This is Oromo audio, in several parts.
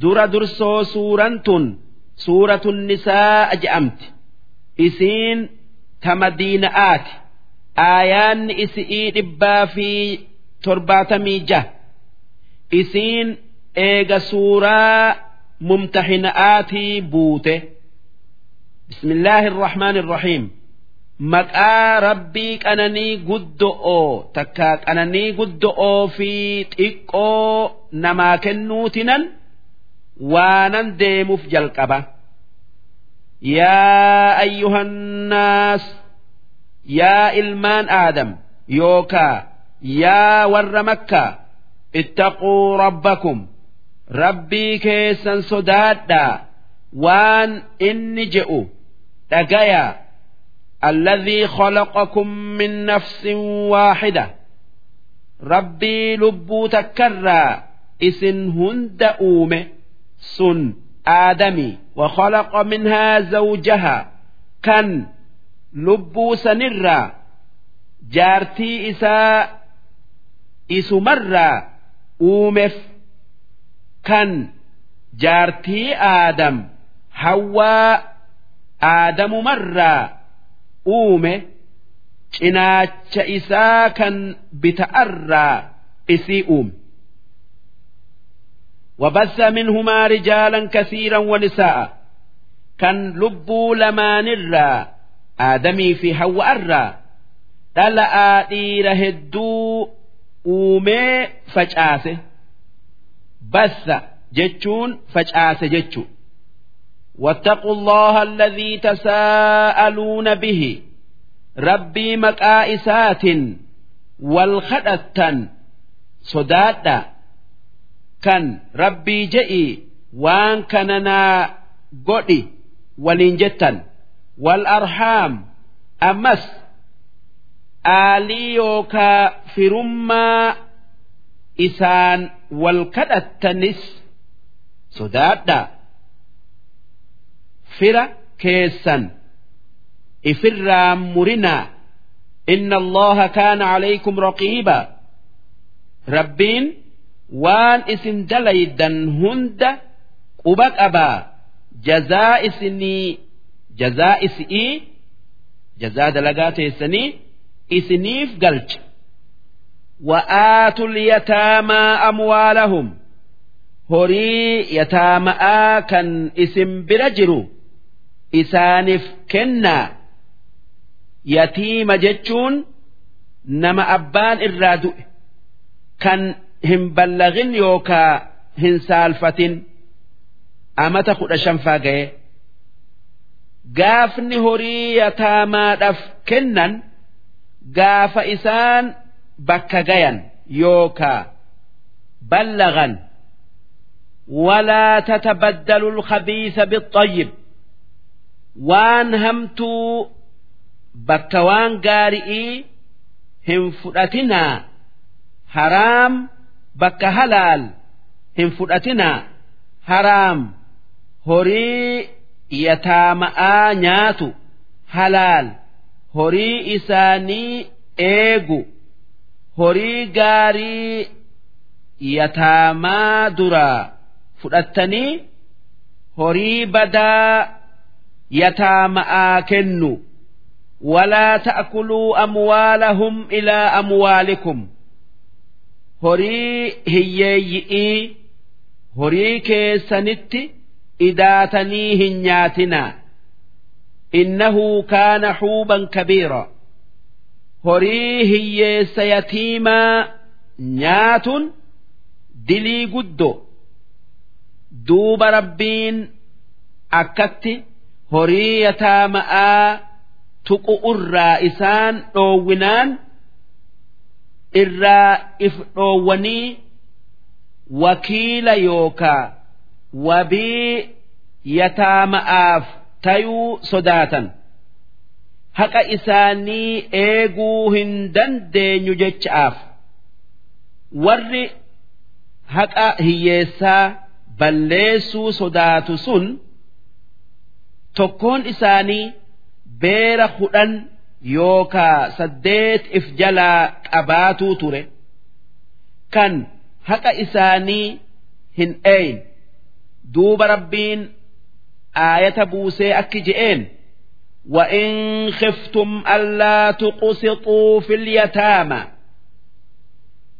dura dursoo suuran tun suuratun nisaa je'amti isiin ta madiina'aati aayaanni isi'ii dhibbaa fi torbaatamii jaha. Isiin eega suuraa mumtahina'aatii buute. Bismillaahi irrahmaan irrahiim maqaa rabbii qananii guddo'oo takka qananii guddo'oo fi xiqqoo namaa kennuutinan waanan deemuuf jalqaba yaa ayyuhannaas yaa ilmaan aadam yookaa yaa warra makkaa ittaquu rabbakum rabbii keessan sodaadhaa waan inni je'u dhagayaa الذي خلقكم من نفس واحدة ربي لبو تكرى اسن هند أومه سن آدمي وخلق منها زوجها كان لبو سنرى جارتي إساء إسمرى أومف كان جارتي آدم حواء آدم مرّى uume cinaacha isaa kan bita'arraa isii uume وبث منهما رجالا كثيرا ونساء كان لبوا لمان الرا آدمي في هو الرا دلأ دير هدو أومي فجآسه بث جتشون فجآسه جتشو واتقوا الله الذي تساءلون به ربي مكائسات kan rabbii je'i waan kananaa godhi waliin jettan. Wal arhaam ammas aalii yookaa firummaa isaan wal kadhattanis sodaadhaa. Fira keessan ifirraa murinaa. Inna allaha kaana calaykum raqiiba. Rabbiin waan isin dalaydan hunda quba qabaa jazaa isinii jazaa isi'ii jazaa dalagaa teessanii isiniif galcha. Wa'aatul yataamaa amwaalahum. Horii yataama'aa kan isin bira jiru isaaniif kennaa. Yatiima jechuun nama abbaan irraa du'e kan hin ballagin yookaa hin saalfatin amata kudha shanfaa ga'e gaafni horii yataamaadhaaf kennan gaafa isaan bakka gayan yookaa ballagan walaa tatabaddalu lkhabiisa bixayyib waan hamtuu bakka waan gaari'ii hin fudhatinaa haraam bakka halaal hin fudhatinaa. Haraam. Horii yataama'aa nyaatu. Halaal. Horii isaanii eegu. Horii gaarii yataamaa duraa. Fudhattanii horii badaa yataama'aa kennu. Walaa ta'kuluu amwaalahum ilaa amwaalikum. Horii hiyyeeyyi'ii horii keessanitti idaatanii hin nyaatinaa. Innahu kaana xuuban kabiira. Horii hiyyeessa yatiimaa nyaatun dilii guddo. Duuba rabbiin akkatti horii yataama'aa tuqu irraa isaan dhoowwinaan irraa if dhoowwanii wakiila yookaa wabii yataama'aaf tayuu sodaatan. Haqa isaanii eeguu hin dandeenyu jecha'aaf. Warri haqa hiyyeessaa balleessuu sodaatu sun tokkoon isaanii beera kudhan yookaa saddeet if jalaa qabaatuu ture kan haqa isaanii hin eeyin duuba rabbiin aayata buusee akki je'een وإن خفتم ألا تقسطوا في اليتامى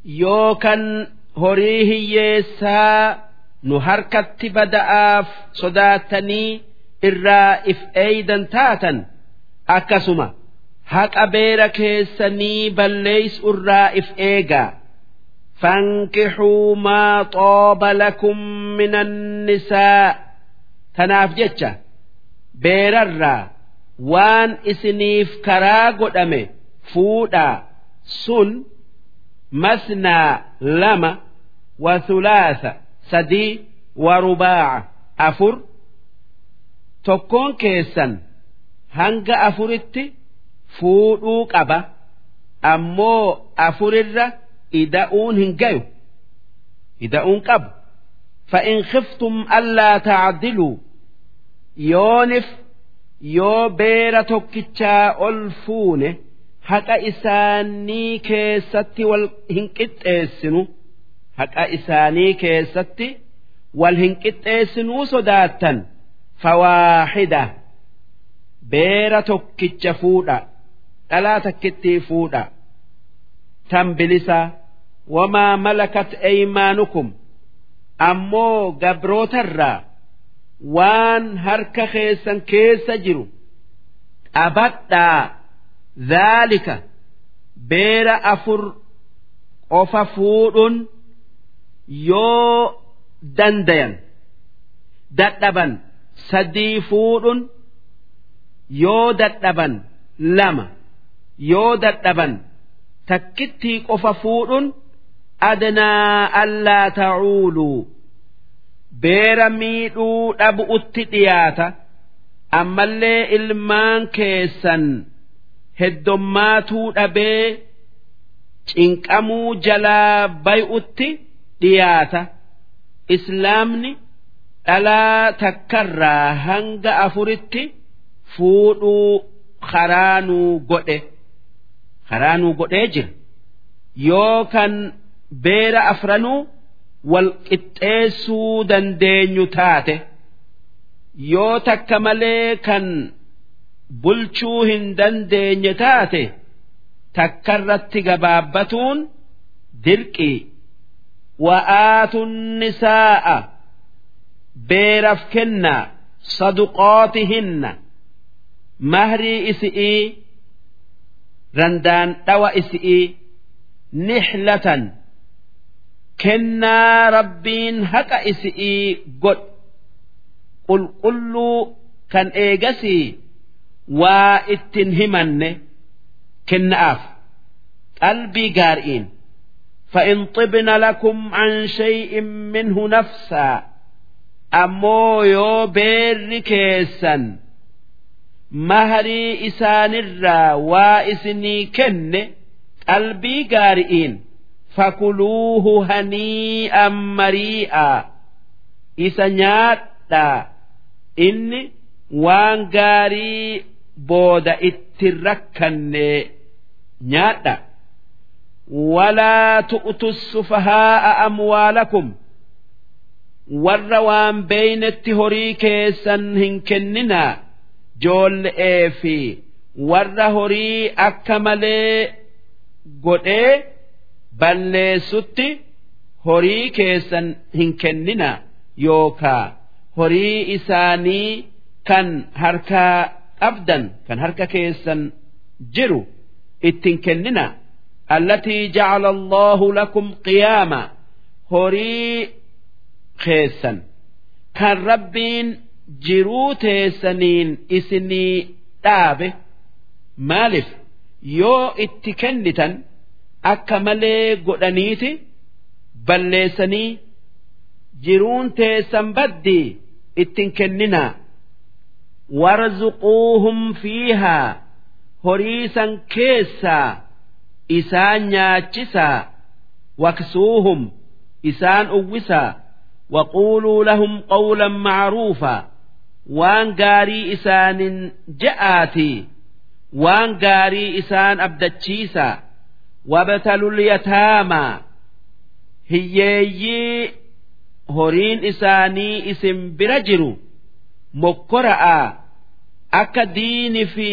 يوكن هريه يسا نهركت بدأف صداتني الرائف أيضا تاتا أكسما haqa beera keessanii balleeysu irraa if eegaa fankixuu maa xooba lakum min annisaa tanaaf jecha beerarraa waan isiniif karaa godhame fuudhaa sun masnaa lama wa thulaatha sadii wa rubaaca. Afur tokkoon keessan hanga afuritti fuudhuu qaba. Ammoo afurirra ida'uun hin gayu. Ida'uun qabu. Fa'in khiftum allaa tacdiluu. Yoonif yoo beera tokkichaa ol fuune haqa isaanii keessatti wal hin qixxeessinu haqa isaanii keessatti wal hin qixxeessinuu sodaattan. Fawaaxida beera tokkicha fuudha. Dhalaa takkittii fuudha tan bilisa. Wamaa malakat eeymaanukum ammoo gabrootarraa waan harka keessan keessa jiru qabadhaa. Dhaalika beera afur qofa fuudhuun yoo dandayan dadhaban sadii fuudhuun yoo dadhaban lama yoo dadhaban takkittii qofa fuudhuun adnaa allaa ta'uuluu beera miidhuu dhabu'utti dhiyaata. Ammallee ilmaan keessan heddommaatuu dhabee cinqamuu jalaa bay'utti dhiyaata. Islaamni dhalaa takkarraa hanga afuritti fuudhuu karaanuu godhe karaanuu godhee jira. Yoo kan beera afranuu wal qixxeessuu dandeenyu taate yoo takka malee kan bulchuu hin dandeenye taate takkarratti gabaabbatuun dirqii. Wa'aatun nisaa'a beeraf kennaa saduqootihinna mahrii isi'ii randaan dhawa isi'ii nixlatan kennaa rabbiin haqa isi'ii godh qulqulluu kan eegasii waa ittin himanne kenna'aaf qalbii gaari'iin فإن طبن لكم عن شيء منه نفسا أمو يو بير كيسا maharii isaanirraa waa isinii kenne qalbii gaari'iin fakuluuhu hanii'an marii'aa isa nyaadhaa inni waan gaarii booda itti rakkanne nyaadha. Walaa tu'tu sufahaa'a amwaalakum warra waan beeynetti horii keessan hin kenninaa. joolle'ee fi. Warra horii akka malee godhee balleessutti horii keessan hin kennina yookaa horii isaanii kan harkaa qabdan kan harka keessan jiru ittiin kennina. Allatii jecla allahu lakum qiyaama. Horii keessan. Kan rabbiin jiruu teessaniin isinii dhaabe maaliif? Yoo itti kennitan akka malee godhaniiti balleessanii jiruun teessan baddii ittin kenninaa. Warzuquuhum fiihaa horiisan keessaa isaan nyaachisaa. Waksuuhum isaan uwwisaa. Waquuluu lahum qawlan macruufaa. Waan gaarii isaanin je'aatii waan gaarii isaan abdachiisaa wabtalul yataamaa hiyyeeyyii horiin isaanii isin bira jiru mokkora'aa akka diini fi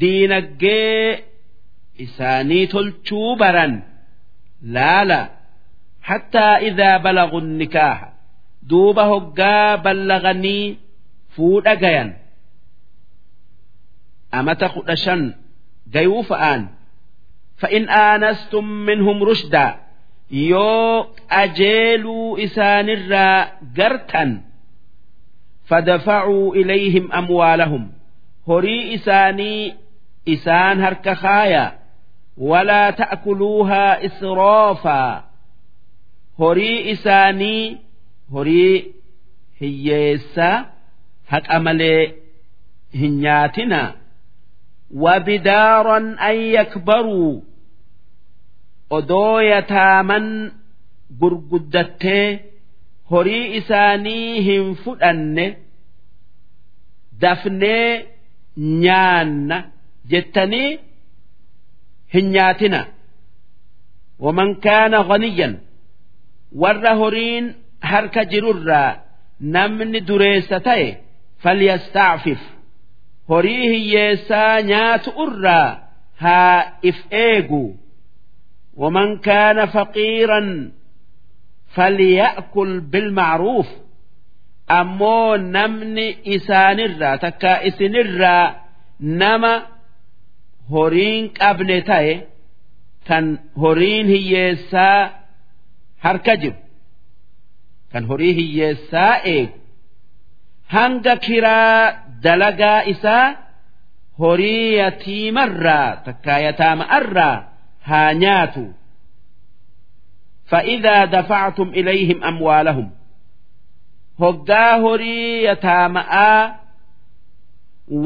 diinaggee isaanii tolchuu baran laala hattaa idaa balagu nikaaha duuba hoggaa ballaganii fuudha gayan amata kudha shan gayuu fa'aan. Fa'in aanastum minhum rushdaa yoo qajeeluu isaanirraa gartan fadafacuu ilayhim amwaalahum. Horii isaanii isaan harka kaaya walaa ta'kuluuhaa israafaa horii isaanii horii hiyyeessaa haqa malee hin nyaatina. Wabidaaran an yakbaruu odoo yataaman gurguddattee horii isaanii hin fudhanne dafnee nyaanna jettanii hin nyaatina. Waman kaana ganiyyan warra horiin harka jirurraa namni dureessa ta'e falyastacfif horii hiyyeessaa nyaatu irraa haa if eegu. Waman kaana faqiiran falya'kul bilmacruuf. Ammoo namni isaanirraa takka isinirraa nama horiin qabne ta'e kan horiin hiyyeessaa harka jiru. Kan horii hiyyeessaa eegu. سا إيه هنگا كرا دلقا إسا هوري يتيم الرا تكا يتام الرا haa nyaatu فإذا دفعتم إليهم أموالهم hoggaa horii yataama'aa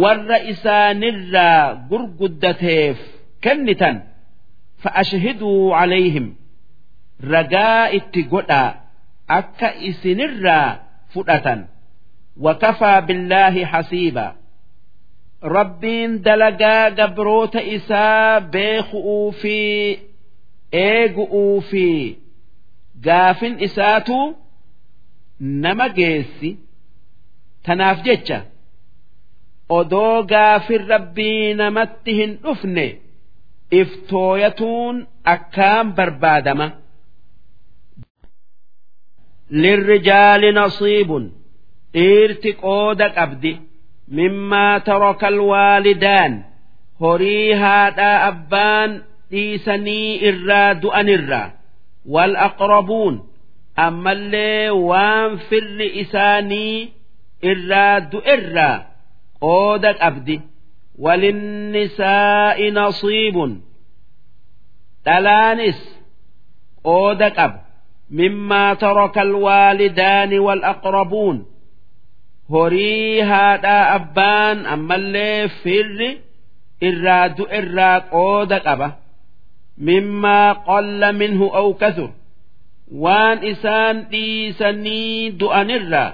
warra isaanirraa gurguddateef kennitan fa'ashhiduu calayhim ragaa itti godhaa akka isinirraa fudhatan Wakafaa billaahi hasiiba rabbiin dalagaa gabroota isaa beeku'uu fi eegu'uu fi gaafin isaatu nama geessi tanaaf jecha odoo gaafin rabbii namatti hin dhufne iftooyatuun akkaan barbaadama. lirrijaali nasiibun dhiirti qooda qabdi mimmaa taraka alwaalidaan horii haadhaa abbaan dhiisanii irraa du'anirraa wal aqrabuun ammallee waan firri isaanii irraa du'erraa qooda qabdi. Walinnisaa'i nasiibun dhalaanis qooda qaba mimmaa taraka alwaalidaani wal aqrabuun horii haadhaa abbaan ammallee firri irraa du'erraa qooda qaba. Mimmaa qalla minhu aw kasur waan isaan dhiisanii du'anirraa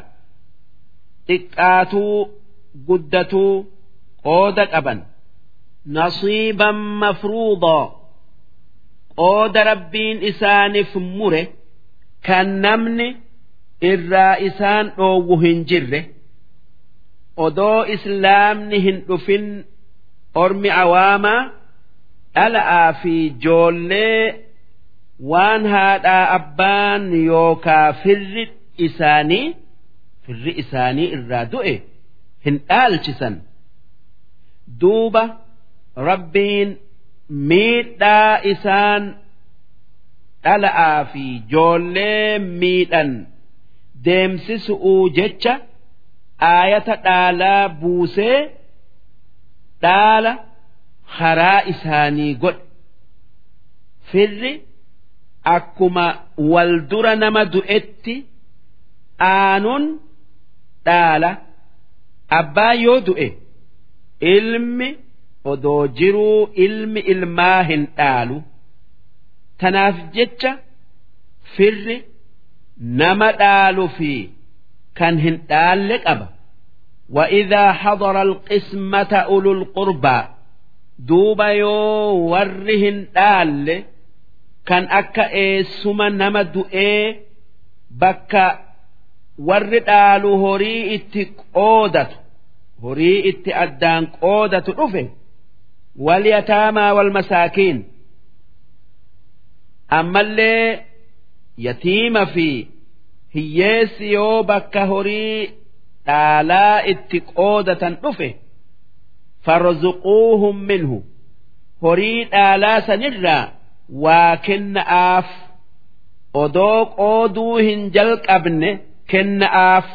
xiqqaatuu guddatuu qooda qaban. Nasiiban mafruudaa qooda rabbiin isaaniif mure. Kan namni irraa isaan dhoowwu hin jirre odoo islaamni hin dhufin ormi awaamaa dhala'aa fi joollee waan haadhaa abbaan yookaa firri isaanii firri isaanii irraa du'e hin dhaalchisan. Duuba rabbiin miidhaa isaan dhala'aa fi joollee miidhan deemsisu'uu jecha aayata dhaalaa buusee dhaala karaa isaanii godhe. Firri akkuma wal dura nama du'etti aanuun dhaala. Abbaa yoo du'e ilmi odoo jiruu ilmi ilmaa hin dhaalu. Tanaaf jecha firri nama dhaalu fi kan hin dhaalle qaba وإذا حضر القسمة أولو القربى دوبا يو ورهن دال كان أكا إيسما نما دؤي bakka warri dhaalu horii itti qoodatu horii itti addaan qoodatu dhufe walyataamaa wal masaakiin ammallee yatiima fi hiyyeessi yoo bakka horii dhaalaa itti qoodatan dhufe farzuquuhum minhu. Horii dhaalaa sanirraa waa kenna'aaf odoo qooduu hin jalqabne kenna'aaf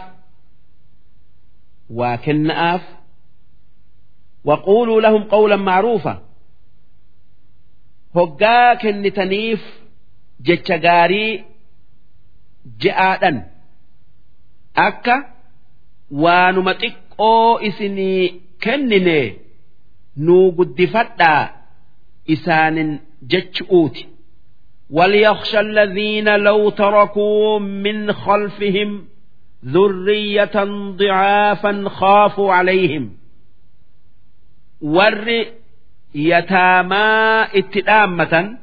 waa kenna'aaf. Waquuluu lahum qawlan maaruufa hoggaa kennitaniif jecha gaarii je'aadhan akka waanuma xiqqoo isinii kennine nuu guddifadhaa isaanin jechuuti وليخشى الذين لو تركوا من خلفهم ذرية ضعافا خافوا عليهم ور يتاما اتدامة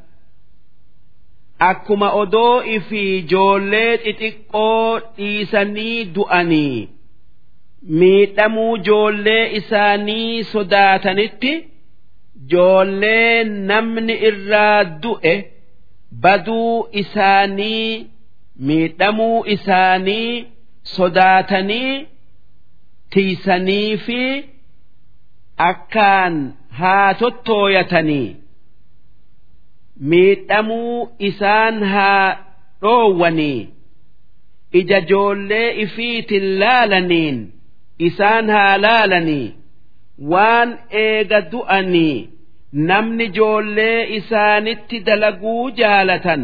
akkuma odoo fi joollee xixiqqoo dhiisanii du'anii miidhamuu joollee isaanii sodaatanitti joollee namni irraa du'e baduu isaanii miidhamuu isaanii sodaatanii tiisanii fi akkaan haa tottooyatanii. Miidhamuu isaan haa dhoowwanii ija joollee ifiitin laalaniin isaan haa laalanii waan eega du'anii namni joollee isaanitti dalaguu jaalatan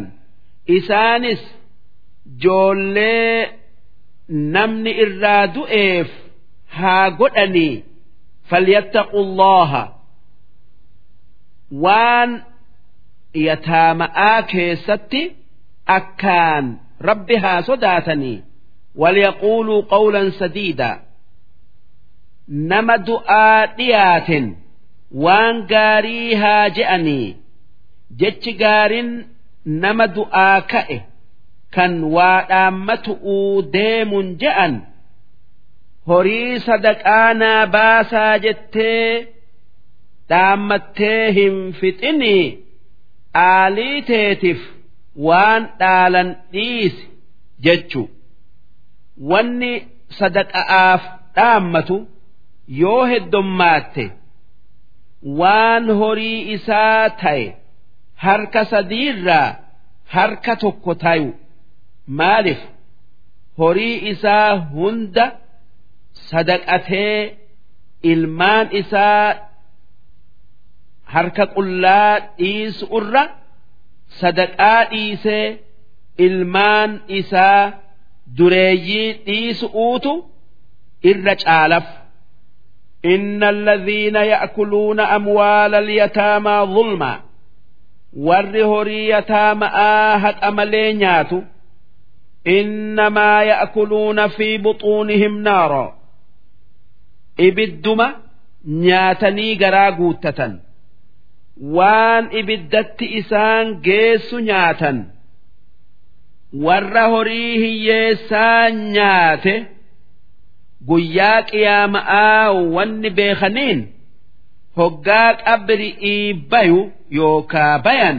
isaanis joollee namni irraa du'eef haa godhanii falyattaqu allaha waan yataama'aa keessatti akkaan rabbi haa sodaatanii walyaquuluu qawlan sadiida nama du'aa dhiyaaten waan gaarii haa je'anii jechi gaariin nama du'aa ka'e kan waa dhaammatu'uu deemun je'an horii sadaqaa naa baasaa jettee dhaammattee hin fixinii aalii teetiif waan dhaalan dhiisi jechu wanni sadaqa'aaf dhaammatu yoo heddommaatte waan horii isaa ta'e harka sadiirraa harka tokko tayu maaliif? Horii isaa hunda sadaqatee ilmaan isaa harka qullaa dhiisu irra sadaqaa dhiisee ilmaan isaa dureeyyii dhiisu'uutu irra caalaf إن الذين يأكلون أموال اليتامى ظلما warri horii yataamaa haqa malee nyaatu innamaa ya'kuluuna fi buxuunihim naara ibidduma nyaatanii garaa guuttatan waan ibiddatti isaan geessu nyaatan warra horii hiyyeessaa nyaate guyyaa qiyaama'aa wanni beekaniin hoggaa qabri'ii bayu yookaa bayan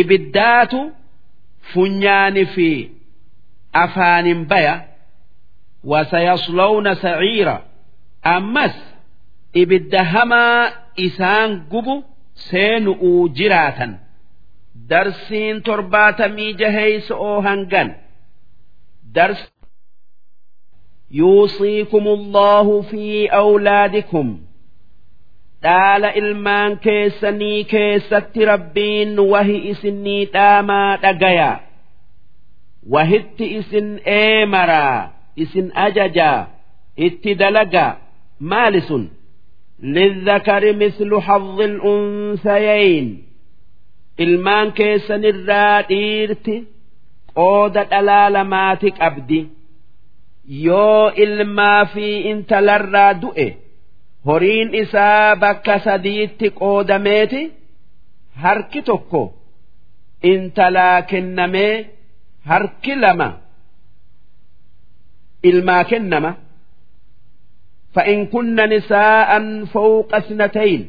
ibiddaatu funyaani fi afaanin baya wasayaslawna saciira. Ammas ibidda hamaa isaan gubu seenu'uu jiraatan darsiin torbaatamii jaheeysa oo hangan dars يوصيكم الله في أولادكم dhaala ilmaan keessanii keessatti rabbiin wahi isinii dhaamaa dhagaya wahitti isin eemaraa isin ajajaa itti dalagaa maali sun للذكر مثل حظ الأنثيين ilmaan keessanirraa dhiirti qooda dhalaa lamaati qabdi yoo ilmaa fi intalarraa du'e horiin isaa bakka sadiitti qoodameeti harki tokko intalaa kennamee harki lama ilmaa kennama فإن كن نساء فوق اثنتين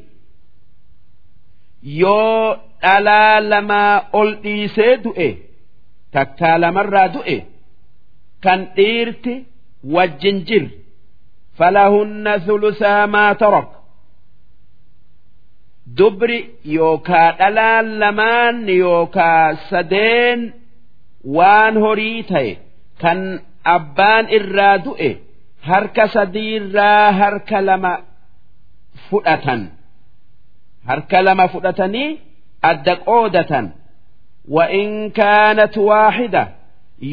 yoo dhalaa lamaa ol dhiisee du'e takkaa lamarraa du'e kan dhiirti wajjin jir falahunna thulusaa maa tarak dubri yookaa dhalaan lamaan yookaa sadeen waan horii ta'e kan abbaan irraa du'e harka sadiirraa harka lama fudhatan harka lama fudhatanii adda qoodatan وإن كانت واحدة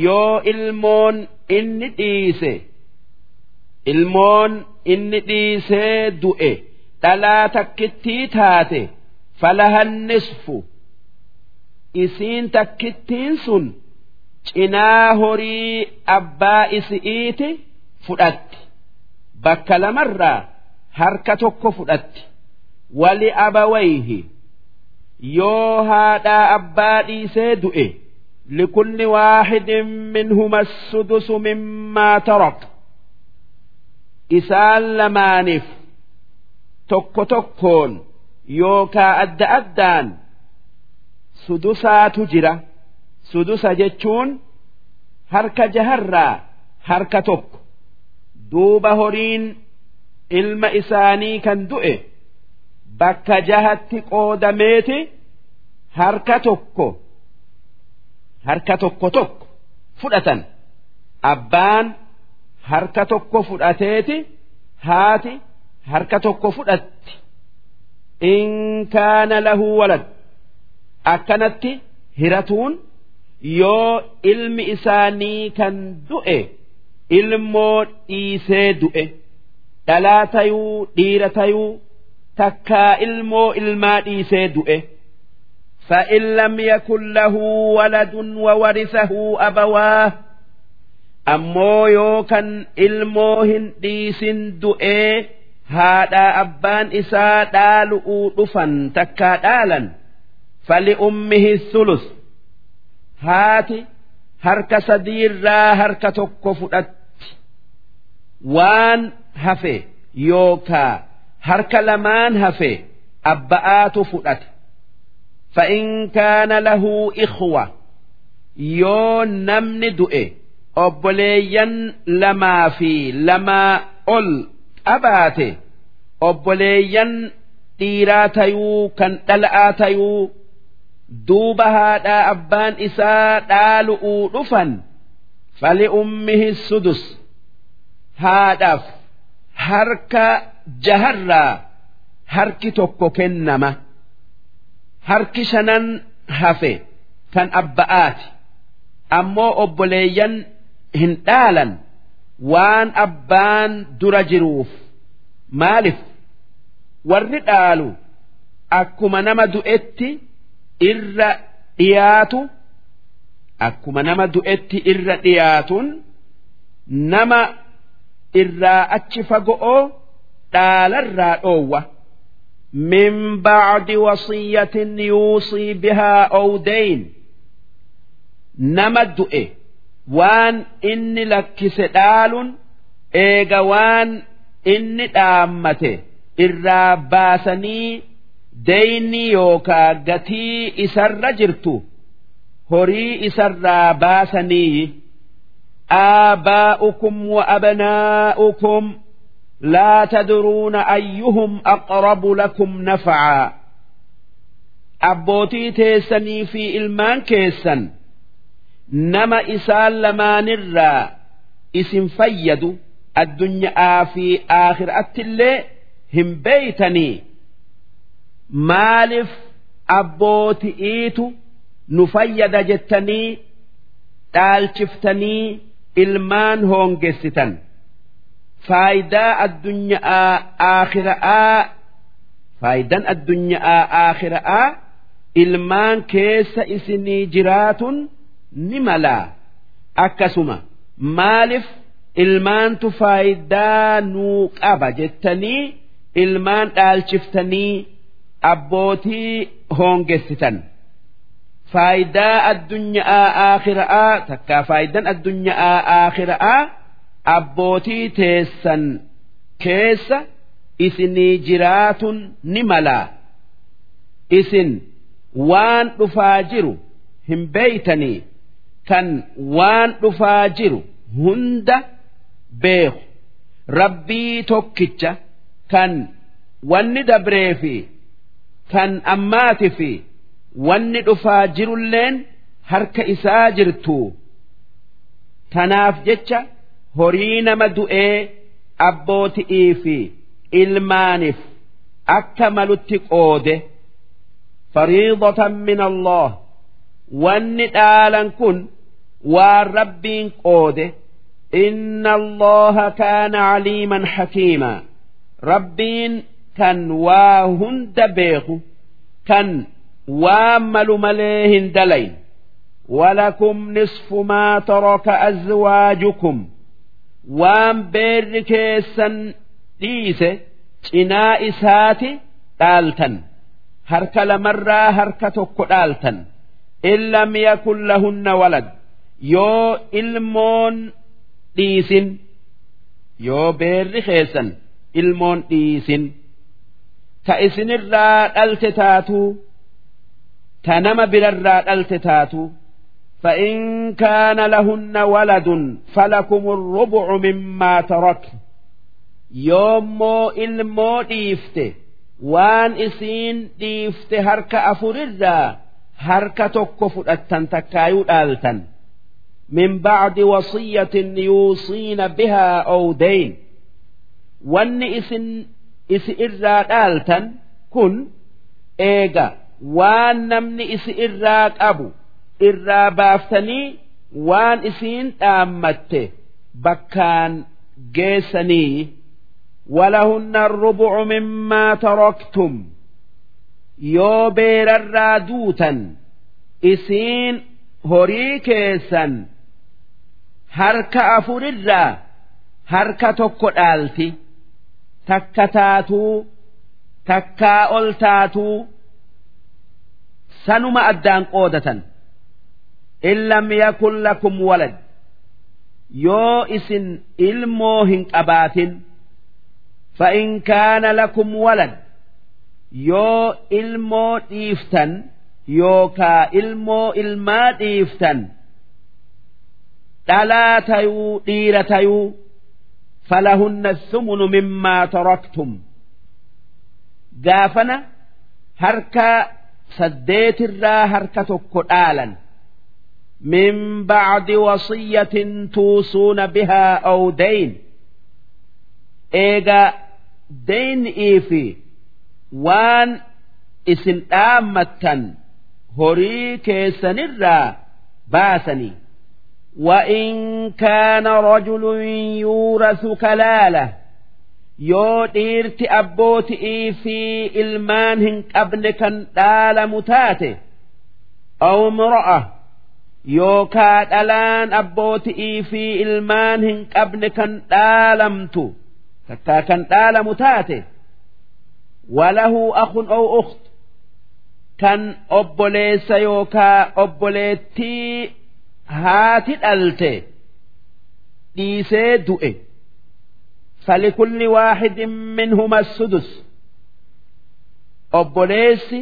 yoo ilmoon inni dhiise ilmoon inni dhiisee du'e dhalaa takkittii taate falahan nisfu isiin takkittiin sun cinaa horii abbaa isi'iiti fudhatti. Bakka lamarraa harka tokko fudhatti. Wali abawayhi yoo haadhaa abbaa dhiisee du'e likulli waaxidin minhuma sudusu mimmaa tarak isaan lamaaniif tokko tokkoon yookaa adda addaan sudusaatu jira. Sudusa jechuun harka jaharraa harka tokko duuba horiin ilma isaanii kan du'e bakka jahatti qoodameeti harka tokko harka tokko tokko fudhatan. Abbaan harka tokko fudhateeti haati harka tokko fudhatti. In kaana lahu walad. Akkanatti hiratuun yoo ilmi isaanii kan du'e ilmoo dhiisee du'e dhalaa tayuu dhiira tayuu takkaa ilmoo ilmaa dhiisee du'e فإن لم يكن له ولد وورثه أبواه ammoo yoo kan ilmoo hin dhiisin du'ee haadhaa abbaan isaa dhaalu'uu dhufan takkaa dhaalan fali ummihi sulus haati harka sadiirraa harka tokko fudhatti waan hafe yookaa harka lamaan hafe abba'aatu fudhate fa'in kaana lahuu ikhwa yoo namni du'e obboleeyyan lamaa fi lamaa ol qabaate obboleeyyan dhiiraa tayuu kan dhala'aa tayuu duuba haadhaa abbaan isaa dhaalu'uu dhufan fali ummihi sudus. Haadhaaf harka jaharraa harki tokko kennama harki shanan hafe kan abba'aati. Ammoo obboleeyyan hin dhaalan waan abbaan dura jiruuf maaliif warri dhaalu akkuma nama du'etti irra dhiyaatu akkuma nama du'etti irra dhiyaatuun nama irraa achi fago'oo dhaalarraa dhoowwa. Min baadi wasiyyatin yuusii bihaa owdayn. Nama du'e. Waan inni lakkise dhaaluun eega waan inni dhaammate. Irraa baasanii deeyni yookaa gatii isarra jirtu horii isarraa baasanii آباؤكم وأبناؤكم لا تدرون أيهم أقرب لكم نفعا أبوتي تيسني في إلمان كيسن nama isaan lamaanirraa isin fayyadu addunyaa fi aakhiraatti illee hin beeytanii maaliif abbooti'iitu nu fayyada jettanii dhaalchiftanii ilmaan hoongessitan faayidaa addunyaa aakhira'aa faayidaan addunyaa aakhira'aa ilmaan keessa isinii jiraatun ni malaa. Akkasuma maaliif ilmaantu faayidaa nuu qaba jettanii ilmaan dhaalchiftanii abbootii hoongessitan faayidaa addunyaa aakhiraa takkaa faayidaan addunyaa aakhiraa abbootii teessan keessa isinii jiraatun ni malaa isin waan dhufaa jiru hin beeytanii. Kan waan dhufaa jiru hunda beeku. Rabbii tokkicha kan wanni dabree fi kan ammaati fi wanni dhufaa jirulleen harka isaa jirtu. Tanaaf jecha horii nama du'ee abbooti'ii fi ilmaaniif akka malutti qoode. Fariidatan min Allah. Wanni dhaalan kun waan rabbiin qoode. Inna allaha kaana caliiman hakiima. Rabbiin kan waa hunda beeku kan waan malu malee hin dalayn ولكم نصف ما ترك أزواجكم وان بير كيسا ديسه cinaa isaati dhaaltan harka lamarraa harka tokko dhaaltan in lam yakun lahunna walad yoo ilmoon dhiisin yoo beerri keessan ilmoon dhiisin ta isinirraa dhalte taatuu ta nama birarraa dhalte taatuu فإن كان لهن ولد فلكم الربع مما تركن yoommoo ilmoo dhiifte waan isiin dhiifte harka afurirraa harka tokko fudhattan takkaayuu dhaaltan min bacdi wasiyyatin yuusiina bihaa ow dayn wanni isin isi irraa dhaaltan kun eega waan namni isi irraa qabu irraa baaftanii waan isiin dhaammatte bakkaan geessanii walahunna rubucu mimmaa taroktum yoo beerarraa duutan isiin horii keessan harka afurirraa harka tokko dhaalti takka taatuu takkaa ol taatuu sanuma addaan qoodatan. In lam yakun lakum walad. Yoo isin ilmoo hin qabaatin fa in kaana lakum walad. Yoo ilmoo dhiiftan yookaa ilmoo ilmaa dhiiftan dhalaa tayuu dhiira tayuu falahunna sumunu mimmaa taraktum. Gaafana harkaa سديت الرا هركا تكتالا من بعد وصية توصون بها أو دين eega deynii fi waan isin dhaammattan horii keessanirraa baasanii وإن كان رجل يورث كلالة yoo dhiirti abbooti'ii fi ilmaan hin qabne kan dhaalamu taate aw mura'a yookaa dhalaan abbooti'ii fi ilmaan hin qabne kan dhaalamtu takkaa kan dhaalamu taate walahu akun ow ukht kan obboleessa yookaa obboleettii haati dhalte dhiisee du'e فلكل واحد منهما السدس obboleessi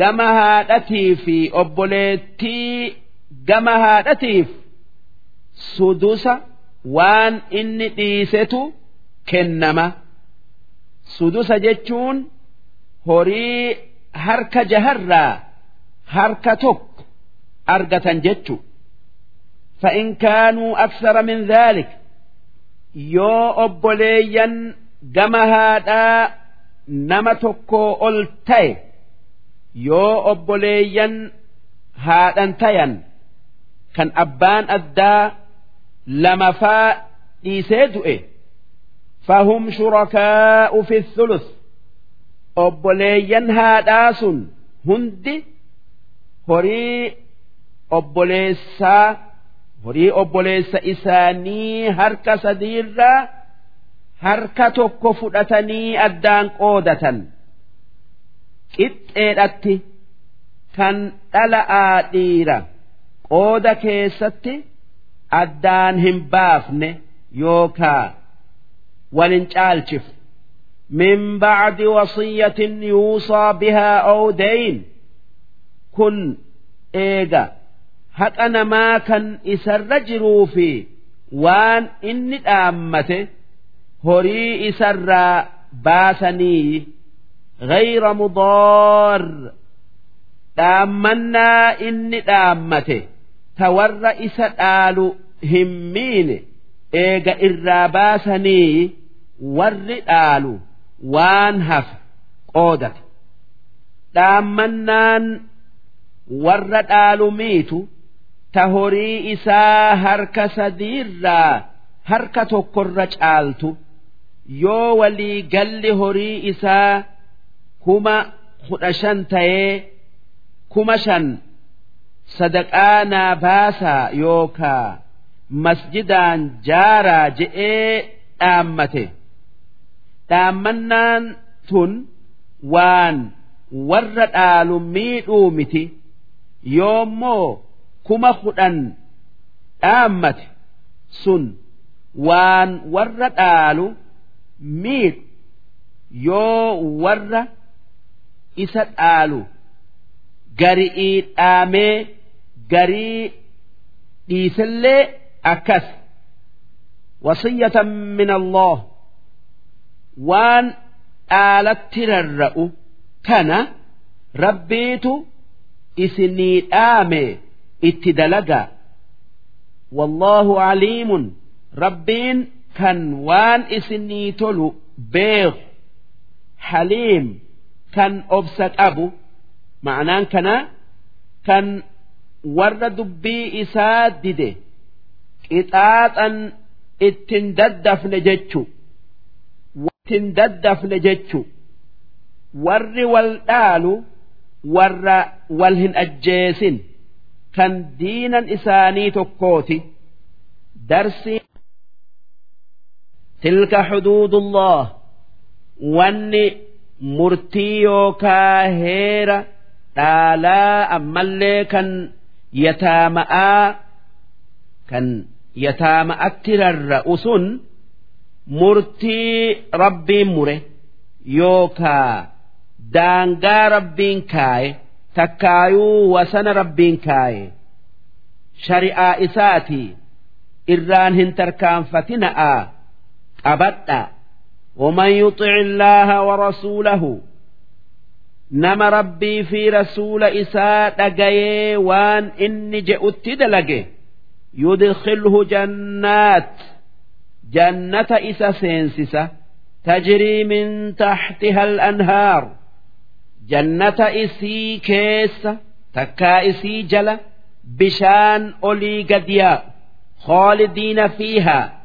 gama haadhatii fi obboleettii gama haadhatiif sudusa waan inni dhiisetu kennama sudusa jechuun horii harka jaharraa harka tokko argatan jechu فإن كانوا أكثر من ذلك yoo obboleeyyan gama haadhaa nama tokkoo ol ta'e yoo obboleeyyan haadhan tayan kan abbaan addaa lamafaa dhiisee du'e fahum shurakaa'u fi thuluth. Obboleeyyan haadhaa sun hundi horii obboleessaa horii obboleessa isaanii harka sadiirraa harka tokko fudhatanii addaan qoodatan. Qixxeedhatti kan dhala'aa dhiira qooda keessatti addaan hin baafne yookaa walin caalchif min bacdi wasiyyatin yuusaa bihaa aw dayn kun eega haqa namaa kan isarra jiruu fi waan inni dhaammate horii isarraa baasanii غير مضار dhaammannaa inni dhaammate ta warra isa dhaalu hin miine eega irraa baasanii warri dhaalu waan hafe qoodate dhaammannaan warra dhaalu miitu ta horii isaa harka sadiirraa harka tokkorra caaltu. Yoo walii galli horii isaa kuma kudha shan ta'ee kuma shan sadaqaa naa baasaa yookaa masjidaan jaaraa je'ee dhaammate. Dhaammannaan tun waan warra dhaalu miidhuu miti. Yoommoo kuma kudhan dhaammate sun waan warra dhaalu miidhu yoo warra isa dhaalu garii dhaamee garii dhiisellee akkas. Wasiyyatan min Allah. Waan dhaalatti rarra'u kana rabbiitu isinii dhaame itti dalagaa wallahu aliimun rabbiin kan waan isinii tolu beeku. Haliim. Kan obsa qabu. Ma'anaan kana kan warra dubbii isaa dide. Qixaaxan ittin daddafne jechu. Ittin daddafne jechu. Warri wal dhaalu warra wal hin ajjeesin kan diinan isaanii tokkooti. Darsii tilka xuduudullah. Wanni murtii yookaa heera dhaalaa ammallee kan yataama'aa kan yataama'atti rarra'u sun murtii rabbiin mure yookaa daangaa rabbiin kaaye takkaayuu wasana rabbiin kaaye shari'aa isaatii irraan hin tarkaanfatina'aa qabadha ومن يطع الله ورسوله نما ربي في رسول إساء دقيه وان إني جئت دلقه يدخله جنات جنة إسا سينسسة تجري من تحتها الأنهار جنة إسي كيس تكا إسي جل بشان أولي قدياء خالدين فيها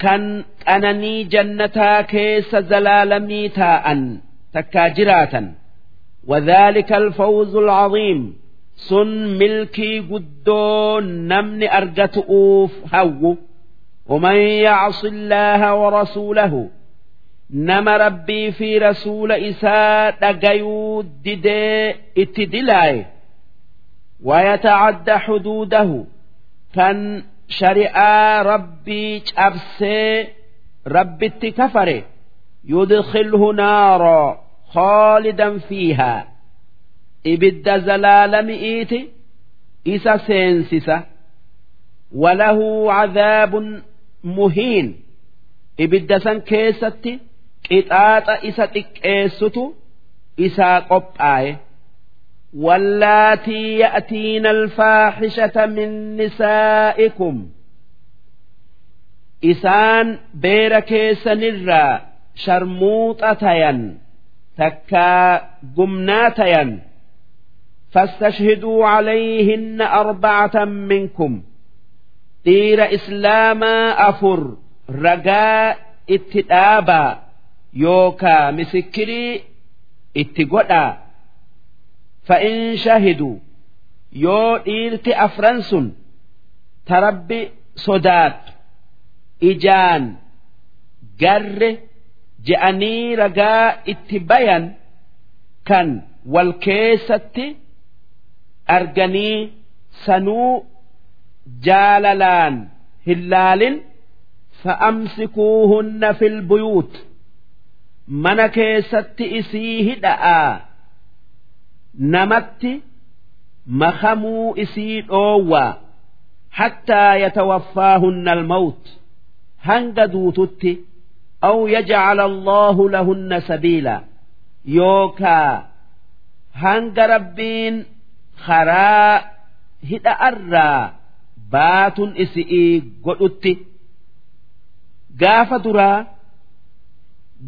kan qananii jannataa keessa zalaalamii taa'an takkaa jiraatan وذلك الفوز العظيم sun milkii guddoo namni argatu'uuf hawwu ومن يعص الله ورسوله nama rabbii fi rasuula isaa dhagayuu didee itti dilaaye. Wayatacadda xuduudahu. Kan shari'aa rabbii cabsee rabbitti kafare. Yudkilhu naaroo khoolidan fiihaa ibidda zalaalami'iiti. Isa seensisa. Walahu cadaabun muhiin. Ibidda san keessatti qixaaxa isa xiqqeessutu isaa qophaaye واللاتي يأتين الفاحشة من نسائكم إسان بيرك سنرا شرموطة تكا قمناتيا فاستشهدوا عليهن أربعة منكم دير إسلاما أفر رجاء اتتابا yookaa misikkirii itti godhaa fa'in shahidu yoo dhiirti afran sun tarabbi sodaatu ijaan garre je'anii ragaa itti bayan kan wal keessatti arganii sanuu jaalalaan hin laalin fa'amsikuuhunna fil buyuut. Mana keessatti isii hidha'aa namatti makamuu isii dhoowwaa hattaa yatawaffaahunna almawt hanga duututti aw yajcala allahu lahunna sabiila. Yookaa hanga rabbiin karaa hidha'arraa baatun isi'ii godhutti. Gaafa duraa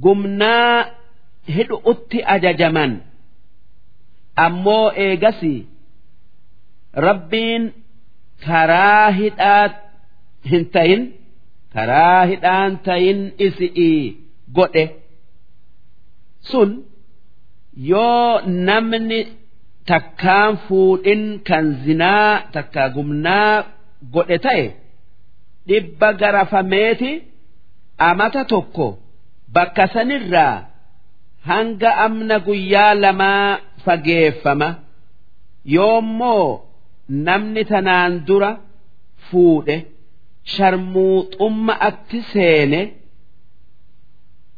gumnaa hidhu'utti ajajaman. Ammoo eegasi rabbiin karaa hidhaa hin tayin karaa hidhaan tayin isi'ii godhe. Sun yoo namni takkaan fuudhin kan zinaa takkaa gumnaa godhe ta'e dhibba garafameeti amata tokko bakka sanirraa hanga amna guyyaa lamaa fageeffama yoommoo namni tanaan dura fuudhe sharmuuxumma atti seene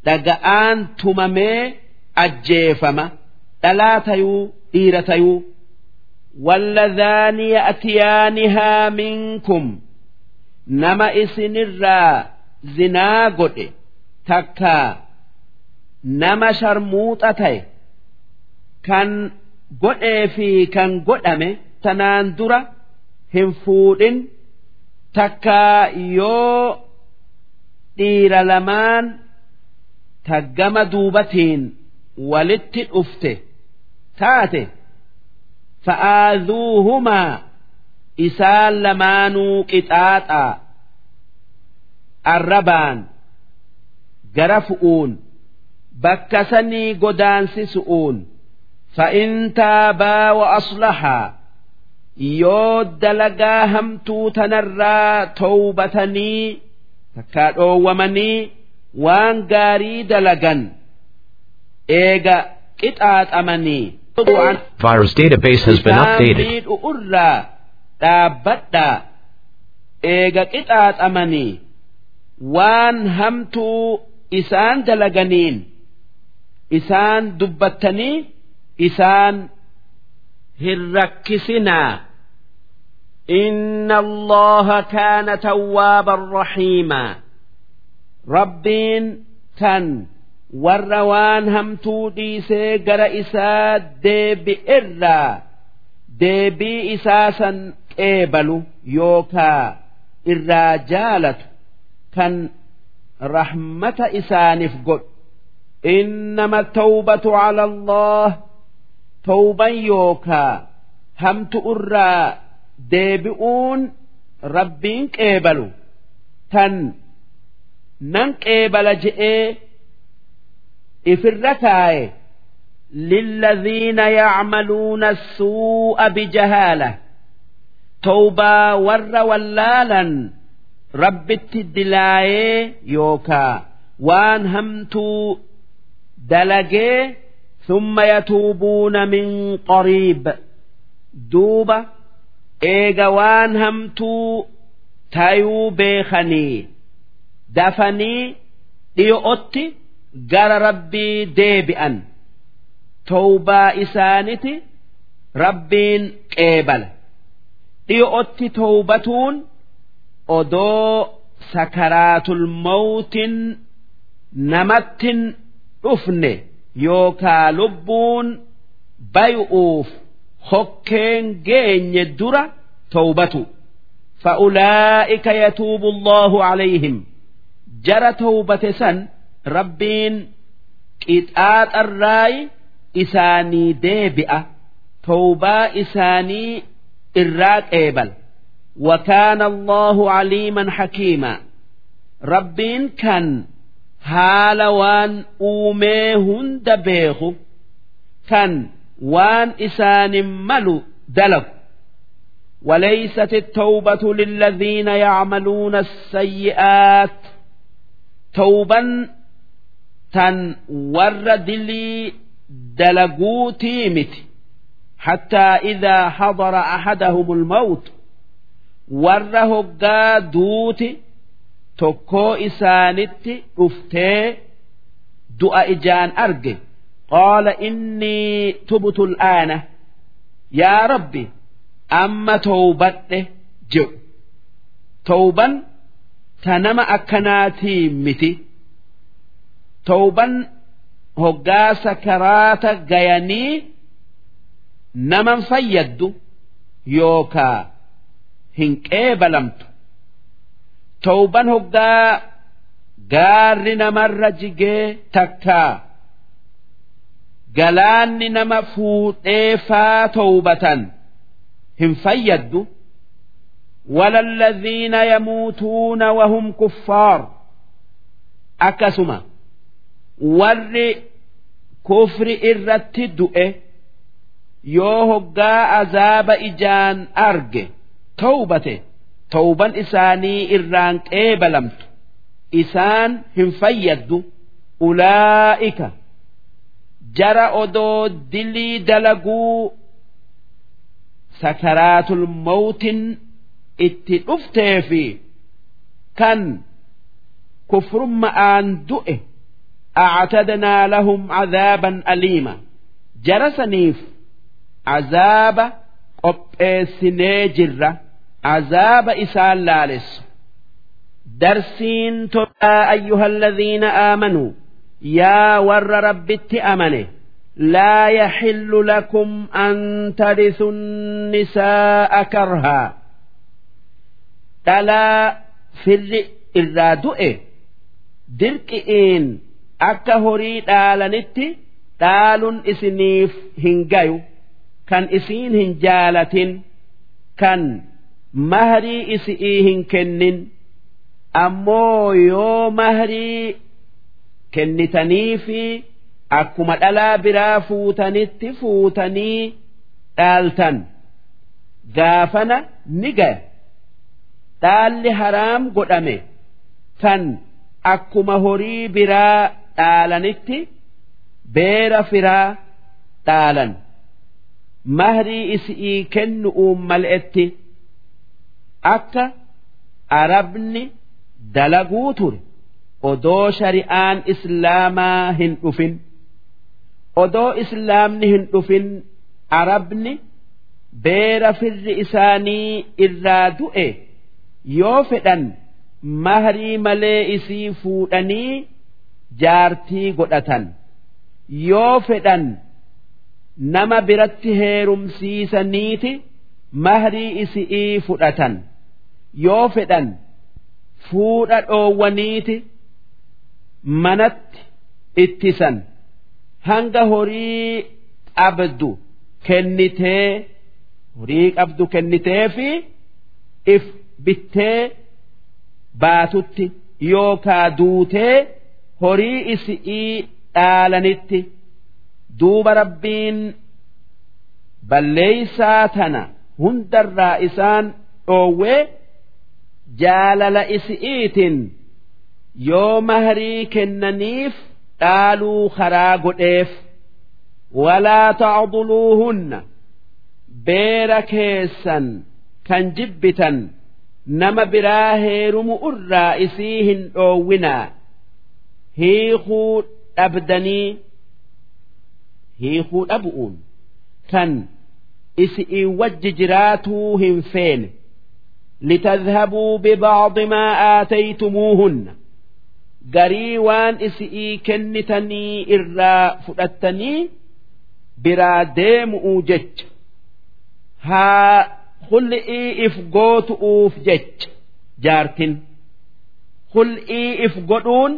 dhaga'aan tumamee ajjeefama dhalaa tayuu dhiira tayuu واللذان يأتيانها منكم نما إسنرا زنا takka nama sharmuuxa ta'e kan godhee fi kan godhame tanaan dura hin fuudhin takka yoo dhiira lamaan taggama duubatiin walitti dhufte taate fa'aaduuhumaa isaan lamaanuu qixaaxaa arrabaan. gara fu'uun. Bakka sanii godaansisu'uun fa'in taabaa wa aslahaa yoo dalagaa hamtuu tanarraa towbatanii takkaa dhoowwamanii waan gaarii dalagan eega qixaaxamanii. Virus database has been updated. irraa dhaabbadhaa eega qixaaxamanii. Waan hamtuu isaan dalaganiin isaan dubbattanii isaan hin rakkisinaa إن الله كان توابا رحيما ربين تن warra waan hamtuu dhiisee gara isaa deebi'irraa deebii isaa san qeebalu yookaa irraa jaalatu kan rahmata isaaniif godhu innama tawbatu cala allah tawban yookaa hamtu irraa deebi'uun rabbiin qeebalu tan nan qeebala je'ee ifirra taaye للذين يعملون السوء بجهالة توبا ور ولالا rabbitti dilaayee yookaa waan hamtuu dalagee summa yatuubuuna min qoriib duuba eega waan hamtuu tayuu beekanii. Dafanii dhiyo'otti gara rabbii deebi'an. Towbaa isaaniti rabbiin qeebala. Dhiyo'otti towbatuun odoo sakaraatul mawtiin namattin dhufne yookaa lubbuun bay'uuf hokkeen geenye dura tawbatu. Fa'ulaa'ika yatuubu allaahu calayhim jara tawbate san rabbiin qixaaxarraayi isaanii deebi'a. Tawbaa isaanii irraa qeebal. وكان الله عليما حكيما ربين كان haala waan uumee hunda beeku kan waan isaanin malu dalagu وليست التوبة للذين يعملون السيئات توبا تن ور دلي دلقوتي مت حتى إذا حضر أحدهم الموت warra hoggaa duuti tokkoo isaanitti dhuftee du'a ijaan arge. Qaala innii tubtu al'aana yaa rabbi amma towbadhe jedhu. Towban ta nama akkanaatii miti. Towban hoggaa sakaraata gayanii naman fayyaddu yookaa hin qeebalamtu towban hoggaa gaarri namarra jigee takkaa galaanni nama fuudhee faa towbatan hin fayyaddu ولا الذين يموتون وهم كفار أكسما ور كفر إرت دؤه yoo hoggaa azaaba ijaan arge taubate. Tauban isaanii irraan qeebalamtu. Isaan hin fayyaddu. Ulaa'ika. Jara odoo dilii dalaguu. Sakaraatul mawtin itti dhuftee fi kan kufrumma aan du'e actadanaa lahum cadaaban aliima. Jara saniif cazaaba qopheessinee jirra. Azaaba isaan laaleessu darsiin tolaa ayyuhalladhiina aamanuu yaa warra rabbitti amane laa yaxillu lakum an tarisu nisaa'a karhaa dhalaa firri irraa du'e dirqi'iin akka horii dhaalanitti dhaaluun isiniif hin gayu kan isiin hin jaalatin kan mahrii isii hin kennin. Ammoo yoo mahrii kennitanii fi akkuma dhalaa biraa fuutanitti fuutanii dhaaltan. Gaafana ni gaya dhaalli haraam godhame. Kan akkuma horii biraa dhaalanitti beera firaa dhaalan. mahrii isii kennu'uun mal'etti akka arabni dalaguu ture odoo shari'aan islaamaa hin dhufin. Odoo islaamni hin dhufin arabni beera firri isaanii irraa du'e yoo fedhan mahrii malee isii fuudhanii jaartii godhatan. Yoo fedhan nama biratti heerumsiisaniiti mahrii isii fudhatan yoo fedhan fuudha dhoowwaniiti manatti ittisan hanga horii qabdu kennitee horii qabdu kennitee fi if bittee baatutti yookaa duutee horii isii dhaalanitti. duuba rabbiin balleeysaa tana hundarraa isaan dhoowwee jaalala isi'iitin yoo mahrii kennaniif dhaaluu karaa godheef. Walaa tacduluuhunna beera keessan kan jibbitan. Nama biraa heerumu irraa isii hin dhoowwinaa. Hiikuu dhabdanii hiikuu dhabu'uun kan isi'ii wajji jiraatuu hin feene. Litadhabuu bibacdi maa aataytumuuhunna. Garii waan isi'ii kennitanii irraa fudhattanii biraa deemu'uu jecha. Haa hul'ii if gootu'uuf jecha jaartin. Hul'ii if godhuun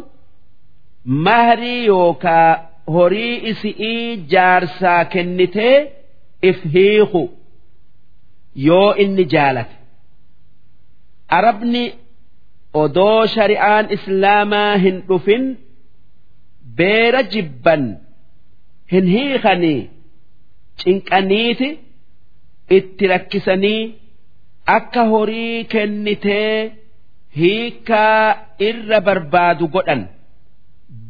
mahrii yookaa horii isi'ii jaarsaa kennitee if hiiku yoo inni jaalate. Arabni odoo shari'aan islaamaa hin dhufin beera jibban hin hiikanii cinqaniiti itti rakkisanii akka horii kennitee hiikaa irra barbaadu godhan.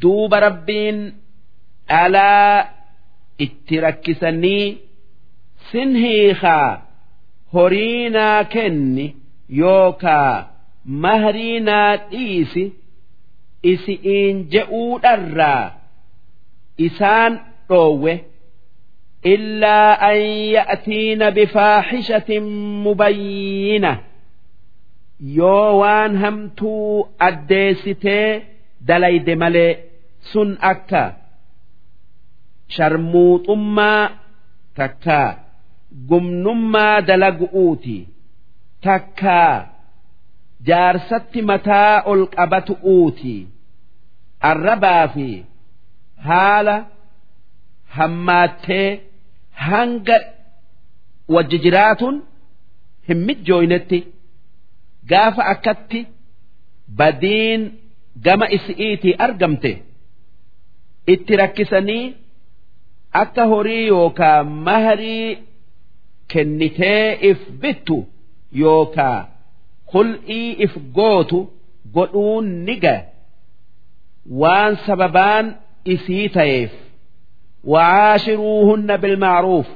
Duuba rabbiin dhalaa itti rakkisanii sin hiikaa horii naa kenni yookaa mahrii naa dhiisi isi'iin je'uudharraa isaan dhoowwe illaa an ya'tiina bifaaxishatin mubayyina. Yoo waan hamtuu addeessitee dalayde malee sun akka sharmuuxummaa takkaa gumnummaa dalagu'uuti. Takkaa jaarsatti mataa ol qabatu'uuti. Arrabaa fi haala hammaattee hanga wajji jiraatuun hin mijjooynetti gaafa akkatti badiin gama isi'iitii argamte. Itti rakkisanii akka horii yookaa maharii kennitee if bittu yookaa hul'ii if gootu godhuun ni ga'a waan sababaan isii ta'eef وعاشروهن بالمعروف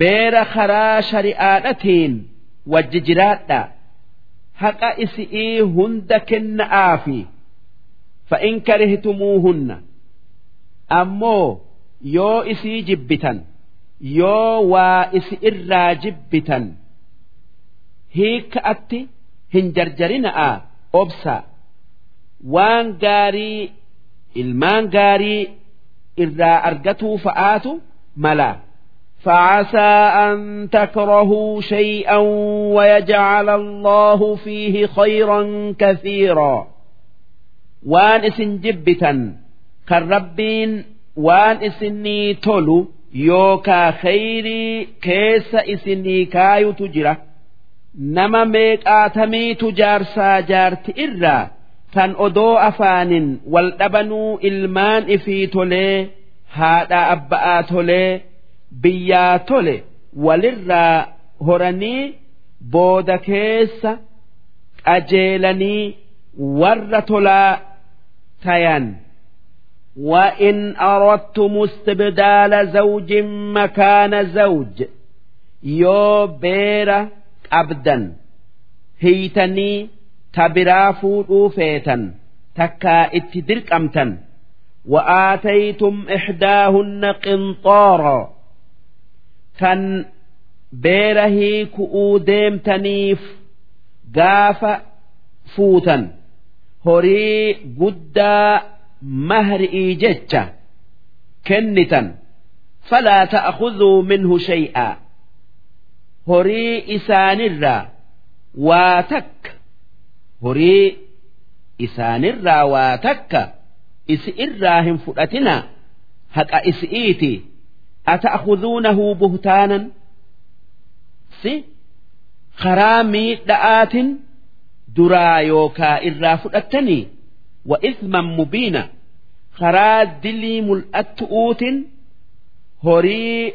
beera karaa shari'aadhatiin wajji jiraadha haqa isi'ii hunda kenna'aafi fa'in karihtumuuhunna ammoo yoo isii jibbitan yoo waa isi irraa jibbitan hiika'atti hin jarjarina'a obsa waan gaarii ilmaan gaarii irraa argatuu fa'aatu mala فعسى أن تكرهوا شيئا ويجعل الله فيه خيرا كثيرا وان اسن جبتا كالربين وان اسني تولو yookaa kheyrii keessa isinii kaayutu jira nama meeqaatamiitu jaarsaa jaarti irraa tan odoo afaanin wal dhabanuu ilmaan ifii tolee haadhaa abba'aa tolee biyyaa tole walirraa horanii booda keessa qajeelanii warra tolaa tayan. وإن أردتم استبدال زوج مكان زوج يو بيرة أبدا هيتني tabiraa fuudhuu feetan takkaa itti dirqamtan wa'aataytum ixdaahunna qinxoora kan beera hiiku'uu deemtaniif gaafa fuutan horii guddaa mahri'ii jecha kennitan falaa ta'khudhuu minhu shay'aa horii isaanirraa waa takka horii isaanirraa waa takka isi irraa hin fudhatina haqa isi'iiti ata'khudhuunahu buhtaanan si karaa miidha'aatin duraa yookaa irraa fudhattanii wa ithman mubiina karaa dilii mul'attu'uutin horii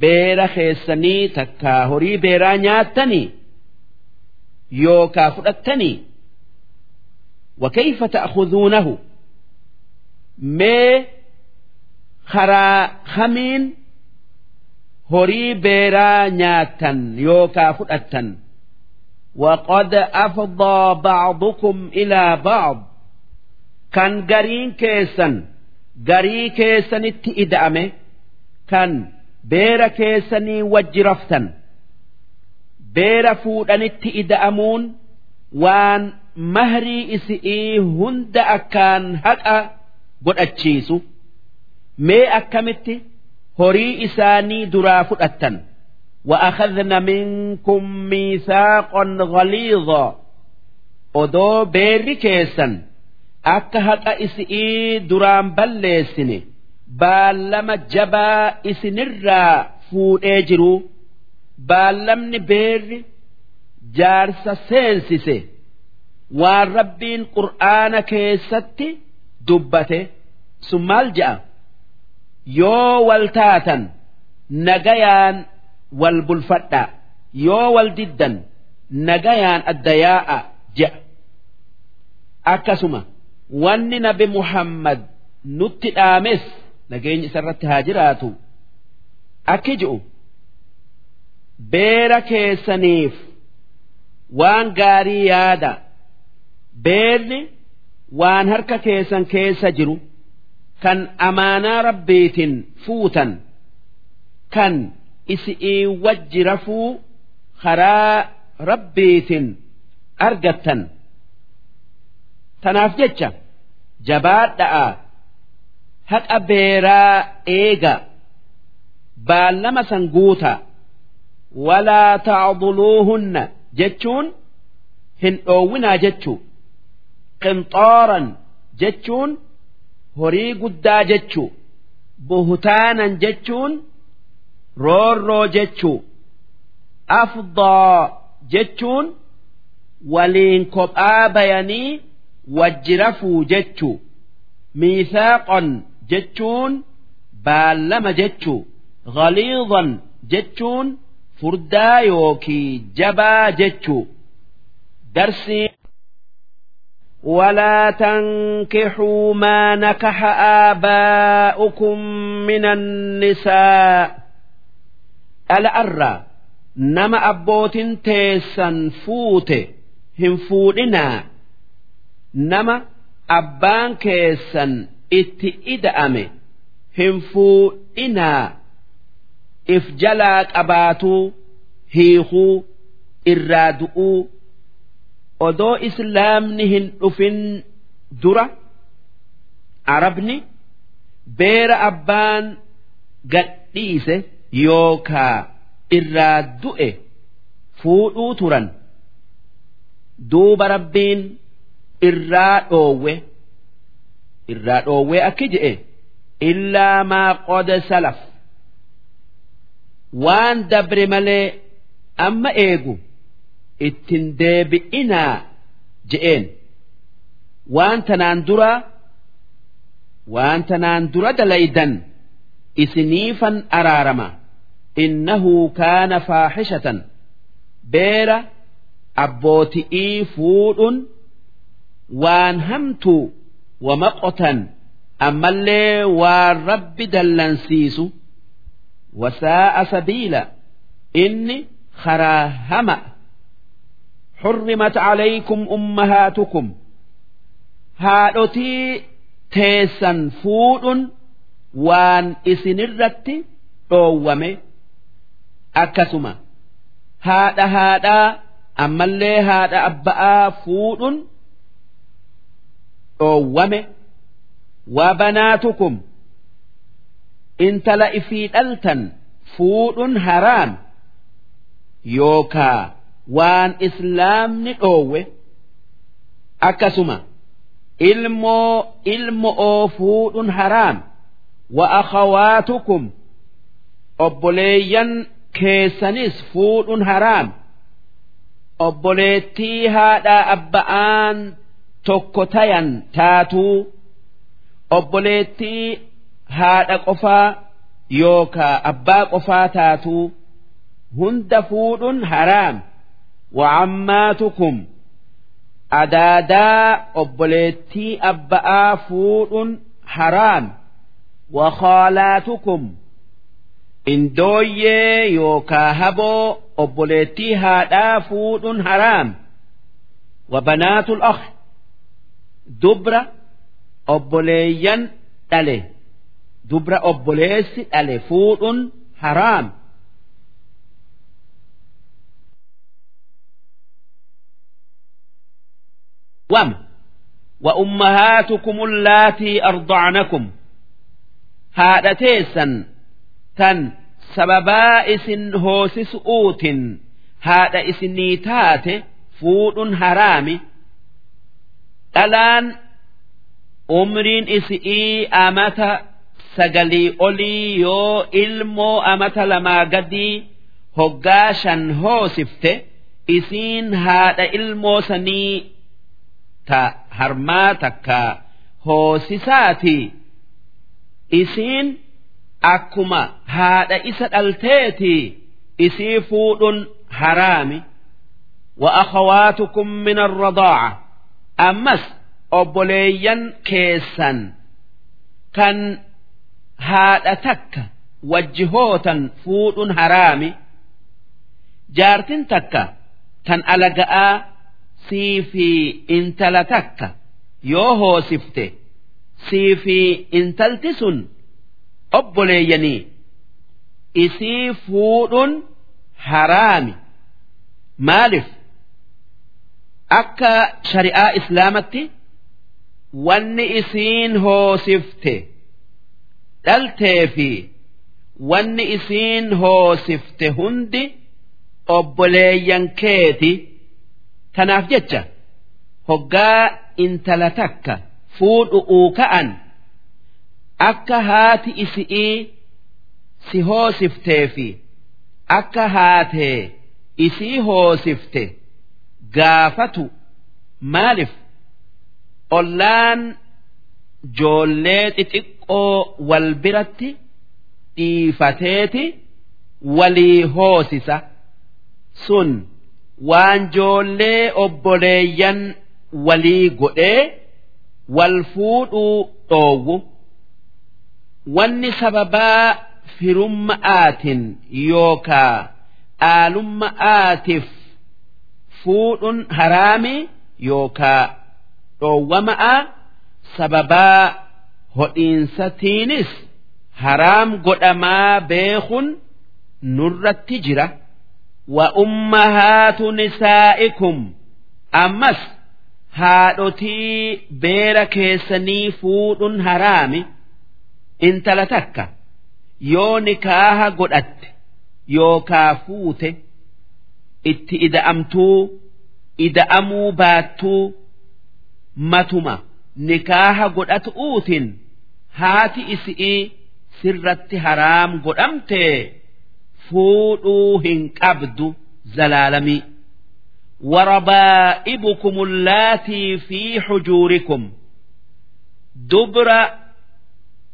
beera keessanii takkaa horii beeraa nyaattanii yookaa fudhattanii وكيف تأخذونه mee karaa kamiin horii beeraa nyaattan yookaa fudhattan وقد أفضى بعضكم إلى بعض كان قرين كيسا قري كيسا اتئدأمه كان بير كيسني وجرفتا بير فودن اتئدأمون وان mahrii isi'ii hunda akkaan haqa godhachiisu mee akkamitti horii isaanii duraa fudhattan وأخذن منكم ميثاقا غليظا odoo beerri keessan akka haqa isi'ii duraan balleessine baallama jabaa isinirraa fuudhee jiru baallamni beerri jaarsa seensise waan rabbiin qur'aana keessatti dubbate. Sun maal je'a yoo wal taatan nagayaan wal bulfadha. Yoo wal diddan nagayaan adda yaa'a je'a akkasuma wanni nabi muhammad nutti dhaames nageenyi isarratti haa jiraatu. Akki ji'u beera keessaniif waan gaarii yaada. Beerni waan harka keessan keessa jiru kan amaanaa rabbiitiin fuutan kan isi'ii wajji rafuu karaa rabbiitiin argattan tanaaf jecha jabaadha'a haqa beeraa eega baallama san guuta walaa tacduluuhunna jechuun hin dhoowwinaa jechuu qinxaaran jechuun horii guddaa jechuu buhtaanan jechuun roorroo jechuu afdaa jechuun waliin kophaa bayanii wajji rafuu jechuu miisaaqan jechuun baallama jechuu ghaliidan jechuun furdaa yookii jabaa jechuu darsiin ولا تنكحوا ما نكح آباؤكم من النساء الأرى نما أبوت تيسا فوت هم فودنا nama abbaan keessan itti ida'ame hin fuudhinaa if jalaa qabaatuu hiikuu irraa du'uu odoo islaamni hin dhufin dura arabni beera abbaan gadhiise yookaa irraa du'e fuudhuu turan duuba rabbiin. Irraa dhoowwe irraa dhoowwe akki je'e illaa maa qod salaf. Waan dabre malee amma eegu ittin deebi'inaa je'een. Waan tanaan dura waan tanaan dura dalaydan isiniifan araarama. Innahu kaana faaxishatan beera abbooti'ii fuudhun waan hamtuu wamaqotan ammallee waan rabbi dallansiisu wasaa'a sabiila inni karaa hama حرمت عليكم أمهاتكم هادوتي تيسن فود وان إسنرت أوومي أكسما هذا هذا أما اللي هذا أبقى dhoowwame waa banaatukum? Intala ifii dhaltan fuudhun haraam yookaa waan islaamni dhoowwe akkasuma ilmoo ilmo'oo fuudhun haraam wa akhawaatukum obboleeyyan keessanis fuudhun haraam obboleettii haadhaa abba'aan tokko tayan taatuu obboleettii haadha qofaa yookaa abbaa qofaa taatuu hunda fuudhuun haraam وعماتكم أدادا أبوليتي أبآ فود حرام وخالاتكم إن دوي يوكاهبو أبوليتي هادا فود حرام وبنات الأخ دبرة أبوليا ألي دبرة أبوليس ألي فود حرام وم وأمهاتكم اللاتي أرضعنكم هذا تيسا تن سببا إسن هوسس أوت هذا إسنيتات فود هرامي dhalaan umriin isii amata sagalii olii yoo ilmoo amata lamaa gadii hoggaa shan hoosifte isiin haadha ilmoo sanii ta harmaa takka hoosisaati. Isiin akkuma haadha isa dhalteeti isii fuudhun haraami. Wa akhawaatukum min arradaa'a. Ammas obboleeyyan keessan kan haadha takka wajjihootan fuudhuun haraami jaartin takka tan alaga'aa sii fi intala takka yoo hoosifte sii fi intalti sun obboleeyyanii isii fuudhuun haraami. Maaliif akka shari'aa islaamatti wanni isiin hoosifte dhaltee fi wanni isiin hoosifte hundi obboleeyyan keeti tanaaf jecha. Hoggaa intala takka fuudhu'uu ka'an akka haati isi'ii si hoosiftee fi akka haatee isii hoosifte gaafatu maaliif ollaan joollee xixiqqoo wal biratti dhiifateeti walii hoosisa. Sun waan joollee obboleeyyan walii godhee wal fuudhuu dhoowwu. Wanni sababaa firumma'aatiin yookaa aalumma'aatiif fuudhuun haraami yookaa dhoowwama'a sababaa hodhiinsatiinis haraam godhamaa beekun nurratti jira. Wa ummahaatu nisaa'ikum ammas haadhotii beera keessanii fuudhuun haraami intala takka. Yoo nikaaha godhatte yookaa fuute itti ida'amtuu ida'amuu baattuu matuma nikaaha godhatu'uutin haati isi'ii sirratti haraam godhamtee fuudhuu hin qabdu zalaalamii وربائبكم اللاتي في حجوركم دبر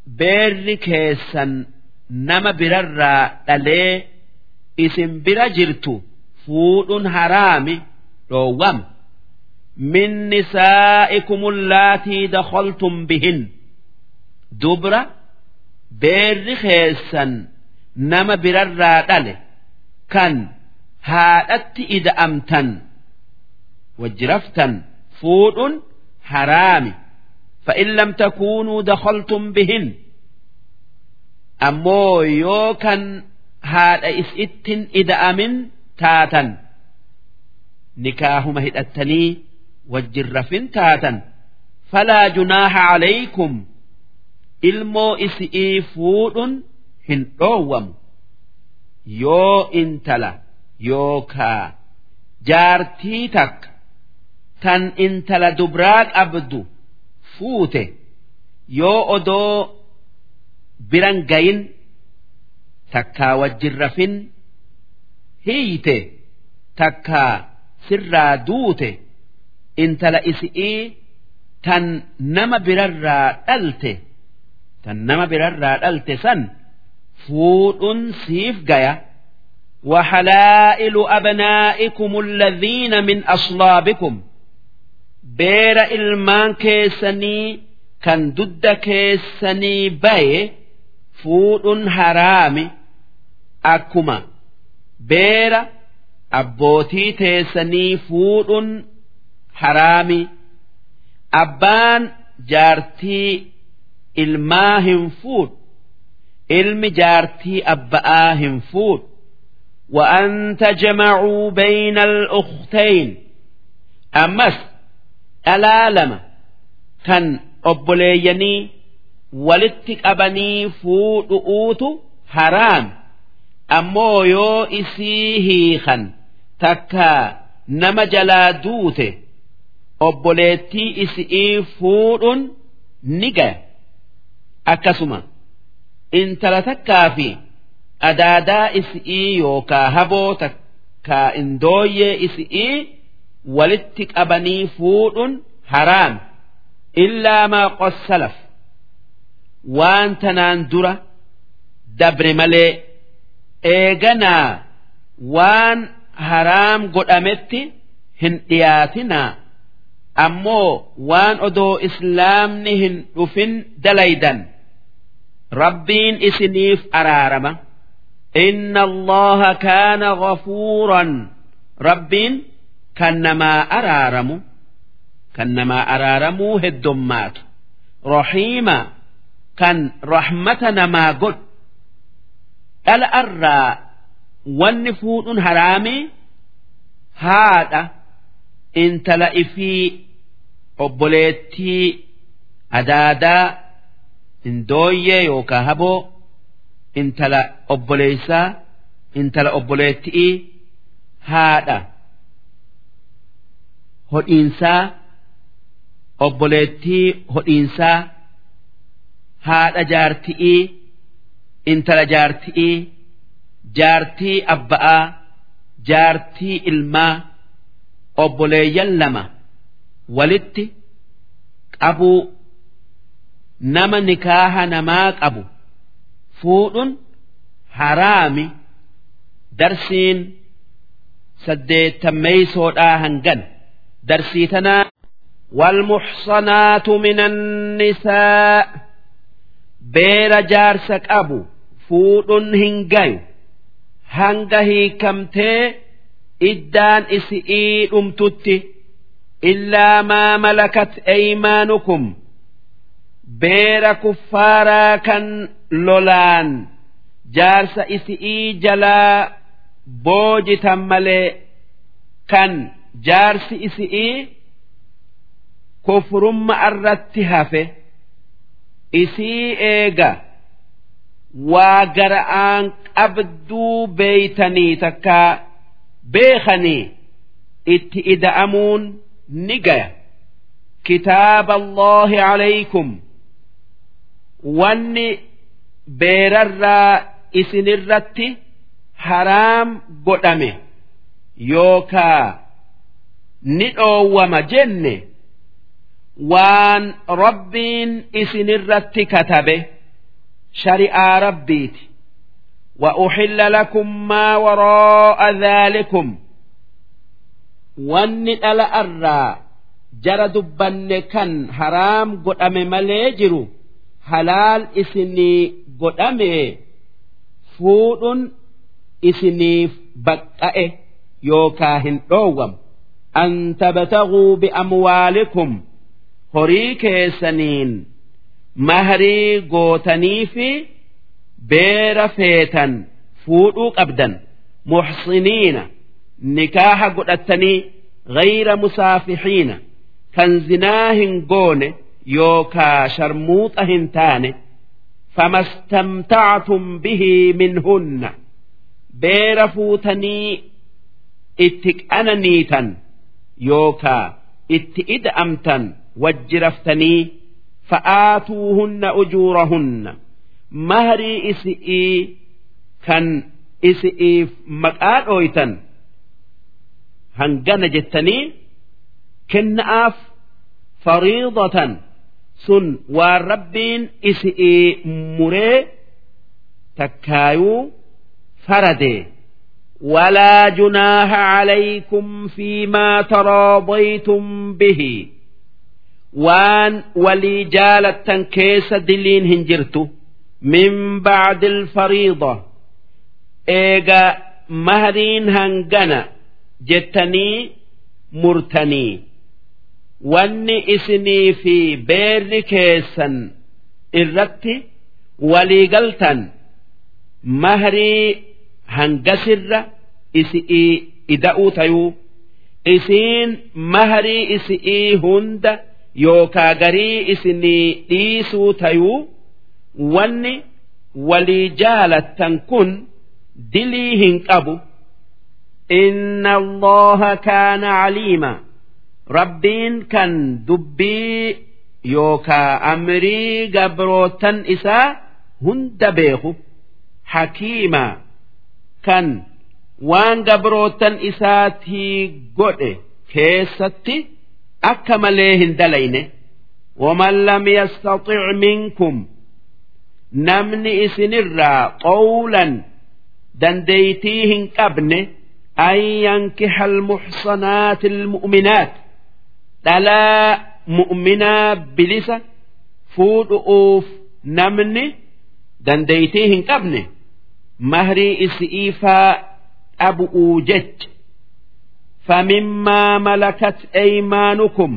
بير كيسا نما بررا دلي اسم برجرت fuudhuun haraami dhoowwama min nisaa'ikum allaatii dakhaltum bihin. Dubra beerri keessan nama birarraa dhale kan haadhatti ida'amtan wajjiraftan fuudhuun haraami. Fa'in lam takuunuu dakhaltum bihin. Ammoo yoo kan haadha is'ittin ida'amin taatan nikaahuma hidhattanii wajjirrafin taatan. Falaa junaaha calaykum ilmoo isi'ii fuudhuun hin dhoowwamu. Yoo intala yookaa jaartii takka. Tan intala dubraa qabdu fuute. Yoo odoo biran gayin takkaa wajjin rafin hiite takkaa sirraa duute intala isi'ii tan nama birarraa dhalte tan nama birarraa dhalte san fuudhuun siif gaya. وحلائل أبنائكم الذين من أصلابكم بير إلمان كيسني كان ضد كيسني باي فود حرام أكما بير أبوتي تيسني فود حرام أبان جارتي إلماهم فود إلم جارتي أبآهم فود وأن تجمعوا بين الأختين أمس ألا لما كان أبليني ولتك أبني فود أوت حرام ammoo yoo isii hiikan takka nama jalaa duute. Obboleettii isi'ii fuudhuun ni gaya. Akkasuma intala takkaa fi adaadaa isi'ii yookaa haboo takkaa indooyyee isi'ii walitti qabanii fuudhuun haraam. Illaa maa qossalaf. Waan tanaan dura dabre malee. Eeganaa waan haraam godhametti hin dhiyaatinaa ammoo waan odoo islaamni hin dhufin dalaydan. Rabbiin isiniif araarama. Inna allaha kaana ghafuuran. Rabbiin kan namaa araaramu. Kan namaa araaramuu heddommaatu rahiima kan rahmata namaa godhu dhala irraa wanni fuudhuun haraamii haadha intala ifii obboleettii adaadaa indooyyee yookaan haboo intala obboleessaa intala obboleettii haadha. Hodhiinsaa obboleettii hodhiinsaa haadha jaarti'ii intala jaarti'ii jaartii abba'aa jaartii ilmaa obboleeyyan lama walitti qabuu nama nikaaha namaa qabu fuudhuun haraami darsiin saddeettameeysoodhaa hangan darsii tanaa والمحصنات من النساء beera jaarsa qabu fuudhuun hin gayu. Hanga hiikamtee iddaan isi'ii dhumtutti illaa maa malakat eeymaanukum beera kuffaaraa kan lolaan jaarsa isi'ii jalaa boojitan malee kan jaarsi isi'ii kufrumma irratti hafe isii eega waa gara'aan qabduu beeytanii takkaa beekanii itti ida'amuun ni gaya. Kitaaba Allaahi alaykum. Wanni beerarraa isinirratti haraam godhame yookaa ni dhoowwama jenne waan rabbiin isinirratti katabe shari'aa rabbiiti وأحل لكم ما وراء ذلكم wanni dhala irraa jara dubbanne kan haraam godhame malee jiru halaal isinii godhame fuudhuun isiniif baqqa'e yookaa hin dhoowwamu an tabtaguu biamwaalikum horii keessaniin mahrii gootanii fi beera feetan fuudhuu qabdan. Muxsiniina nikaaha godhattanii gayra musaafixiina. Kan zinaa hin goone yookaa sharmuuxa hin taane fama istamtactum bihi minhunna. Beera fuutanii itti qananiitan yookaa itti ida'amtan wajji raftanii fa'aatuuhunna ujuurahunna mahrii isi'ii kan isi'iif maqaa dhooytan hangana jettanii kenna'aaf fariidatan sun waan rabbiin isi'ii muree takkaayuu faradee ولا جناح عليكم فيما تراضيتم به waan walii jaalattan keessa diliin hin jirtu min bacdi alfariida eega mahriin hangana jettanii murtanii. Wanni isinii fi beerri keessan irratti waliigaltan mahrii hangasirra isi'ii ida'uu tayuu isiin mahrii isi'ii hunda yookaa garii isinii dhiisuu tayuu wanni walii jaalattan kun dilii hin qabu. Inna Allooha kaana caliima rabbiin kan dubbii yookaa amrii gabrootan isaa hunda beeku hakiimaa kan waan gabrootan isaatii godhe keessatti. akka malee hin dalayne. waman lam yastaxic minkum namni isinirraa qowlan dandeeytii hin qabne an yankixa almuxsanaati almu'minaat dhalaa mu'minaa bilisa fuudhu'uuf namni dandeeytii hin qabne mahrii isi'iifaa dhabu'uu jecha famimmaa malakat eeymaanukum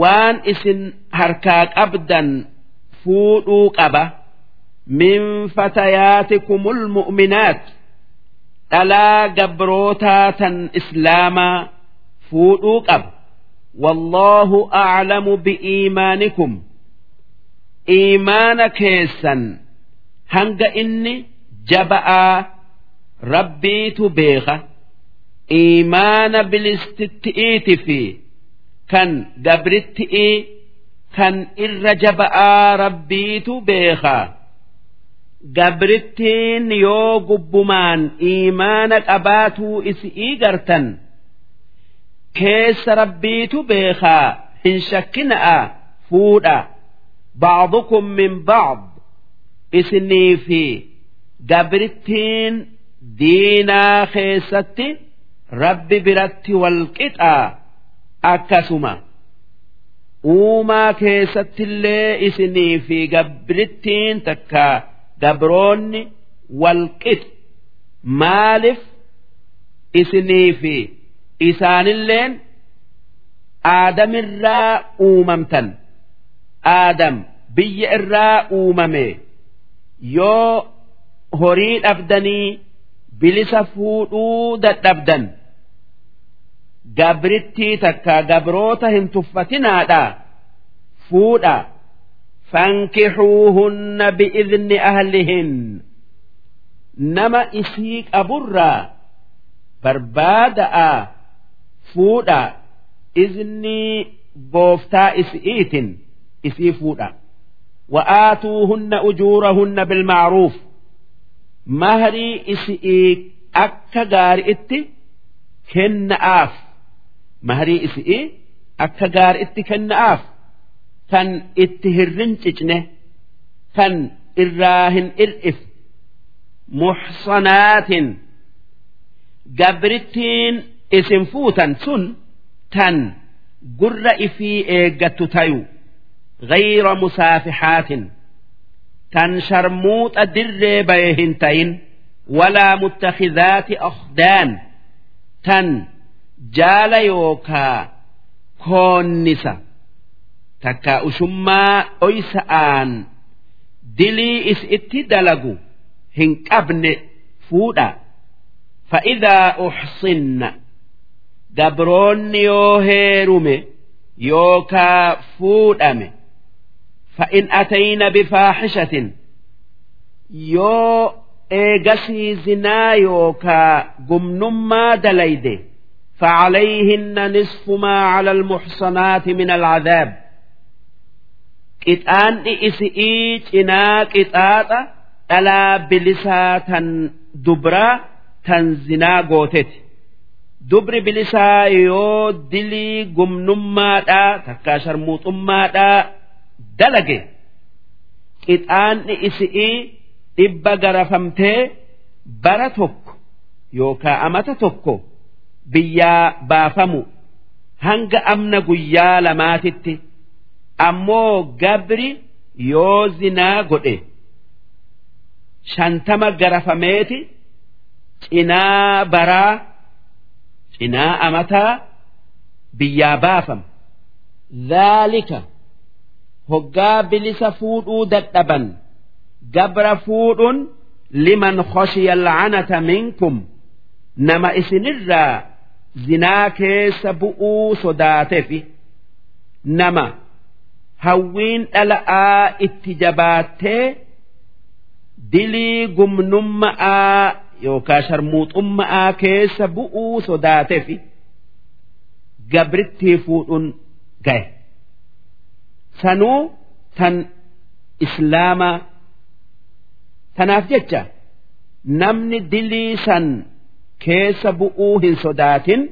waan isin harkaa qabdan fuudhuu qaba min fatayaatikumul mu'minaat dhalaa gabrootaa tan islaamaa fuudhuu qaba wallaahu aclamu bi'iimaanikum iimaana keessan hanga inni jaba'aa rabbiitu beeka iimaana bilistitti'iiti fi kan gabritti'ii kan irra jaba'aa rabbiitu beekaa gabrittiin yoo gubbumaan iimaana qabaatuu isi'ii gartan keessa rabbiitu beekaa hin shakkina'a fuudha ba'dukum min ba'd isinii fi gabrittiin diinaa keessatti rabbi biratti walqixaa akkasuma. Uumaa keessattillee isinii fi gabrittiin takka gabroonni walqixu maaliif isinii fi isaanilleen aadamirraa uumamtan? Aadam biyya irraa uumame. Yoo horii dhabdanii bilisa fuudhuu dadhabdan gabrittii takka gabroota hin tuffatinaadha. Fuudha. Fankixuuhunna bi'izni ahlihin. Nama isii qaburraa barbaada'a. Fuudha. Iznii gooftaa isi'iitin isii fuudha. Wa'aatuuhunna ujuurahunna bilmaaruuf mahrii isi'ii akka gaari'itti kenna'aaf. غار إتي كن آف مهري إسئي أكا غار إتي كن آف كان إتهرن تجنه كان إراهن إرئف محصنات قبرتين اسم فوتا سن تن قر إفي إيقت تيو غير مسافحات تن شرموط در بيهنتين ولا متخذات jaala yookaa koonnisa. Takka ushummaa oysa aan dilii is itti dalagu hin qabne fuudha. Fa'idaa uxsinna dabroonni yoo heerume yookaa fuudhame. Fa'in atayna bifaaxishatin. Yoo eegasii zinaa yookaa gumnummaa dalayde فعليهن نصف ما على المحصنات من العذاب قطان إسئي إنا قطاطة ألا بلساتا دبرا تنزنا قوتت dubri bilisaa yoo dilii gumnummaadhaa takkaa sharmuuxummaadhaa dalage qixaanni isi'ii dhibba garafamtee bara tokko yookaa amata tokko biyyaa baafamu. Hanga amna guyyaa lamaatitti ammoo gabri yoo zinaa godhe. Shantama garafameeti cinaa baraa cinaa amataa biyyaa baafam dhaalika hoggaa bilisa fuudhuu dadhaban. Gabra fuudhuun liman khoshiya al'anata minkum. Nama isinirraa zinaa keessa bu'uu sodaatefi nama hawwiin dhala'aa itti jabaattee dilii gumnumma'aa yookaan sharmuuxummaa keessa bu'uu sodaatefi gabrittii fuudhuun gahe. Sanuu tan islaamaa tanaaf jecha namni dilii san keessa bu'uu hin sodaatin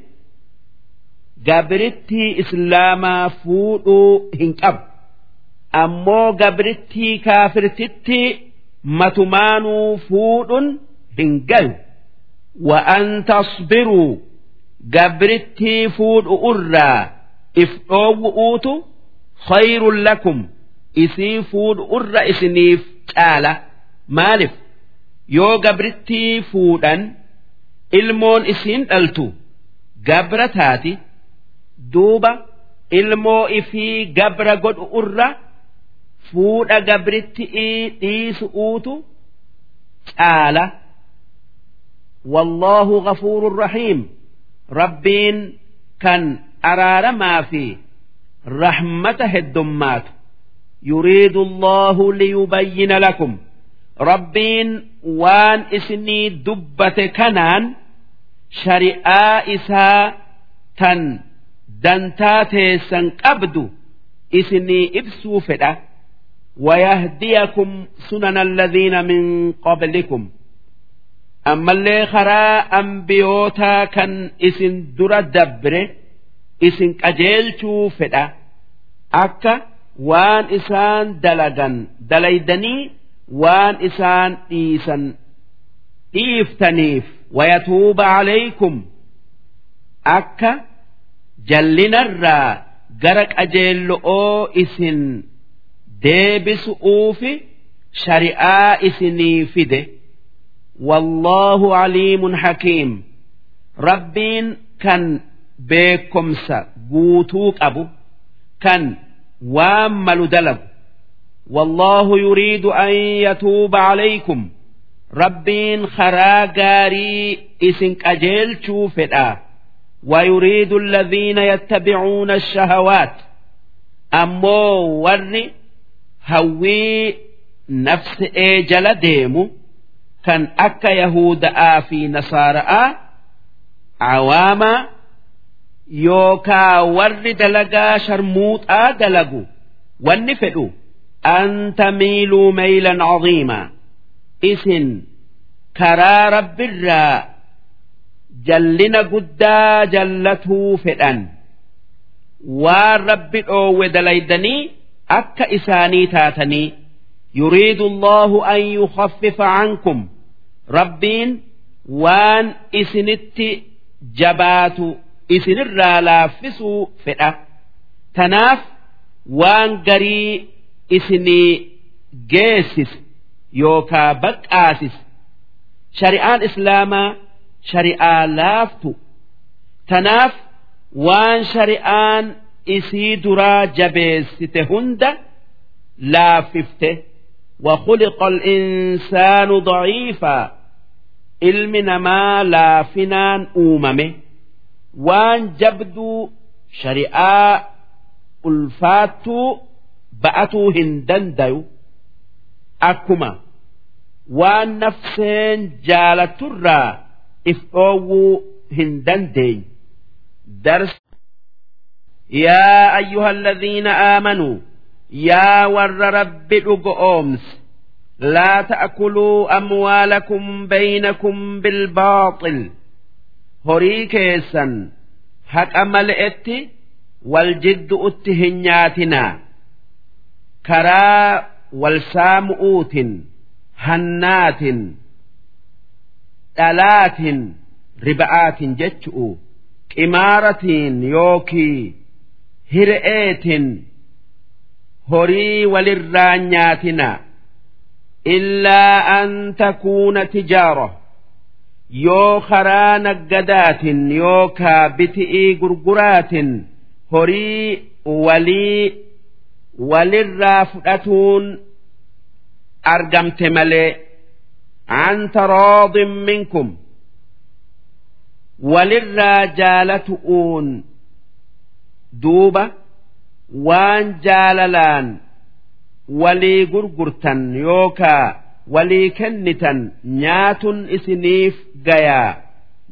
gabrittii islaamaa fuudhuu hin qabu. Ammoo gabrittii kaafirtitti matumaanuu fuudhuun hin galu. Wa'an tasbiruu gabrittii fuudhu irraa if dhoowwu'uutu khayrun lakum isii fuudhu irra isiniif caala. Maalif yoo gabrittii fuudhan ilmoon isiin dhaltu. Gabra taati. Duuba ilmoo ifii gabra godhu irra fuudha gabritti dhiisu'uutu caala. Wallaahu ghafuurun rahiim. Rabbiin kan araaramaa fi rahmata heddummaatu. Yuriidu allaahu liyubayyina lakum. لكم ربين وان اسني دبة كنان شريعة إساء تن دنتات سنقبد اسني إبسو فدا ويهديكم سنن الذين من قبلكم ammallee karaa ambiyootaa kan isin dura dabre isin qajeelchuu fedha akka waan isaan dalagan dalaydanii waan isaan dhiisan dhiiftaniif wayatuuba calaykum akka jallinarraa gara qajeello'oo isin deebisu'uufi shari'aa isinii fide. Wallaahu aliimun hakiim. Rabbiin kan beekomsa guutuu qabu kan waan malu dalagu. والله يريد أن يتوب عليكم ربين خراغاري إسنك أجيل شوفتا ويريد الذين يتبعون الشهوات أمو وري هوي نفس إيجل ديمو kan akka Yahuda'aa fi Nasaara'aa cawaama yookaa warri dalagaa sharmuuxaa dalagu wanni fedhu an tamiiluu maylan caziimaa isin karaa rabbirraa jallina guddaa jallatuu fedhan waan rabbi dhoowwe dalaydanii akka isaanii taatanii يريد الله أن يخفف عنكم ربين وان إسنت جبات إسن الرالافسوا فئة تناف وان قري إسني جيسس يوكا بكآسس شريعان إسلاما شريعة لافت تناف وان شريعان إسي درا جبيست هند لاففته وخلق الإنسان ضعيفا علمنا ما لا فنان أوممه وان جبدو شريعة ba'atuu hin dandayu akkuma waan nafseen jaalaturraa if dhoowwuu hin dandeenye. Darsa. yaa ayyuhalladhiina aamanuu yaa warra rabbi dhugo oomsi laa ta'akuluu amwaalakum baynakum bilbaaxil horii keessan haqa mala'etti wal jiddu'utti hin nyaatinaa. Karaa wal saamu'uutin hannaatin dhalaatin riba'aatin jechu'u qimaaratiin yookii hire'eetin horii walirraa nyaatina illaa an takuuna tijaara yoo karaa naggadaatin yookaa biti'ii gurguraatin horii walii walirraa fudhatuun argamte malee an taraadin minkum. Walirraa jaalatu'uun duuba waan jaalalaan walii gurgurtan yookaa walii kennitan nyaatun isiniif gayaa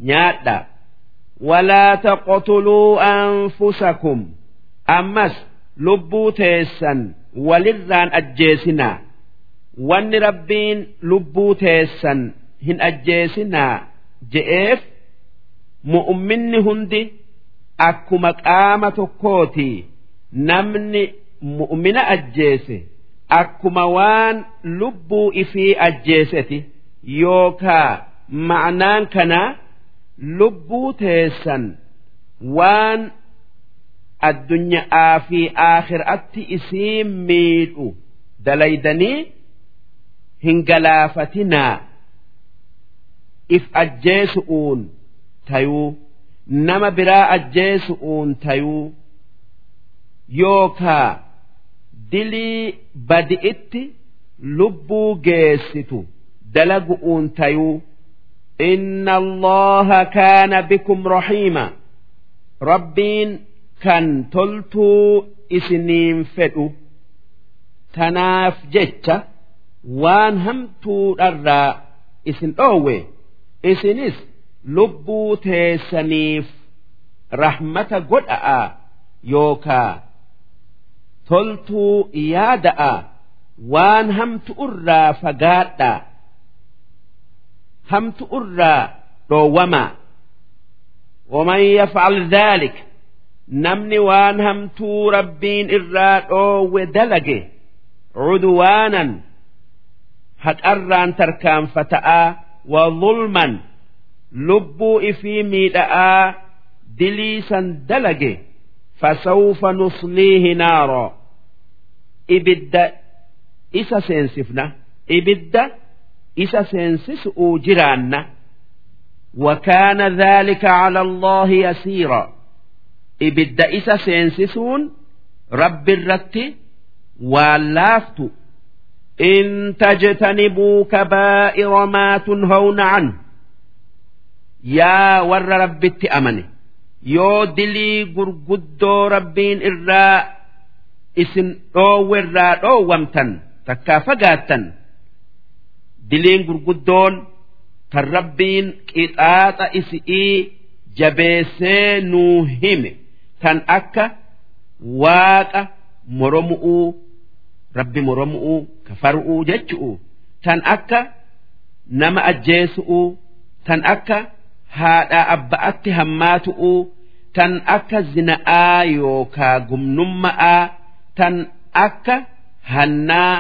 nyaadha. Walaa taqtuluu anfusakum. Ammas lubbuu teessan walirraan ajjeesinaa. Wanni rabbiin lubbuu teessan hin ajjeesinaa je'eef mu'umminni hundi akkuma qaama tokkootii namni mu'mina ajjeese akkuma waan lubbuu ifii ajjeeseti yookaa ma'naan kanaa lubbuu teessan waan addunyaa fi aakhiratti isiin miidhu dalaydanii hin galaafatinaa. If ajjeesu'uun tayuu nama biraa ajjeesu'uun tayuu yookaa dilii badi'itti lubbuu geessitu dalagu'uun tayuu inna allaha kaana bikum rahiima. Rabbiin كان تلتو إسنين فدو تناف جتة وان همتو الرا إسن أوي إسنس لبو تيسنيف رحمة قد يوكا تلتو يادا وان همتو الرا فقادا همت أرى روما ومن يفعل ذلك نمني وان همت ربين إرى رو دلقه عدوانا هد أران تركان فتاة وظلما لبوا إفي ميداء دليسا دلقه فسوف نصليه نارا إبد إسا سينسفنا إبد isa seensisu'uu jiraanna وكان ذلك على الله يسيرا ibidda isa seensisuun rabbi irratti waan laaftu in tajtanibuu kabaa'ira maa tunhawna an. Yaa warra rabbitti amane yoo dilii gurguddoo rabbiin irraa isin dhoowwe irraa dhoowwamtan takkaa fagaattan diliin gurguddoon kan rabbiin qixaaxa isi'ii jabeessee nuu hime kan akka waaqa moromu'uu rabbi moromu'uu kafaru'uu jechu'u tan akka nama ajjeesu'uu tan akka haadhaa abba'atti hammaatu'uu tan akka zina'aa yookaa gumnumma'aa tan akka hannaa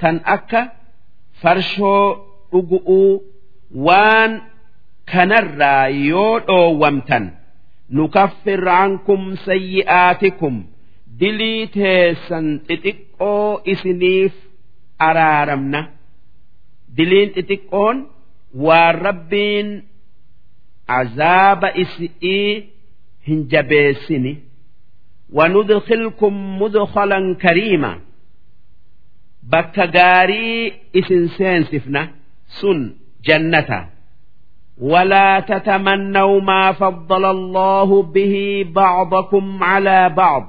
tan akka farshoo dhugu'uu waan kanarraa yoo dhoowwamtan nukaffir ankum sayyi'aatikum. Dilii teessan xixiqqoo isiniif araaramna. Diliin xixiqqoon waan rabbiin azaaba isi'ii hin jabeessini. Wanudkilkum mudkalan kariima. Bakka gaarii isin seensifna sun jannata. ولا تتمنوا ما فضل الله به بعضكم على بعض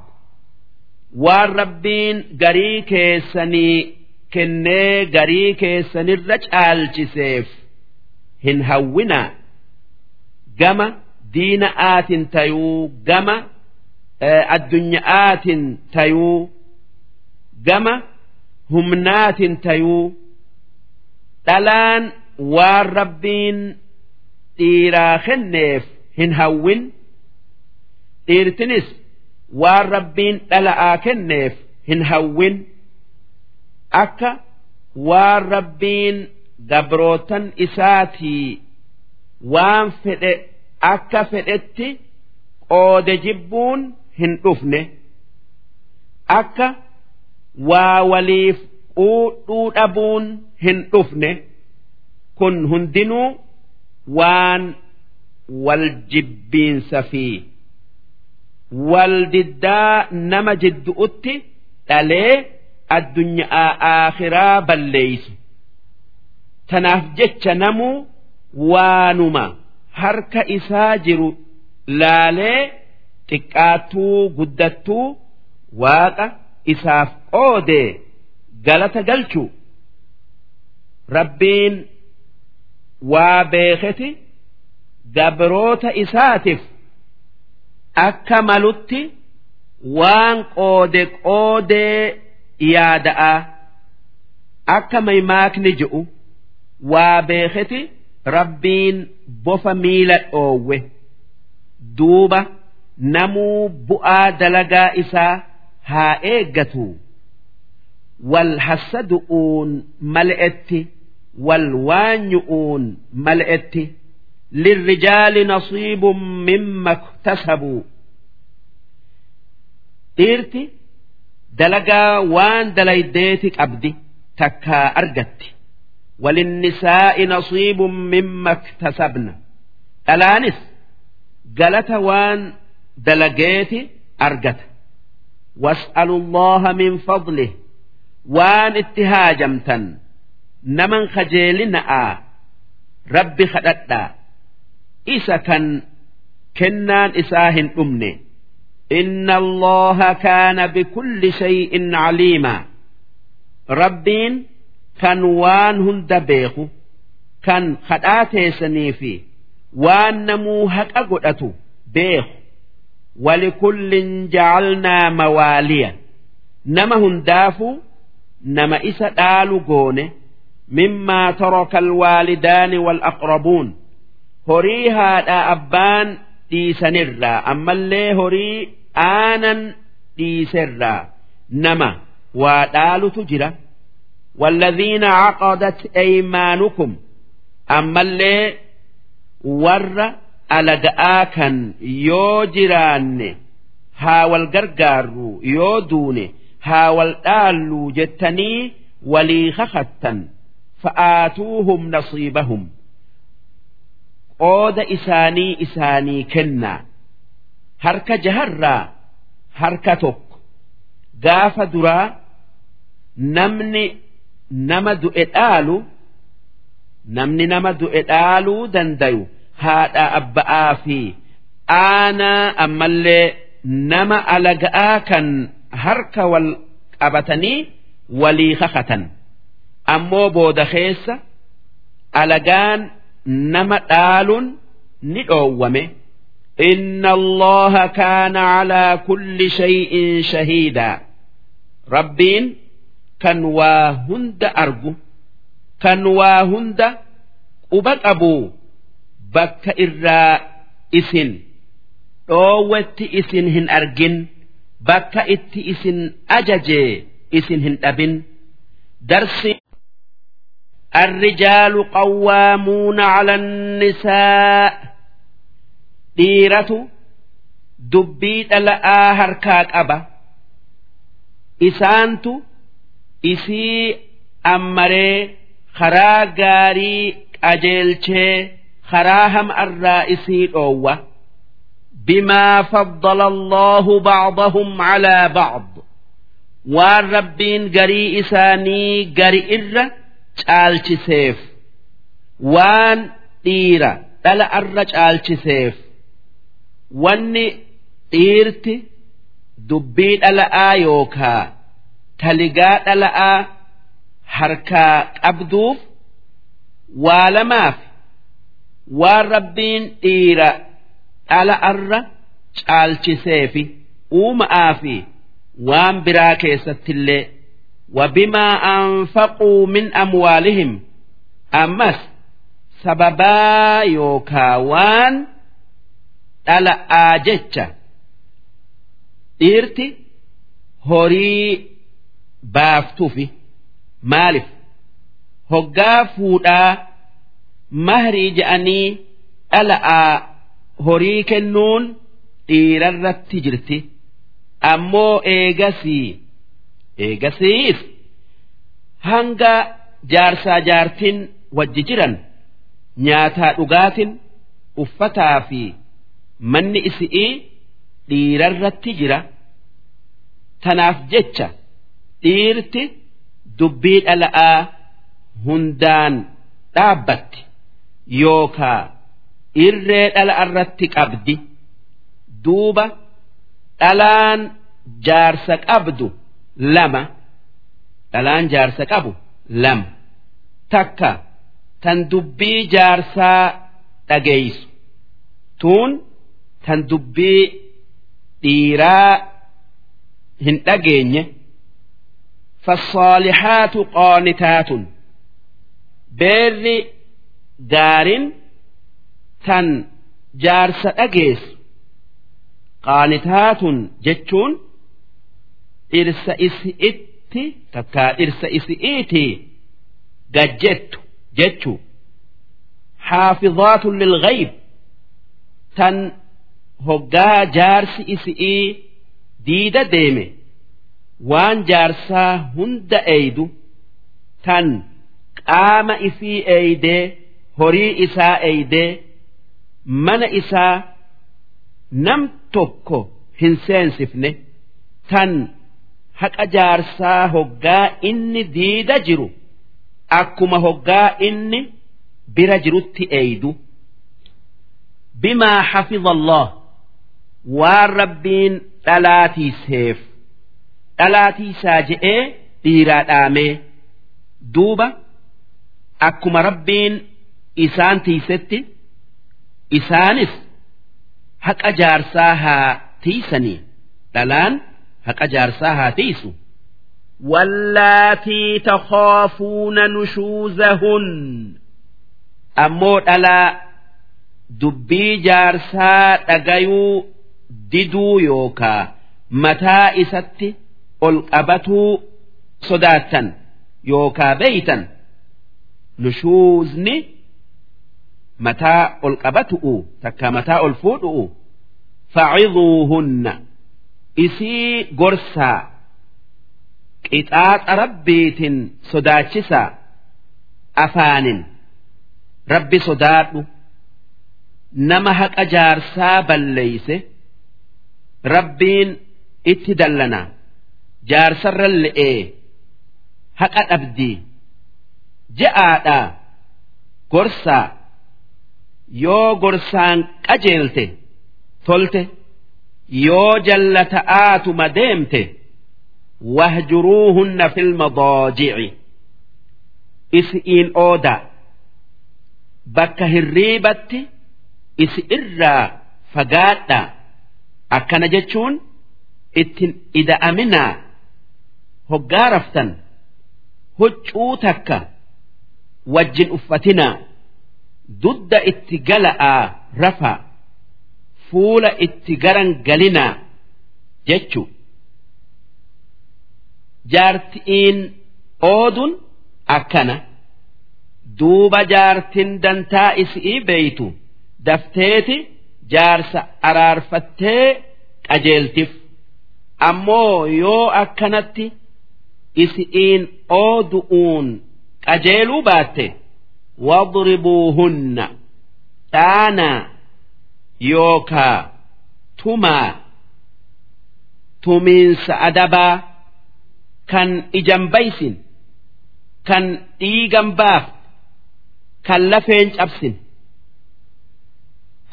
والربين غري كيسني كني غري كيسني الرجال جسيف هن هونا جما دين آت تيو جما الدنيا آت تيو جما humnaatin tayuu dhalaan waan rabbiin dhiiraa kenneef hin hawwin. Dhiirtinis waan rabbiin dhala'aa kenneef hin hawwin. Akka waan rabbiin gabrootan isaatii waan fedhe akka fedhetti qoode jibbuun hin dhufne. Akka waa waliif quudhuu dhabuun hin dhufne. Kun hundinuu waan wal jibbiinsa fi. Wal diddaa nama jiddu'utti dhalee addunyaa aakhiraa balleeysu tanaaf jecha namuu waanuma harka isaa jiru laalee xiqqaattuu guddattuu waaqa isaaf qoodee galata galchu. Rabbiin waa beeketi gabroota isaatiif akka malutti waan qoode qoodee yaada'a. Akka maymaakni je'u waa beeketi rabbiin bofa miila dhoowwe. Duuba namuu bu'aa dalagaa isaa haa eeggatu. Wal hassadu'uun mal'etti wal waanyu'uun mal'etti lirrijaali nasiibun mimma tasabuu dhiirti dalagaa waan dalaydeeti qabdi takkaa argatti. Walinnisaa'i nasiibun mimma tasabna dhalaanis galata waan dalageeti argata. Was'alu allaha min fadlih waan itti haajamtan. Naman kajeelina'aa rabbi kadhadhaa isa kan kennaan isaa hin dhumne inna allaha kaana bikulli shay'in caliimaa rabbiin kan waan hunda beeku kan kadhaa teessanii fi waan namuu haqa godhatu beeku. Walikullin jacalnaa mawaaliya nama hundaafuu nama isa dhaalu goone mimmaa taraka alwaalidaani walaqrabuun horii haadhaa abbaan dhiisanirraa ammallee horii aanan dhiiserraa nama waa dhaalutu jira والذين عقدت أيمانكم أما اللي ور ألقآكا يو جيران هاول قرقارو يو دوني هاول آلو جتني ولي خختا fa'aatuuhum nasiibahum qooda isaanii isaanii kennaa harka jaharraa harka tokko gaafa duraa namni nama du'e dhaalu namni nama du'e dhaaluu dandayu haadha abba'aa fi aanaa ammallee nama alaga'aa kan harka wal qabatanii walii kakatan. ammoo booda keessa alagaan nama dhaaluun ni dhoowwame إن الله كان على كل شيء شهيدا ربين kan waa hunda argu kan waa hunda quba qabu bakka irraa isin dhoowwetti isin hin argin bakka itti isin ajaje isin hin dhabin darsi الرجال قوامون على النساء ديرة دبيت لآ هركاك أبا إسانتو isii ammaree karaa gaarii qajeelchee karaa ham'arraa isii dhoowwa bimaa faddala allahu bacdahum calaa bacd waan rabbiin garii isaanii gari irra caalchiseef. Waan dhiira dhala irra caalchiseef. Wanni dhiirti dubbii dhala'aa yookaa taligaa dhala'aa harkaa qabduuf waa lamaaf waan rabbiin dhiira dhala'arra caalchiseefi uuma'aa fi waan biraa keessattillee wabimaa anfaquu min amwaalihim ammas sababaa yookaa waan dhala'aa jecha dhiirti horii baaftuufi maaliif hoggaa fuudhaa mahrii je'anii dhala'aa horii kennuun dhiirarratti jirti ammoo eegasii eegasiis hanga jaarsaa jaartiin wajji jiran nyaataa dhugaatin uffataa fi manni isi'ii dhiirarratti jira. Tanaaf jecha dhiirti dubbii dhala'aa hundaan dhaabbatti yookaa irree dhala irratti qabdi duuba dhalaan jaarsa qabdu lama. Dhalaan jaarsa qabu lama takka. Tan dubbii jaarsaa dhageeysu. Tuun tan dubbii dhiiraa hin dhageenye. Fassaalixaatu qoonitaatun beerri gaarin tan jaarsa dhageessu qaanitaatun jechuun dhirsa isi'itti takkaa dhirsa isi'iiti gajjettu jechu haafizaatun lilgayb tan hoggaa jaarsi isi'ii diida deeme. Waan jaarsaa hunda eeydu tan qaama isii eeydee horii isaa eeydee mana isaa nam tokko hin seensifne tan haqa jaarsaa hoggaa inni diida jiru akkuma hoggaa inni bira jirutti eeydu bimaa hafiza Allah waan rabbiin dhalaatiiseef dhalaatiisaa je'ee dhiiraa dhaamee duuba akkuma rabbiin isaan tiisetti isaanis haqa jaarsaa haa tiisanii dhalaan haqa jaarsaa haa tiisu wallaatii takhaafuuna nushuuzahun ammoo dhalaa dubbii jaarsaa dhagayuu diduu yookaa mataa isatti ol qabatuu sodaattan yookaa beeytan nushuuzni mataa ol qabatu'u takka mataa ol fuudhu'u faciduuhunna isii gorsaa qixaaxa rabbiitin sodaachisaa afaanin. Rabbi sodaadhu nama haqa jaarsaa balleeyse rabbiin itti dallana jaarsarra le'ee haqa dhabdii je'aadhaa gorsaa yoo gorsaan qajeelte tolte yoo jallata'aatuma deemte wahjuruuhunna fil madaaji'i. Isi'iin oodaa bakka hirriibatti isi irraa fagaadhaa akkana jechuun ittin ida'aminaa. Hoggaa raftan huccuu takka wajjin uffatinaa. Dudda itti gala'aa rafaa fuula itti garan galinaa jechu. Jaartiin oodun akkana. Duuba jaartin dantaa isii beeytu. Dafteeti jaarsa araarfattee qajeeltif. Ammoo yoo akkanatti isi'iin oodu'uun qajeeluu baatte. Wadribuuhunna. Dhaanaa yookaa tumaa tumiinsa adabaa kan ijan baysin kan dhiigan baaf kan lafeen cabsin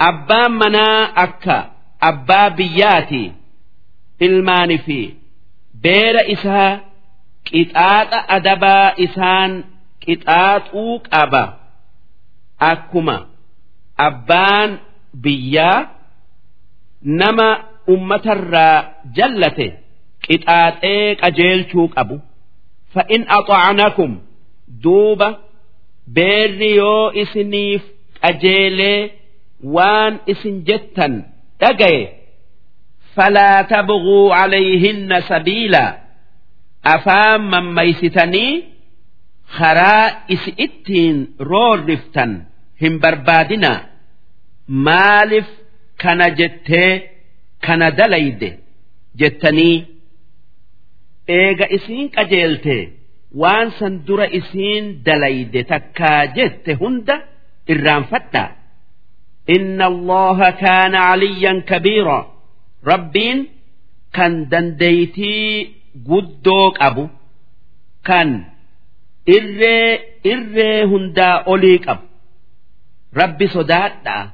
abbaan manaa akka abbaa biyyaati ilmaani fi beera isaa qixaaxa adabaa isaan qixaaxuu qaba akkuma abbaan biyyaa nama ummatarraa jallate qixaaxee qajeelchuu qabu. Fa'in axa'anakum duuba beerri yoo isiniif qajeelee waan isin jettan dhagaye falaa tabghuu calayhinna sabiilaa afaan mammaysitanii karaa isi ittiin roorriftan hin barbaadinaa maaliif kana jettee kana dalayde jettanii eega isiin qajeelte waan san dura isiin dalayde takkaa jette hunda irraanfadhaa inna allaha kaana caliyyan kabiira. Rabbiin kan dandeeytii guddoo qabu kan irree irree hundaa olii qabu. Rabbi sodaadhaa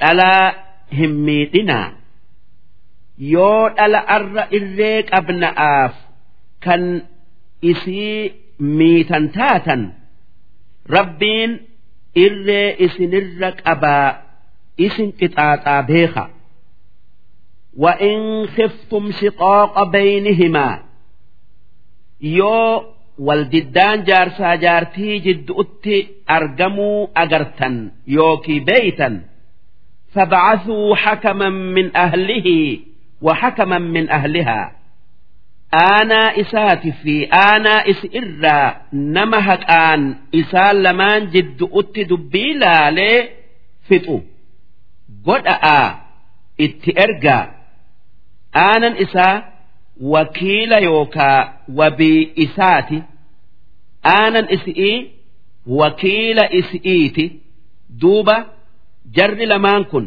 dhalaa hin miidhinaa yoo dhala arra irree qabna'aaf kan isii miitan taatan rabbiin irree isinirra qabaa isin qixaaxaa beeka وإن خفتم شقاق بينهما يو والددان جارسا جارتي جد أتي أرجموا أجرتا يوكي بيتا فبعثوا حكما من أهله وحكما من أهلها آنا إسات في آنا إس إرا نمهك آن إسال لمان جد أتي دبيلا لي فتو قد آ اتئرقا aanan isaa wakiila yookaa wabii isaati aanan isi'ii wakiila isi'iiti duuba jarri lamaan kun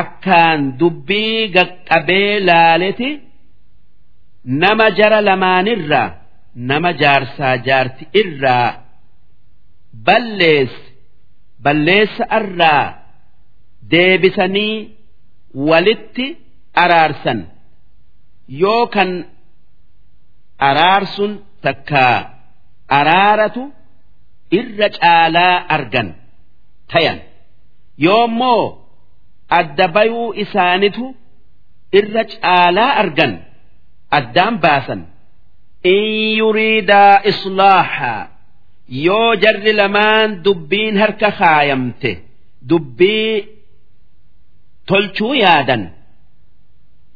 akkaan dubbii gaqqabee laaleti nama jara lamaanirraa nama jaarsaa jaarti irraa balleesse balleessa irraa deebisanii walitti araarsan. Yoo kan araarsun takkaa araaratu irra caalaa argan tayan yoommoo adda bayuu isaanitu irra caalaa argan addaan baasan. In yuriidaa islaahaa yoo jarri lamaan dubbiin harka kaayamte dubbii tolchuu yaadan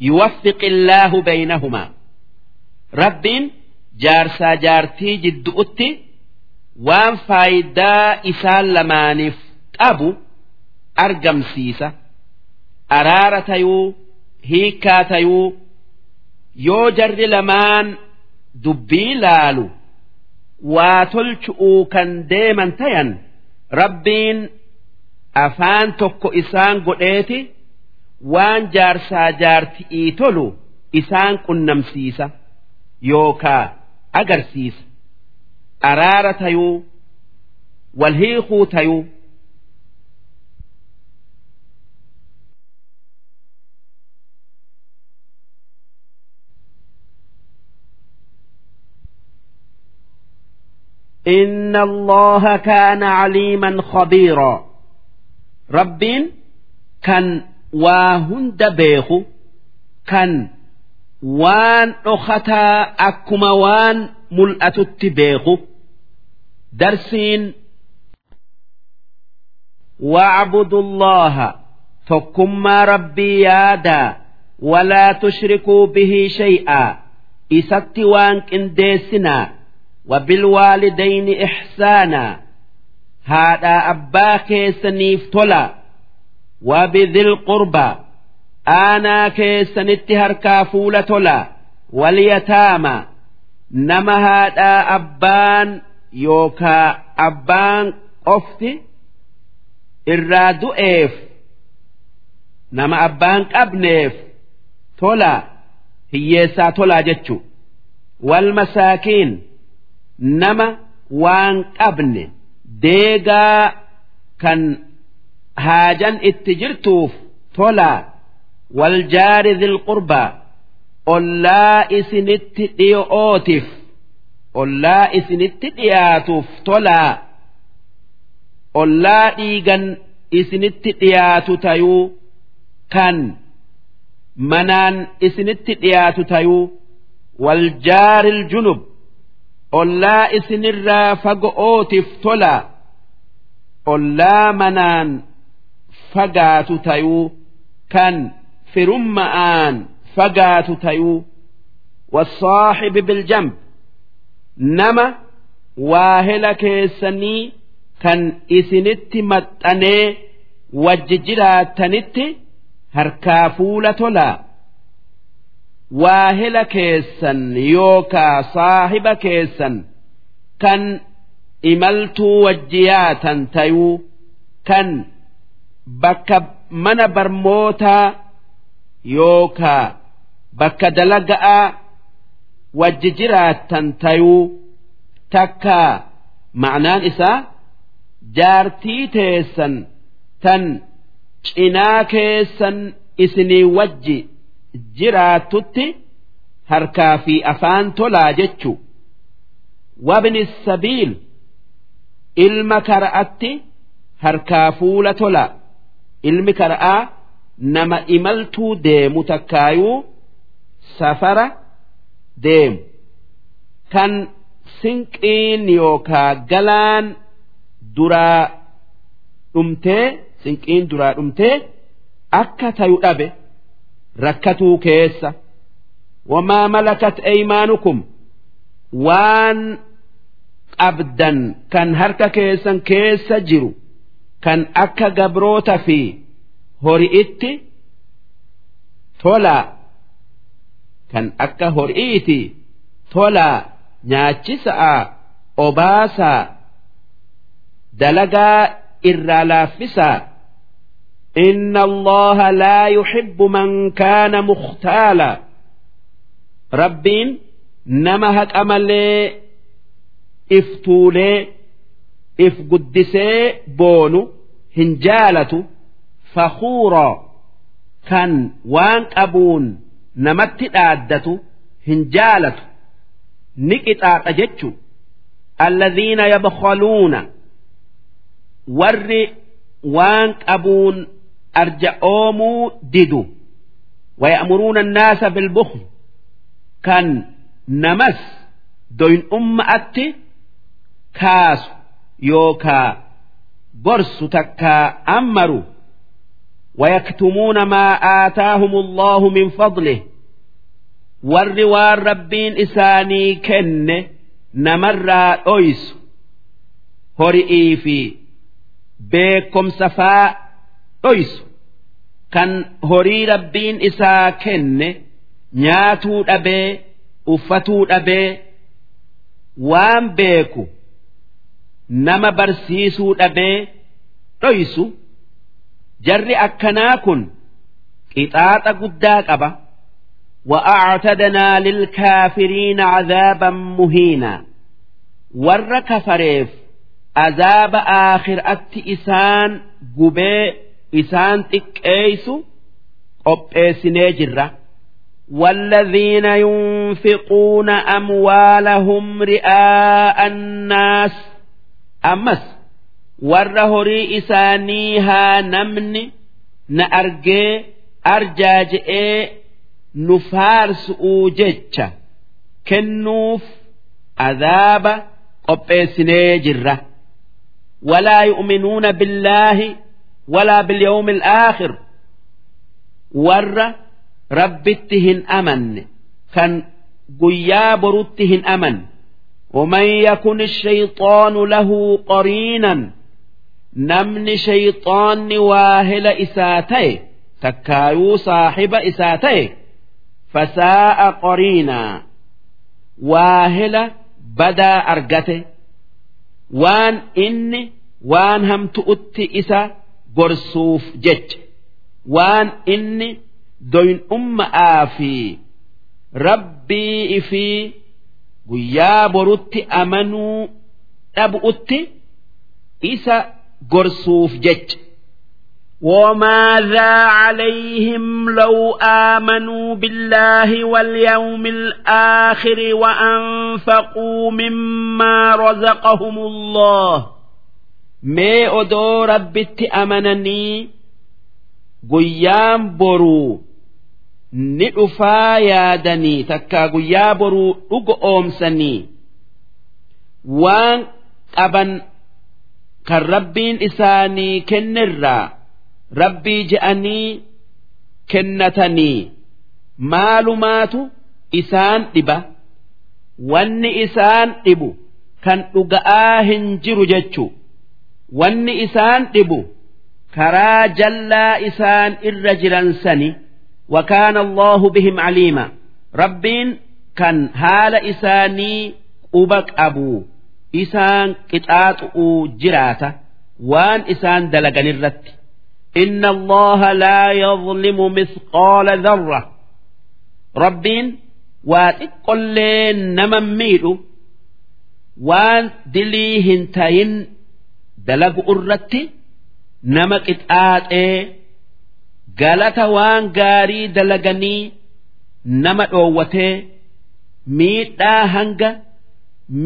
yuwaffiq illaahu baynahumaa rabbiin jaarsaa jaartii jiddu'utti waan faayidaa isaan lamaaniif qabu argamsiisa araara tayuu hiikkaa tayuu yoo jarri lamaan dubbii laalu waa tolchu'uu kan deeman tayan rabbiin afaan tokko isaan godheeti waan jaarsaa jaarti'ii tolu isaan qunnamsiisa yookaa agarsiisa. Araara tayuu wal hiikuu tayuu إن الله كان عليما خبيرا ربين كان واهند بيخو كان وان أختا أكما وان ملأت بيخو درسين واعبدوا الله فكما ربي يادا ولا تشركوا به شيئا إسات وانك انديسنا wabilwaalidayni ixsaanaa haadhaa abbaa keessaniif tola wabidil qurbaa aanaa keessanitti harkaa fuula tola waliyataama nama haadhaa abbaan yookaa abbaan qofti irraa du'eef nama abbaan qabneef tola hiyyeessaa tolaa jechu wal masaakiin nama waan qabne deegaa kan haajan itti jirtuuf tolaa waljaari dhilqurbaa ollaa isinitti dhi'ootiif ollaa isinitti dhiyaatuuf tolaa ollaa dhiigan isinitti dhiyaatu tayuu kan manaan isinitti dhiyaatu tayuu waljaari junub ollaa isinirraa fago'ootiif tola ollaa manaan fagaatu tayuu kan firumma'aan fagaatu tayuu wassaaxibi biljamb nama waahela keessanii kan isinitti maxxanee wajji jiraattanitti harkaa fuula tolaa. Waahila keessan yookaa saahiba keessan kan imaltuu wajjiyaatan tayuu kan bakka mana barmootaa yookaa bakka dalaga'aa wajji jiraattan tayuu takkaa ma'naan isaa jaartii teessan tan cinaa keessan isinii wajji jiraatutti harkaa fi afaan tolaa jechu. Wabni sabiil ilma kara'atti harkaa fuula tola ilmi kara'aa nama imaltuu deemu takkaayuu safara deemu. Kan sinqiin yookaa galaan duraa dhumtee sinqiin duraa dhumtee akka tayu dhabe rakkatuu keessa. Wamaa malakat eymaanukum waan qabdan kan harka keessan keessa jiru kan akka gabroota fi hori'itti tolaa kan akka hori'iiti tolaa nyaachisa'a obaasaa dalagaa irraa laaffisaa إن الله لا يحب من كان مختالا ربين نما هك أملي إفتولي إف قدسي بونو هنجالة فخورا كان وان أبون نمت الآدة هنجالة نكت أجتشو الذين يبخلون ور وان أبون أرجعومو ددو ويأمرون الناس بالبخل كان نمس دوين أم أتي كاس يوكا برس تكا أمروا ويكتمون ما آتاهم الله من فضله والروار ربين إساني كن نمر أويس هرئي في بكم سفاء dhoysu kan horii rabbiin isaa kenne nyaatuu dhabee uffatuu dhabee waan beeku nama barsiisuu dhabee dhoysu jarri akkanaa kun qixaaxa guddaa qaba وأعتدنا للكافرين عذابا مهينا ور كفريف عذاب آخر أت إسان قبي isaan xiqqeeysu qopheessinee jirra والذين ينفقون أموالهم رئاء الناس أمس ور هري إسانيها نمن نأرجي أرجاجئ نفارس أوجج كنوف عذاب قبئسني جرة ولا يؤمنون بالله ولا باليوم الآخر ور ربتهن أمن كان قيا برتهن أمن ومن يكن الشيطان له قرينا نمن شيطان واهل إساتي تكايو صاحب إساتي فساء قرينا واهل بدا أرقته وان إني وان هم تؤتي إسا gorsuuf jecha waan inni doyin umma'aa fi rabbii ifii guyyaa borutti amanuu dhabu'utti isa gorsuuf jecha وماذا عليهم لو آمنوا بالله واليوم الآخر وأنفقوا مما رزقهم الله mee odoo rabbitti amananii guyyaan boruu ni dhufaa yaadanii takkaa guyyaa boruu dhugo oomsanii waan qaban kan rabbiin isaanii kennirraa rabbii je'anii kennatanii. Maalumaatu isaan dhiba wanni isaan dhibu kan dhuga'aa hin jiru jechuu wanni isaan dhibu karaa jallaa isaan irra jiran sani وكان الله بهم عليما ربين كان هال إساني قبك أبو إسان قطعات جراتا وان إسان دلقن الرت إن الله لا يظلم مثقال ذرة ربين واتقل نمميدو وان دليهن تين dalagu irratti nama qixaaxee galata waan gaarii dalaganii nama dhoowwatee miidhaa hanga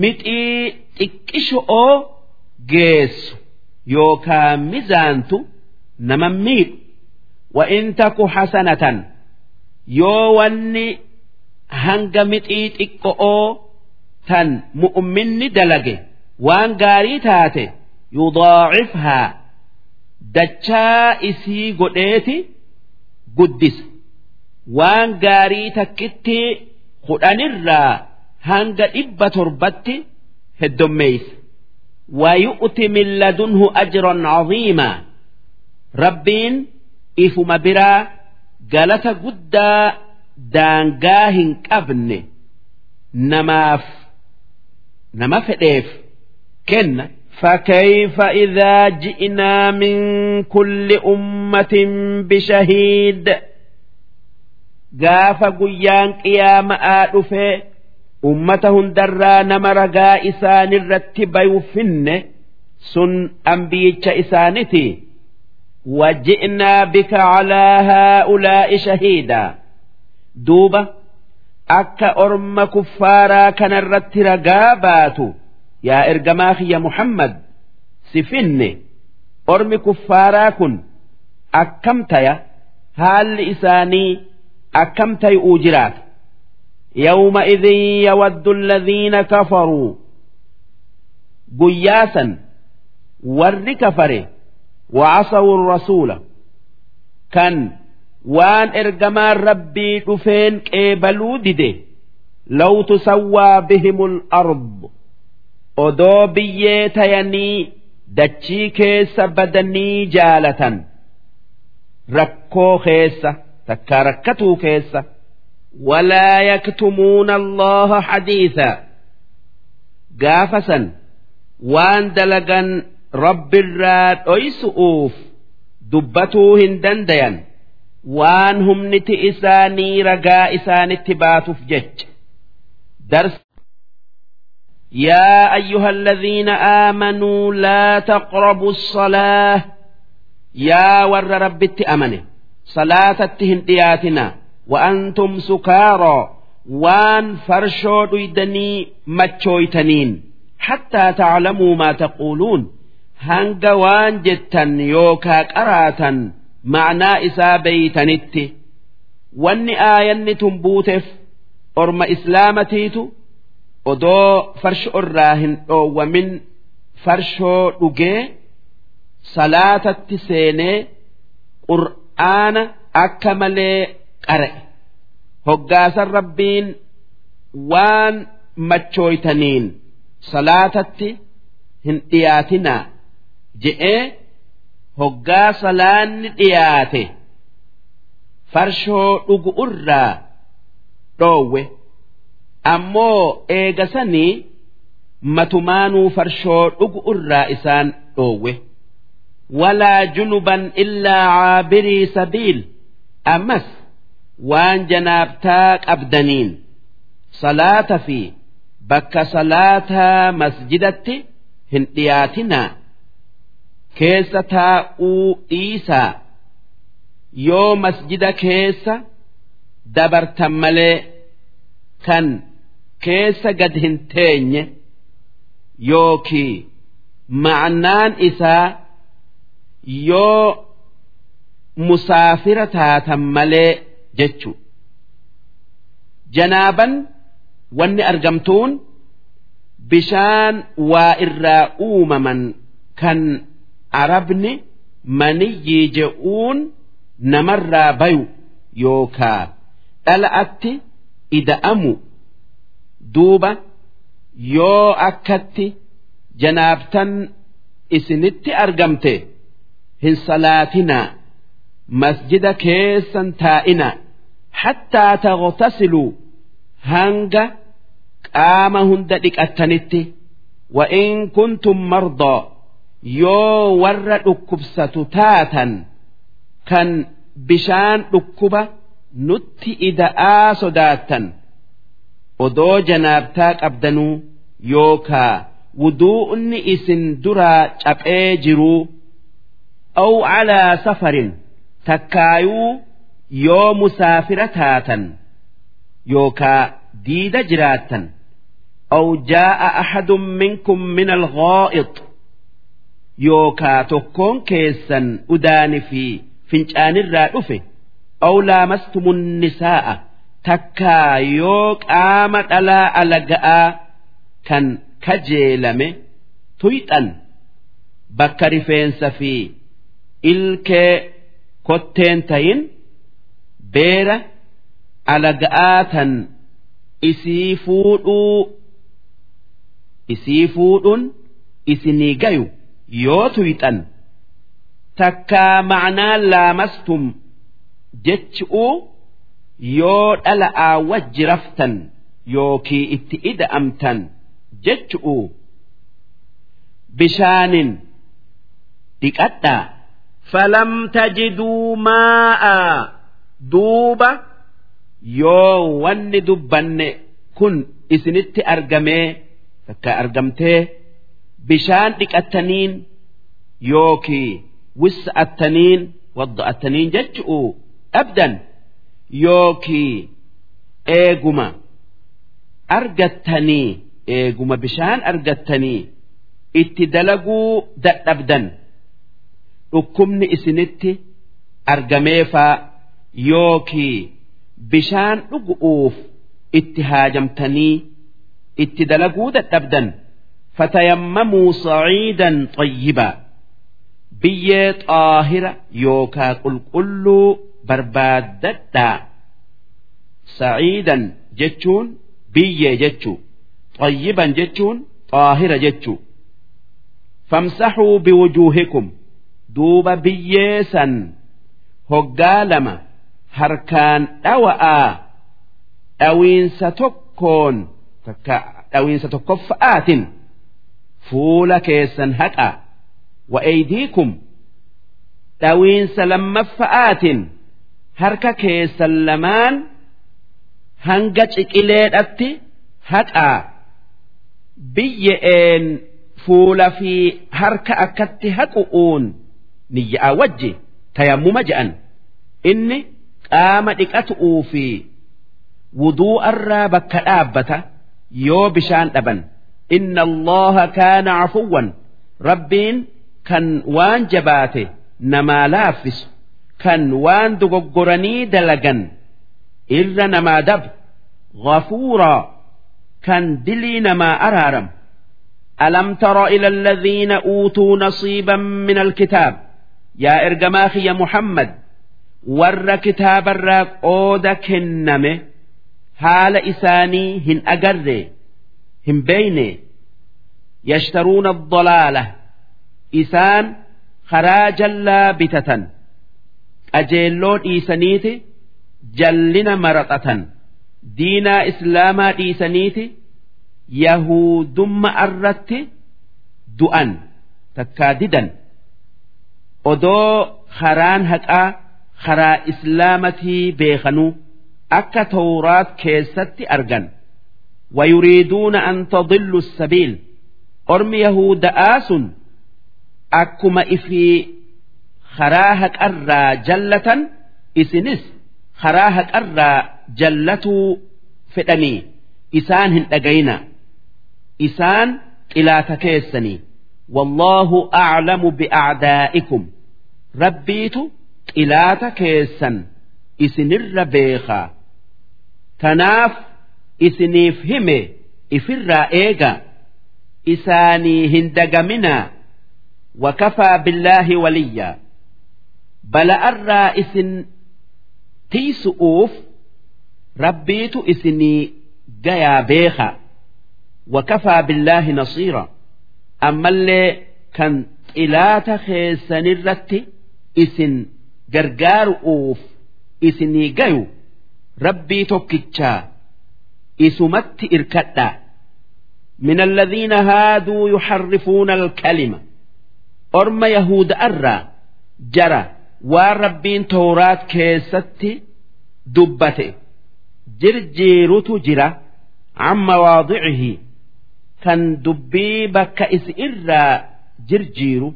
mixii xiqqisho'oo geessu yookaan mizaantu nama miidhu wa'in taku hasanatan yoo wanni hanga mixii xiqqo'oo tan mu'umminni dalage waan gaarii taate. يضاعفها دجا إسي قديتي قدس وان قاري تكتي خدان الرا هنگ إبا تربتي هدميس ويؤتي من لدنه أجرا عظيما ربين إفما برا قالت قدا دانقاهن كابن نماف نما فديف كن فكيف إذا جئنا من كل أمة بشهيد قاف قيان قيام آدفه أمتهم درا نمرقا إسان الرتب يفن سن أنبيتش إسانتي وجئنا بك على هؤلاء شهيدا دوبة أكا أرم كفارا كان الرت رقابات يا إرجماخي يا محمد سفن أرم كفارا كن أكمت يا هال إساني أكمت أوجرات يومئذ يود الذين كفروا قياسا ور كفره وعصوا الرسول كان وان ارجما ربي دفين قبلوا دده لو تسوى بهم الارض odoo biyyee tayanii dachii keessa badanii jaalatan. Rakkoo keessa takkaa rakkatuu keessa. Walaa yaktumuuna allaha hadiisa gaafasan waan dalagan rabbirraa dhoysu'uuf dubbatuu hin dandayan. Waan humniti isaanii ragaa isaanitti baatuuf jecha. Darsa يا أيها الذين آمنوا لا تقربوا الصلاة يا ور رب أمنه صلاة التهندياتنا وأنتم سكارى وان فرشو ديدني متشويتنين حتى تعلموا ما تقولون هنگ وان جتا يوكا قراتا معنى إسا بيتنت وان آيان تنبوتف أرم إسلامتيتو odoo farshoo irraa hin dhoowwamin farshoo dhugee salaatatti seenee qur'aana akka malee qara'e hoggaasan rabbiin waan machooytaniin salaatatti hin dhiyaatinaa je'ee hoggaa salaanni dhiyaate farshoo dhugu irraa dhoowwe. Ammoo eegasanii matumaanuu farshoo dhugu irraa isaan dhoowwe. Walaa junuban illaa caabirii sabiil. Ammas waan janaabtaa qabdaniin salaata fi bakka salaataa masjidatti hin dhiyaatinaa. Keessa taa'uu dhiisaa. Yoo masjida keessa dabartan malee kan keessa gad hin teenye yookii ma'annaan isaa yoo musaafira taatan malee jechu. Janaaban wanni argamtuun bishaan waa irraa uumaman kan arabni maniyyii je'uun namarraa bayu yookaa dhala'atti ida'amu duuba yoo akkatti janaabtan isinitti argamte hin salaatinaa masjida keessan taa'inaa hattaa taghtasiluu hanga qaama hunda dhiqattanitti وإن كنتم مرضى yoo warra dhukkubsatu taatan kan bishaan dhukkuba nutti ida'aa sodaattan Odoo janaabtaa qabdanuu yookaa wuduu'ni isin duraa caphee jiruu aw calaa safarin takkaayuu yoo musaafira taatan yookaa diida jiraattan aw jaa'a axadun minkum min alghaa'ix yookaa tokkoon keessan udaani fi fincaanirraa dhufe aw laamastumun nisaa'a takkaa yoo qaama dhalaa alaga'aa kan kajeelame tuyxan bakka rifeensa fi ilkee kotteen tayin beera alaga'aa tan isii fuudhuu isii fuudhuun isinii gayu yoo tuyxan. Takkaa ma'anaa laamastum jechi'uu yoo dhala'aa wajji raftan yookii itti ida'amtan jechu'u bishaanin dhiqadhaa. Falam tajiduu maa'a duuba yoo wanni dubbanne kun isinitti argamee takka argamtee bishaan dhiqattaniin yookii wis'attaniin wadda'attaniin jechu'u dhabdan yookii eeguma argattanii eeguma bishaan argattanii itti dalaguu dadhabdan dhukkubni isinitti argameefaa yookii bishaan dhugu'uuf itti haajamtanii itti dalaguu dadhabdan. Fatayammamuu sa'iidan xayyibaa biyyee xaahira yookaa qulqulluu barbaaddadhaa sa'iidan jechuun biyyee jechuu. Xayyiban jechuun xaahira jechuu. Famsaxuu biwujuuhikum. Duuba biyyee san hoggaa lama harkaan dhawa'aa. Dhawiinsa tokkoon takka dhawiinsa tokkoffa'aatin. Fuula keessan haqaa wa eeydiikum dhawiinsa lammaffa'aatin harka keessan lamaan hanga ciqileedhatti haqaa biyya'een fuula fi harka akkatti haqu'uun niyya'a wajji tayammuma je'an. Inni qaama dhiqatu'uu fi wuduu'arraa bakka dhaabbata yoo bishaan dhaban. Inna allaha kaana cafuwwan rabbiin kan waan jabaate namaa laaffisu kan waan dogoggoranii dalagan irra namaa dabu ghafuuraa kan dilii namaa araaram ألم تر إلى الذين أوتوا نصيبا من الكتاب يا إرجماخي يا محمد ور كتاب الراك أودا كنمه حال إساني هن أجر هن بيني يشترون الضلالة إسان خراجا لابتة qajeelloo dhiisaniiti jallina maraxatan diinaa islaamaa dhiisaniiti yahudumma irratti du'an takkaa didan. Odoo karaan haqaa karaa islaamatii beekanuu akka tawraat keessatti argan. Wayuriiduuna an tadillu sabiil. Ormi yahuda'aa sun akkuma ifii karaa haqarraa jallatan isinis karaa haqarraa jallatuu fedhanii isaan hin dhagayna isaan xilaata keessanii wallaahu aclamu biacdaa'ikum rabbiitu xilaata keessan isinirra beekaa tanaaf isiniif hime ifirraa eega isaanii hin dagaminaa wakafaa billaahi waliyyaa bala'arraa isin tiisu'uuf rabbiitu isinii gayaa beekaa وكفى بالله نصيرا أما اللي كان إلات خيسان الرت إسن جرجار أوف إسني جيو ربي توكيتشا إسمت إركتا من الذين هادوا يحرفون الكلمة أرم يهود أرى جرى وربين توراة كيستي دبته جرجيرت جرى عن مواضعه kan dubbii bakka is irraa jirjiiru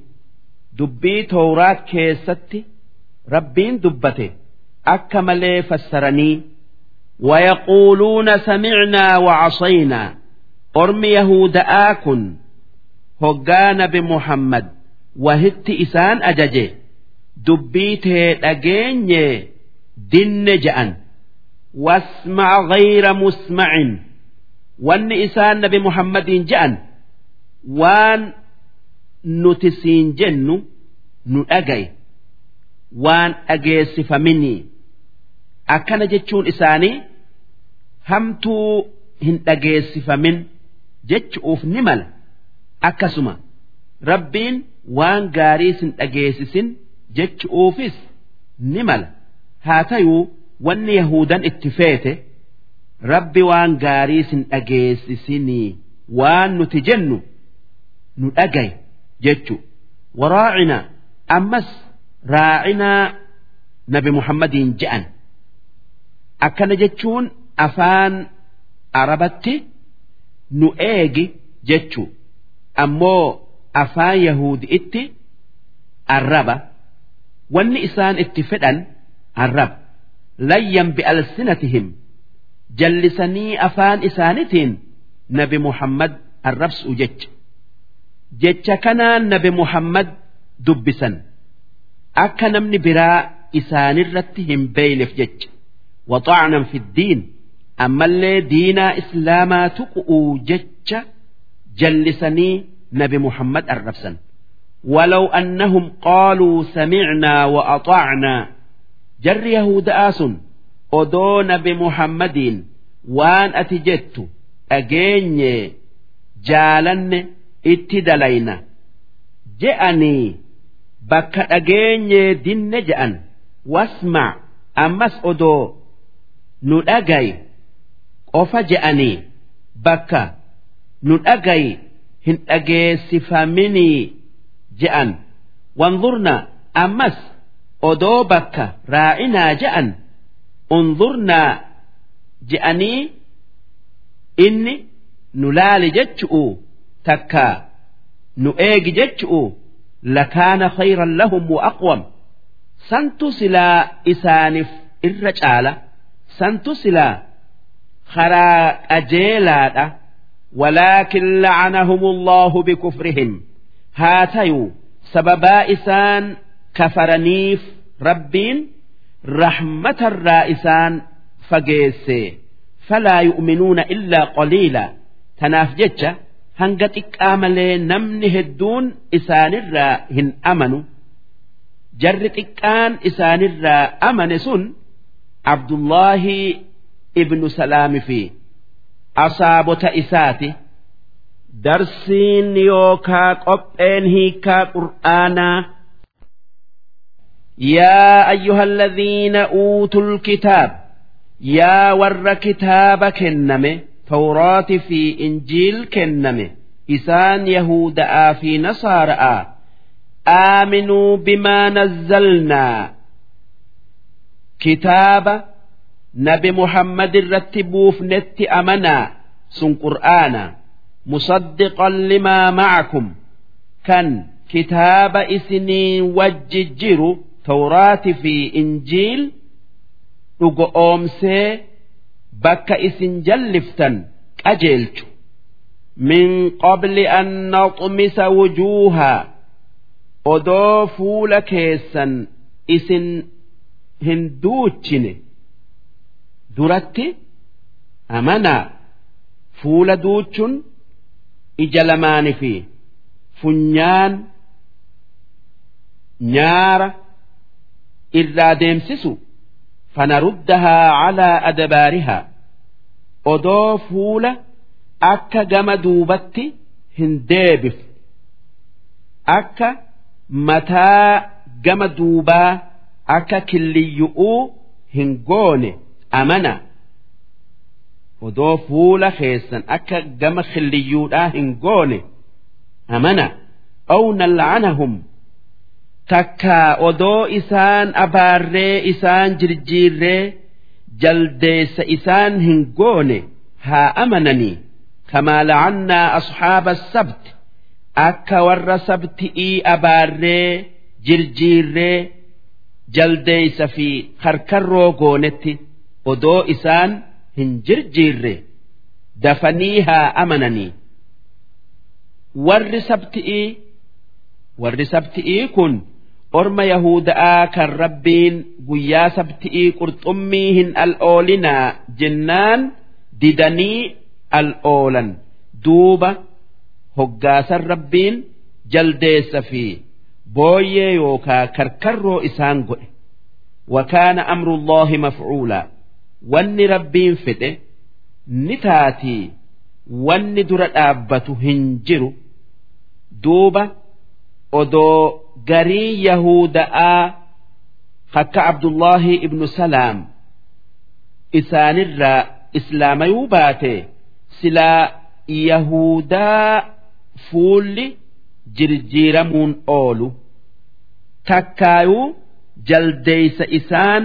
dubbii tawraat keessatti rabbiin dubbate akka malee fassaranii ويقولون سمعنا وعصينا أرم يهودآ كن هجان بمحمد وهت إسان أججي dubbii tee dhageenye dinne ja'an. Wasma'a ghayra musma'in. Wanni isaan nabi muhammadiin ja'an waan nuti siin jennu nu dhagaye waan dhageessifaminii akkana jechuun isaanii hamtuu hin dhageessifamin jechuuf ni mala. Akkasuma rabbiin waan gaariis hin dhageessisin jechuufis ni mala. Haa tayuu wanni yahudan itti feete. rabbi waan gaarii sin dhageessisinii waan nuti jennu nu dhagaye jechu. Waraacina ammas raacinaa nabi muhammadiin je'an. Akkana jechuun afaan arabatti nu eegi jechu. Ammoo afaan yahudi'itti arraba wanni isaan itti fedhan arraba layyan bi'alsinatihim jallisanii afaan isaanitiin nabi muhammad arrabsu jecha. Jecha kanaan nabi muhammad dubbisan. Akka namni biraa isaanirratti hin beeyneef jecha. Waxaanan fiddiin ammallee diinaa islaamaa tuqu'uu jecha jallisanii nabi muhammad arrabsan ولو أنهم قالوا سمعنا وأطعنا جر يهود آس أدون بمحمد وان أتجت أجيني جالن اتدلينا جأني بك أجيني دين جأن واسمع أمس أدو ندأجي qofa je'anii bakka nu dhagayi hin dhageessifaminii je'an wanzurna ammas odoo bakka raa'inaa je'an unzurnaa je'anii inni nu laali jechu'u takka nu eegi jechu'u lakaana khayran lahum wa aqwam santu silaa isaaniif irra caala santu silaa karaa qajeelaadha walaakin la'anahum allahu bikufrihim haa tayuu sababaa isaan kafaraniif rabbiin rahmatarraa isaan fageesse. Falaa yu'minuuna illaa qaliila. Tanaaf jecha hanga xiqqaa malee namni hedduun isaanirraa hin amanu. Jarri xiqqaan isaanirraa amane sun abdullaahi ibnu salaami fi asaabota isaati darsiin yookaa qopheen hiikaa qur'aanaa yaa ayyuhalladhiina uutul kitaab yaa warra kitaaba kenname tawraati fi injiil kenname isaan yahuda'aa fi nasaara'aa aaminuu bimaa nazzalnaa. Kitaaba nabi muhammad irratti buufnetti amanaa sun qur'aanaa musaddiqan limaa macakum kan kitaaba isinii wajji jiru tawraati fi injiil dhugo oomsee bakka isin jalliftan qajeelchu min qabli an naxmisa wujuuhaa odoo fuula keessan isin hin duuchine duratti amanaa fuula duuchuun ija lamaanii fi funyaan nyaara irraa deemsisu fanaruddahaa calaa adabaarihaa. Odoo fuula akka gama duubatti hin deebifne. Akka mataa gama duubaa akka killiyyu'uu hin goone amana odoo fuula keessan akka gama killiyyuudhaa hin goone amana aw nal'anahum takkaa odoo isaan abaarree isaan jirjiirree jaldeessa isaan hin goone haa amananii kamaa la'annaa asxaaba sabti akka warra sabti'ii abaarree jirjiirree jaldeeysa fi karkarroo goonetti odoo isaan hin jirjiirre. Dafanii haa amananii. Warri sabti'ii warri sabti'ii kun orma yahuda'aa kan rabbiin guyyaa sabti'ii qurxummii hin al'oolinaa jennaan didanii al'oolan. Duuba hoggaasan rabbiin jaldeessa fi booyyee yookaa karkarroo isaan godhe. Wakaana amrullaahi mafcuulaa wanni rabbiin fedhe ni taatii wanni dura dhaabbatu hin jiru. Duuba odoo garii yahuda'aa akka abdullaahi ibnu salaam isaanirraa islaamayuu baate silaa yahudaa fuulli jirjiiramuun oolu. Takkaayuu jaldeeysa isaan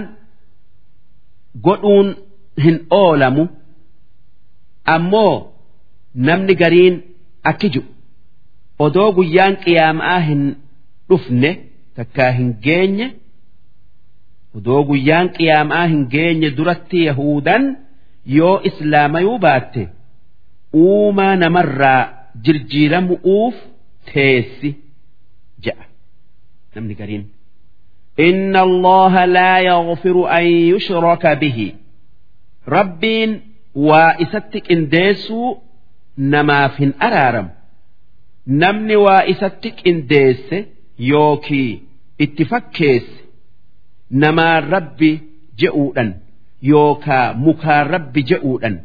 godhuun hin oolamu ammoo namni gariin akki jiru odoo guyyaan qiyaamaa hin dhufne takkaa hin geenye odoo guyyaan qiyaamaa hin geenye duratti yahudan yoo islaamayuu baatte uumaa namarraa jirjiiramu'uuf teessi je'a namni gariin. إن الله لا يغفر أن يشرك به ربين وإستك إنديسو نما فين أرارم نمني وإستك إنديس يوكي اتفكيس نما ربي جئودا يوكا مكا ربي جئودا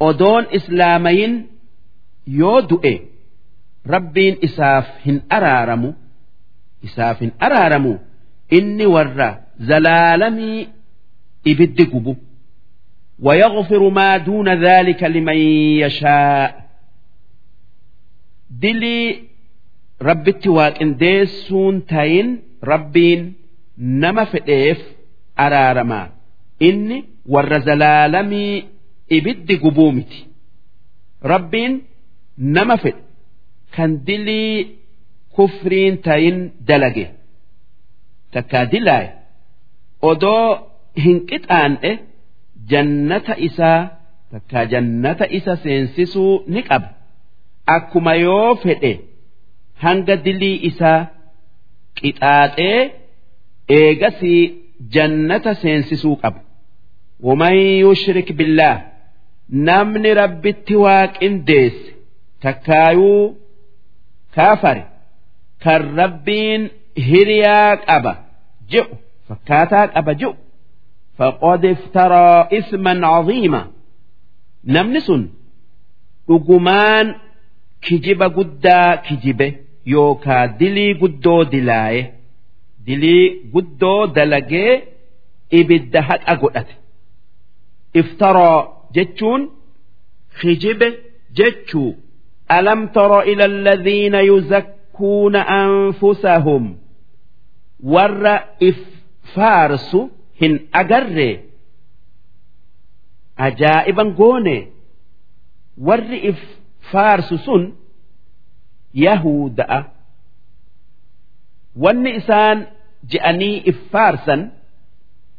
أدون إسلامين يودئ ربين إساف هن أرارمو isaaf hin araaramu inni warra zalaalamii ibiddi gubu ويغفر ما دون ذلك لمن يشاء دلي ربت واقن ديسون تاين ربين نما فديف أرارما إني ور زلالمي إبد قبومتي ربين نما فد كان دلي kufriin tayin dalage takkaa dilaaye odoo hin qixaan'e jannata isaa takkaa jannata isa seensisuu ni qaba akkuma yoo fedhe hanga dilii isaa qixaaxee eegasii jannata seensisuu qaba ومن يشرك بالله namni rabbitti waaqindeesse takkaayuu kaafare Kan rabbiin hiriyaa qaba. Jedhu fakkaataa qaba jedhu faqad iftaraa isman caziima namni sun dhugumaan kijiba guddaa kijibe yookaa dilii guddoo dilaaye dilii guddoo dalagee ibidda haqa godhate. Iftaraa jechuun kijibe jechuu. Alam tara ila alladhiina yuzakka yakkuuna anfusahum warra if faarsu hin agarre ajaa'iban goone warri if faarsu sun yahuda'a wanni isaan je'anii if faarsan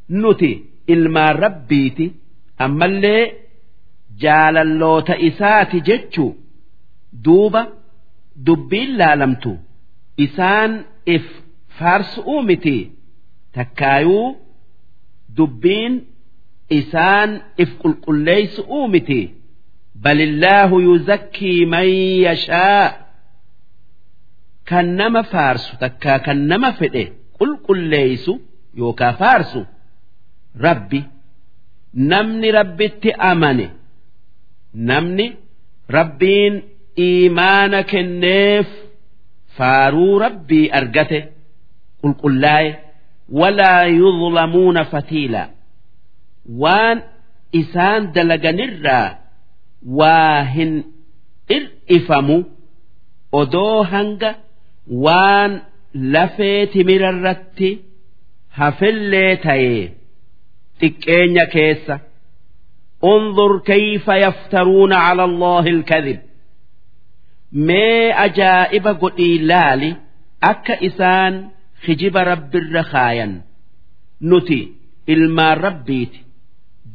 nuti ilmaan rabbiiti ammallee jaalalloota isaati jechu duuba dubbiin laalamtu isaan if faarsuu miti. Takkaayuu dubbiin isaan if qulqulleeysuu miti. Balillaahu yuzakkii man yashaa. Kan nama faarsu takkaa kan nama fedhe qulqulleeysu yookaa faarsu. Rabbi namni rabbitti amane. Namni rabbiin iimaana kenneef faaruu rabbii argate qulqullaa'e walaa yudlamuuna fatiila waan isaan dalaganirraa waa hin ir'ifamu odoo hanga waan lafee timirarratti hafellee ta'ee xiqqeenya keessa انظر كيف يفترون على الله الكذب mee ajaa'iba godhii laali akka isaan hijiba rabbirra kaayan nuti ilmaan rabbiiti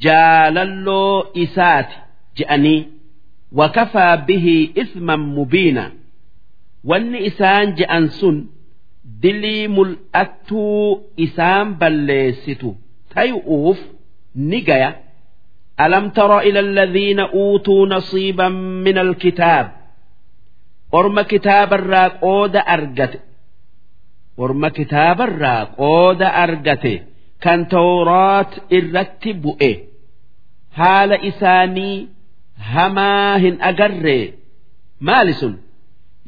jaalalloo isaati je'anii wakafaa bihii isman mubiina. Wanni isaan je'an sun dilii mul'attuu isaan balleessitu tayu'uuf ni gaya. Alam tara ila alladhiina uutuu nasiiban min alkitaab orma kitaabarraa qooda argate. Orma kitaabarraa qooda argate. Kan tawraat irratti bu'e. Haala isaanii hamaa hin agarree maali sun?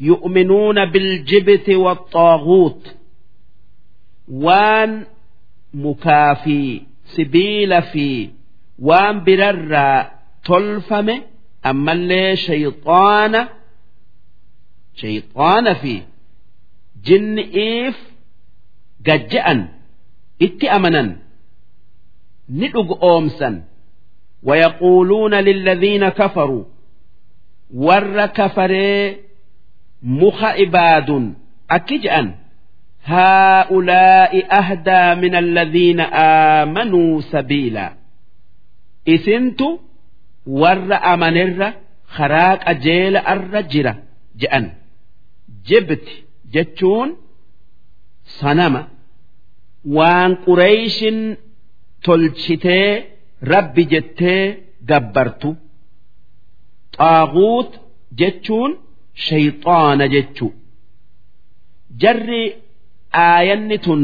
Yu'minuuna biljibti waxaaguut waan mukaa fi sibiila fi waan birarraa tolfame ammallee shayxaana shayxaana fi jinni'iif gajja'an itti amanan ni dhugu oomsan. Wayaquuluuna lilladhiina kafaruu warra kafaree muka ibaadun akki je'an haa'ulaa'i ahdaa min alladhiina aamanuu sabiilaa isintu warra amanirra karaa qajeela arra jira je'an jibti jechuun sanama waan qureeyshin tolchitee rabbi jettee gabbartu. Xaaguut jechuun shayxaana jechuu. Jarri aayanni tun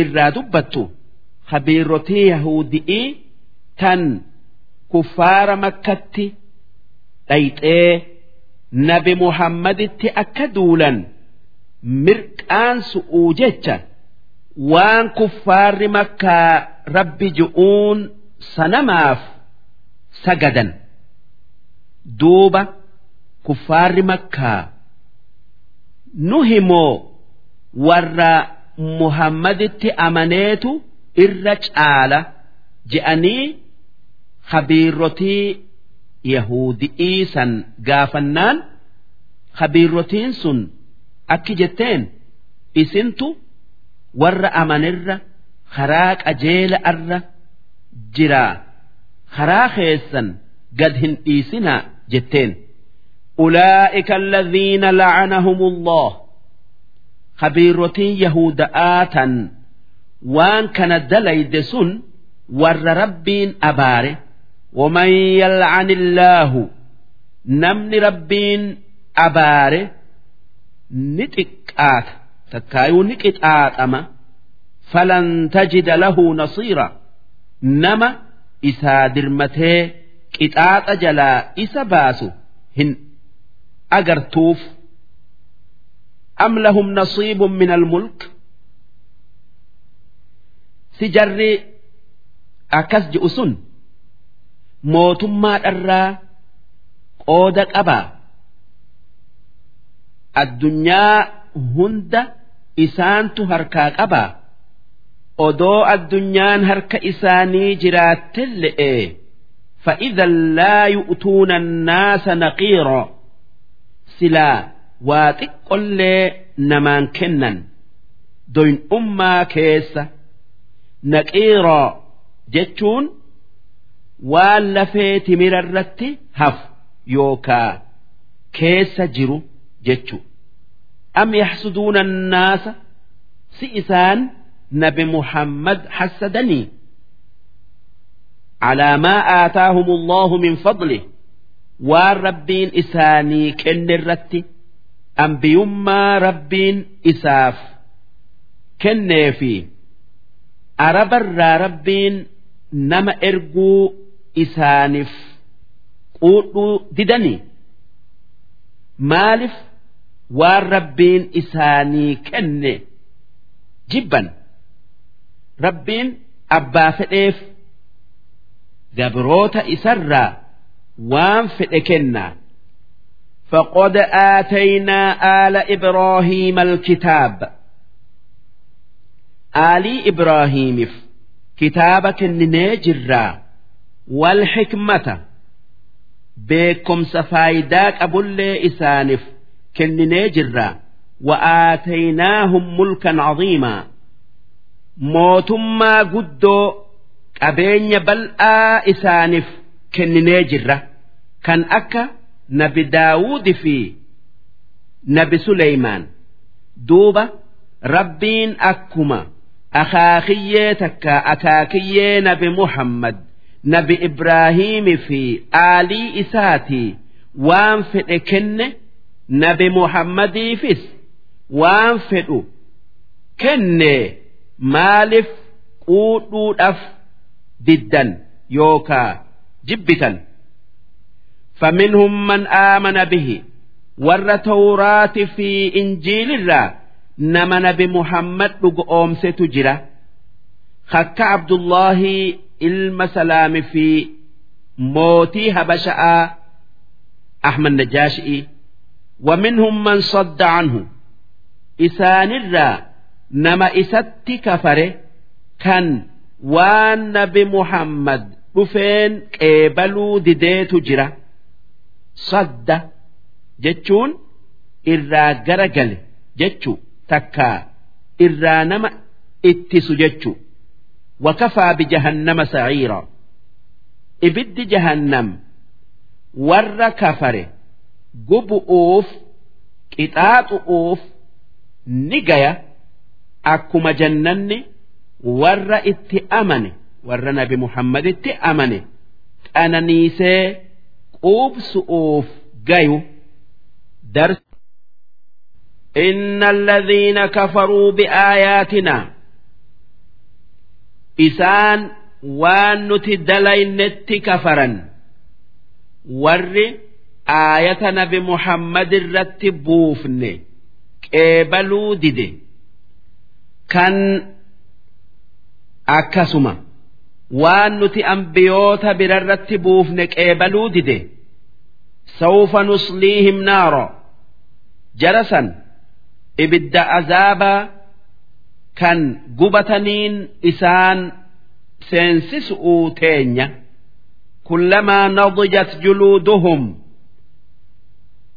irraa dubbattu habiirotii yahudi'ii tan kuffaara makkatti dhayxee nabi muhammaditti akka duulan mirqaan su'uu jecha waan kuffaarri makkaa rabbi ju'uun sanamaaf sagadan. Duuba kuffaarri makkaa. Nu himoo warra muhammaditti amaneetu irra caala je'anii habiirrotii yahudi'ii san gaafannaan habiirrotiin sun akki jetteen isintu warra amanirra karaa qajeela arra jiraa karaa keessan gad hin dhiisinaa jetteen. Ulaa'ika alladhiina la'anahum allah habiirrotiin yahuda'aa tan waan kana dalayde sun warra rabbiin abaare ومن يلعن الله نمن ربين أباره نتقات تكايو نكتات أما فلن تجد له نصيرا نما إسا درمته كتات جلا إسا باسو هن أجرتوف أم لهم نصيب من الملك سجر أكس جؤسن mootummaadharraa qooda qabaa addunyaa hunda isaantu harkaa qabaa odoo addunyaan harka isaanii jiraattelle'e فإذا لا يؤتون الناس نقيرا سلا واتقل نمان كنن دوين أما كيس نقيرا جتشون waan lafee timira irratti hafu yookaa keessa jiru jechuudha. am yaxsuduuna annaasa? Si isaan nabi muhammad hassadanii? Calaa maa aataahum allaahu min fadli? Waan rabbiin isaanii kenne irratti ambiyummaa rabbiin isaaf kennee fi arabarraa rabbiin nama erguu isaaniif quudhuu didanii maaliif waan rabbiin isaanii kenne jibban rabbiin abbaa fedheef gabroota isarraa waan fedhe kennaa فقد آتينا آل إبراهيم الكتاب آلي إبراهيم كتابك النجرّا والحكمة بكم سفايداك أبولي إسانف كنني جرا وآتيناهم ملكا عظيما موتما قدو قبين بلآ إسانف كنني جرا كان أكا نبي داود في نبي سليمان دوبة ربين أكما أخاخية تكا أكاكية نبي محمد nabi Ibraahimii fi aalii isaati waan fedhe kenne nabi Muhammadiifis waan fedhu kenne maaliif quudhuudhaaf diddan yookaa jibbitan فمنهم من آمن به ور توراة في إنجيل الله نما نبي محمد لقوم ستجرى خك عبد الله ilma salaami fi mootii habasha'aa Ahmad Najaashi'i wa minhum man sadda anhu. Isaanirraa nama isatti kafare kan waan nabi Muhammad dhufeen qeebaluu dideetu jira. Sadda jechuun irraa gara gale jechuu takkaa irraa nama ittisu jechuu. وكفى بجهنم سعيرا إبد جهنم ور كفره gubu'uuf qixaaxu'uuf ni gaya akkuma jannanni warra itti amane warra nabi muhammaditti amane qananiisee quubsu'uuf gayu dar إن الذين كفروا بآياتنا isaan waan nuti dalaynetti kafaran. Warri aayata nabi muhammad irratti buufne qeebaluu dide. Kan akkasuma waan nuti ambiyoota birarratti buufne qeebaluu dide. Sawfa nusliihim naaro jarasan ibidda azaabaa kan gubataniin isaan seensisu'uu teenya. Kullamaa nadijat juluuduhum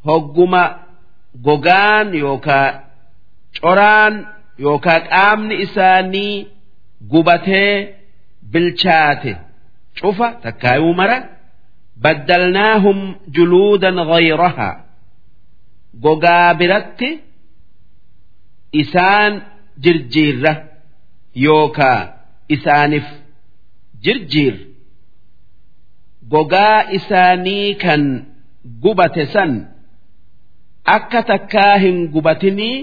hogguma gogaan yookaa coraan yookaa qaamni isaanii gubatee bilchaate. Cufa takkaayuu mara. Baddalnaahum juluudan ghayrahaa. Gogaa biratti isaan jirjiirra yookaa isaanif jirjiir. Gogaa isaanii kan gubate san akka takkaa hin gubatinii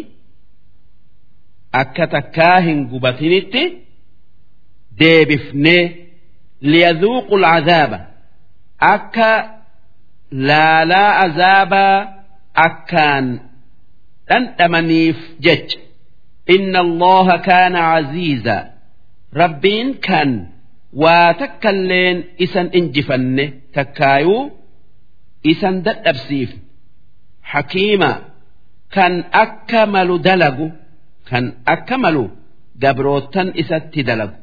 akka takkaa hin gubatinitti deebifnee liyadhuuqu alcazaaba akka laalaa azaabaa akkaan dhandhamaniif jecha inna allaha kaana caziiza rabbiin kan waa takkalleen isan injifanne takkaayuu isan dadhabsiifne hakiima kan akka malu dalagu kan akka malu gabrootan isatti dalagu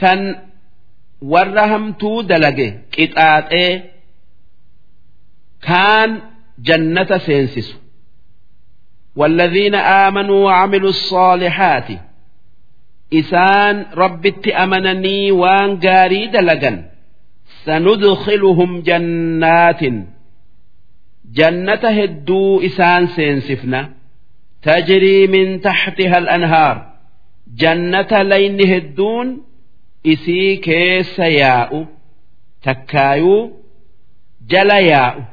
kan warra hamtuu dalage qixaaxee kaan jannata seensisu والذين آمنوا وعملوا الصالحات إسان ربت أمنني وان قاري دلقا سندخلهم جنات جنة هدو إسان سينسفنا تجري من تحتها الأنهار جنة لين هدون إسي كيس ياء تكايو جل ياء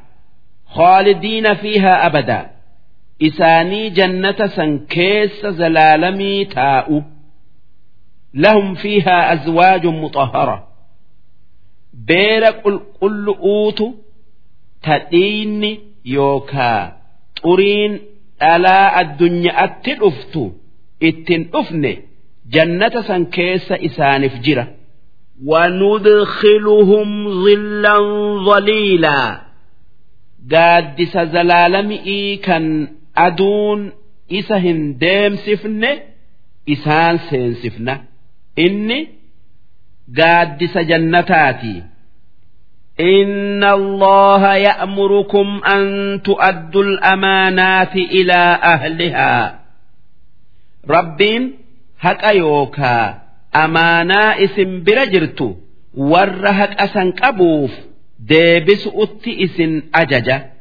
خالدين فيها أبدا إساني جنة سنكيس زلالمي تاء لهم فيها أزواج مطهرة بير قل قل أوتو تدين يوكا طرين ألا الدنيا أتلفت إتن أفني جنة سنكيس إسان فجرة وندخلهم ظلا ظليلا قادس زلالمئي كان أدون إسهن ديم سفنه إسان سين سفنه إني قادس جنتاتي إن الله يأمركم أن تؤدوا الأمانات إلى أهلها ربين هك أيوكا أمانا اسم برجرت ورهك أسن قبوف ديبس أتي اسن أججة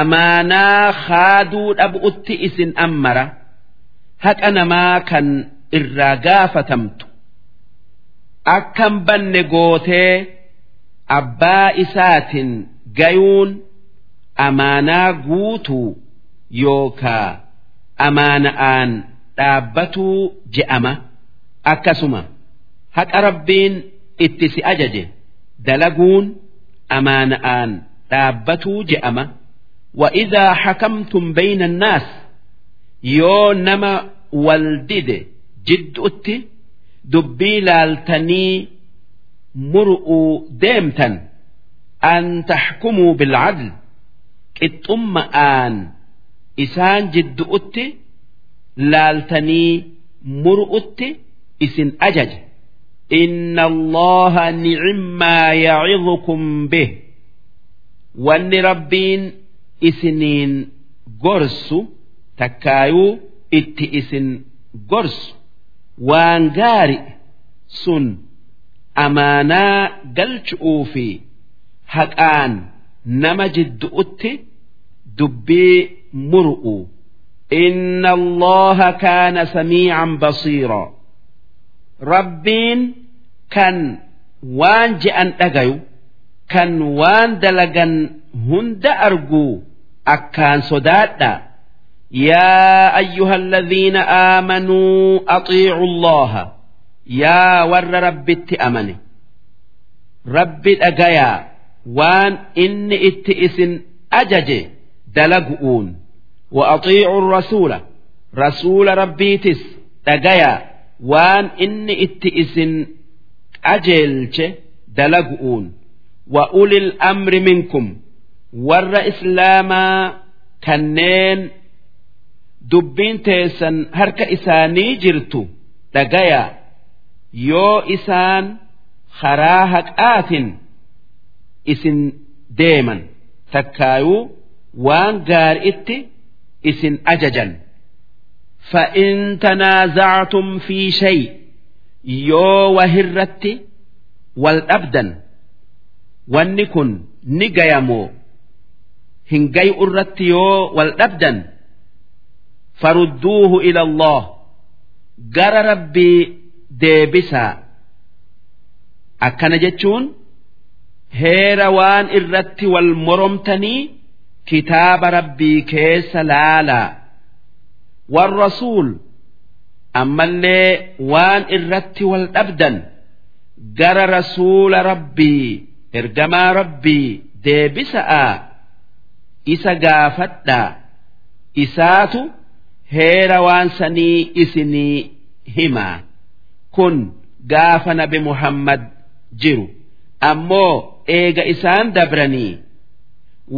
amaanaa haaduu dhabu'utti isin ammara. Haqa namaa kan irraa gaafatamtu. Akkan banne gootee abbaa isaatiin gayuun amaanaa guutuu yookaa amaana'aan dhaabbatuu je'ama. Akkasuma haqa rabbiin itti si ajaje. Dalaguun amaana'aan dhaabbatuu je'ama. وإذا حكمتم بين الناس يو نما والدد جد أتي دبي لالتني مرؤوا ديمتا أن تحكموا بالعدل qixxumma'aan isaan jiddu'utti laaltanii muru'utti isin ajaja inna allaha ni'immaa ya'idukum bih wanni rabbiin isiniin gorsu takkaayuu itti isin gorsu. Waan gaari sun amaanaa galchu'uu fi haqaan nama jiddu'utti dubbii muru'u. Inna allaha kaana samiican basiira. Rabbiin kan waan je'an dhagayu kan waan dalagan hunda arguu akkaan sodaadha يا أيها الذين آمنوا أطيعوا الله يا ور رب أمني رب الأجايا وان إن اتئس أجج دلقؤون وأطيعوا الرسول رسول ربيتس أجايا وان إن اتئس أجلش دلقؤون وأولي الأمر منكم ور إسلاما كنين dubbiin teessan harka isaanii jirtu dhagaya yoo isaan karaa haqaatin isin deeman takkaayuu waan gaari'itti isin ajajan فإن تنازعتم في شيء يو وهرت hin gayu irratti yoo wal dhabdan farudduuhu ila Allah. Gara rabbii deebisaa akkana jechuun heera waan irratti wal moromtanii kitaaba rabbii keessa laalaa warrasuul ammallee waan irratti wal dhabdan gara rasuula rabbii ergamaa rabbii deebisa'a. isa gaafadhaa isaatu heera waan sanii isinii himaa kun gaafa nabi muhammad jiru ammoo eega isaan dabranii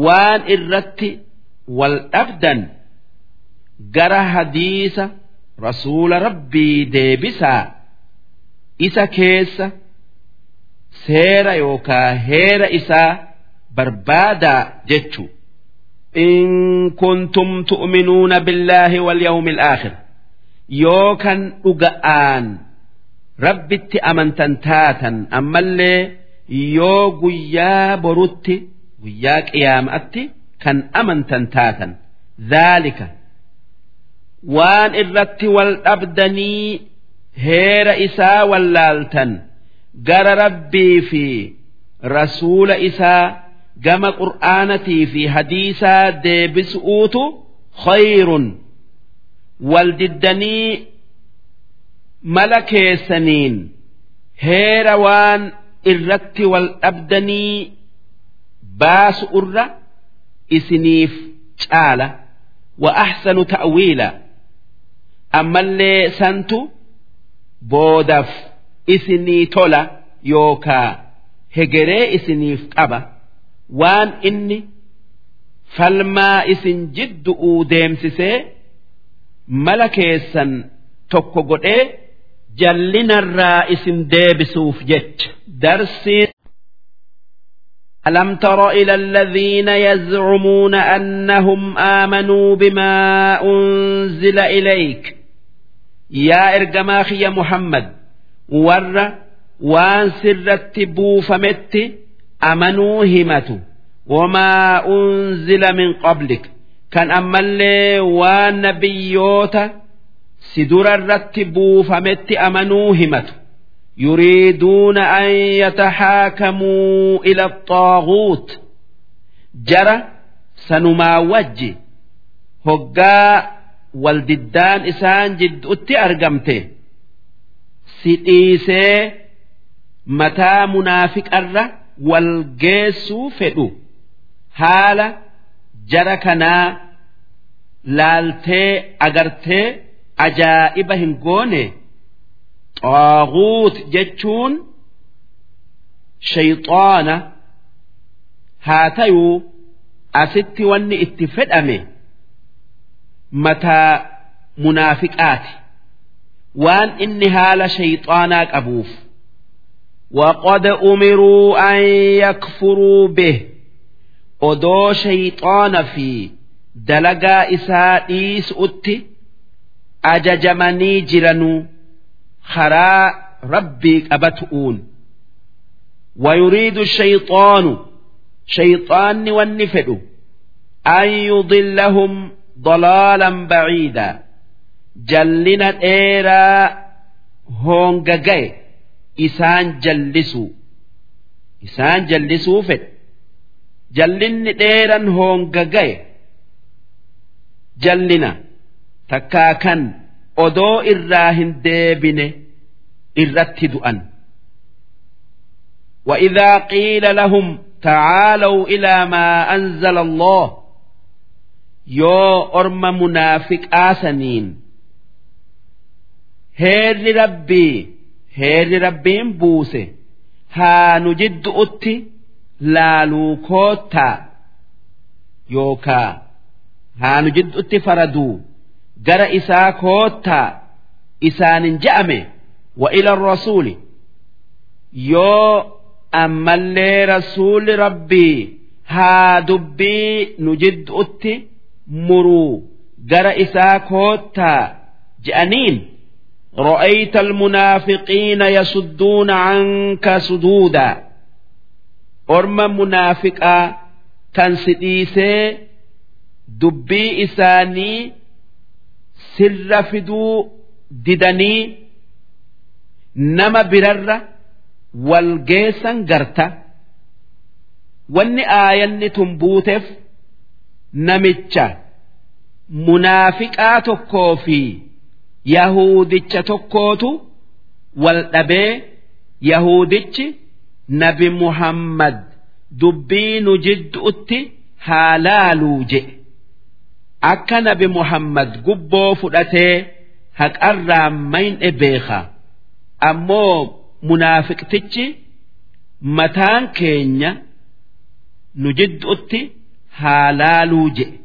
waan irratti wal dhabdan gara hadiisa rasuula rabbii deebisaa. Isa keessa seera yookaa heera isaa barbaadaa jechu. إن كنتم تؤمنون بالله واليوم الآخر يوكا أجآن ربت أمنتن تاتا أما اللي يو قيا برت قيا قيامت كان أمنتن تاتا ذلك وان الرت والأبدني هير إساء واللالتن قال ربي في رسول إساء gama qur'aanatii fi hadiisaa deebisuutu khayrun. Wal diddanii mala keessaniin heera waan irratti wal dhabdanii baasu irra isiniif caala. Wa ahsanu ta'wiila. Ammallee santu boodaf isinii tola yookaa hegeree isiniif qaba. waan inni falmaa isin jiddu'uu deemsisee mala keessan tokko godhee jallinarraa isin deebisuuf jecha darsiin ألم تر إلى الذين يزعمون أنهم آمنوا بما أنزل إليك يا إرجماخي يا محمد ور وان سرت بوفمت amanuu himatu wamaa unzila min qablik kan ammallee waan nabiyyoota si dura irratti buufametti amanuu himatu yuriiduuna an yataxaakamuu ila xaaguut jara sanumaa wajji hoggaa waldiddaan isaan jidduutti argamte si dhiisee mataa munaafiqarra wal geessuu fedhu. Haala jara kanaa laaltee agartee ajaa'iba hin goone xaaguut jechuun shayxaana haa tayuu asitti wanni itti fedhame mataa munaafiqaati. Waan inni haala shayxaanaa qabuuf وقد أمروا أن يكفروا به odoo shayxaana fi dalagaa isaa dhiisu'utti ajajamanii jiranuu karaa rabbii qabatu'uun ويريد الشيطان شيطان والنفد أن يضلهم ضلالا بعيدا جلنا إيرا هونغاغي إسان جلسوا إسان جلسوا فد jallinni dheeran hoongagaye jallina takkaa kan odoo irraa hin deebine irratti du'an وإذا قيل لهم تعالوا إلى ما أنزل الله يو أرم منافق آسنين هير ربي heerri rabbiin buuse. Haa nu jiddu'utti laaluu koottaa yookaa haa nu jiddu'utti faraduu. Gara isaa koottaa isaanin je'ame wa ila rasuuli. Yoo ammallee rasuuli rabbii haa dubbii nu jiddu'utti muruu. Gara isaa koottaa je'aniin. رأيت المنافقين يصدون عنك صدودا orma munaafiqaa kan si dhiisee dubbii isaanii sirra fiduu didanii nama birarra wal geessan garta wanni aayanni tun buuteef namicha munaafiqaa tokkoo fi yahuudicha tokkootu wal dhabee yahuudichi nabi muhammad dubbii nu jidduutti haa laaluu jedhe akka nabi muhammad gubboo fudhatee haqarraa mayne beeka ammoo munaafiqtichi mataan keenya nu jidduutti haa laaluu jedhe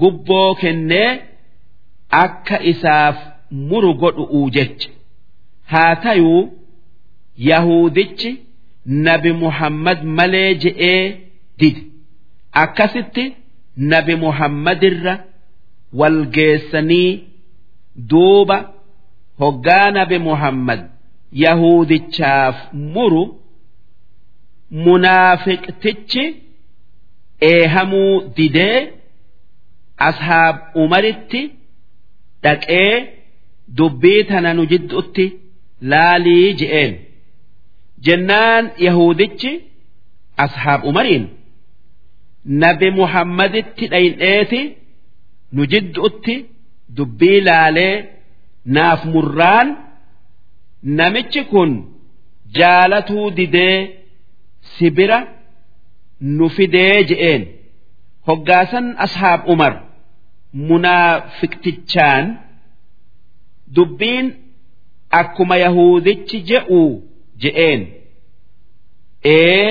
gubboo kennee akka isaaf muru godhu'uu jecha. Haa tayuu yahudichi nabi muhammad malee je'ee dide. Akkasitti nabi muhammadirra wal geessanii duuba hoggaa nabi muhammad yahudichaaf muru munaafiqtichi eehamuu didee ashaab umaritti dhaqee dubbii tana nu jidduutti laalii je'een. Jennaan yahudichi ashaab umariin nabi muhammaditti dhayin'eeti nu jidduutti dubbii laalee naaf murraan namichi kun jaalatuu didee sibira nu fidee je'een. Hoggaasan ashaab umar munaafiqtichaan dubbiin akkuma yahudichi je'u je'een. Ee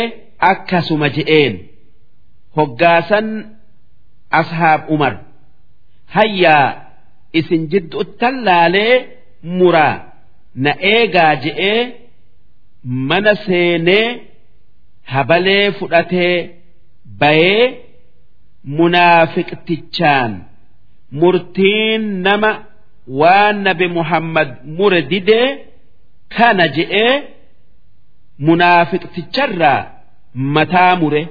akkasuma je'een. Hoggaasan ashaab umar. Hayyaa isin jidduuttan laalee muraa na eegaa je'ee mana seenee habalee fudhatee bayee munaafiqtichaan murtiin nama waan nabi muhammad mure didee kana je'ee munaafiqticharraa mataa mure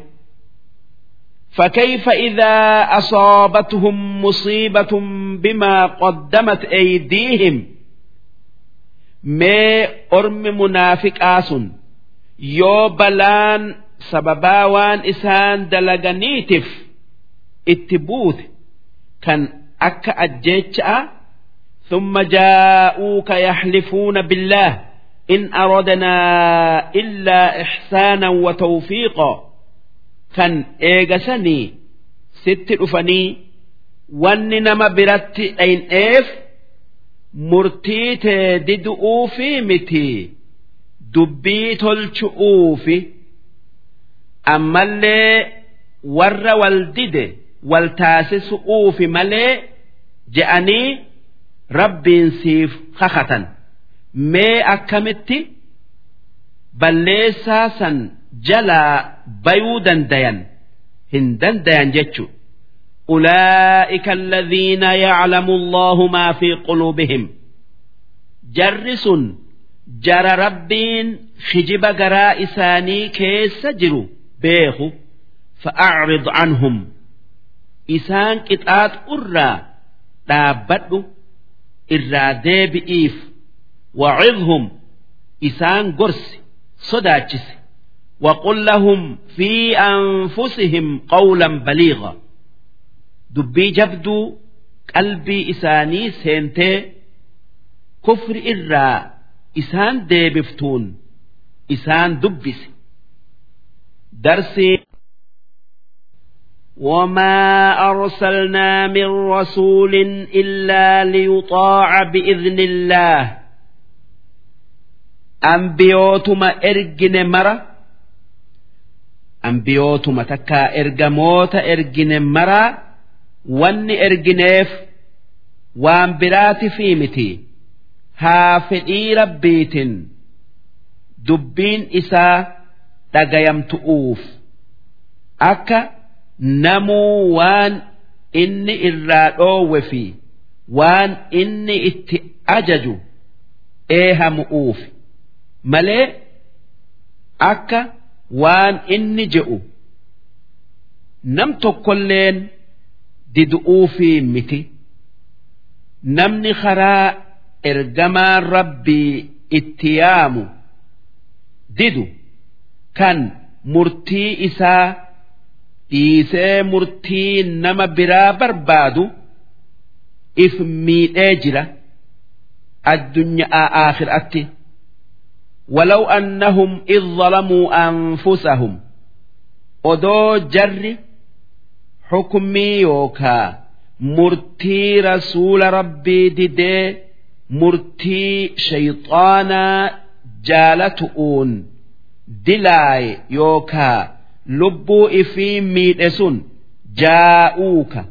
فكيف إذا أصابتهم مصيبة بما قدمت أيديهم ما أرم منافق آسن يو بلان سببا وان إسان دلغنيتف اتبوت كان akka ajjeecha'a thumma jaa'uuka yaxlifuuna billaah in aradnaa illaa ixsaanan wa tawfiiqa kan eegasanii sitti dhufanii wanni nama biratti dhayn'eef murtii tee didu'uufi miti dubbii tolchu'uufi ammallee warra waldide wal taasisu'uufi malee je'anii rabbiin siif kakatan mee akkamitti balleessaa san jalaa bayuu dandayan hin dandayan jechu أولئك الذين يعلم الله ما في قلوبهم جرس جرى ربين خجب جراء إساني كيس جرو بيخو فأعرض عنهم إسان كتات أرى دابدو إرى ديبئيف وعظهم إسان قرس صداتشس وقل لهم في أنفسهم قولا بليغا dubbii jabduu qalbii isaanii seentee kufri irraa isaan deebiftuun isaan dubbisi darsii وما أرسلنا من رسول إلا ليطاع بإذن الله أنبيوتما إرجن مرة أنبيوتما تكا إرجموت إرجن مرة wanni ergineef waan biraati fi miti haa fedhii rabbiitin dubbiin isaa dhagayamtu'uuf akka namuu waan inni irraa dhoowwe fi waan inni itti ajaju eehamu'uuf. Malee akka waan inni je'u nam tokkolleen didu'uufii miti. Namni karaa ergamaan rabbii itti yaamu didu kan murtii isaa dhiisee murtii nama biraa barbaadu if miidhee jira addunyaa aakhiraatti walaw annahum id zalamuu anfusahum. Odoo jarri xukumii yookaa murtii rasuula rabbii didee murtii shayxaanaa jaalatu'uun dilaaye yookaa lubbuu ifii miidhe sun jaa'uuka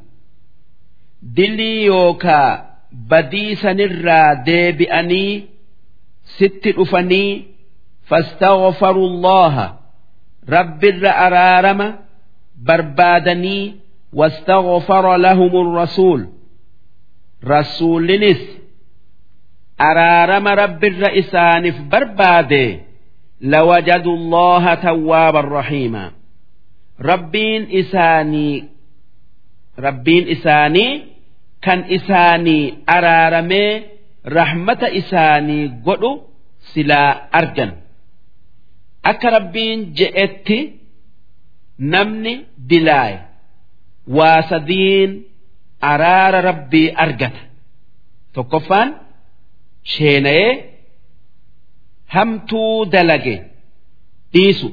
dilii yookaa badii sanirraa deebi'anii sitti dhufanii fastaghfaru allaha rabbirra araarama barbaadanii واستغفر لهم الرسول رسول لنس أرارم رب الرئسان في برباده لوجدوا الله توابا رحيما rabbiin isaanii rabbiin isaanii kan isaanii araaramee rahmata isaanii godhu silaa argan akka rabbiin je'etti namni dilaaye waa sadiin araara rabbii argata tokkoffaan sheenayee hamtuu dalage dhiisu.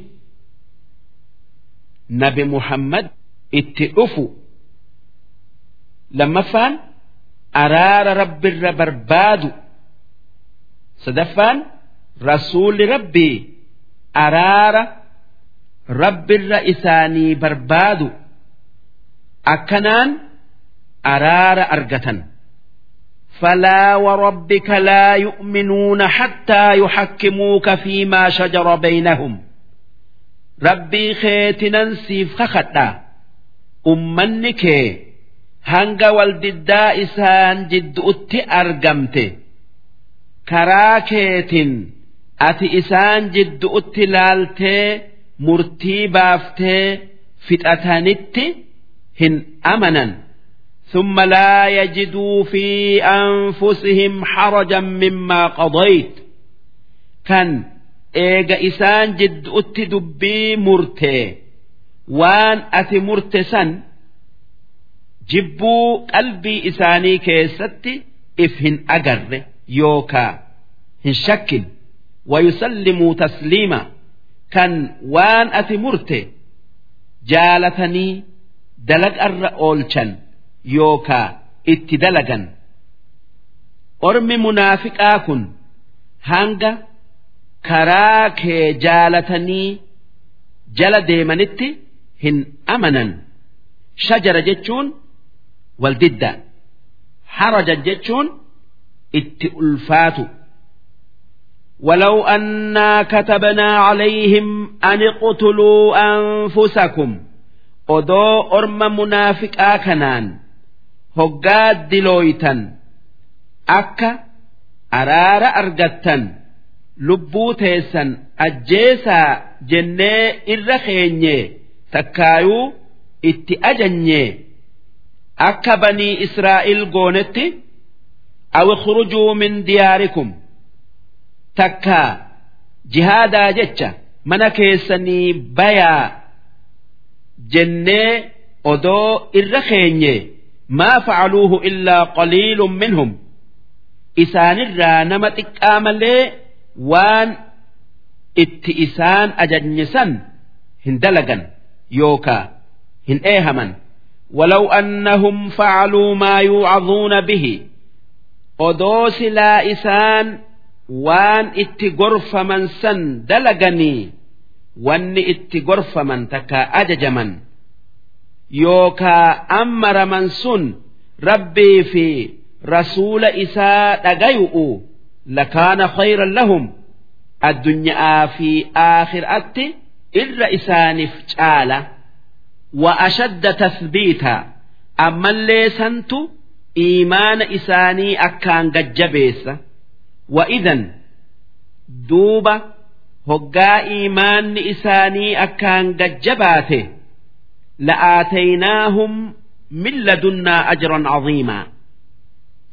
nabi muhammad itti dhufu lammaffaan araara rabbirra barbaadu sadaffaan rasuulli rabbii araara rabbirra isaanii barbaadu akkanaan araara argatan فلا وربك لا يؤمنون حتى يحكموك فيما شجر بينهم ربي خيتنا سيف خختا أمنك هنغ والددا إسان جد أتي أرقمت كراكيت أتي إسان جد أتي لالتي مرتي بافتي فتأتانتي هن أمنا ثم لا يجدوا في أنفسهم حرجا مما قضيت كان eega isaan jidduutti dubbii murtee waan ati murte san jibbuu qalbii isaanii keessatti if hin agarre yookaa hin shakkin. Wayusallimuu tasliima. Kan waan ati murte jaalatanii dalaqarra oolchan yookaa itti dalagan. Ormi munaafiqaa kun hanga. karaa kee jaalatanii jala deemanitti hin amanan shajara jechuun waldidda haraja jechuun itti ulfaatu ولو أنا كتبنا عليهم أن اقتلوا أنفسكم odoo orma munaafiqaa kanaan hoggaa dilooytan akka araara argattan Lubbuu teessan ajjeesaa jennee irra keenye takkaayuu itti ajanye akka banii israa'il goonetti aw ikhrujuu min diyaarikum. Takkaa jihaadaa jecha mana keessanii bayaa jennee odoo irra keenye maa facaluuhu illaa qaliilun minhum. Isaanirraa nama xiqqaa malee waan itti isaan ajajne san hin dalagan yookaa hin eehaman ولو أنهم فعلوا ما يوعظون به odoo silaa isaan waan itti gorfaman san dalaganii wanni itti gorfaman takka ajajaman yookaa ammaraman sun rabbii fi rasuula isaa dhagayu'u lakaana khayran lahum addunyaa fi aakhiraatti irra isaaniif caala wa ashadda tasbiita ammallee santu iimaana isaanii akkaan gajjabeessa wa idan duuba hoggaa iimaanni isaanii akkaan gajjabaate la'aataynaahum min ladunnaa ajran caziimaa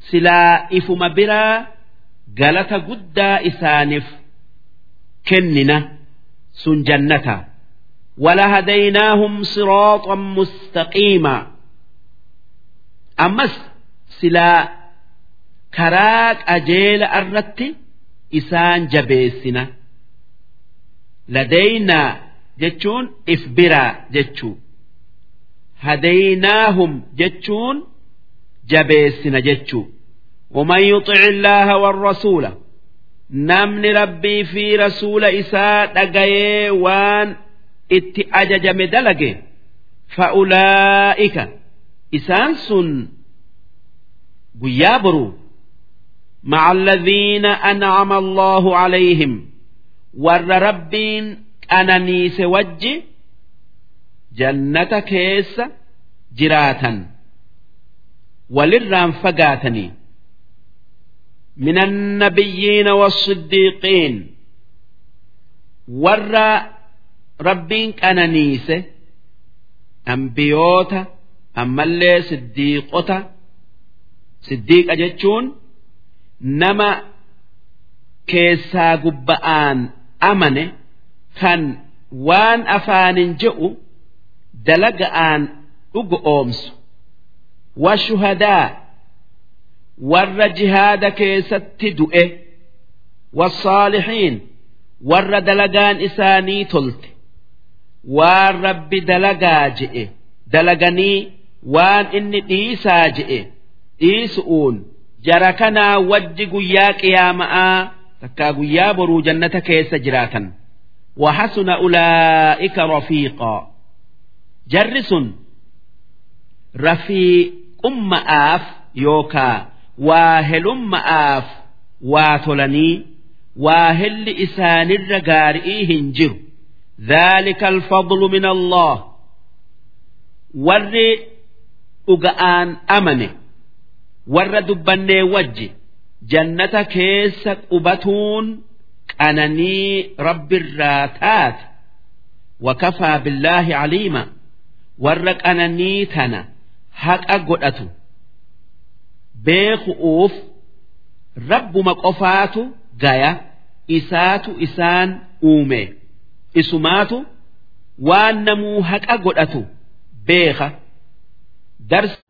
silaa ifuma biraa galata guddaa isaaniif kennina sun jannata ولهديناهم صراطا مستقيما أمس silaa karaa qajeela irratti isaan jabeessina ladeynaa jechuun if biraa jechuu hadaynaahum jechuun jabeessina jechuu ومن يطع الله والرسول نمن ربي في رسول إساء دقاي وان ات أججم دلقي فأولئك إسان سن guyyaa boruu مع الذين أنعم الله عليهم ور ربين أنانيس وج جنة كيس جراتا وللرام فقاتني من النبيين والصديقين ور ربين أنانيس أنبيوتا أما اللي صديقوتا siddiiqa jechuun nama keessaa gubba'aan amane kan waan afaanin je'u dalaga'aan dhugu oomsu washuhadaa warra jihaada keessatti du'e wasaalixiin warra dalagaan isaanii tolte waan rabbi dalagaa je'e dalaganii waan inni dhiisaa je'e dhiisu'uun jara kanaa wajji guyyaa qiyaama'aa takkaa guyyaa boruu jannata keessa jiraatan وحسن أولئك رفيقا جرس رفيق أم آف يوكا واهل أم آف واتلني واهل إسان الرقارئي هنجر ذلك الفضل من الله ور أقآن أمنه warra dubbannee wajji jannata keessa qubatuun qananii rabbirraa taate wakafaa billaahi caliima warra qananii tana haqa godhatu beeku'uuf rabbuma qofaatu gaya isaatu isaan uume isumaatu waan namuu haqa godhatu beeka darsa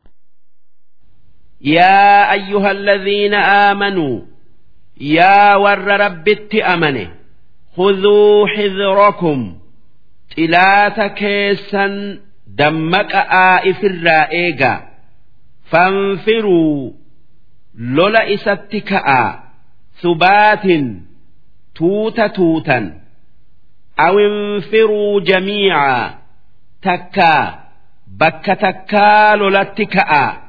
يا أيها الذين آمنوا يا ور ربت أمنه خذوا حذركم تلات كيسا دمك آئف الرائقة فانفروا لولا إستكاء ثبات توتا توتا أو انفروا جميعا takkaa bakka takkaa lolatti ka'a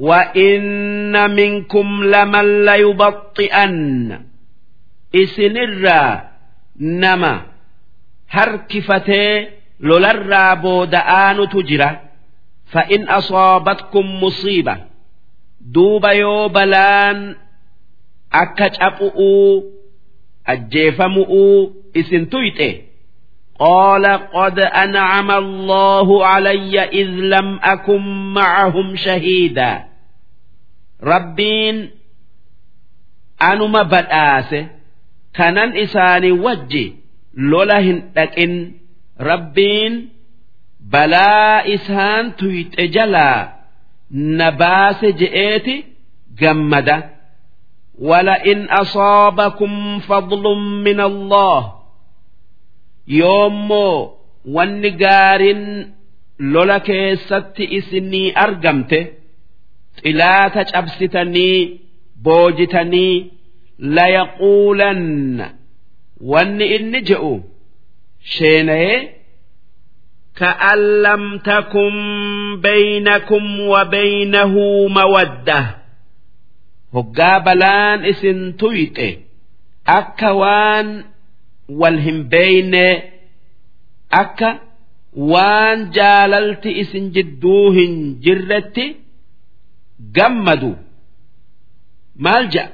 وإن منكم لمن ليبطئن إسنرا نما هركفتي لولرا بودآن تجرى فإن أصابتكم مصيبة دوب يوبلان أكج أبؤوا أجيفمؤوا إسن تيته قال قد أنعم الله علي إذ لم أكن معهم شهيدا ربين أنما بدآس كانن إساني وجي لولهن لكن ربين بلا إسان تيت جلا نباس جئتي جمدا ولئن أصابكم فضل من الله yoommoo wanni gaariin lola keessatti isinii argamte xilaata cabsitanii boojitanii layaquulanna wanni inni je'u sheenayee كأن لم تكن بينكم وبينه مودة هقا بلان اسن تويته أكوان wal hin beeyne akka waan jaalalti isin jidduu hin jirretti gammadu maal ja'a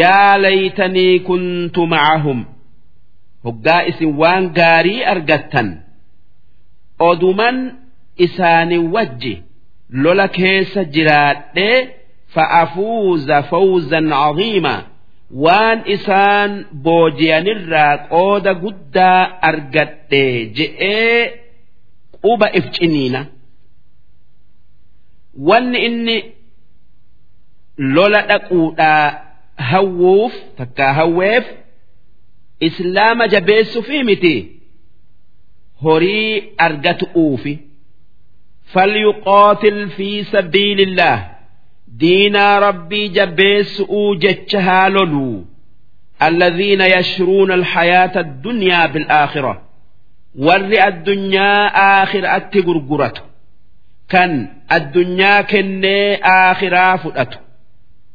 yaa laytanii kuntu ma'ahum hoggaa isin waan gaarii argattan oduman isaani wajji lola keessa jiraadhee fa'afuuza fawzan caziimaa waan isaan booji'anirraa qooda guddaa argadhe je'ee quba if ciniina wanni inni lola dhaquudhaa hawwuuf takkaa hawweef islaama jabeessuufi miti horii argatu'uufi falyuqaatil fi sabiilillah diinaa rabbii jabeessu'uu jecha haa loluu الذين يشرون الحياة الدنيا بالآخرة warri addunyaa aakhiraatti gurguratu kan addunyaa kennee aakhiraa fudhatu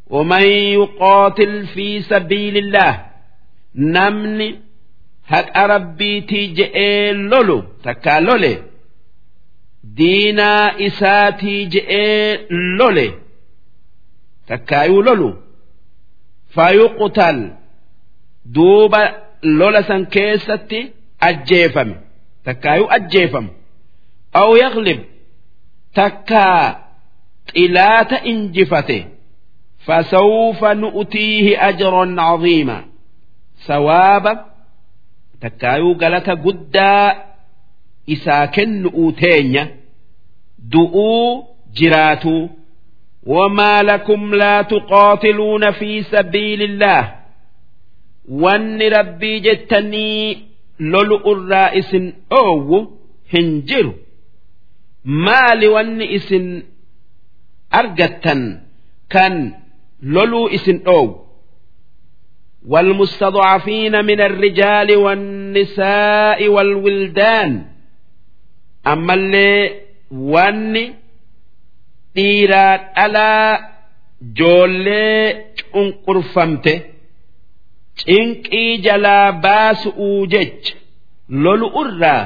ومن يقاتل في سبيل الله نمني haqa rabbiitii je'ee lolu takkaa lole. Diinaa isaatii je'ee lole takkaayuu lolu. Fayuqutal duuba lola san keessatti ajjeefame takkaayuu ajjeefamu. Aw yaqlib takkaa xilaata injifate. Fasawfa nu'tiihi ajron caziima sawaaba takkaayuu galata guddaa isaa kennu'uu teenya du'uu jiraatuu wamaa lakum laa tuqaatiluuna fi sabiilillaah wanni rabbii jettanii lolu irraa isin dhoowwu hin jiru. Maali wanni isin argattan kan loluu isin dhoowwu? والمستضعفين من الرجال والنساء والولدان أما اللي واني dhiiraat alaa joollee cunqurfamte cinqii jalaa baasu'uu jecha lolu irraa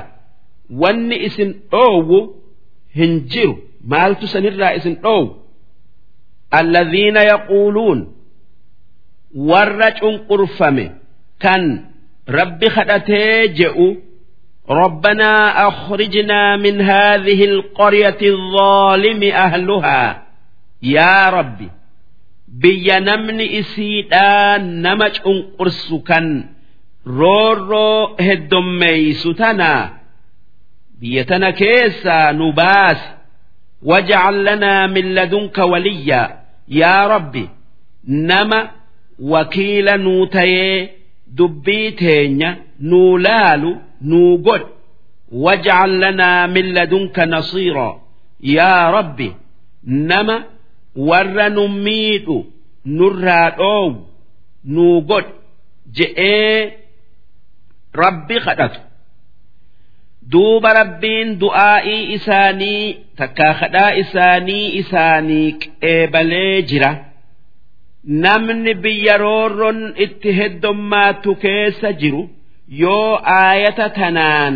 wanni isin dhoowwu hin jiru maaltu sanirraa isin dhoowwu alladhiina yaquuluun warra cunqurfame kan rabbi kadhatee je'u ربنا أخرجنا من هذه القرية الظالم أهلها يا ربي بي نمن إسيدا نمج أنقرسكا رورو هدميستنا بيتنا كيسا نباس واجعل لنا من لدنك وليا يا ربي نما wakiila nuu tayee dubbii teenya nuu laalu nuu godh wajcal lanaa min ladunka nasiiraa yaa rabbi nama warra nu miidhu nurraa dhoowu nuu godh je'ee rabbi kadhatu. Duuba rabbiin du'aa'ii isaanii takkaa kadhaa isaanii isaanii qeebalee jira. namni biyya roorron itti heddummaattu keessa jiru yoo aayata tanaan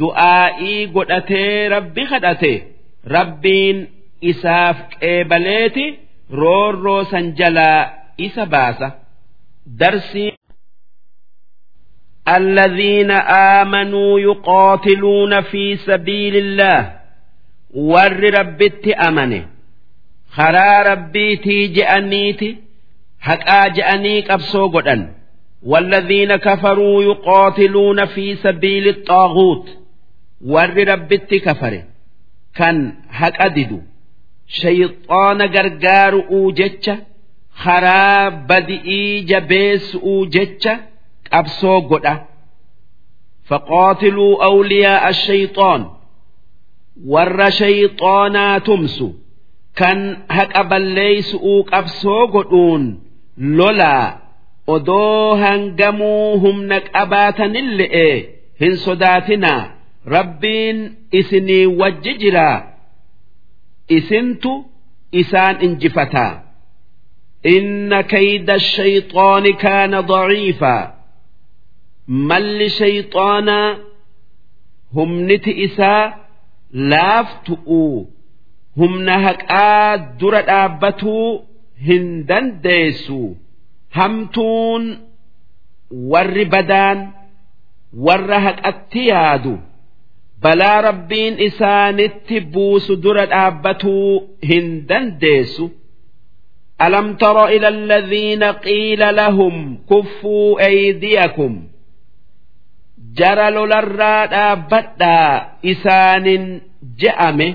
du'aa'ii godhatee rabbi kadhate rabbiin isaaf qeebaleeti roorroo san jalaa isa baasa darsii الذين آمنوا يقاتلون في سبيل الله ور ربت أمنه خرا ربيتي جأنيتي حقا جأنيك أبسو قدن والذين كفروا يقاتلون في سبيل الطاغوت ور ربت كفره كان حق أددو شيطان غرغار أوجتش خرا بدئي جبيس أوجتش qabsoo godha faqaatiluu awliyaa ashayxaan warra shayxaanaa tumsu Kan haqa balleeysu'uu qabsoo godhuun lolaa odoo hangamuu humna qabaatanille'e hin sodaatinaa. Rabbiin isinii wajji jiraa isintu isaan injifataa. Inna kayda ashayxaani kaana daciifaa malli shayxaanaa humniti isaa laaftu'u humna haqaa dura dhaabbatuu hin dandeessu hamtuun warri badaan warra haqatti yaadu balaa rabbiin isaanitti buusu dura dhaabbatuu hin dandeessu ألم تر إلى الذين قيل لهم كفوا أيديكم jara lolarraa dhaabbadhaa isaanin je'ame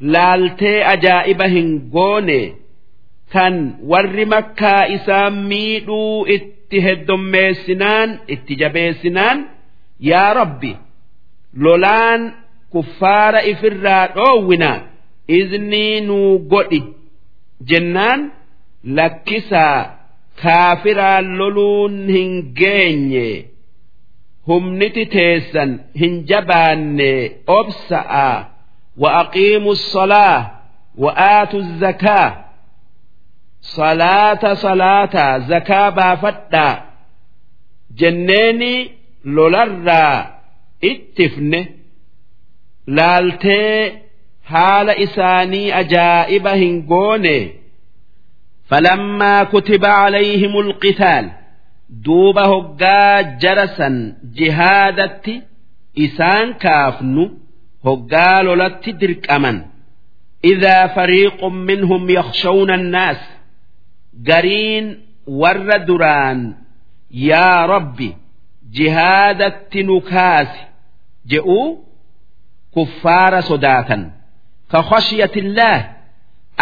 laaltee ajaa'iba hin goone kan warri makkaa isaan miidhuu itti heddommeessinaan itti jabeessinaan yaa rabbi lolaan kuffaara ifirraa dhoowwina iznii nuu godhi jennaan lakkisaa kaafiraan loluun hin geenye. humniti teessan hin jabaanne obsa'a وأقيموا الصلاة وآتوا الزكاة صلاة صلاة زكاة بافتا جنيني لولرا اتفن لالتي حال إساني أجائب هنقوني فلما كتب عليهم القتال duuba hoggaa jarasan jihaadatti isaan kaafnu hoggaa lolatti dirqaman. Idaa fariiqun minhum yakhshawna annaas. Gariin warra duraan yaa rabbi jihaadatti nu kaasi. Je'uu kuffaara sodaatan. Ka khashiyatillaah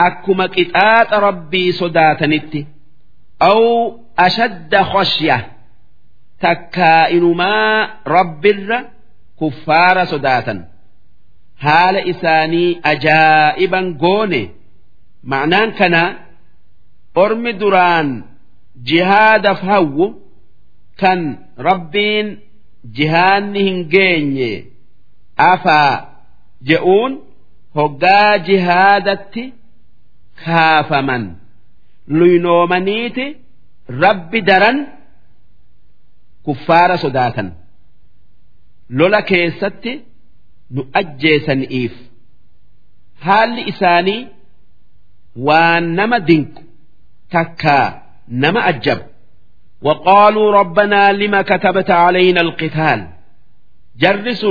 akkuma qixaaxa rabbii sodaatanitti. Aw ashadda khashya takkaa inumaa rabbirra kuffaara sodaatan. Haala isaanii ajaa'iban goone. Ma'naan kana ormi duraan jihaadaf hawwu kan rabbiin jihaanni hin geenye afaa je'uun hoggaa jihaadatti kaafaman. Luynoomaniiti rabbi daran kuffaara sodaatan. Lola keessatti nu ajjeesaniif haalli isaanii waan nama dinqu takkaa nama ajjabu وقالوا ربنا لما كتبت علينا القتال جرس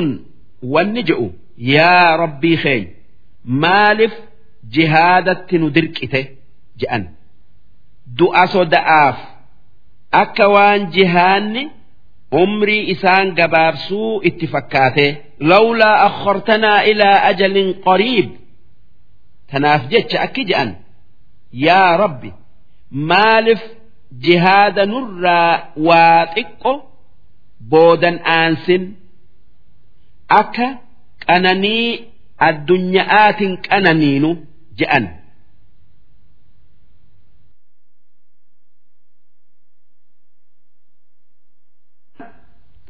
والنجؤ يا ربي خي مالف جهادة ندركته جأن دعا صدعاف أكوان جهاني umrii isaan gabaabsuu itti fakkaate. Lawlaa akhartanaa ilaa ajalin qariib. Tanaaf jecha akki je'an yaa rabbi maaliif jihaada nurraa waa xiqqo boodan aansin? Akka qananii addunya'aatin qananiinu? je'an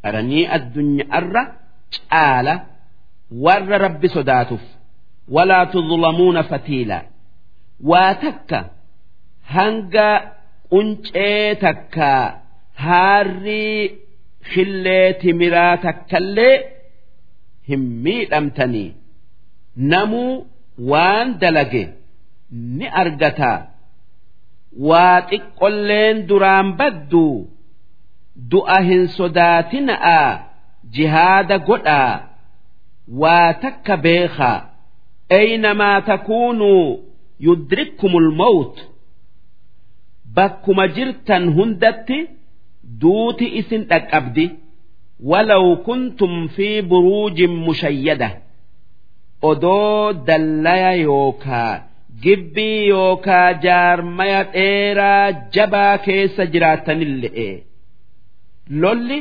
qaranii addunyaarra caala warra rabbi sodaatuuf. Walaa tuzlamuuna fatiila. Waa takka hanga quncee takka haarrii shillee timiraa takkallee hin miidhamtanii namuu waan dalage ni argataa waa xiqqolleen duraan badduu du'a hin sodaatina'aa jihaada godhaa waa takka beekaa aynamaa takuunuu yudrikkumul mawt bakkuma jirtan hundatti duuti isin dhaqqabdi walaw kuntum fi buruujin mushayyada. Odoo dallaya yookaa gibbii yookaa jaarmaya dheeraa jabaa keessa jiraatanille'e lolli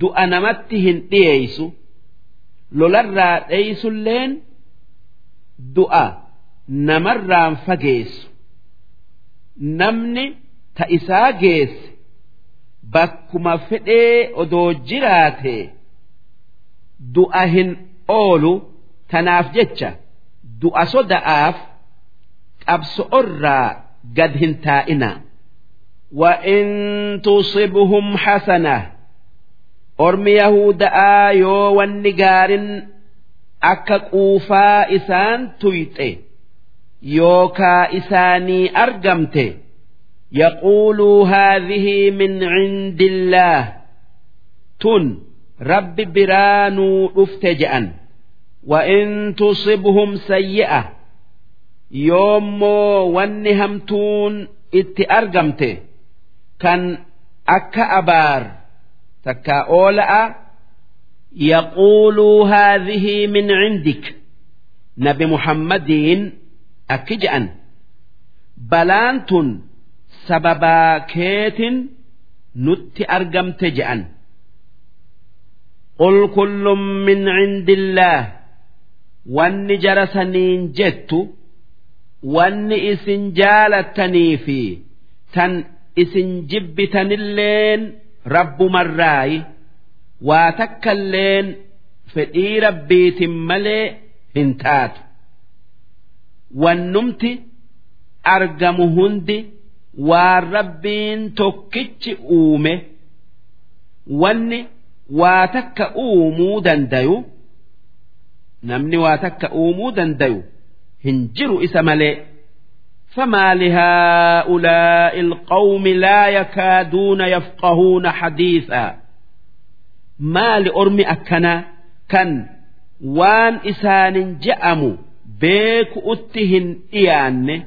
du'a namatti hin dhiyeeysu lolarraa dheeysulleen du'a namarraan fageessu namni ta isaa geesse bakkuma fedhee odoo jiraate du'a hin oolu tanaaf jecha du'a soda'aaf qabso'orraa gad hin taa'ina. وإن تصبهم حسنة أرمي يهودا يو والنجار أكا قوفا إسان تويته يوكا إساني أرجمته يقولوا هذه من عند الله تن رب برانو افتجأن وإن تصبهم سيئة يوم ونهمتون ات kan akka abaar takkaa oola'a yaquuluu haadhihi min cindik. Nabi muhammadiin akki je'an balaan tun sababaa keetin nutti argamte je'an. Qul kullum min cindillaah wanni jara saniin jettu wanni isin jaalattanii fi tan isin jibbitanilleen rabbumarraayi waa takkalleen fedhii rabbiitin malee hin taatu. Wannumti argamu hundi waan rabbiin tokkichi uume wanni waa takka uumuu dandayu namni waa takka uumuu dandayu hin jiru isa malee فما لهؤلاء القوم لا يكادون يفقهون حديثا ما لأرمي أكنا كان وان إسان جأموا بيك أتهن إيان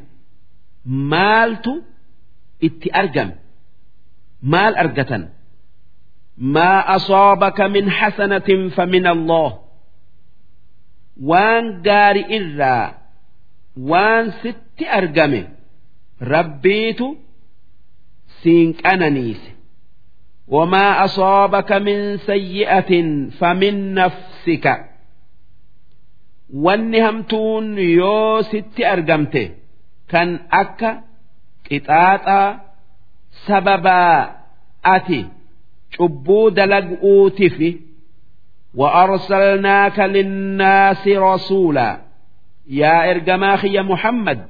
مالتو itti argame maal argatan maa asaabaka min xasanatin fa min allah waan gaari irraa waan sitti argame rabbiitu siin qananiise وما أصابك من سيئة فمن نفسك والنهمتون يو ست أرقمته كان أكا qixaaxaa sababaa ati cubbuu dalag'uutifi وأرسلناك للناس رسولا يا إرجما خي محمد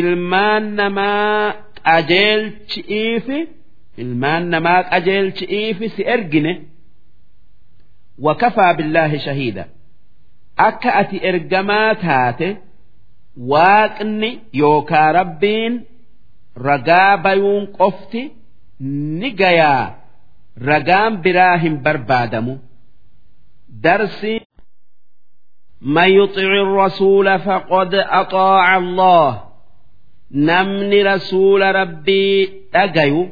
ilmaan namaa qajeelchi'iifi ilmaan namaa qajeelchi'iifi si ergine wakafaa billaahi shahiida akka ati ergamaa taate waaqni yookaa rabbiin ragaa bayuun qofti ni gayaa ragaan biraa hin barbaadamu darsi من يطع الرسول فقد أطاع الله namni rasuula rabbii dhagayu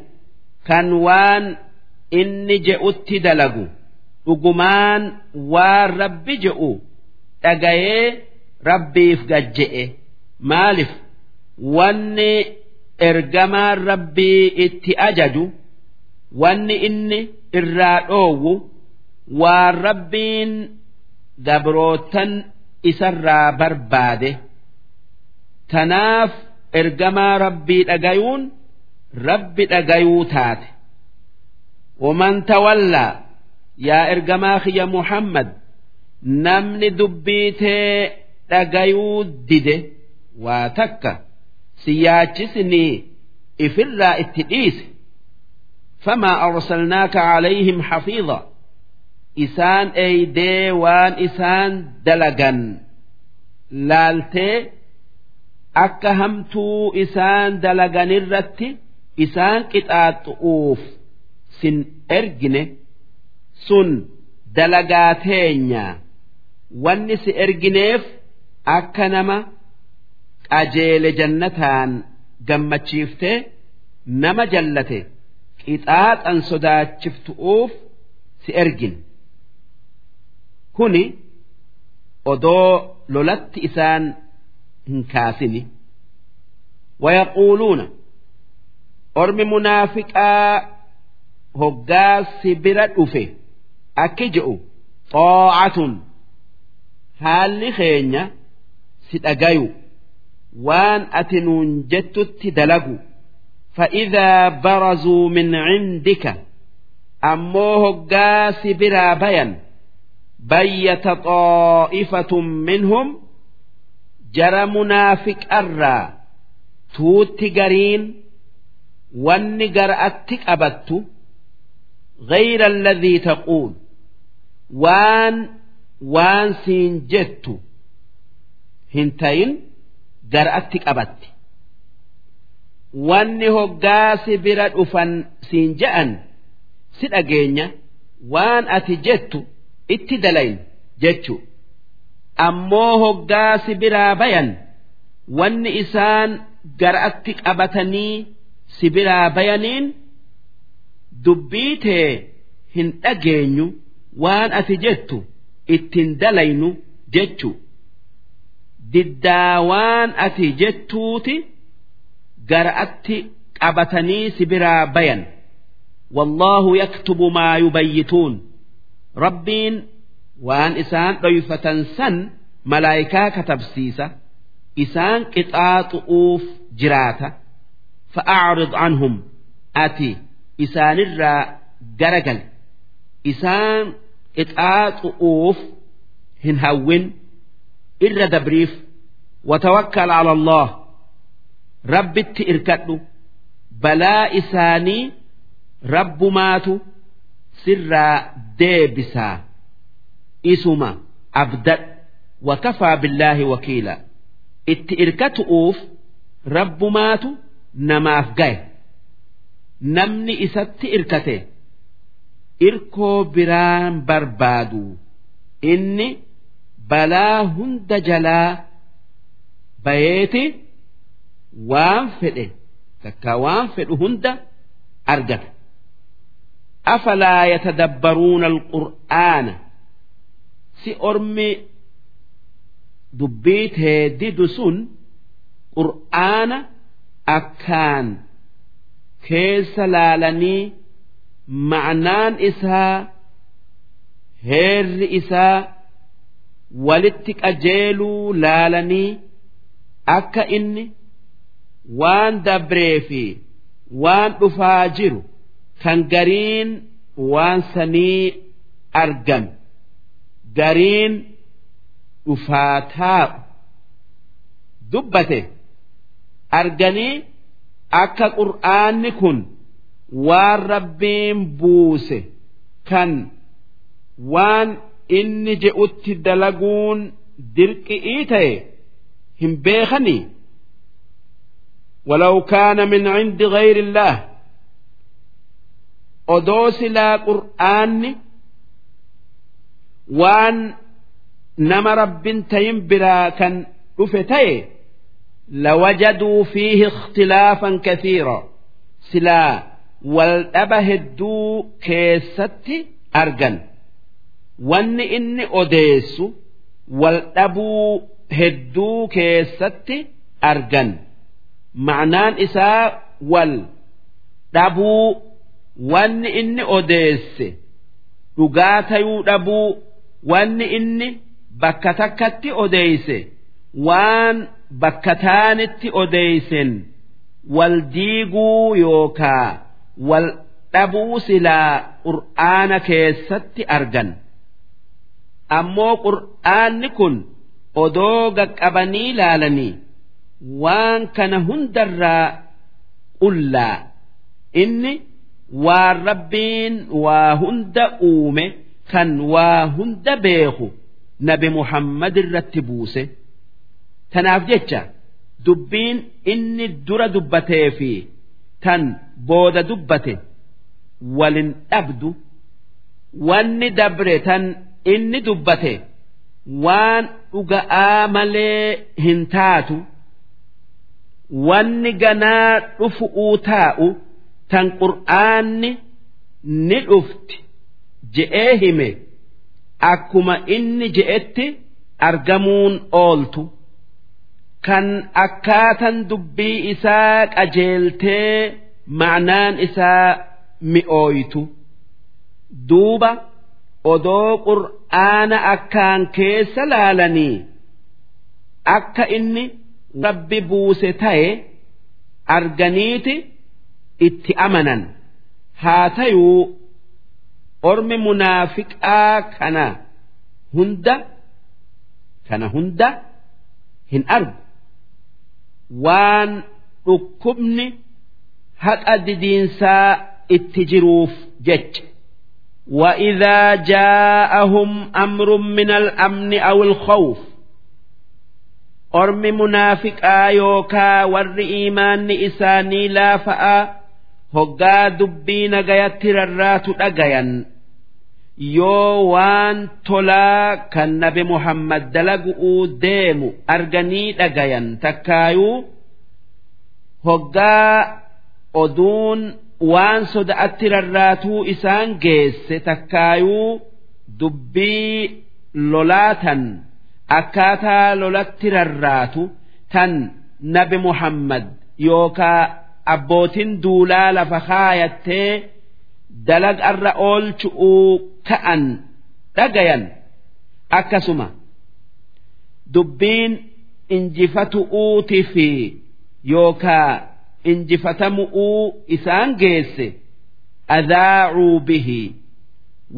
kan waan inni je'utti dalagu dhugumaan waan rabbi je'u dhagayee rabbiif gajje'e. Maalif wanni ergamaan rabbii itti ajaju wanni inni irraa dhoowwu waan rabbiin gabrootan isarraa barbaade. Tanaaf ergamaa rabbii dhagayuun rabbi dhagayuu taate. Waman tawallaa yaa ergamaa kiyya muhammad namni dubbiitee dhagayuu dide waa takka si yaachisnii ifirraa itti dhiise. Famaa arsalnaaka calayhim xafiida isaan eeydee waan isaan dalagan. Laaltee akka hamtuu isaan dalaganirratti isaan qixaaxu'uuf sin ergine sun dalagaa teenya. Wanni si ergineef akka nama qajeele jannataan gammachiiftee nama jallate qixaaxan sodaachiftu'uuf si ergine kuni odoo lolatti isaan hin kaasini wayaquuluuna ormi munaafiqaa hoggaa si bira dhufe akki je'u xaa'atun haalli keenya si dhagayu waan ati nuun jettutti dalagu فإذا برزوا من عندك أمو هقاس برا بيا بيت طائفة منهم جرى منافق أرى توت قرين واني قرأتك أبت غير الذي تقول وان وان سينجت هنتين قرأتك أبت wanni hoggaasi bira dhufan siin je'an si dhageenya waan ati jettu itti dalayin jechu Ammoo hoggaasi biraa bayan wanni isaan gara'atti qabatanii si biraa bayaniin dubbii tee hin dhageenyu waan ati jettu ittiin dalaynu jechu diddaa waan ati jettuuti. gara'atti qabatanii si biraa bayan wallaahu yaktubu maa yubayyituun rabbiin waan isaan dhoyfatan san malaayikaa katabsiisa isaan qixaaxu'uuf jiraata fa'acrid anhum ati isaanirraa garagal. Isaan qixaaxu'uuf hin hawwin irra dabriif watawakkal ala allah rabbitti irkadhu balaa isaanii rabbumaatu sirraa deebisaa isuma abdadhu wakafaa billaahi wakiila itti irkatu'uuf rabbumaatu namaaf gaye. Namni isatti irkate irkoo biraan barbaadu. Inni balaa hunda jalaa bayeeti waan fedhe takka waan fedhu hunda argata. Afalaa yatadabbaruuna alqur'aana si ormi dubbii tee didu sun qur'aana akkaan. Keessa laalanii ma'naan isaa heerri isaa walitti qajeeluu laalanii akka inni waan dabree fi waan dhufaa jiru kan gariin waan sanii argame gariin dhufaa taa'u dubbate arganii akka qur'aanni kun waan rabbiin buuse kan waan inni je'utti dalaguun dirqi'ii ta'e hin beekanii ولو كان من عند غير الله waan nama rabbin tayin biraa kan dhufe ta'e lawajaduu fiihi ikhtilaafan kathiira. Silaa wal dhaba hedduu keessatti argan. Wanni inni odeessu wal dhabuu hedduu keessatti argan. Ma'anaan isaa wal dhabuu wanni inni odeesse dhugaa tayuu dhabuu wanni inni bakka takkatti odeeyse waan bakka taanitti odeeysen wal diiguu yookaa wal dhabuu silaa qur'aana keessatti argan. Ammoo qur'aanni kun odoo qaqqabanii laalanii waan kana hundarraa qullaa. Inni waan rabbiin waa hunda uume kan waa hunda beeku nabi muhammad irratti buuse. Tanaaf jecha dubbiin inni dura dubbatee fi tan booda dubbate walin dhabdu wanni dabre tan inni dubbate waan dhuga'aa malee hin taatu wanni ganaa dhufu'uu taa'u tan qur'aanni ni dhufti je'ee hime akkuma inni je'etti argamuun ooltu. Kan akkaatan dubbii isaa qajeeltee ma'naan isaa mi'ooytu. Duuba odoo qur'aana akkaan keessa laalanii akka inni rabbi buuse ta'e arganiiti itti amanan. Haa tayuu ormi munaafiqaa kana hunda kana hunda hin argu waan dhukkubni haqa didiinsaa itti jiruuf jecha وإذا جاءهم أمر من الأمن أو الخوف ormi munaafiqaa yookaa warri iimaanni isaanii laafa'aa hoggaa dubbii nagayatti rarraatu dhagayan yoo waan tolaa kan nabi muhammad dalagu'uu deemu arganii dhagayan takkaayuu hoggaa oduun waan soda'atti rarraatuu isaan geesse takkaayuu dubbii lolaatan akkaataa lolatti rarraatu tan nabi muhammad yookaa abbootiin duulaa lafa kaayattee dalagarra oolchu'uu ka'an dhagayan akkasuma. Dubbiin injifatu'uuti fi yookaa injifatamu'uu isaan geesse adaacuu bihi.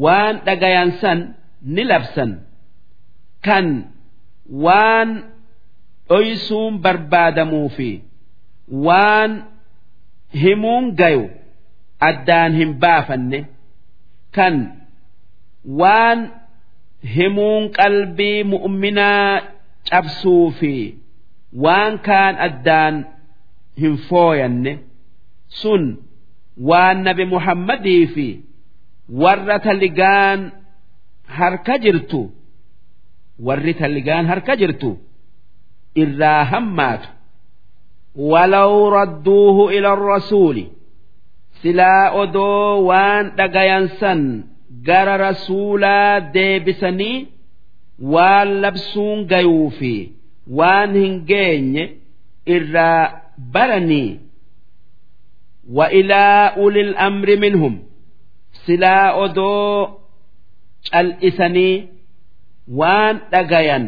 Waan dhagayan san ni labsan. Kan waan dhoysuun barbaadamuu fi waan himuun gayu addaan hin baafanne kan waan himuun qalbii mu'minaa cabsuu fi waan kaan addaan hin fooyanne sun waan nabi muhammadii fi warra taligaan harka jirtu warri taligaan harka jirtu irraa hammaatu ولو ردوه إلى الرسول silaa odoo waan dhagayansan gara rasuulaa deebisanii waan labsuun gayuu fi waan hin geenye irraa baranii wa ilaa ulil amri minhum. Silaa odoo cal'isanii waan dhagayan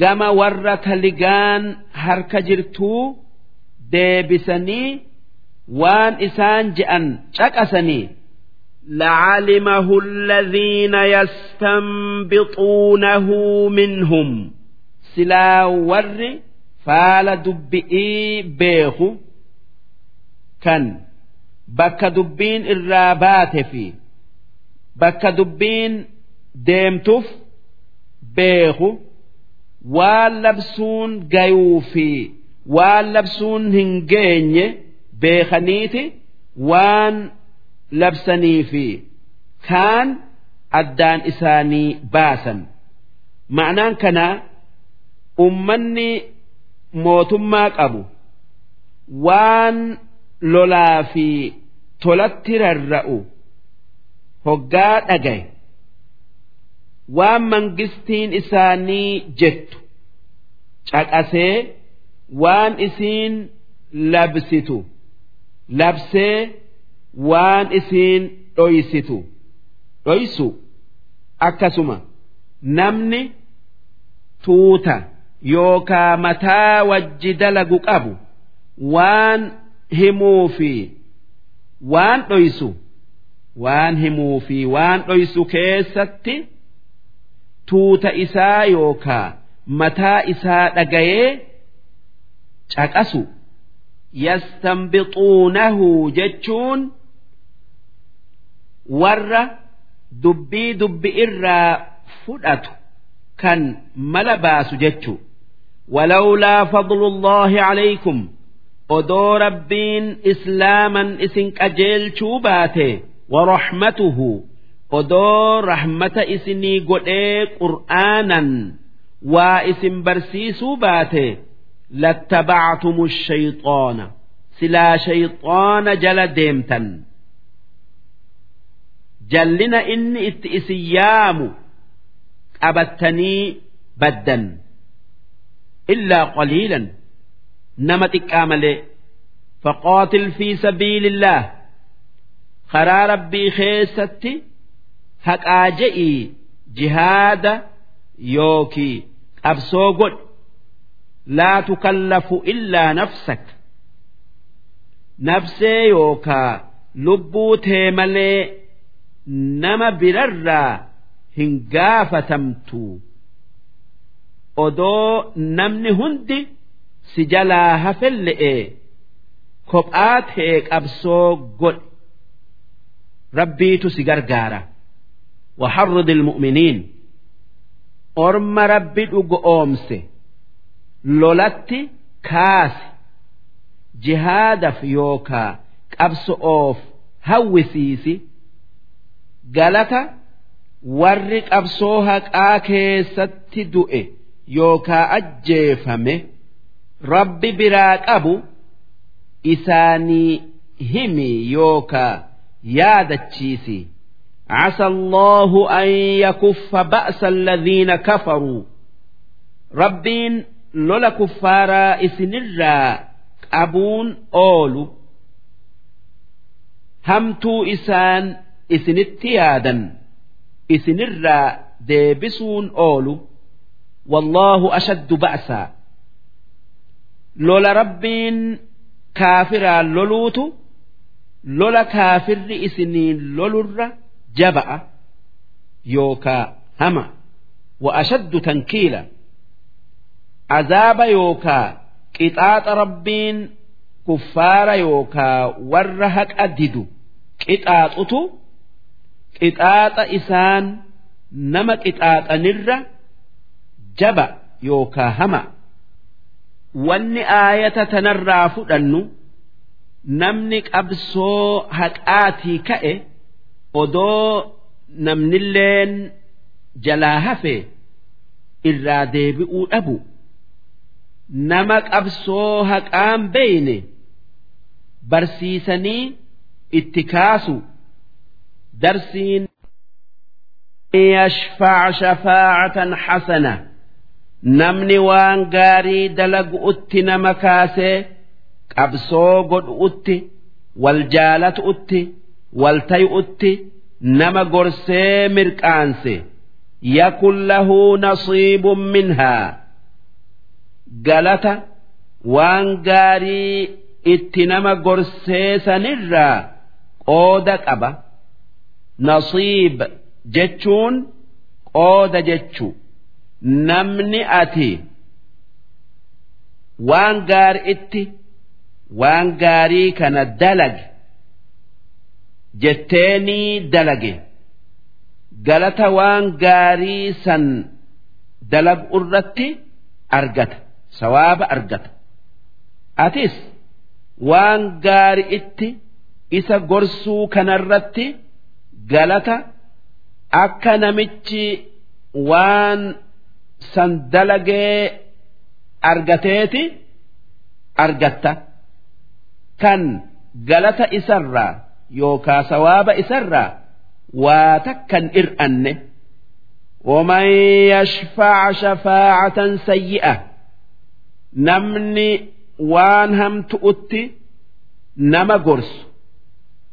gama warra taligaan harka jirtuu deebisanii waan isaan je'an caqasanii لعلمه الذين يستنبطونه منهم سلا ور فال دبئي بيخو كان بك دبين الرابات في بك دبين ديمتف بيخو واللبسون جيوفي واللبسون هنجيني beekaniiti waan labsanii fi kaan addaan isaanii baasan. Ma'anaan kanaa ummanni mootummaa qabu waan lolaa fi tolatti rarra'u hoggaa dhagaye waan mangistiin isaanii jettu caqasee waan isiin labsitu. Labsee waan isiin dhoysitu. Dhoysu akkasuma namni tuuta yookaa mataa wajji dalagu qabu waan himuu fi waan dhoysu waan himuu fi waan dhoysu keessatti tuuta isaa yookaa mataa isaa dhagayee caqasu yastanbixuunahu jechuun warra dubbii dubbi irraa fudhatu kan mala baasu jechu walawlaa fadlullaahi calaykum odoo rabbiin islaaman isin qajeelchuu baate waraxmatuhu odoo rahmata isinii godhee qur'aanan waa isin barsiisuu baate lattabactumu shayxaana silaa shayxaana jala deemtan jallina inni itti isin yaamu qabattanii baddan illaa qaliilan nama xiqqaa malee faqaatil fi sabiilillah karaa rabbii keessatti haqaa je'ii jihaada yookii qabsoo godhi laa tukallafu illaa nafsak nafsee yookaa lubbuu tee malee nama birarraa hin gaafatamtu odoo namni hundi si jalaa hafelle'e kophaa ta'e qabsoo godhe rabbiitu si gargaara waxarrudil dilmu'miniin orma rabbi dhugo oomse lolatti kaase jihaadaf yookaa qabso'oof hawwisiisi galata warri qabsoo haqaa keessatti du'e yookaa ajjeefame rabbi biraa qabu isaanii himi yookaa yaadachiisi عسى الله أن يكف بأس الذين كفروا ربين lola kuffaaraa isinirraa qabuun oolu. Hamtuu isaan isinitti yaadan isinirraa deebisuun oolu. Wallaahu ashaddu ba'saa lola rabbiin kaafiraan loluutu lola kaafirri isiniin lolurra jaba'a yookaa hama. Wa ashaddu tankiila. Azaaba yookaa qixaaxa rabbiin kuffaara yookaa warra haqa didu qixaaxutu qixaaxa isaan nama qixaaxanirra jaba yookaa hama wanni aayata tanarraa fudhannu namni qabsoo haqaatii ka'e. odoo namnilleen jalaa hafe irraa deebi'uu dhabu nama qabsoo haqaan beeyne barsiisanii itti kaasu darsiin yashfaac shafaacatan xasana namni waan gaarii dalagu'utti nama kaasee qabsoo godhu'utti wal jaalatu'utti wal tayu'utti nama gorsee mirqaanse. Yakun lahu nasiibun minhaa. Galata waan gaarii itti nama gorsee sanirraa qooda qaba. Nasiib jechuun qooda jechu. Namni ati waan gaariitti waan gaarii kana dalage jetteenii dalage. Galata waan gaarii san dalagu irratti argata sawaaba argata atis waan gaariitti isa gorsuu kanarratti galata akka namichi waan san dalagee argateeti argatta kan galata isarraa yookaa sawaaba isarraa waa takkan ir'anne ومن يشفع شفاعة سيئة namni waan hamtu'utti nama gorsu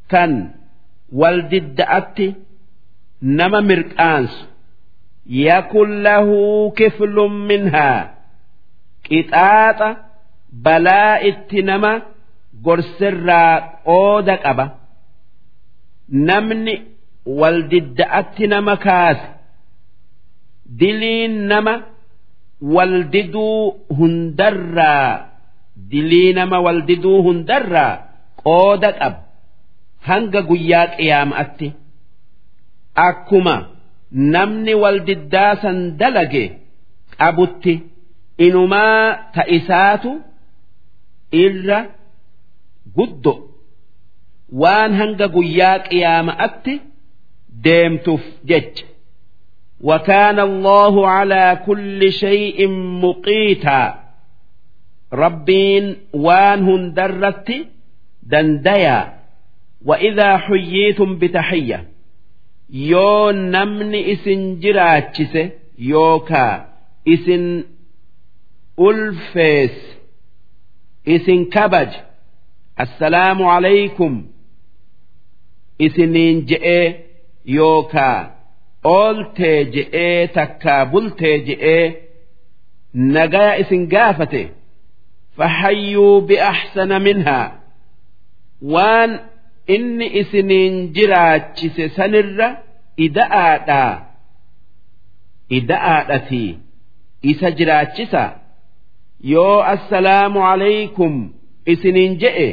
tan waldidda'atti nama mirqaansu. Yakun lahuu kiflun minhaa qixaaxa balaa itti nama gorserraa qooda qaba. Namni wal waldidda'atti nama kaase diliin nama wal diduu hundarraa dilii nama wal diduu hundarraa qooda qaba hanga guyyaa qiyaama'atti akkuma namni wal diddaasan dalage qabutti inumaa ta'isaatu irra guddo waan hanga guyyaa qiyaama'atti deemtuuf jecha وكان الله على كل شيء مقيتا ربين وان هندرت دنديا وإذا حييتم بتحية يو نمن إسن جراتشس يوكا إسن ألفيس إسن كبج السلام عليكم إسنين جئ يوكا ooltee je'ee takkaa bultee je'ee nagaya isin gaafate fahayyuu bi'axsana minhaa waan inni isiniin jiraachise sanirra ida'aadhaa ida'aadhatii isa jiraachisa yoo assalaamu alaykum isiniin je'e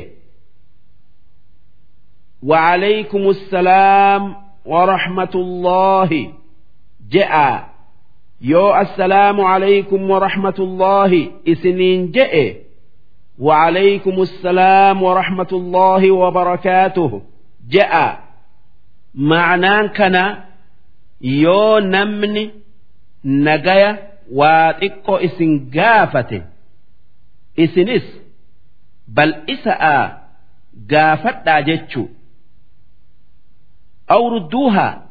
وعليكم السلام ورحمة الله جاء يو السلام عليكم ورحمة الله إسنين جاء وعليكم السلام ورحمة الله وبركاته جاء معنى كان يو نمني نجايا واتقو إسن قافته إسنس بل إسأ قافت جتشو أو ردوها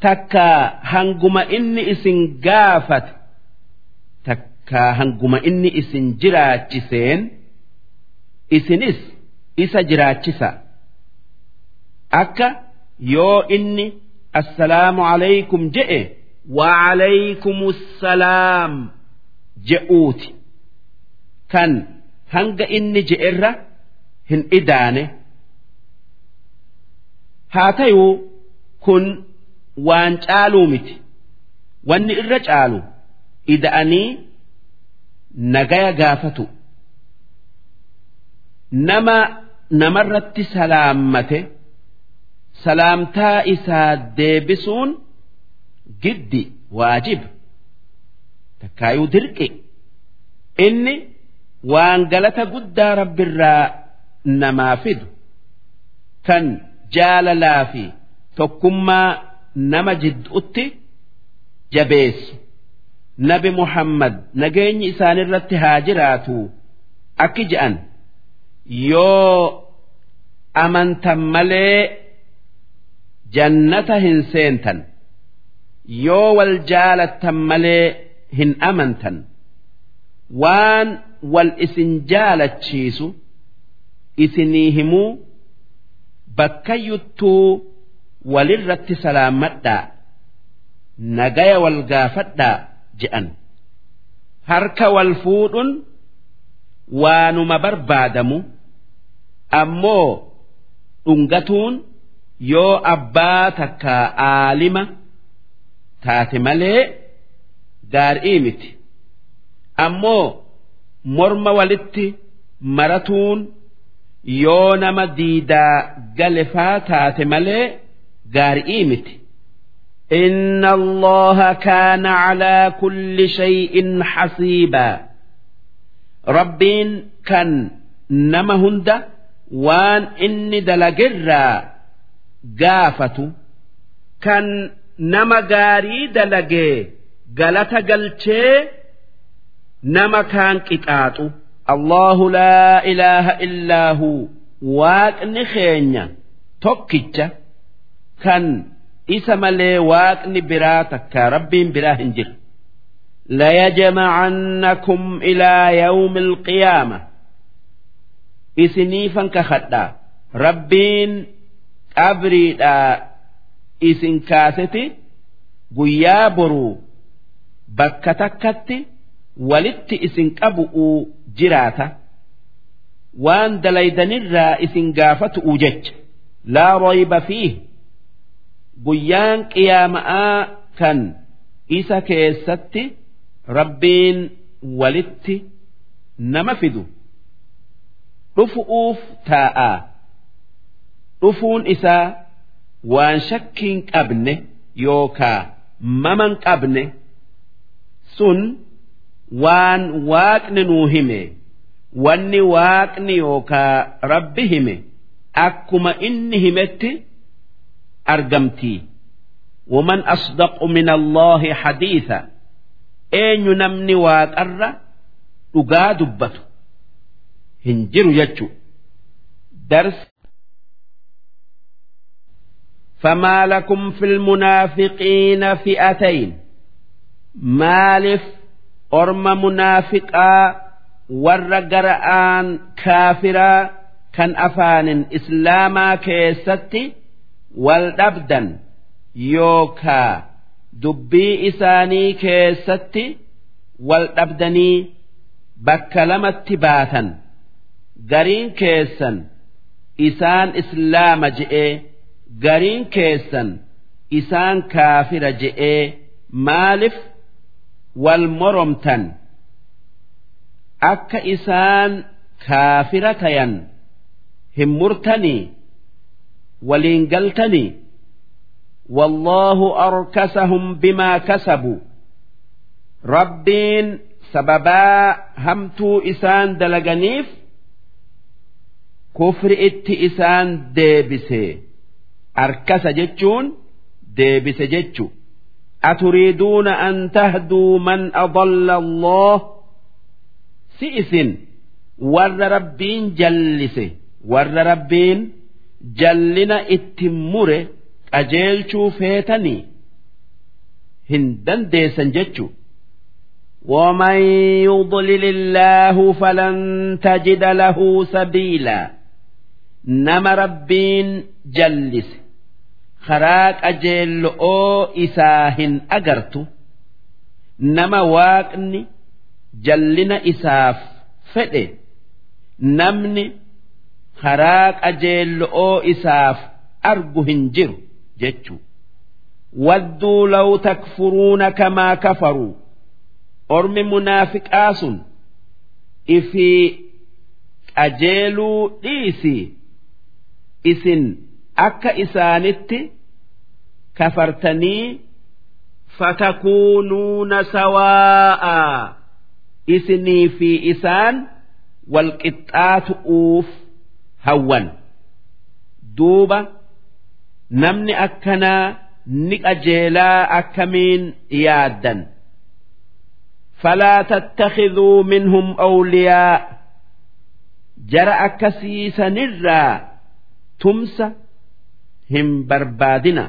تكا هنجم إني إسن قافت تكا هنجم إني إسن جراتشسين إسنس إسا جراتشسا أكا يو إني السلام عليكم جئ وعليكم السلام جئوتي كان هنج إني جئرة هن إدانه haa ta'uu kun waan caaluu miti. Wanni irra caalu ida'anii nagaya gaafatu. Nama namarratti salaammate salaamtaa isaa deebisuun giddi waajib. Takkaayuu dirqi. Inni waan galata guddaa rabbirraa namaa fidu. Kan jaalalaa fi tokkummaa nama jidduutti jabeessu. Nabi muhammad nageenyi isaanirratti haa jiraatu. Akki je'an yoo amantan malee jannata hin seentan yoo wal jaalattan malee hin amantan waan wal isin jaalachiisu isinii himuu bakkayyuttuu walirratti salaammadhaa nagaya wal gaafadhaa je'an harka wal fuudhuun waanuma barbaadamu ammoo dhungatuun yoo abbaa takka aalima taate malee gaarii miti. Ammoo morma walitti maratuun yoo nama diidaa galefaa taate malee gaarii miti. إن الله كان على كل شيء حسيبا ربين كان نما هند وان إني دلجرا قافة كان نما قاري دلجي قالت قلتي نما كان كتاتو الله لا إله إلا هو واقن خينيا توكيتشا كان isa malee waaqni biraa takka rabbiin biraa hin jiru layajmacannakum ilaa yawmi alqiyaama isiniifan kakadha rabbiin qabriidhaa isin kaaseti guyyaa boruu bakka takkatti walitti isin qabu'uu jiraata waan dalaydanirraa isin gaafatu'u jecha. Laa rayba fiih. Guyyaan qiyaama'aa kan isa keessatti rabbiin walitti nama fidu. Dhufu'uuf taa'aa dhufuun isaa waan shakkiin qabne yookaa maman qabne sun waan waaqni nuu hime wanni waaqni yookaa rabbi hime akkuma inni himetti argamtii ومن أصدق من الله حديثا أين نمني واقر dhugaa dubbatu hin jiru jechu dars فما لكم في المنافقين فئتين مالف orma munaafiqaa warra gara'aan kaafiraa kan afaanin islaamaa keessatti wal dhabdan yookaa dubbii isaanii keessatti wal dhabdanii bakka lamatti baatan gariin keessan isaan islaama je'ee gariin keessan isaan kaafira je'ee maaliif? wal moromtan. Akka isaan kaafira tayan hin murtanii waliin galtanii wallaahu arkasahum bimaa kasabu. Rabbiin sababaa hamtuu isaan dalaganiif kufri itti isaan deebise. Arkasa jechuun deebise jechu aturiiduuna an tahduu man adalla Allah si isin warra rabbiin jallise warra rabbiin jallina itti mure qajeelchuu feetanii hin dandeessan jechu ومن يضلل الله فلن تجد له سبيلا نما ربين جلس karaa qajeello'oo isaa hin agartu. Nama waaqni jallina isaaf fedhe. Namni karaa qajeello'oo isaaf argu hin jiru jechuudha. wadduu law takfuruuna kamaa kafaruu ormi munaafiqaa sun ifii qajeeluu dhiisii? Isin akka isaanitti kafartanii fatakuunuuna sawaa'a isinii fi isaan walqixxaatu'uuf hawwan duuba namni akkanaa ni qajeelaa akkamiin yaaddan فلا تتخذوا منهم أولياء جرى أكسيس نرى تمس hin barbaadina.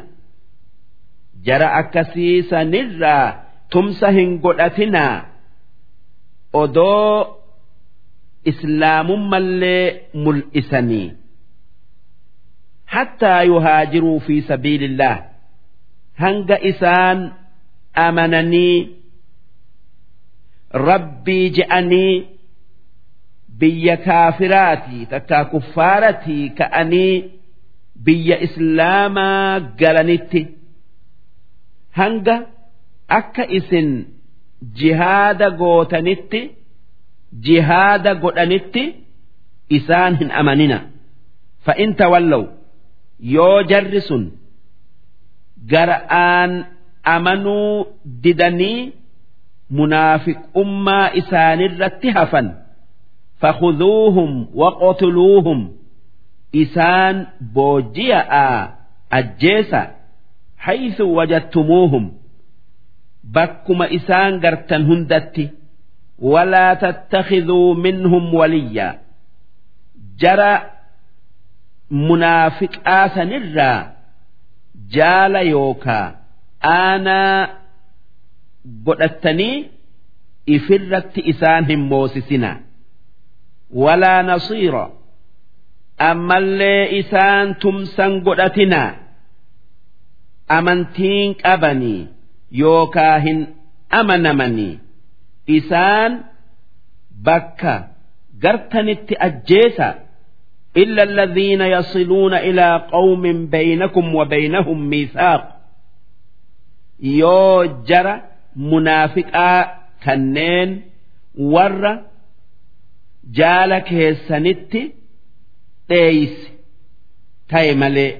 Jara akkasii sanirraa tumsa hin godhatinaa. Odoo islaamummallee mul'isanii. Hattaa yuhaajiruu fi sabiilillah. Hanga isaan amananii. Rabbii je'anii. Biyya kaafiraatii takkaa kuffaaratii ka'anii. Biyya islaamaa galanitti hanga akka isin jihaada gootanitti jihaada godhanitti isaan hin amanina. Fa'in tawallow yoo jarri sun gara'aan amanuu didanii munaafiqummaa isaanirratti hafan fakhuduuhum waqtuluuhum isaan booji'aa ajjeesa haythu wajadtumuuhum. Bakkuma isaan gartan hundatti walaa tattakhiduu minhum waliyyaa jara munaafiqaa sanirraa jaala yookaa aanaa godhattanii ifirratti isaan hin moosisina walaa nasiira ammallee isaan tumsan godhatina amantiin qabanii yookaa hin amanamanii isaan bakka gartanitti ajjeesa إلا الذين يصلون إلى قوم بينكم وبينهم ميثاق يو جرى منافقا كنين ور جالك dheeyse ta'e malee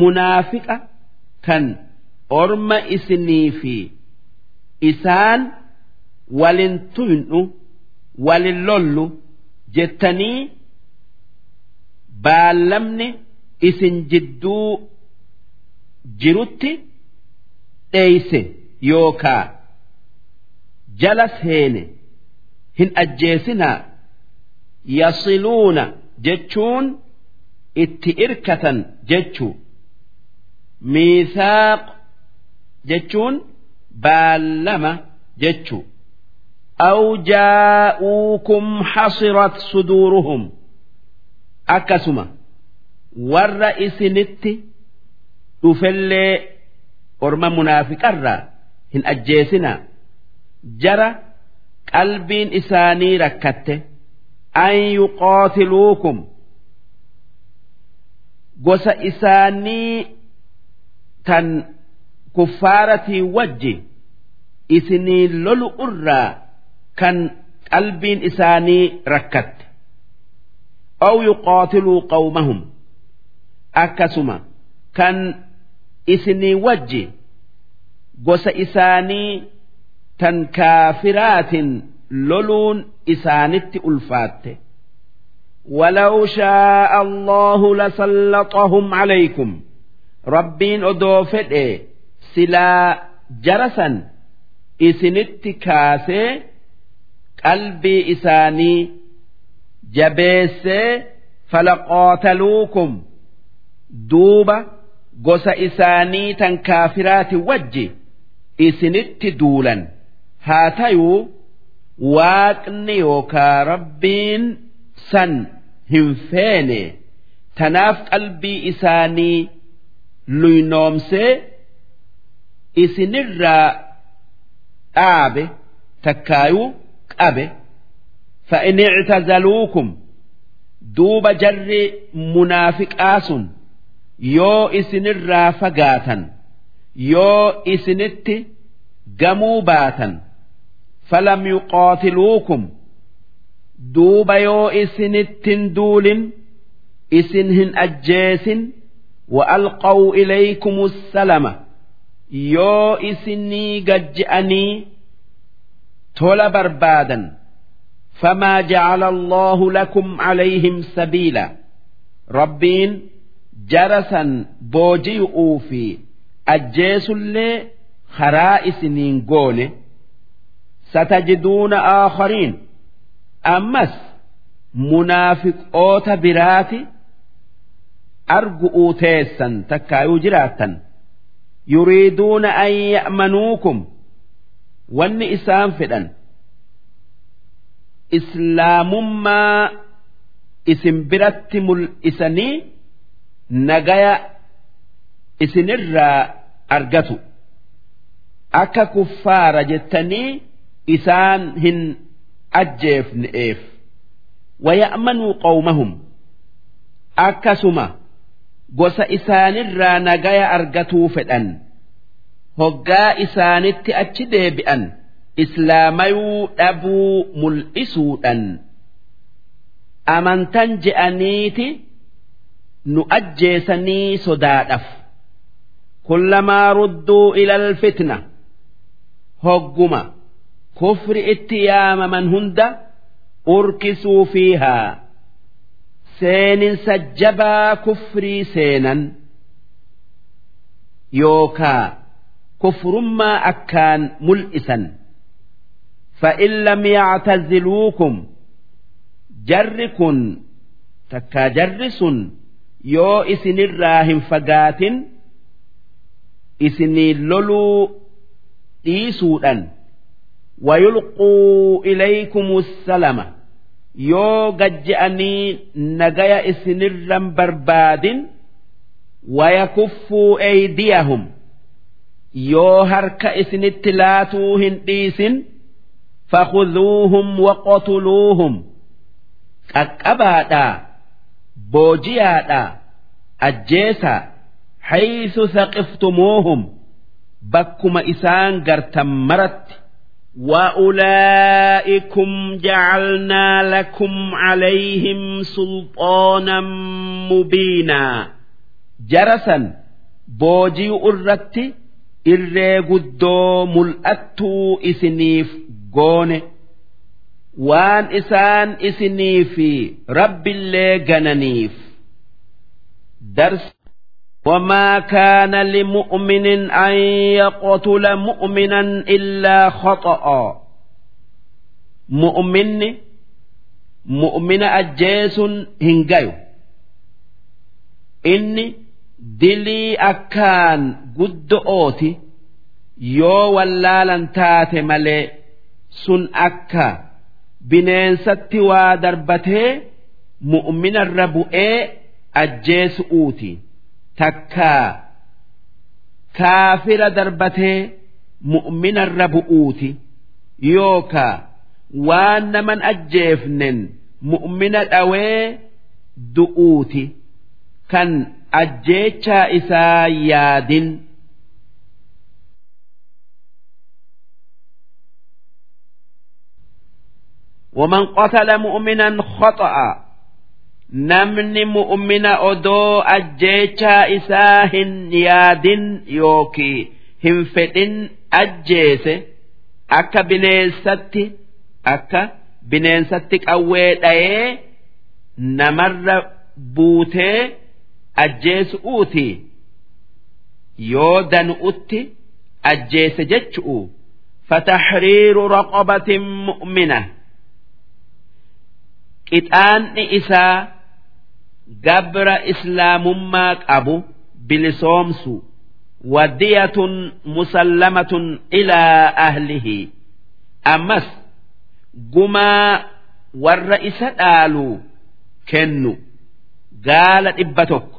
munaafiqa kan orma isinii fi isaan walin tuynu walin lollu jettanii baallamni isin jidduu jirutti dheeyse yookaa jalas heene hin ajjeesinaa yasiluuna jechuun itti irkatan jechuu miisaaq jechuun baallama jechuu أو جاءوكم حصرت صدورهم أكسما والرئيس نت تفل أرم منافق الرا هن أجيسنا جرى قلب إساني an yuqaatiluukum gosa isaanii tan kuffaaratii wajji isinii lolu irraa kan qalbiin isaanii rakkatte. Aw yuqaatiluu qawmahum akkasuma kan isinii wajji gosa isaanii tan kaafiraatin loluun isaanitti ulfaatte ولو شاء الله لسلطهم عليكم ربين أدوفت سلا جرسا إسنت كاسي qalbii isaanii jabeessee falaqaataluukum duuba gosa isaanii tan kaafiraati wajji isinitti duulan haa tayuu waaqni yookaa rabbiin san hin feene tanaaf qalbii isaanii luynoomsee isinirraa dhaabe takkaayuu qabe. Fa'in ictazaluukum duuba jarri munaafiqaa sun yoo isinirraa fagaatan yoo isinitti gamuu baatan falam yuqaatiluukum duuba yoo isinittin duulin isin hin ajjeesin وألقوا إليكم السلام يو إسني قجأني tola barbaadan فما جعل الله لكم عليهم سبيلا ربين جرسا بوجيء في أجيس اللي خرائس نينقول ستجدون satajiduuna aakhariin ammas munaafiqoota biraati argu'uu teessan takkaayuu jiraattan yuriiduuna an ya'manuukum wanni isaan fedhan islaamummaa isin biratti mul'isanii nagaya isinirraa argatu akka kuffaara jettanii isaan hin ajjeefne'eef waya'manuu qawmahum. Akkasuma gosa isaanirraa nagaya argatuu fedhan. Hoggaa isaanitti achi deebi'an. Islaamayuu dhabuu mul'isuudhan. Amantan je'aniiti nu ajjeesanii sodaadhaf kullamaa rudduu ilal fitna. Hogguma kufri itti yaamaman hunda urkisuu fiihaa seeninsa jabaa kufrii seenan yookaa kufrummaa akkaan mul'isan فإن لم يعتزلوكم jarri kun takkaa jarri sun yoo isinirraa hin fagaatin isinii loluu dhiisuudhan Wayulquu ilaykumu salama yoo gajje'anii nagaya isinirran barbaadin wayakuffuu eydiyahum yoo harka isinitti laatuu hin dhiisin fakhuduuhum waqotuluuhum qaqqabaadhaa boojiyaadhaa ajjeesaa haysu saqiftumuuhum bakkuma isaan gartan maratti وأولئكم جعلنا لكم عليهم سلطانا مبينا جرسا بوجي أرتي irree guddoo mul'attuu isiniif goone waan isaan isinii fi rabbillee gananiif dars وما كان لمؤمن أن يقتل مؤمنا إلا خطأ مؤمن مؤمن أجيس هنجايو إني dilii akkaan guddo'ooti yoo wallaalan taate malee sun akka bineensatti waa darbatee mu'minarra bu'ee ajjeesu'uuti takkaa kaafira darbatee mu'minarra bu'uuti yookaa waan naman ajjeefnen mu'mina dhawee du'uuti kan ajjeechaa isaa yaadin ومن قتل مؤمنا خطأ namni mu'mina odoo ajjeechaa isaa hin yaadin yookii hin fedhin ajjeese akka bineensatti akka bineensatti qawwee dha'ee namarra buutee ajjeesu'uuti yoo danu'utti ajjeese jechu'u fatahriiru raqabatin mu'mina qixaanni isaa. Gabra islaamummaa qabu bilisoomsu wadiyatun musallamatun ilaa ahlihi. Ammas gumaa warra isa dhaalu kennu gaala dhibba tokko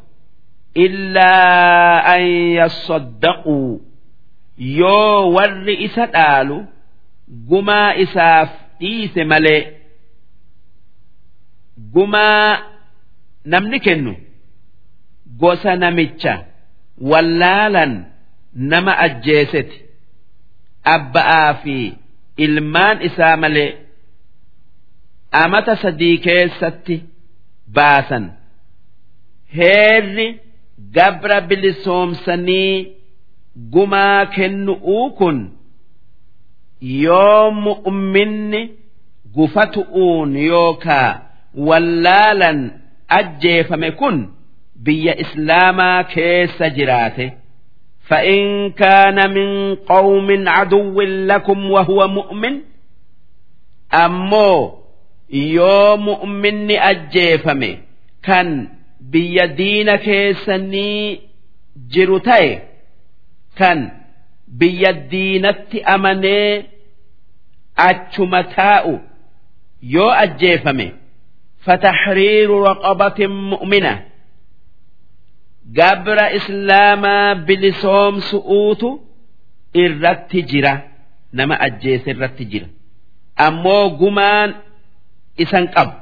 illaa an yassaddaquu yoo warri isa dhaalu gumaa isaaf dhiise malee gumaa namni kennu gosa namicha wallaalan nama ajjeeseti abba'aa fi ilmaan isaa malee amata sadii keessatti baasan. Heerri gabra bilisoomsanii gumaa kennu'uu kun yoo mu'minni gufatu'uun yookaa wallaalan ajjeefame kun biyya islaamaa keessa jiraate فإن كان من قوم عدو لكم وهو مؤمن أمو يو مؤمن أجيفمي كان biyya diina keessanii jiru ta'e kan biyya diinatti amanee achuma taa'u yoo ajjeefame fatahriiru raqabatin mu'mina gabra islaamaa bilisoomsu'uutu irratti jira nama ajjeese irratti jira ammoo gumaan isan qabu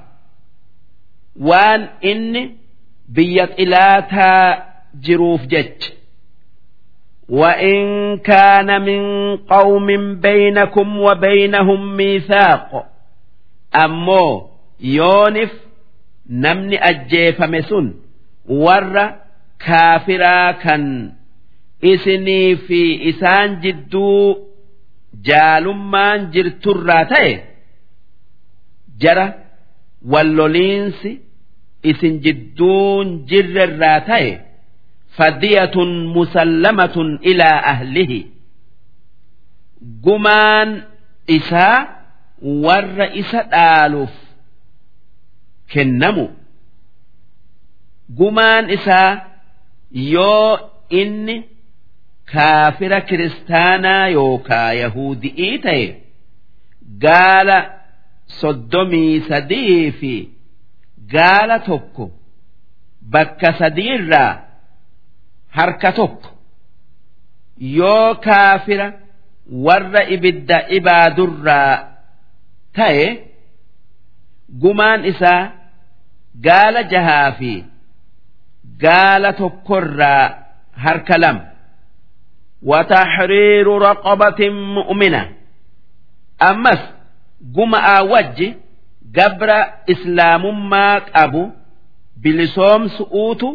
waan inni biyya xilaataa jiruuf jecha وإن كان من قوم بينكم وبينهم ميثاق أمو yoonif namni ajjeefame sun warra kaafiraa kan isinii fi isaan jidduu jaalummaan jirturraa ta'e jara walloliinsi isin jidduun jirrerraa ta'e fadiyatun musallamatun ilaa ahlihi. Gumaan isaa warra isa dhaaluuf kennamu. Gumaan isaa yoo inni kaafira kiristaanaa yookaa yahudi'ii ta'e gaala soddomii sadii fi gaala tokko bakka sadii irraa harka tokko yoo kaafira warra ibidda ibaadurraa ta'e gumaan isaa gaala jahaa fi gaala tokkorraa harka lama وتحرير رقبة مؤمنة ammas guma'aa wajji gabra islaamummaa qabu bilisoomsu'uutu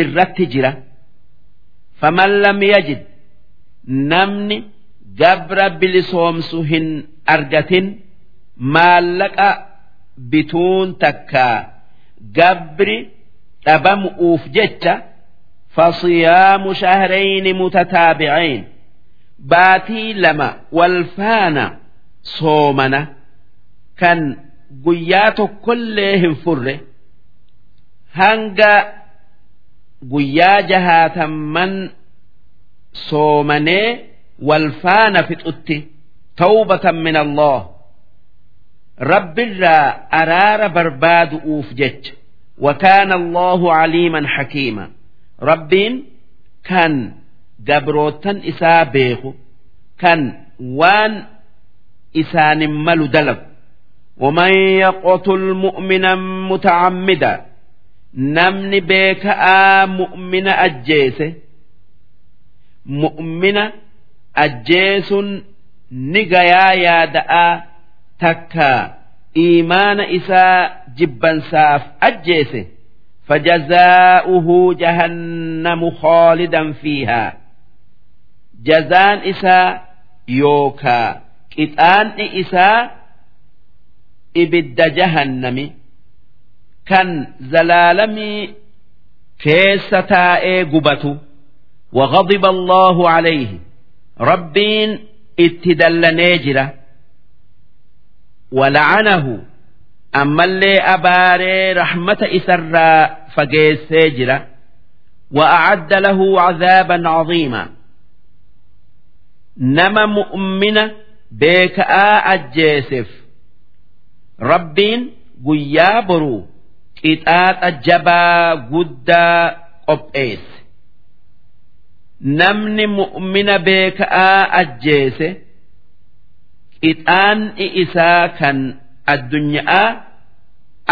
irratti jira faman lam yajid namni gabra bilisoomsu hin argatin maallaqa bituun takkaa gabri dhabamu'uuf jecha fasiyaamu shahrayni mutataabi'ayn baatii lama walfaana soomana. Kan guyyaa tokkollee hin furre. Hanga guyyaa jahaatamman soomanee walfaana fixutti tawbatan min Allah rabbirraa araara barbaadu'uuf jecha وكان الله عليما حكيما rabbiin kan gabrootan isaa beeku kan waan isaanin malu dalagu ومن يقتل مؤمنا متعمدا namni beeka'aa mu'mina ajjeese mu'mina ajjeesun ni gayaa yaada'aa takka iimaana isaa jibbansaaf ajjeese فجزاؤه جهنم خالدا فيها jazaan isaa yookaa qixaanni isaa ibidda jahannami kan zalaalamii keessa taa'ee gubatu وغضب الله عليه rabbiin itti dallanee walacanahu ammallee abaaree rahmata isarraa fageessee jira. Wa'acadda lahu cadaaban cadiima. Nama mu'mina beeka'aa ajjeeseef. Rabbiin guyyaa boruu qixaaxa jabaa guddaa qopheesse. Namni mu'mina beeka'aa ajjeese qixaanni isaa kan addunyaa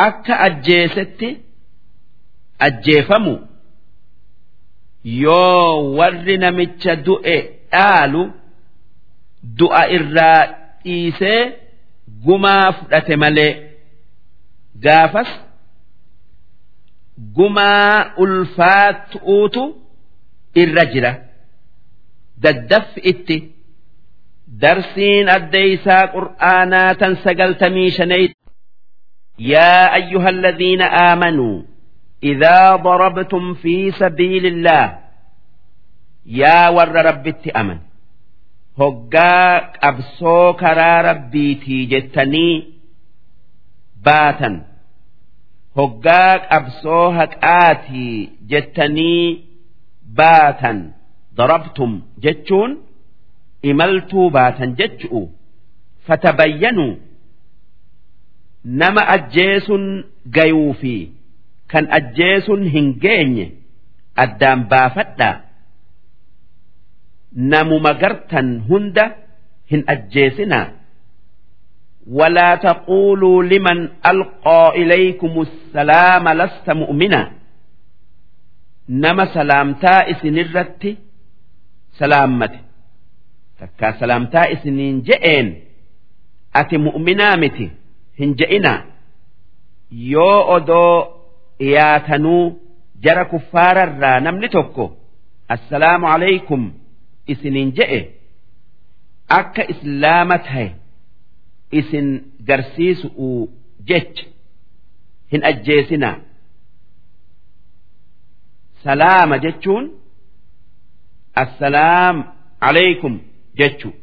akka ajjeesetti ajjeefamu. Yoo warri namicha du'e dhaalu du'a irraa dhiisee gumaa fudhate malee gaafas gumaa ulfaatu'uutu irra jira. Daddaffi itti درسين أديسا قرآنا تنسقلتمي شنيت يا أيها الذين آمنوا إذا ضربتم في سبيل الله يا ور ربت أمن هقا أبسو كرا ربيتي جتني باتا هقا أبسو هكآتي جتني باتا ضربتم جتشون imaltuu baatan jechu'u fatabayyanuu nama ajjeesun gayuu fi kan ajjeesun hin geenye addaan baafadhaa namuma gartan hunda hin ajjeesinaa ولا تقولوا لمن ألقى إليكم السلام لست مؤمنا nama salaamtaa isinirratti salaammate takkaa salaamtaa isiniin je'een ati mu'minaa miti hin je'inaa yoo odoo dhiyaatanuu jara kuffaararraa namni tokko assalaamu alaykum isiniin je'e. Akka islaama tahe isin garsiisu'u jecha hin ajjeesinaa. Salaama jechuun assalaam alaykum jechu.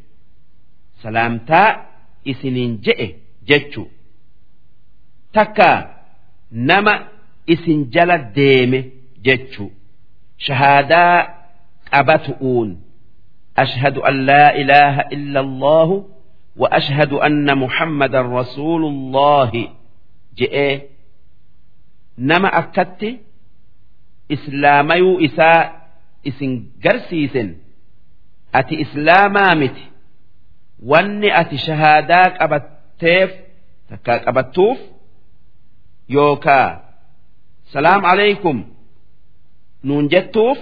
Salaamtaa isiniin je'e jechu. Takka nama isin jala deeme jechu. Shahaadaa qabatu'uun. Ashhadu an laa ilaaha illa allaahu wa ashhadu anna muhammadan rasuulullaahi je'ee nama akkatti islaamayuu isaa isin garsiisen ati islaamaa miti wanni ati shahaadaa qabatteef takka qabattuuf yookaa salaam alaykum nuun jettuuf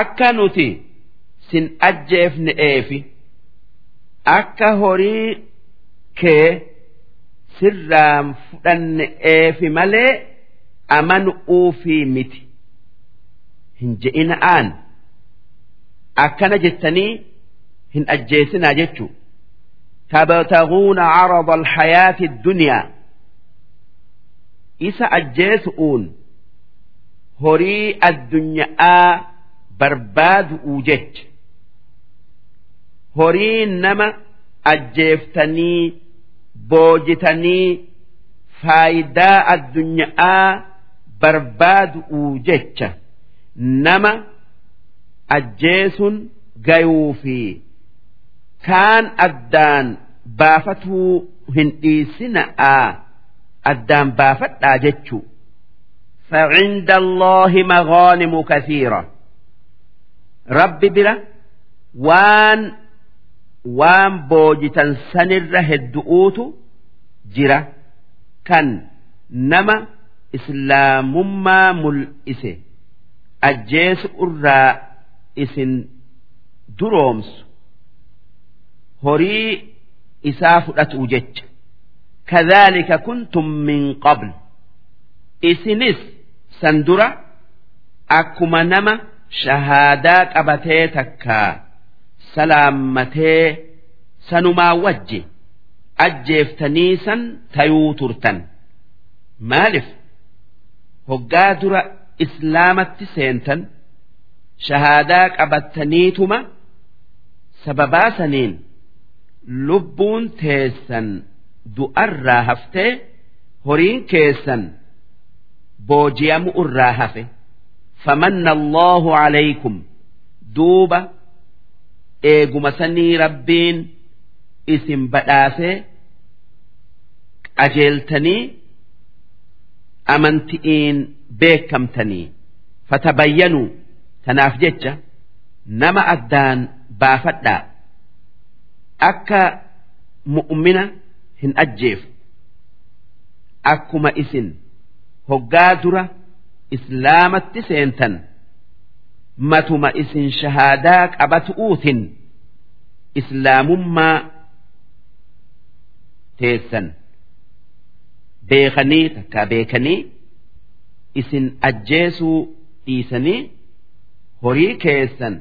akka nuti sin ajjeefne'eefi akka horii kee sirraan fudhanne'eefi malee amanu'uufii miti hin je'ina'aan. Akkana jettanii hin ajjeesinaa jechuu. Tabtaguuna carada alhayaati addunyaa isa ajjeesu'uun horii addunyaa barbaadu'uu jecha. Horii nama ajjeeftanii boojitanii faayidaa addunyaa barbaadu'uu jecha. Nama ajjeesun gayuu fi kaan addaan baafatuu hin dhiisina'aa addaan baafadhaa jechuu فعند الله مغانم كثيرة رب بلا وان وان بوجتا سنر هدؤوت جرا كان نما إسلام ما ملئسه أجيس أرى isin duroomsu horii isaa fudhatu jecha. Kadhaalika kuntum min qabl. Isinis san dura akkuma nama shahaadaa qabatee takkaa salaammatee sanumaa wajji ajjeeftanii san tayuu turtan. Maalif? Hoggaa dura islaamatti seentan shahaadaa qabattaniituma sababaa saniin lubbuun teessan du'arraa haftee horiin keessan booji'amu irraa hafe. Famanna allahu alaykum duuba eeguma sanii rabbiin isin badhaasee qajeeltanii amanti'iin beekamtanii fatabayyanuu tanaaf jecha nama addaan baafadhaa akka mu'mina hin ajjeefu. Akkuma isin hoggaa dura islaamatti seentan matuma isin shahaadaa qabatu'uutin islaamummaa teessan. Beekanii takkaa beekanii isin ajjeesuu dhiisanii horii keessan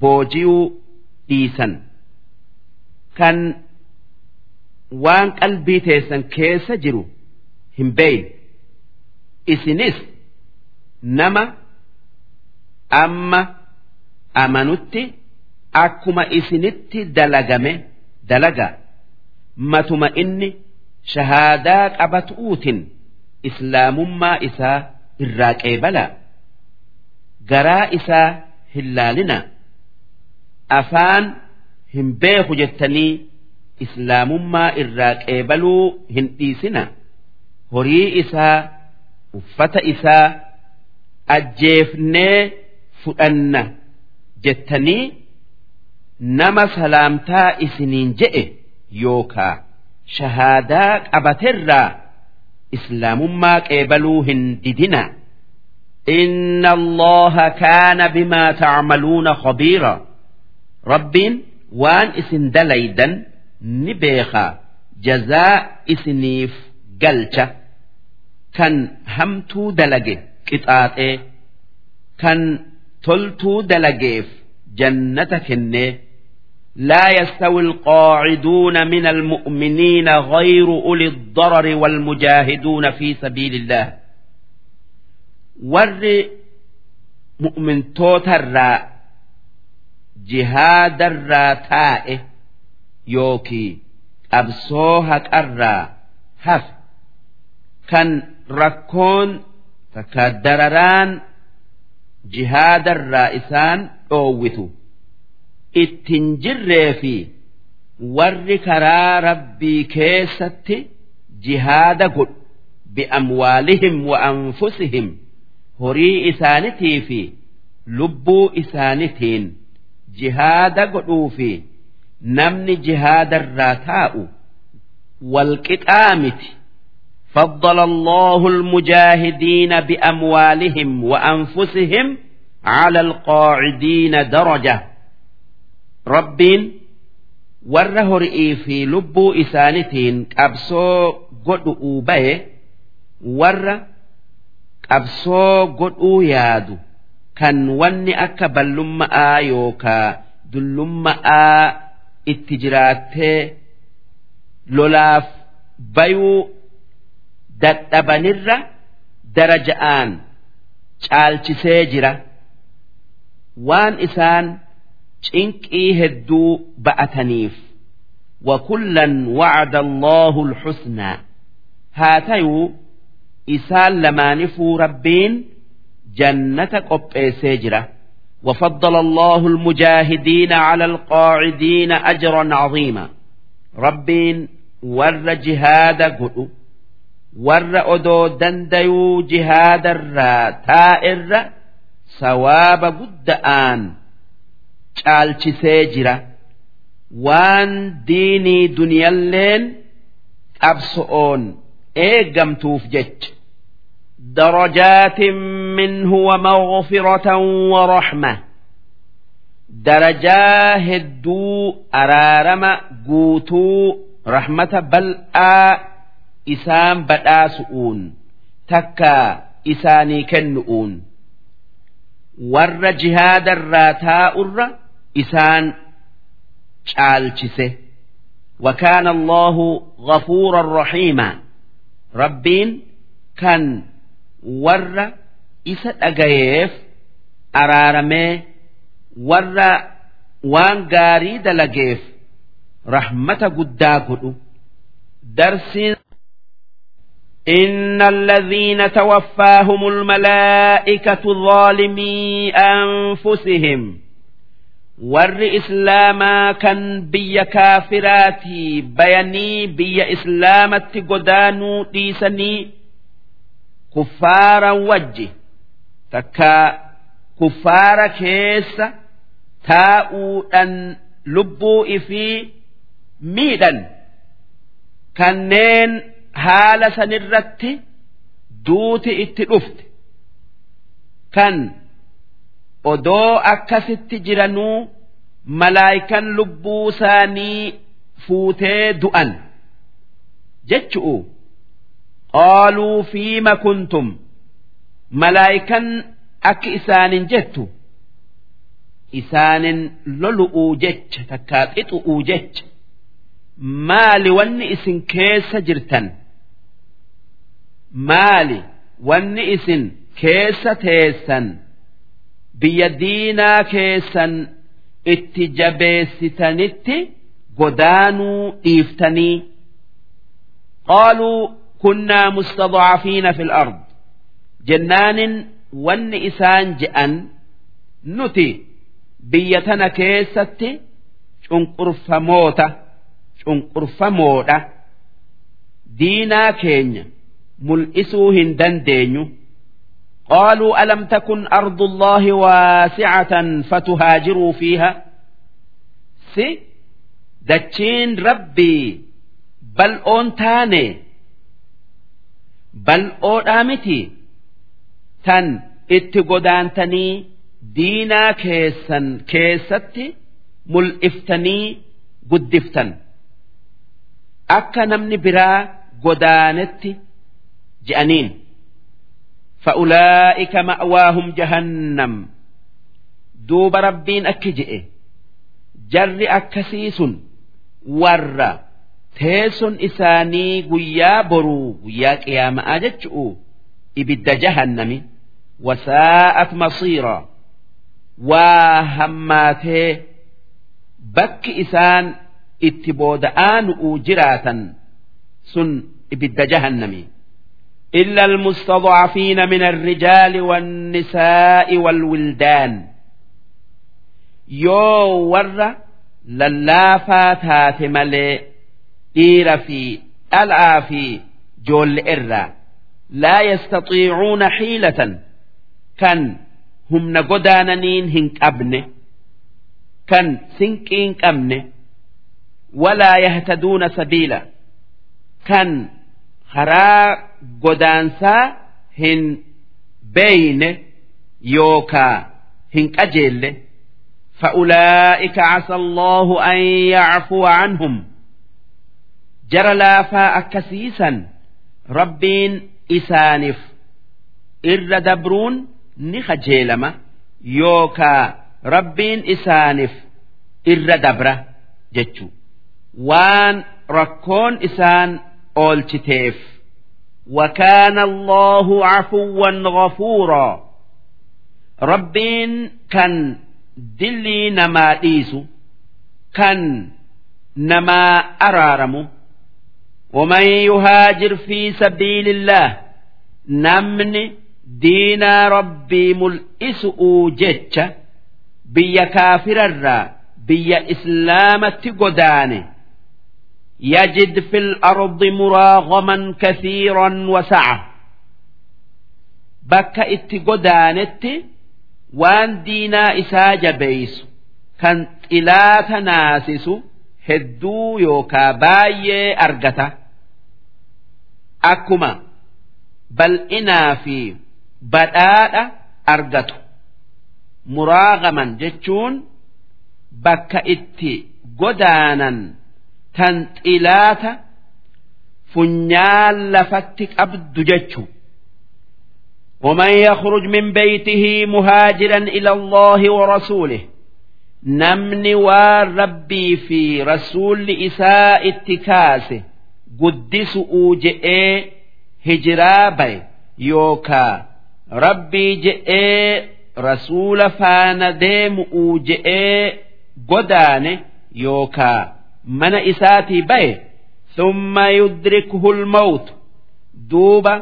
boojiyuu dhiisan kan waan qalbii teessan keessa jiru hin beeyne isinis nama amma amanutti akkuma isinitti dalagame dalaga matuma inni shahaadaa qabatuutin islaamummaa isaa irraa qeebala garaa isaa hin laalina. Afaan hin beeku jettanii islaamummaa irraa qeebaluu hin dhiisina. Horii isaa uffata isaa ajjeefnee fudhanna jettanii nama salaamtaa isiniin je'e yookaa shahaadaa qabaterraa islaamummaa qeebaluu hin didina إن الله كان بما تعملون خبيرا ربين وان اسن دليدا نبيخا جزاء اسنيف قلشة كان همتو دلقه qixaaxee kan toltuu dalageef jannata kenne لا يستوي القاعدون من المؤمنين غير أولي الضرر والمجاهدون في سبيل الله warri mu'mintootarraa jihaadarraa taa'e yookii qabsoo haqarraa hafe. Kan rakkoon takka dararaan jihaadarraa isaan dhoowwitu. Ittin jirree fi warri karaa rabbii keessatti jihaada godhu. Bi'amwaalihim wa anfusihim. horii isaanitii fi lubbuu isaanitiin jihaada godhuu fi namni jihaadarraa taa'u walqixaa miti فضل الله المجاهدين بأموالهم وأنفسهم على القاعدين درجة ربين warra horii fi lubbuu isaanitiin qabsoo godhu'uu baye warra qabsoo godhuu yaadu kan wanni akka ballumma'aa yookaa dullumma'aa itti jiraattee lolaaf bayuu dadhabanirra daraja'aan caalchisee jira waan isaan cinqii hedduu ba'ataniif وكلا وعد الله الحسنى هاتيو إسال لما نفو ربين جنة قبئ سجرة وفضل الله المجاهدين على القاعدين أجرا عظيما ربين ور جهاد قلو ور أدو دنديو جهاد الرا تائر سواب قد آن caalchisee jira waan diinii duniyalleen qabso'oon eeggamtuuf jecha درجات منه ومغفرة ورحمة درجاه هدو أرارم قوتو رحمة بل آ إسام بداسؤون تكا إساني كنؤون ور جهاد الراتاء الرّ isaan caalchise وكان الله غفورا رحيما ربين كان ور إسا أجيف أرارمي ور وان غاري دلجيف رحمة قدا درس إن الذين توفاهم الملائكة ظالمي أنفسهم warri islaamaa kan biyya kaafiraatii bayanii biyya islaamatti godaanuu dhiisanii kuffaaran wajji takka kuffaara keessa taa'uudhan lubbuu ifii miidhan kanneen haala sanirratti duuti itti dhufte. Kan odoo akkasitti jiranuu malaayikan lubbuu isaanii fuutee du'an jechu'u qaaluu fiima kuntum malaayikan akki isaanin jettu isaanin lolu'uu jecha takkaa qixu'uu jecha maali wanni isin keessa jirtan maali wanni isin keessa teessan biyya diinaa keessan itti jabeessitanitti godaanuu dhiiftanii qaaluu kunnaa mustadcafiina fi ard jennaanin wanni isaan je'an nuti biyya tana keessatti cunqurfamoota cunqurfamoodha diinaa keenya mul'isuu hin dandeenyu قالوا ألم تكن أرض الله واسعة فتهاجروا فيها سي دتشين ربي بل أون تاني bal'oodhaa miti. Tan itti godaantanii diinaa keessan keessatti mul'iftanii guddiftan. Akka namni biraa godaanetti je'aniin. Fa'ulaa'ika ma'waahum jahannam. Duuba rabbiin akki je'e. Jarri akkasii sun warra. ور تيس إساني قيا برو قيا قيام أجتشؤ إبد جهنم وساءت مصيرا وهماته بك إسان اتبود آن جراتا سن إبد جهنم إلا المستضعفين من الرجال والنساء والولدان يو ور للافا تات dhiira fi dhal'aa fi joolle irraa. Laa yastatiicuuna xiilatan. Kan humna godaananiin hin qabne. Kan sinqii hin qabne. Walaa yahtaduuna sabiila. Kan karaa godaansaa hin beeyne yookaa hin qajeelle. Fa'ulaa'ika casa allaahu an yacfuwa canhum. عنهم جرى لافا أكسيسا ربين إسانف إر دبرون نخجيلما يوكا ربين إسانف إر دبرة جتشو وان ركون إسان أولتتيف وكان الله عفوا غفورا ربين كان dillii namaa dhiisu kan namaa araaramu ومن يهاجر في سبيل الله نمن دينا ربي ملئس أوجتش بيا كافر الرا بيا إسلامة قدان يجد في الأرض مراغما كثيرا وسعة بك اتقدانت waan diinaa isaa jabeeysu kan xilaata naasisu hedduu yookaa baay'ee argata akkuma bal'inaa fi badhaadha argatu muraagaman jechuun bakka itti godaanan tan xilaata funyaan lafatti qabdu jechu ومن يخرج من بيته مهاجرا إلى الله ورسوله نمن والربي في رسول إساء اتكاسه guddisu'uu jedhee hijiraa baye yookaa rabbii jedhee rasuula faana deemu'uu jedhee godaane yookaa mana isaatii baye thumma yudrikuhu lmawtu duuba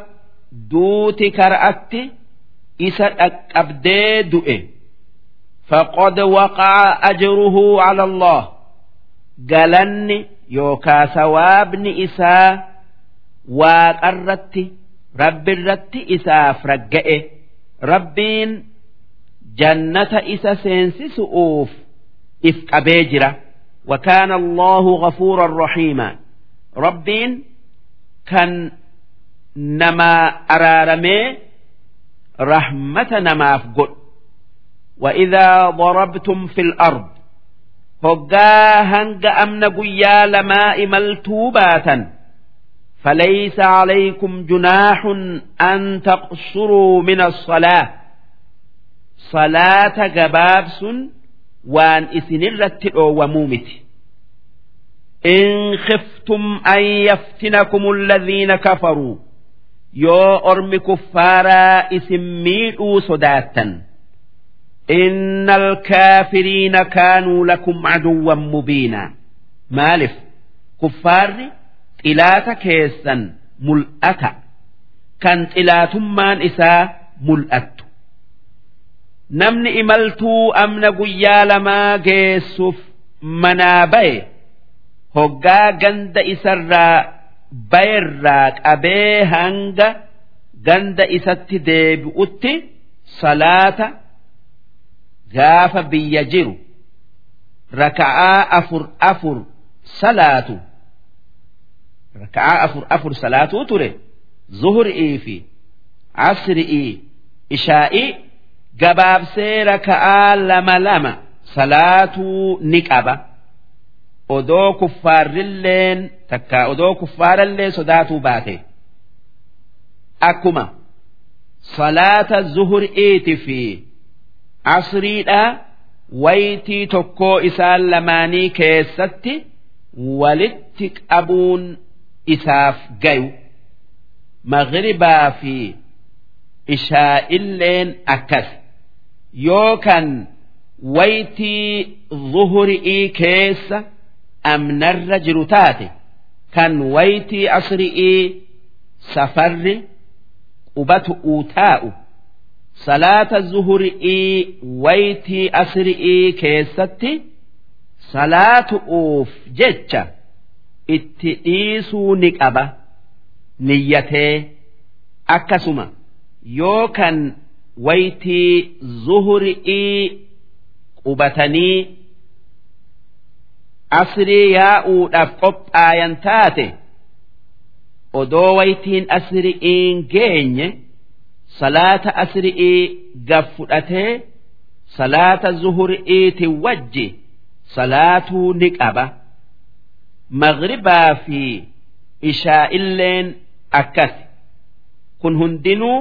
duuti kara'atti isa dhaqqabdee du'e. Faqad waqa'a ajruhu cala allah. Galanni yookaa sawaabni isaa waaqarratti rabbirratti isaaf ragga'e rabbiin jannata isa seensisu'uuf if qabee jira وكان الله غفورا رحيما ربين كان نما أرارمي رحمة نما فقل وإذا ضربتم في الأرض هقا هنگ أمن قيا لما ملتوباتا فليس عليكم جناح أن تقصروا من الصلاة صلاة جبابس وان إسنرت ومومت إن خفتم أن يفتنكم الذين كفروا yoo ormi kuffaaraa isin miidhuu inna alkaafiriina kaanuu lakum caduwwan mubiinaa maaliif kuffaarri xilaata keessan mul'ata kan xilaatummaan isaa mul'attu namni imaltuu amna guyyaa lamaa geessuuf manaa baye hoggaa ganda isarraa bayirraa qabee hanga ganda isatti deebi'utti salaata gaafa biyya jiru raka'aa afur afur salaatu raka'aa afur afur salaatuu ture zuhur'ii fi asri'ii ishaa'ii gabaabsee raka'aa lama lama salaatuu ni qaba. odoo kuffaarrilleen takka odoo kuffaarallee sodaatuu baate akkuma salaata zuhur'iiti fi asriidha waytii tokkoo isaan lamaanii keessatti walitti qabuun isaaf gayu. Maghribaa fi ishaa'illeen akkas. Yookan waytii zuhur'ii keessa amnarra jiru taate kan waytii asri'ii safarri qubatu'uu taa'u salaata zuhuri'ii waytii asri'ii keessatti salaatu'uuf jecha itti dhiisuu ni qaba niyyatee akkasuma. Yoo kan waytii zuhuri'ii qubatanii asrii yaa'uudhaaf qophaayan taate odoo waytiin asri'iin geenye salaata asri'ii gaf fudhatee salaata zuhuri'iiti wajji salaatuu ni qaba. Maghribaa fi ishaa'illeen akkas kun hundinuu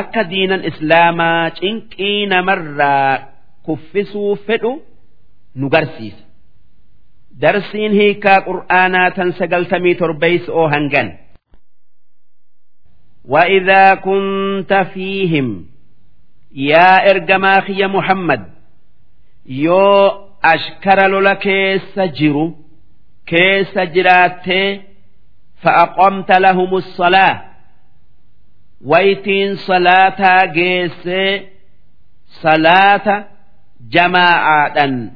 akka diinan islaamaa cinqii namarraa kuffisuu fedhu nu garsiisa. Darsiin hiikaa qur'aanaa tan sagaltamii torbeeysa oo hangan وإذا كنت فيهم يا إرجماخ يا محمد يو أشكر لك كيس جرو كيس جرات فأقمت لهم الصلاة ويتين صلاة جيس صلاة جماعة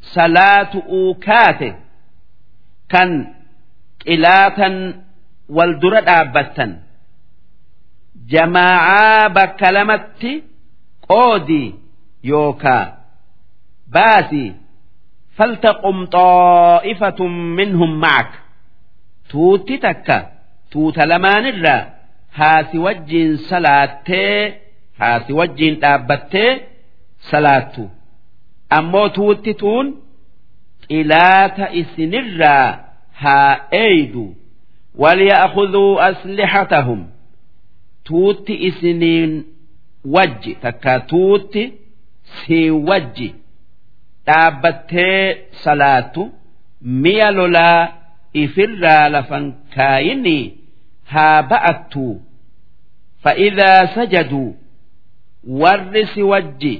صلاة أوكات كان قلاتا والدرد أبتا jamaacaa bakka lamatti qoodi yookaa baasi faltaqum xaa'ifatun minhum macak tuutti takka tuuta lamaanirraa haasi wajjiin salaattee haasi wajjiin dhaabbattee salaattu ammoo tuutti tuun qilaata isinirraa haa eeydu وليأخذوا أسلحتهم tuutti isiniin wajji takka tuutti sii wajji. Dhaabbattee salaattu mi'a lolaa ifirraa lafan kaayinii haa ba'attu. Fa'idaa sajaduu warri si wajji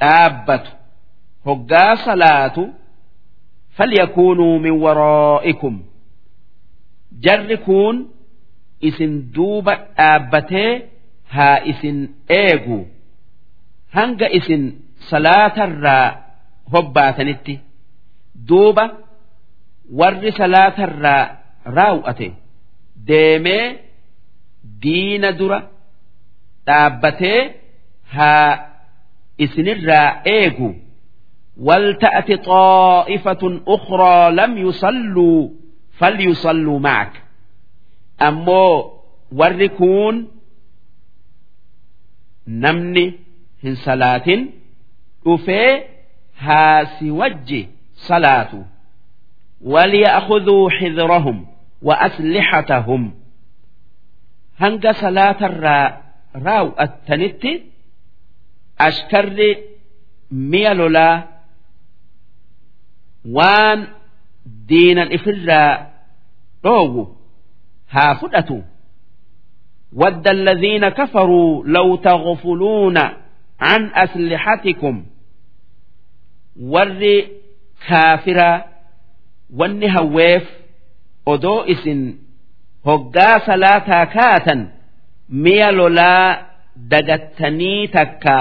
dhaabbatu. Hoggaa salaatu falyakuunuu min waraa'ikum. Jarri kuun isin duuba dhaabbatee haa isin eegu hanga isin salaatarraa hobbaatanitti duuba warri salaatarraa raawwate deemee diina dura dhaabbatee haa isinirraa eegu ولتأت طائفة أخرى لم يصلوا فليصلوا معك ammoo warri kuun namni hin salaatin dhufee haasi wajji salaatu وليأخذوا حذرهم وأسلحتهم هنگ صلاة الرا راو التنت أشكر ميلولا وان دينا إفرا روو haa fudhatu ود الذين كفروا لو تغفلون عن أسلحتكم ور كافرا wanni hawweef odoo isin hoggaa salaataa kaatan mi'a lolaa dagattanii takka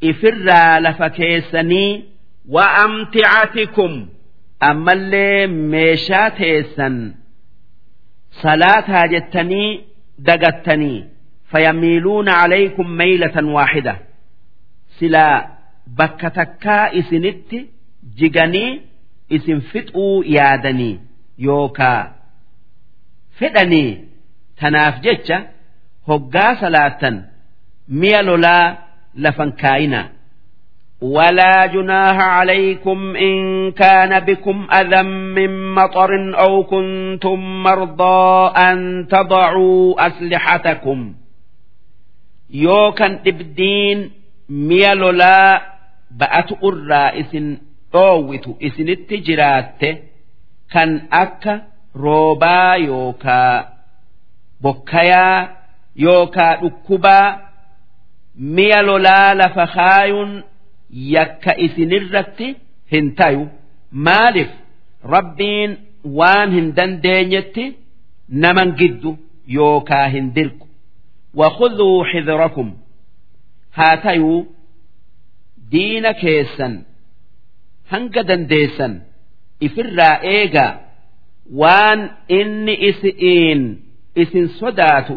ifirraa lafa keessanii wa amticatikum ammallee meeshaa teessan salaataa jettanii dagattanii fayamiiluuna calaykum maylatan waaxida silaa bakka takkaa isinitti jiganii isin fixuu yaadanii yookaa fedhanii tanaaf jecha hoggaa salaattan mi'a lolaa lafan kaayinaa ولا جناح عليكم إن كان بكم أذى من مطر أو كنتم مرضى أن تضعوا أسلحتكم يوكا إبدين ميلولا بأت الرئيس dhoowwitu isinitti jiraatte kan akka roobaa yookaa bokkayaa yookaa dhukkubaa mi'a lolaa lafa kaayuun yakka isinirratti hin tayu maaliif rabbiin waan hin dandeenyetti naman giddu yookaa hin dirqu وخذوا حذركم هاتيو دين كيسا hanga dandeessan ifirraa eegaa waan inni isi'iin isin sodaatu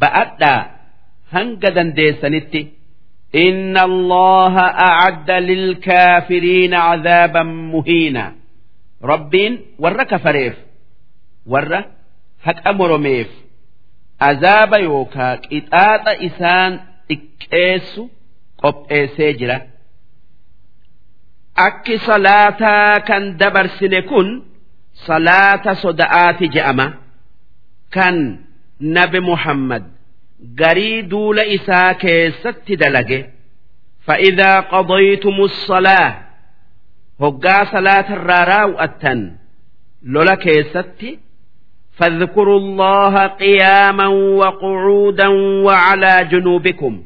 ba'adhaa hanga dandeessanitti إن الله أعد للكافرين عذابا مهينا ربين ور كفريف ور haqa moromeef azaaba yookaa qixaaxa isaan xiqqeessu qopheessee jira. Akki salaataa kan dabarsine kun salaata soda'aati je'ama. Kan nabi Muhammad garii duula isaa keessatti dalage. فإذا قضيتم الصلاة hoggaa salaata irraa raawwattan lola keessatti فاذكروا الله قياما وقعودا وعلى جنوبكم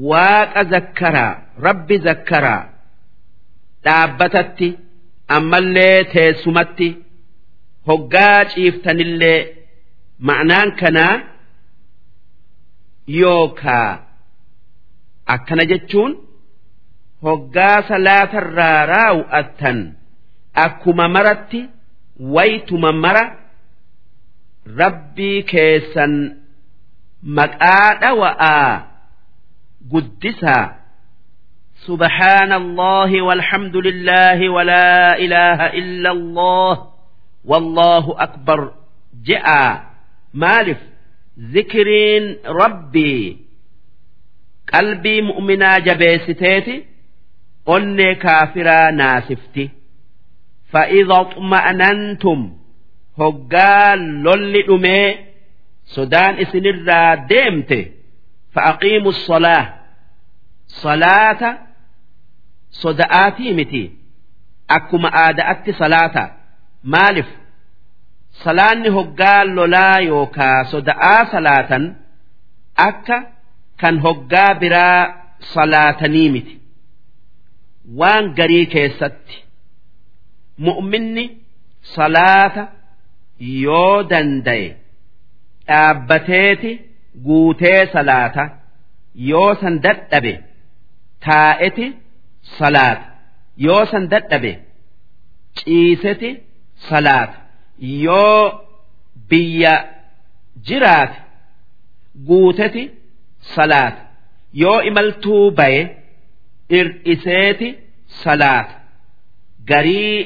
واق ذكرا رب ذكرا dhaabbatatti ammallee teessumatti hoggaa ciiftanillee ma'naan kanaa yookaa akkana jechuun hoggaa salaatarraa raawwattan akkuma maratti waytuma mara rabbii keessan maqaa dhawa'aa guddisaa سبحان الله والحمد لله ولا إله إلا الله والله أكبر جاء مالف zikiriin rabbii qalbii mu'minaa jabeessiteeti onnee kaafiraa naasifti. Fa'idha xuma'anantum hoggaa lolli dhumee sodaan isinirraa deemte fa'aqiimu solaa salaata soda'aatii miti. Akkuma aada'atti salaata. Maaliif? Salaanni hoggaa lolaa yookaa soda'aa salaatan akka kan hoggaa biraa salaatanii miti. Waan garii keessatti mu'minni salaata yoo danda'e dhaabbateeti guutee salaata yoo san dadhabe taa'eti salaata. Yoo san dadhabe ciiseti salaata yoo biyya jiraate guuteti salaata yoo imaltuu baye ir'iseeti salaata garii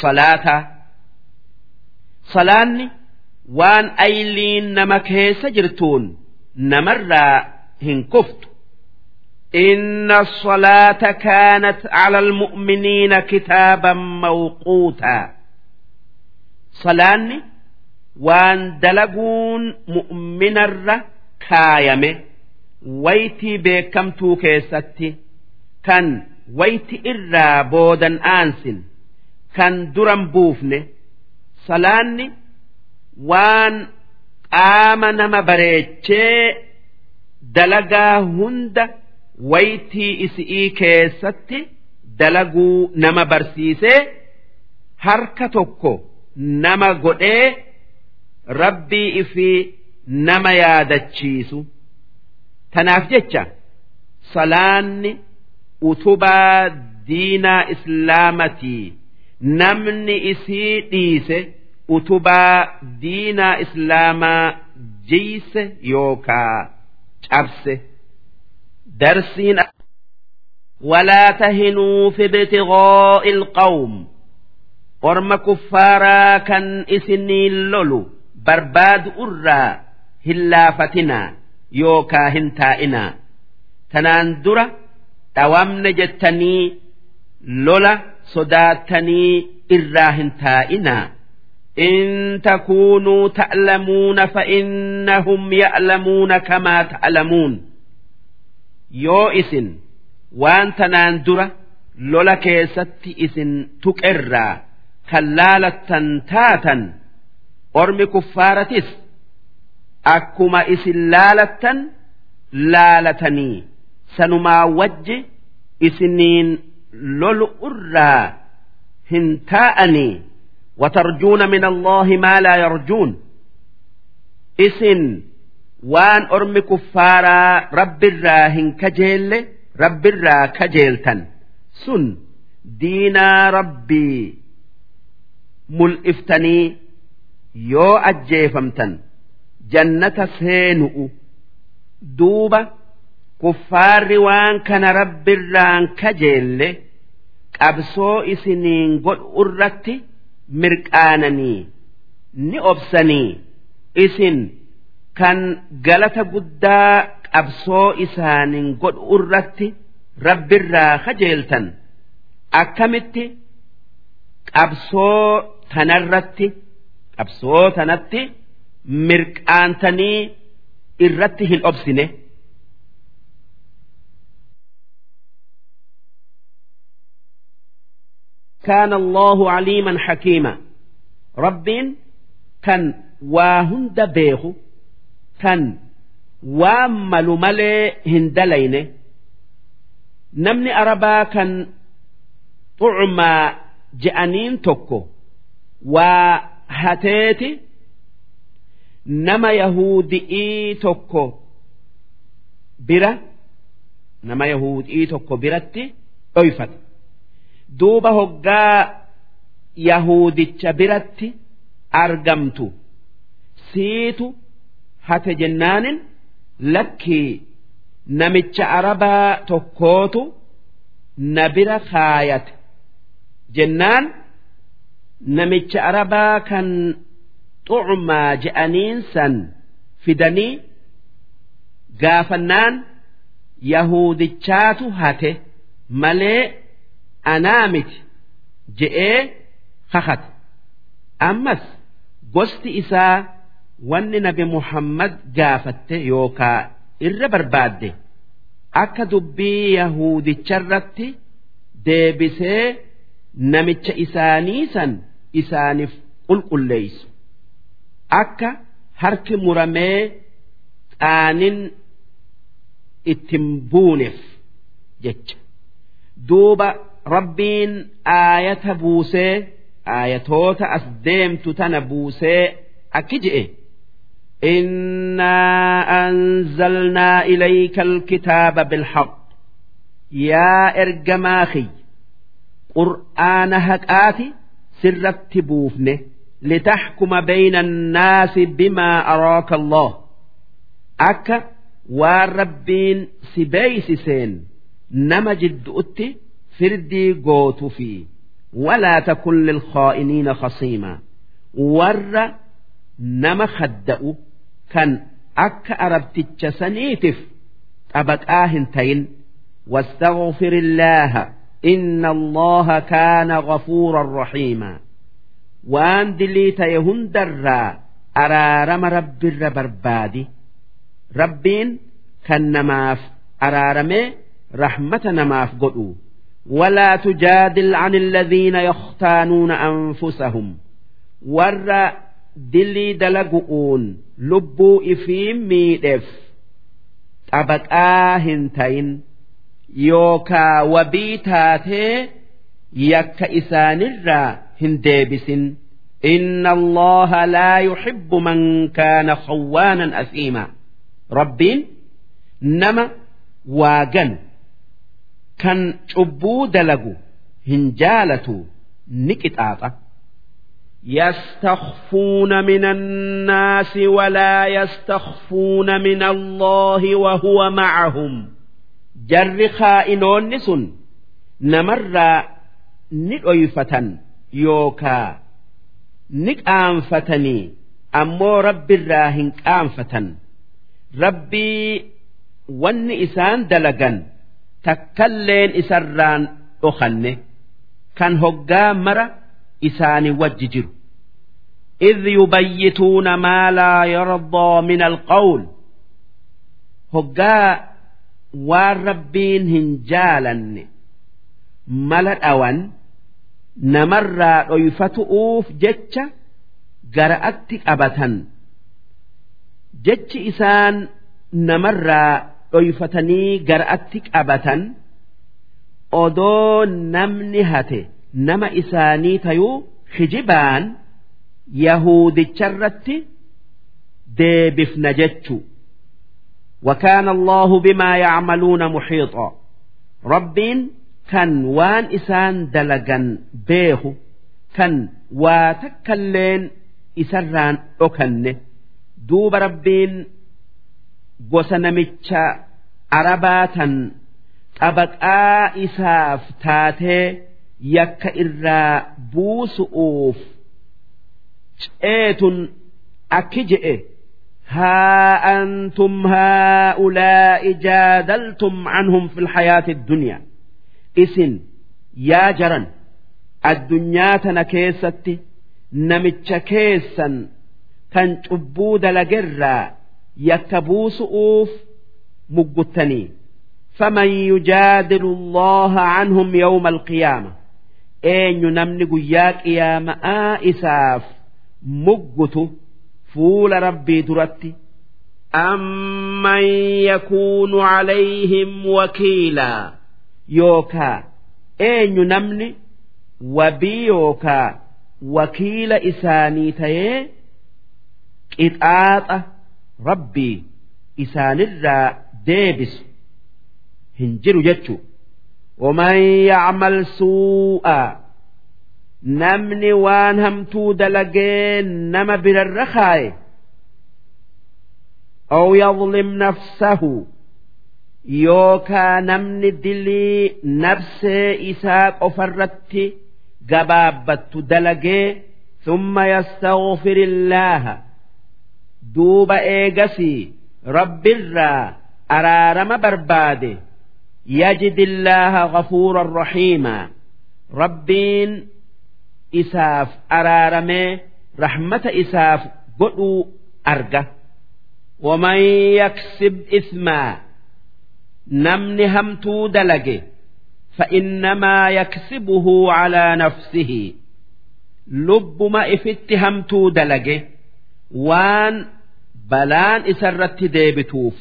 salaataa salaanni waan ayliin nama keessa jirtuun namarraa hin kuftu إن الصلاة كانت على المؤمنين كتابا موقوتا salaanni waan dalaguun mu'minarra kaayame waytii beekamtuu keessatti kan wayti irraa boodan aansin kan duran buufne salaanni waan qaama nama bareechee dalagaa hunda waytii isi'ii keessatti dalaguu nama barsiisee harka tokko. nama godhee rabbii isii nama yaadachiisu. Tanaaf jecha salaanni utubaa diinaa islaamatii namni isii dhiise utubaa diinaa islaamaa jiyse yookaa cabse. Darsiin walaa tahinuu fi ibtigaa'i ilqawm orma kuffaaraa kan isinii lolu barbaadu irraa hin laafatinaa yookaa hin taa'inaa tanaan dura dhawamne jettanii lola sodaattanii irraa hin taa'inaa إن تكونوا تألمون فإنهم يألمون كما تألمون yoo isin waan tanaan dura lola keessatti isin tuqerraa kan laalattan taatan ormi kuffaaratis akkuma isin laalattan laalatanii. Sanumaa wajji isiniin lolu irraa hin taa'anii. Watarjuuna min allaahi maa laa yarjuun. Isin waan ormi kuffaaraa rabbirraa hin kajeelle rabbirraa kajeeltan. Sun diinaa rabbii mul'iftanii yoo ajjeefamtan jannata seenu'u. Duuba kuffaarri waan kana rabbirraan kajeelle qabsoo isiniin godhu irratti mirqaananii ni obsanii. Isin kan galata guddaa qabsoo isaanin godhu irratti rabbirraa kajeeltan. Akkamitti? Qabsoo tanarratti qabsoo tanatti mirqaantanii irratti hin obsine. كان الله عليما حكيما ربين كان واهند بيخو كان وامل ملي هندلين نمني أربا كان طعما جأنين waa hateeti nama yahudi'ii tokko bira nama yahudi'ii tokko biratti dhoyfate duuba hoggaa yahudicha biratti argamtu siitu hate jennaanin lakkii namicha arabaa tokkootu na bira kaayate jennaan. Namicha arabaa kan xucmaa je'aniin san fidanii gaafannaan yahudichaatu hate malee anaa miti je'ee kakate. Ammas gosti isaa wanni nabi muhammad gaafatte yookaa irra barbaadde akka dubbii yahudicharratti deebisee namicha isaanii san isaaniif qulqulleeysu akka harki muramee qaanin ittin buuneef jecha duuba rabbiin aayata buusee aayatoota as deemtu tana buusee akki je'e إنا أنزلنا إليك الكتاب بالحق يا إرجماخي قرآن هكآتي سرت بوفنه لتحكم بين الناس بما أراك الله أكا والربين سبيس سين نما جد أتي فردي قوت في ولا تكن للخائنين خصيما ور نما خدأ كان أك أربتك سنيتف أبك آهنتين واستغفر الله إن الله كان غفورا رحيما وان دليت يهندر أرارم رب الربربادي ربين كان نماف أرارمي رحمة نماف قدو ولا تجادل عن الذين يختانون أنفسهم ور دلي دلقؤون لبو إفيم ميدف طبق آهنتين يوكا وبيتاتي يك إسان الرا هندبس إن الله لا يحب من كان خوانا أثيما ربين نما واجن kan cubbuu dalagu hin jaalatu ni qixaaxa. يستخفون من الناس ولا يستخفون من الله وهو معهم جر خائنون سن نمر نقيفة يوكا نقانفتني أمو رب الراهن قانفة ربي ون إسان دلقا takkalleen isarraan dhokanne kan hoggaa mara isaani wajji jiru إذ يبيتون ما لا يرضى من القول waan rabbiin hin jaalanne mala dhawan namarraa dhoyfatu'uuf jecha gara atti qabatan jechi isaan namarraa dhoyfatanii gara atti qabatan odoo namni hate nama isaanii tayuu hijibaan yahuudicharratti deebifna jechuudha. وكان الله بما يعملون محيطا ربين كان وان إسان دلقا بيه كان واتكلين إسران أكنه دوب ربين gosa namicha arabaatan xabaqaa isaaf taatee yakka irraa buusu'uuf ceetun akki je'e ها أنتم هؤلاء جادلتم عنهم في الحياة الدنيا إسن يا جرن الدنيا تنكيستي نمتش كيسا كان عبود لجرا يكبوس أوف مقتني فمن يجادل الله عنهم يوم القيامة أين نمن قياك يا ماء إساف مقت فول ربي درتي أمن يكون عليهم وكيلا يوكا أين نمن وبي يوكا وكيل إساني تيه qixaaxa rabbii isaanirraa deebisu hin jiru jechu waman yacmal suu'a namni waan hamtuu dalagee nama birarra kaaye aw yadlim nafsahu yookaa namni dilii nafsee isaa qofarratti gabaabbattu dalagee ثم يستغفر الله duuba eegasii rabbirraa araarama barbaade yajid illaaha ghafuuran rahiimaa rabbiin isaaf araaramee rahmata isaaf godhuu arga waman yaksib ismaa namni hamtuu dalage فإنما يكسبه على نفسه لب ما إفت همتو دلجه وان balaan isarratti deebituuf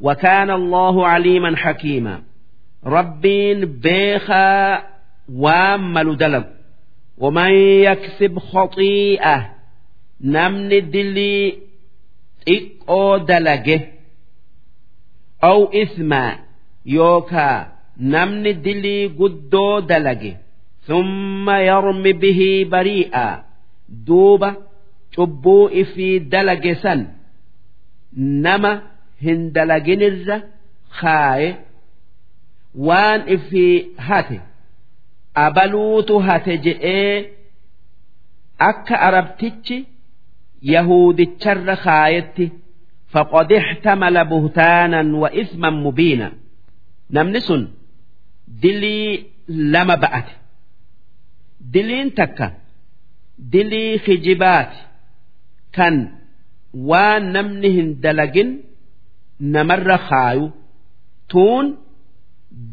وكان الله عليما حكيما ربين بيخا وامل دلب ومن يكسب خطيئة نمن دلي إقو دلجه أو إثما يوكا نمن دلي قدو دلجه ثم يرمي به بريئا دوبة cubbuu ifii dalage san nama hin dalaginirra kaaye waan ifii hate abaluutu hate jedhee akka arabtichi yahuudicharra kaayetti faqad ixtamala buhtaanan wa isman mubiina namni sun dilii lama ba'ate. Diliin takka dilii hijibaati kan waan namni hin dalagin namarra kaayu tuun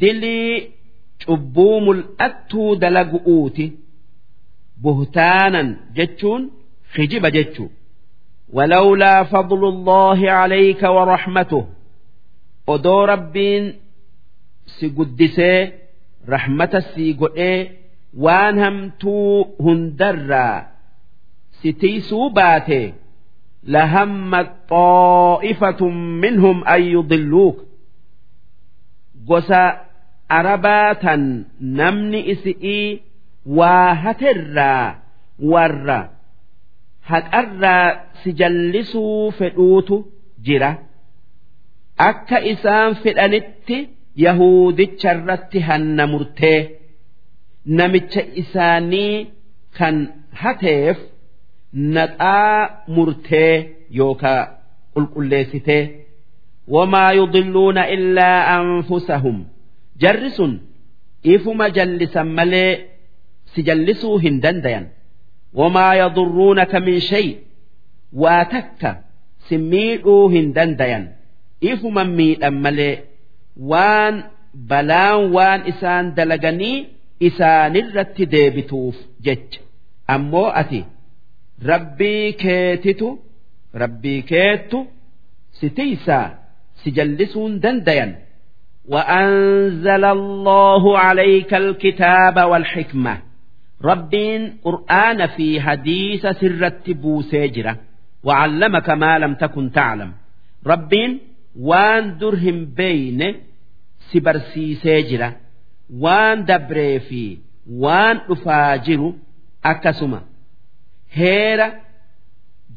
dilii cubbuu mul'attuu dalagu'uuti buhtaanan jechuun kijiba jechuu ولولا فضل الله عليك ورحمته odoo rabbiin si guddisee rahmata sii godhee waan hamtuu hundarraa si tiisuu baate لهمت طائفة منهم أن يضلوك gosa arabaatan namni isi'ii waa haterraa warra haqarraa si jallisuu fedhuutu jira. Akka isaan fedhanitti yahuudicharratti hanna murtee namicha isaanii kan hateef naqaa murtee yookaa qulqulleessitee wamaa yudilluuna illaa anfusahum jarri sun ifuma jallisan malee si jallisuu hin dandayan. Wamaa yadurruunaka min shay waa takka si miidhuu hin dandayan. Ifuma miidhan malee waan balaan waan isaan dalaganii isaanirratti deebituuf jecha. Ammoo ati rabbii keetitu rabbii keettu si tiisaa si jallisuun dandayan وأنزل الله عليك الكتاب والحكمة ربين قرآن في حديث سرت بوسيجرة وعلمك ما لم تكن تعلم ربين وان درهم بين سبرسي سيجرة وان دبري في وان أفاجر أكسما هيرا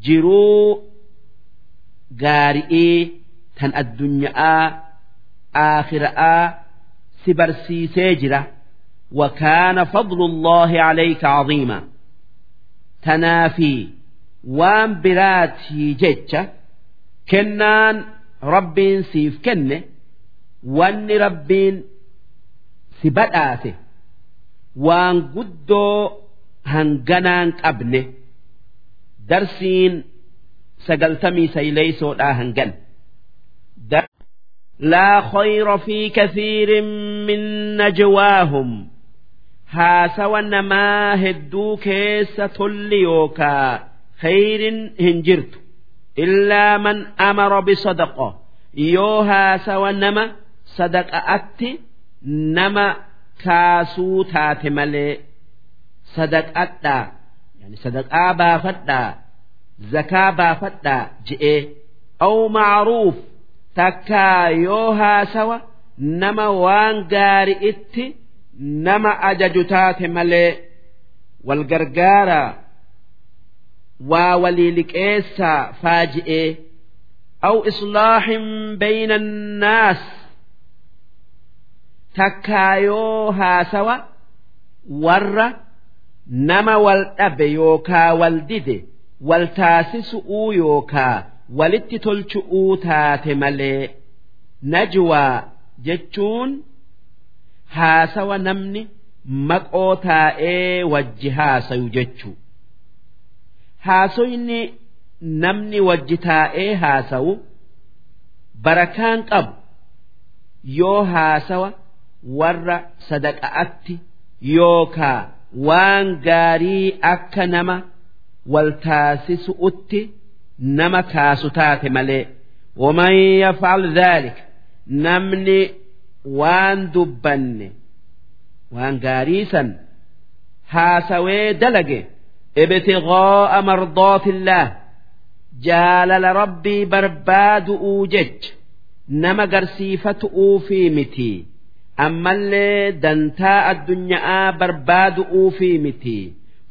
جرو غارئي تن الدنيا آخرآ سبرسي سيجرة وكان فضل الله عليك عظيما تنافي waan biraatii jecha kennaan rabbiin siif kenne wanni rabbiin si badhaase waan guddoo hanganaan qabne darsiin sagaltamii sayleysoodhaa hangan لا خير في كثير من نجواهم haasawa namaa hedduu keessa tolli yookaa khayrin hin jirtu illaa man amara bisadaqa yoo haasawa nama sadaqa'atti nama kaasuu taate malee sadaqadhaa yani sadaqaa baafadhaa zakaa baafadhaa je'ee aw macruuf takkaa yoo haasawa nama waan gaari'itti nama ajaju taate malee wal gargaaraa waa walii liqeessaa faaji'ee aw islaahin bayna annaas takkaa yoo haasawa warra nama wal dhabe yookaa wal dide wal taasisu'uu yookaa walitti tolchu'uu taate malee najwaa jechuun haasawa namni maqoo taa'ee wajji haasayu jechuu. Haasoyni namni wajji taa'ee haasawu barakaan qabu yoo haasawa warra sadaqa'atti yookaa waan gaarii akka nama wal taasisu'utti nama kaasu taate malee waman yafal dhaalik namni waan dubbanne waan gaarii san haasawee dalage ibtigaa'a mardaatillaah jaalala rabbii barbaadu'uu jech nama garsiifatu'uu fi miti ammallee dantaa addunyaa barbaadu'uu fi miti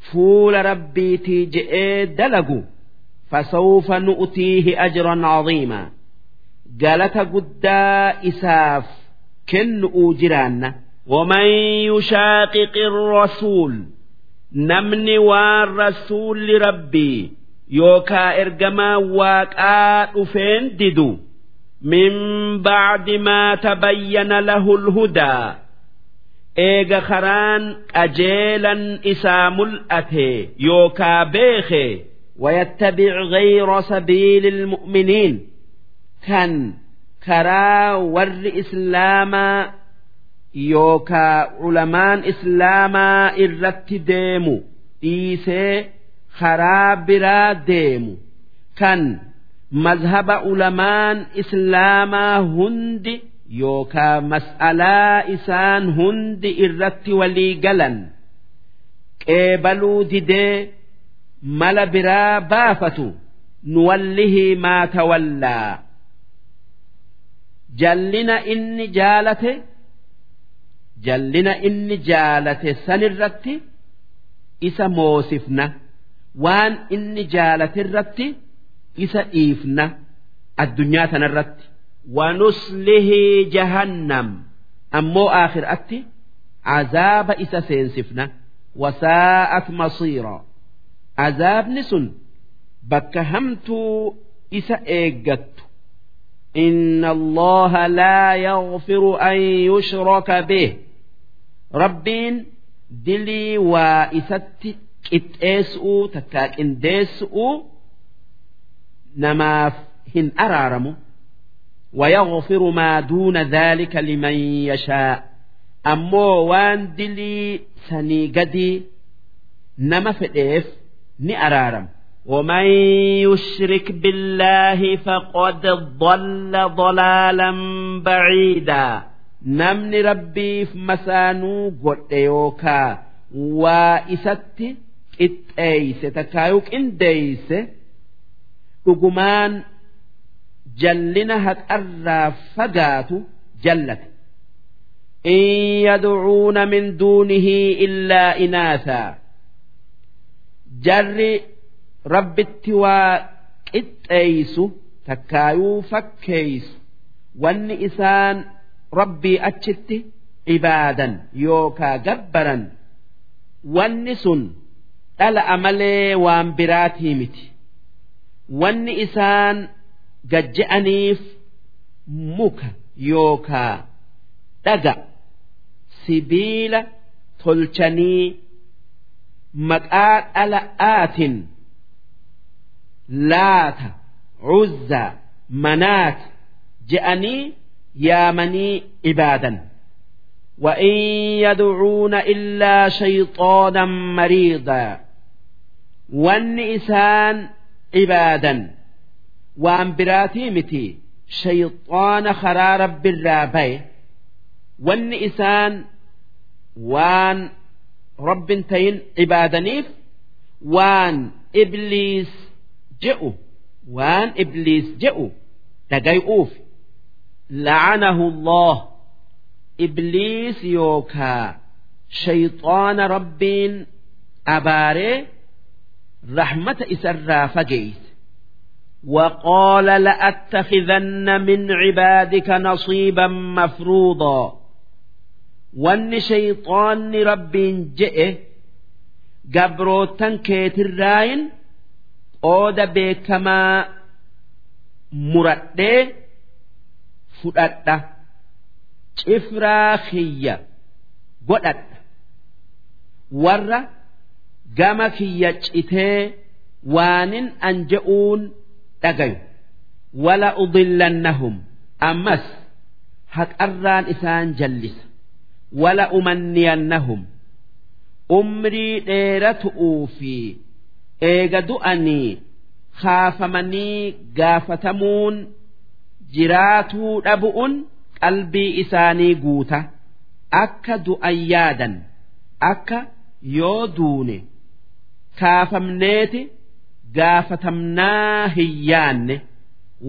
fuula rabbiitii je'ee dalagu. فسوف نؤتيه أجرا عظيما galata guddaa isaaf kennu'uu jiraanna ومن يشاقق الرسول namni waan rasuulli rabbii yookaa ergamaa waaqaa dhufeen didu min bacdi maa tabayyana lahu lhudaa eega karaan qajeelan isaa mul'ate yookaa beeke ويتبع غير سبيل المؤمنين kan karaa warri islaamaa yookaa ulamaan islaamaa irratti deemu dhiisee karaa biraa deemu kan mazhaba ulamaan islaamaa hundi yookaa mas'alaa isaan hundi irratti walii galan qeebaluu didee mala biraa baafatu nuwallihii maa tawallaa jallina inni jaalate jallina inni jaalate sanirratti isa moosifna waan inni jaalate irratti isa dhiifna addunyaa tanarratti wanuslihii jahannam ammoo aakhiraatti azaaba isa seensifna wasaa'at masiira azaabni sun bakka hamtuu isa eeggattu إن الله لا يغفر أن يشرك به ربين دلي وإست قتئسؤ تكاك إنديسؤ نما هن أرارم ويغفر ما دون ذلك لمن يشاء أمو وان دلي سني قدي نما فئف ني أرارم ومن يشرك بالله فقد ضل ضلالا بعيدا نمن ربي في مسانو قد يوكا وإست إتأيس تكايوك إنديس dhugumaan jallina haqarraa fagaatu jallate in yadcuuna min duunihi illaa inaasaa jarri rabbitti waa qixxeeysu takkaayuu fakkeeysu. Wanni isaan rabbii achitti ibaadan yookaa gabbaran wanni sun dhala'a malee waan biraatii miti. Wanni isaan gajje'aniif muka yookaa dhaga sibiila tolchanii maqaa dhala'aatin laata cuzzaa manaat je'anii yaamanii ibaadan وإن يدعون إلا شيطانا مريضا والنئسان عبادا وأن براتيمتي شيطان خرار بالرابي والنئسان وان رب تين عبادنيف وان إبليس جئوا وان إبليس جئوا تجيئوف لعنه الله إبليس يوكا شيطان ربين أباري رحمة إسرى فجيت وقال لأتخذن من عبادك نصيبا مفروضا wanni shayxaanni rabbiin je'e gabroottan keetirraayin qooda beekamaa muradhee fudhadha. Cifraa kiyya godhadha. Warra gama kiyya citee waanin an je'uun dhagayu. Wala udillannahum ammas haqarraan isaan jallisa. Wala umanniyannahum. Umrii dheeratu'uu fi eega du'anii kaafamanii gaafatamuun jiraatuu dhabu'un qalbii isaanii guuta. Akka du'an yaadan akka yoo duune kaafamneeti gaafatamnaa hin yaanne.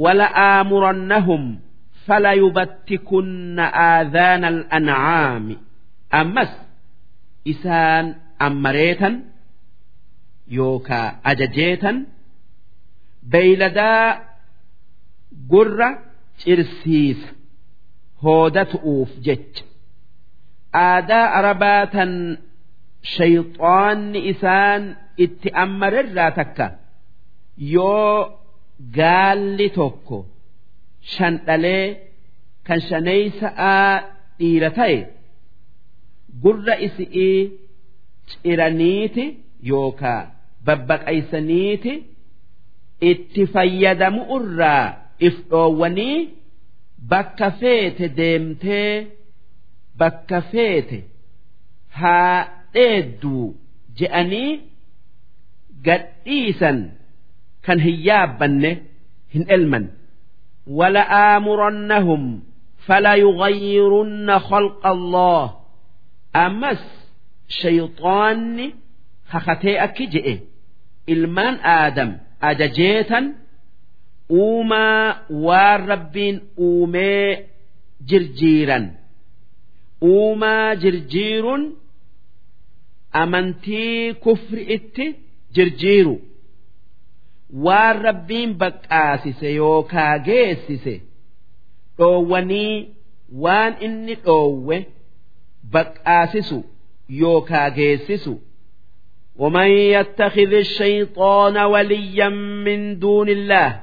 Wala aamurannahum fala yubattikunna aadhaana al'ancaami ammas isaan ammareetan yookaa ajajeetan beeyladaa gurra cirsiisa hoodatu'uuf jecha aadaa arabaa tan shayxaanni isaan itti ammarerraa takka yoo gaalli tokko shandhalee kan shaneeysa'aa dhiira ta'e gurra isi'ii ciraniiti yookaa babbaqaysaniiti itti fayyadamu irraa if dhoowwanii bakka feete deemtee bakka feete haa dheedduu je'anii gadhiisan kan hin yaabbanne hin elman yugayyirunna khalqa allah ammas shayxaanni kakatee akki je'e ilmaan aadam ajajeetan uumaa waan rabbiin uumee jirjiiran uumaa jirjiiruun amantii kufri itti jirjiiru waan rabbiin baqqaasise yookaa geessise dhoowwanii waan inni dhoowwe baqqaasisu yookaa geessisu ومن يتخذ الشيطان وليا من دون الله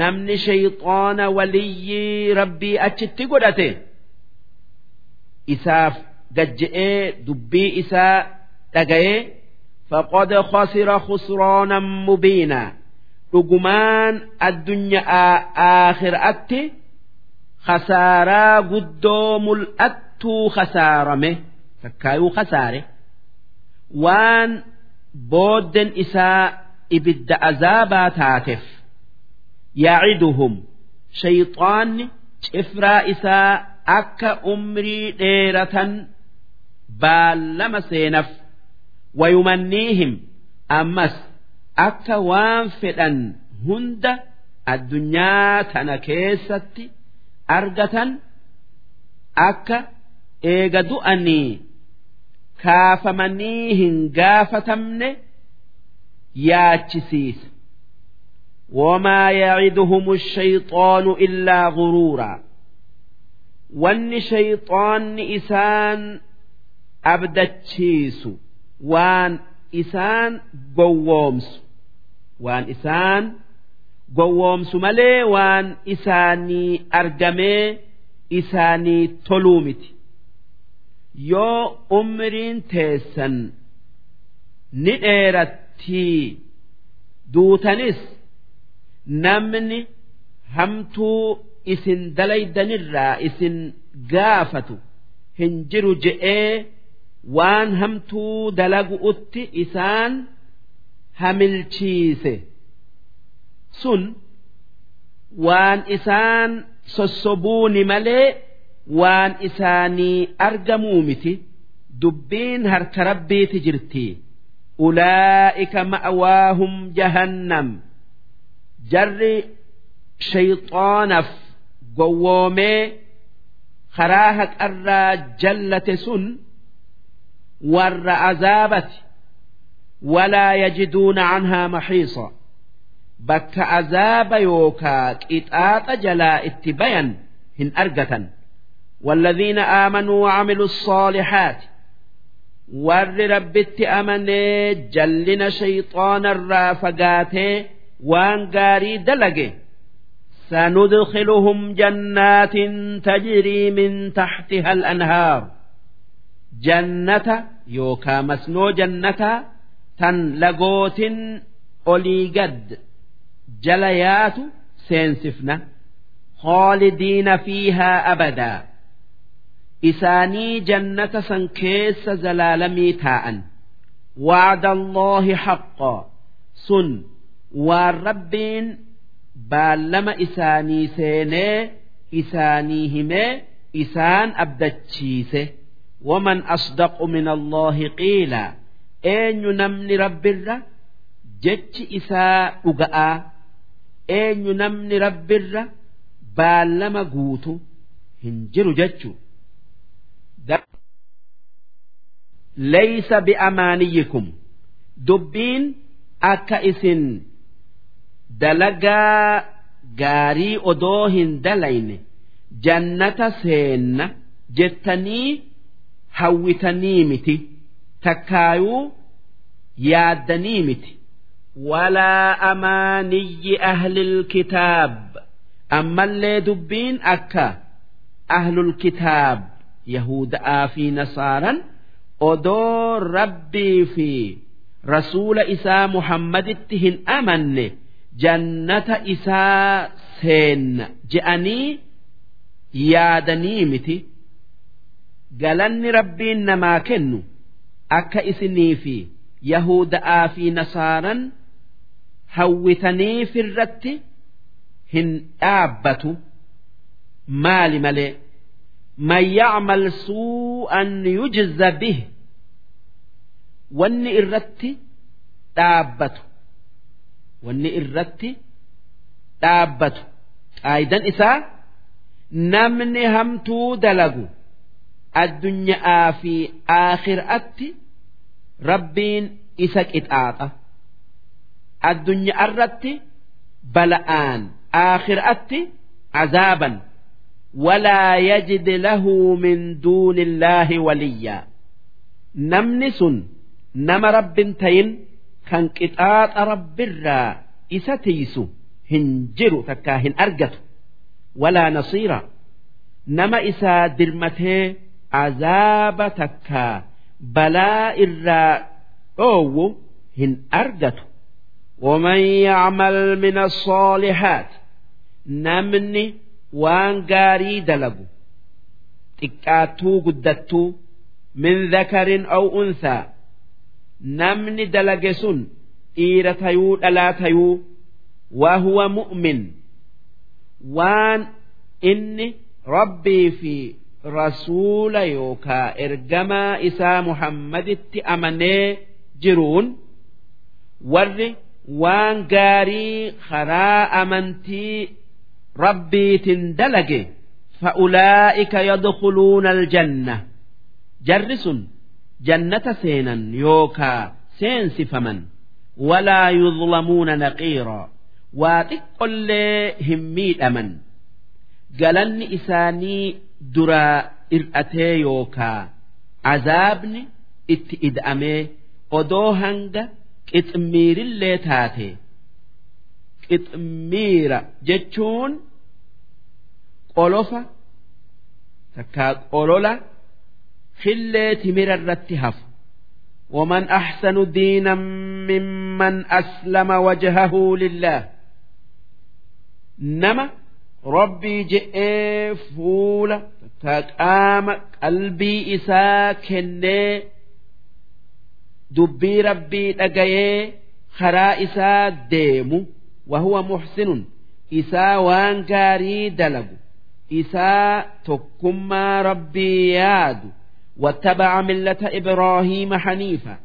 namni shayxaana waliyyii rabbii achitti godhate isaaf gajje'ee dubbii isaa dhaga'ee faqad khasira khusraanan mubiinaa dhugumaan addunyaa aakhiraatti khasaaraa guddoo mul'attuu khasaarame takkaayuu khasaare. Waan boodden isaa ibidda azaabaa taateef ya'iduhum shayxaanni cifraa isaa akka umrii dheeratan baallama seenaf wayumanniihim ammas akka waan fedhan hunda addunyaa tana keessatti argatan akka eega du'anii kaafamanii hin gaafatamne yaachisiisa وما يعدهم الشيطان إلا غرورا وان شيطان إسان أبدتشيس وان إسان قوومس waan isaan gowwoomsu malee waan isaanii argamee isaanii toluu miti yoo umriin teessan ni dheerattii duutanis namni hamtuu isin dalaydanirraa isin gaafatu hin jiru je'ee waan hamtuu dalagu'utti isaan. Hamilchiise sun waan isaan sossobuuni malee waan isaanii argamuu miti. Dubbiin harka rabbiiti jirti. Ulaa'ika ma'waahum jahannam. Jarri shayxaanaf gowwoomee karaa haqarraa jallate sun warra azaabati walaa yajiduuna canhaa maxiisa bakka azaaba yookaa qixaaxa jalaa itti bayan hin argatan والذين آمنوا وعملوا الصالحات ور ربت أمني جلنا شيطان الرافقات وان قاري دلقه سندخلهم جنات تجري من تحتها الأنهار جنة tan lagootin olii gad jala yaatu seensifna. Hoolidiina fiihaa abadaa isaanii jannata san keessa zalaalamii taa'an. Wacda allaahi haqqaa sun waan rabbiin baallama isaanii seenee isaanii himee isaan abdachiise. Waman asdaqu min allaahi qiilaa eenyu namni rabbirra? Jechi isaa dhuga'aa eenyu namni rabbirra? Baallama guutu hin jiru jechu. Laysa bi'amaaniyyikum dubbiin akka isin dalagaa gaarii odoo hin dalayne jannata seenna jettanii hawwitanii miti takkaayuu yaaddanii miti. Walaa amaaniyyi ahlil kitaab. Ammallee dubbiin akka ahlul kitaab yahuda'aa fi nasaaran odoo rabbii fi rasuula isaa muhammaditti hin amanne jannata isaa seenna je'anii yaadanii miti. Galanni rabbiin namaa kennu akka isinii fi yahuda'aa fi nasaaran hawwitanii firratti hin dhaabbatu. Maali malee? Man yacmal suu'an yujza bih. Wanni irratti dhaabbatu. Wanni irratti dhaabbatu. Qaayidan isaa namni hamtuu dalagu addunyaa fi aakhiraatti rabbiin isa qixaaxa. Addunyaa irratti bala'aan aakhiraatti azaaban. Walaa yajid lahu min duuni illaahi waliyyaa namni sun nama rabbin tayin kan qixaaxa rabbirraa isa tiisu hin jiru takkaa hin argatu. Walaa nasiira. Nama isaa dirmatee azaaba takkaa balaa irraa dhoowwu hin argatu ومن يعمل من الصالحات نمني وان قاري دلقو تكاتو قدتو من ذكر أو أنثى namni dalage sun dhiira tayuu dhalaa tayuu wahuwa mu'min waan inni rabbii fi rasuula yookaa ergamaa isaa muhammaditti amanee jiruun warri waan gaarii karaa amantii rabbiitin dalage fa'ulaa'ika yadkhuluuna aljanna. Jarri sun jannata seenan yookaa seensifaman. Walaa yudlamuuna naqiiraa waa xiqqollee hin miidhaman. Galanni isaanii duraa ir'atee yookaa azaabni itti ida'amee odoo hanga qixmiirillee taate qixmiira jechuun qolofa takkaa qolola hillee timira irratti hafu ومن أحسن دينا ممن أسلم وجهه لله نما rabbii je'ee fuula ta qaama qalbii isaa kennee dubbii rabbii dhagayee karaa isaa deemu wahuwa muxsinun isaa waan gaarii dalagu isaa tokkummaa rabbii yaadu wattabaca millata ibraahiima haniifa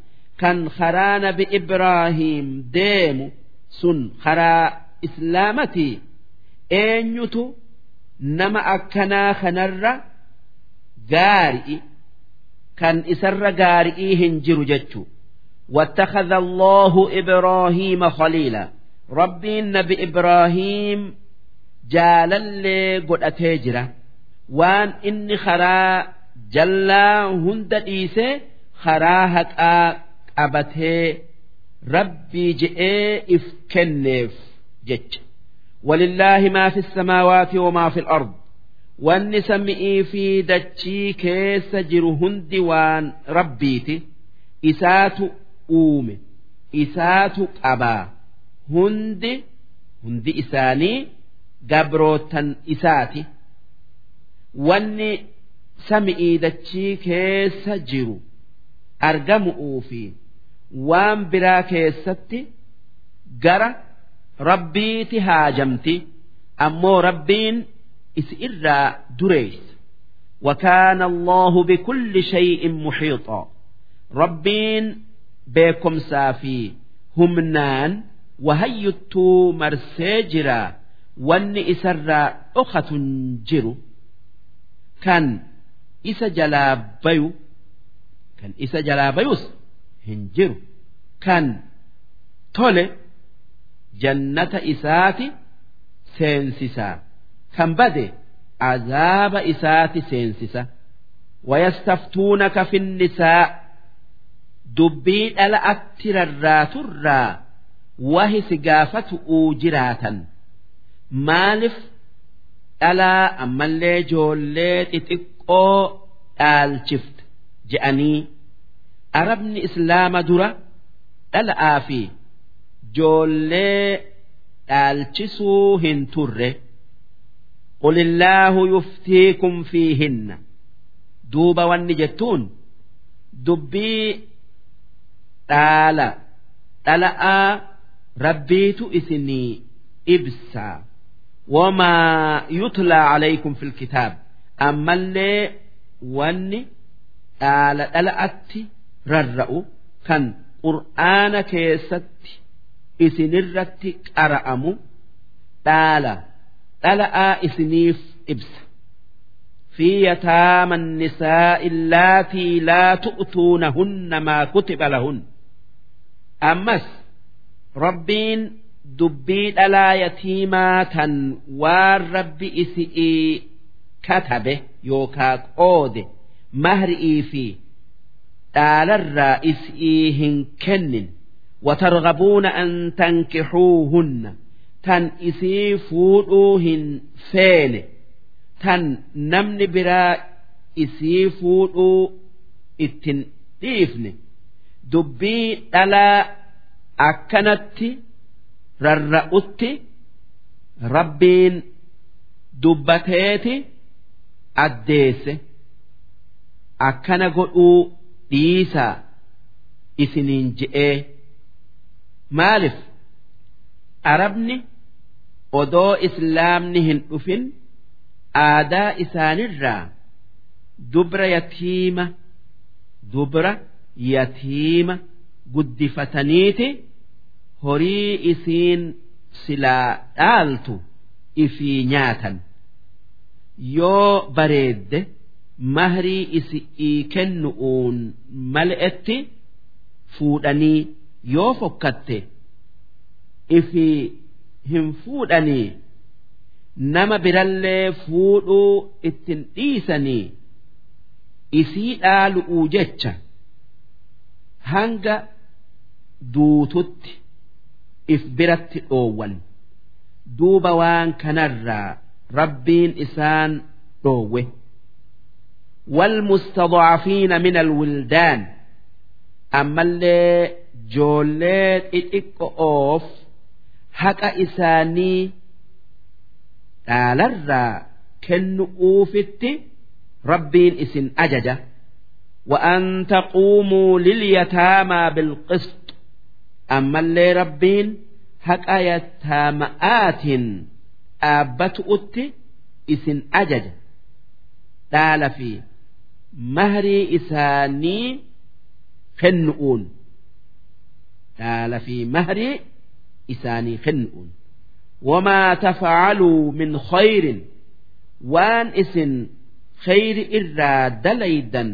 kan karaa nabi ibraahiim deemu sun karaa islaamatii إسلامتي أينيتو نما أكنا خنر غارئ كان إسر غارئي هنجر جتشو واتخذ الله إبراهيم خليلا ربي نبي إبراهيم جالل قد أتيجرة وان إني خرا jallaa hunda dhiisee karaa haqaa qabatee rabbii je'ee if kenneef walillaahi maa fi samaawaati wamaa fi ard wanni sami'ii fi dachii keessa jiru hundi waan rabbiiti isaatu uume isaatu qabaa hundi hundi isaanii gabrootan isaati wanni sami'ii dachii keessa jiru argamu'uu fi waan biraa keessatti gara rabbiiti haajamti ammoo rabbiin isi irraa dureessa وكان الله بكل شيء محيطا ربين بكم سافي همنان وهيتو مرسيجرا وان إسرا أخة جرو كان isa jalaa bayu kan isa jalaa bayus hin jiru kan tole jannata isaati seensisaa kan bade azaaba isaati seensisa. Wayastaftuunaka fi nisaa. Dubbii dhala atti rarraaturraa wahi si gaafatu'uu jiraatan. Maaliif? Dhalaa ammallee ijoollee xixiqqoo dhaalchifte je'anii. Arabni islaama dura dhala'aa fi joollee dhaalchisuu hin turre qulillaahu yuftiikum fiihinna duuba wanni jettuun dubbii dhaala dhala'aa rabbiitu isinii ibsaa wamaa yutlaa calaykum fi lkitaab ammallee wanni dhaala dhala'atti rarra'u kan qur'aana keessatti isinirratti qara'amu dhaala. Dhala'aa isiniif ibsa. Fi yataama nisaa'i illaatii laa tu'tuunahunna maa kutiba lahun. Ammas rabbiin dubbii dhalaa yatiimaa tan waan rabbi isi'ii katabe yookaa qoode mahri'ii fi dhaalarraa isi'ii hin kennin. An tankixuuhunna tan isii fuudhuu hin feene tan namni biraa isii fuudhuu ittin dhiifne dubbii dhalaa akkanatti rarra'utti rabbiin dubbateeti addeesse akkana godhuu dhiisaa isiniin je'ee maaliif? Arabni odoo islaamni hin dhufin aadaa isaanirraa dubra yatiima dubra yatiima guddifataniiti. Horii isiin silaa dhaaltu ifii nyaatan. Yoo bareedde mahrii isii kennu'uun mal'etti fuudhanii yoo fokkatte ifii hin fuudhanii nama birallee fuudhuu ittin dhiisanii isii dhaalu'uu jecha hanga duututti if biratti dhoowwan duuba waan kanarraa rabbiin isaan dhoowwe والمستضعفين من الولدان أما اللي joollee xixiqqoof haqa isaanii dhaalarraa kennu'uufitti rabbiin isin ajaja. Wa'an taquumuu lilyataamaa bilqist. Ammallee rabbiin haqa yataama'aatiin dhaabbatu'utti isin ajaja. Dhaala fi mahrii isaanii kennu'uun. dhaala fi mahrii isaanii kennu'uun wamaa tafacaluu min khayrin waan isin khayri irraa dalaydan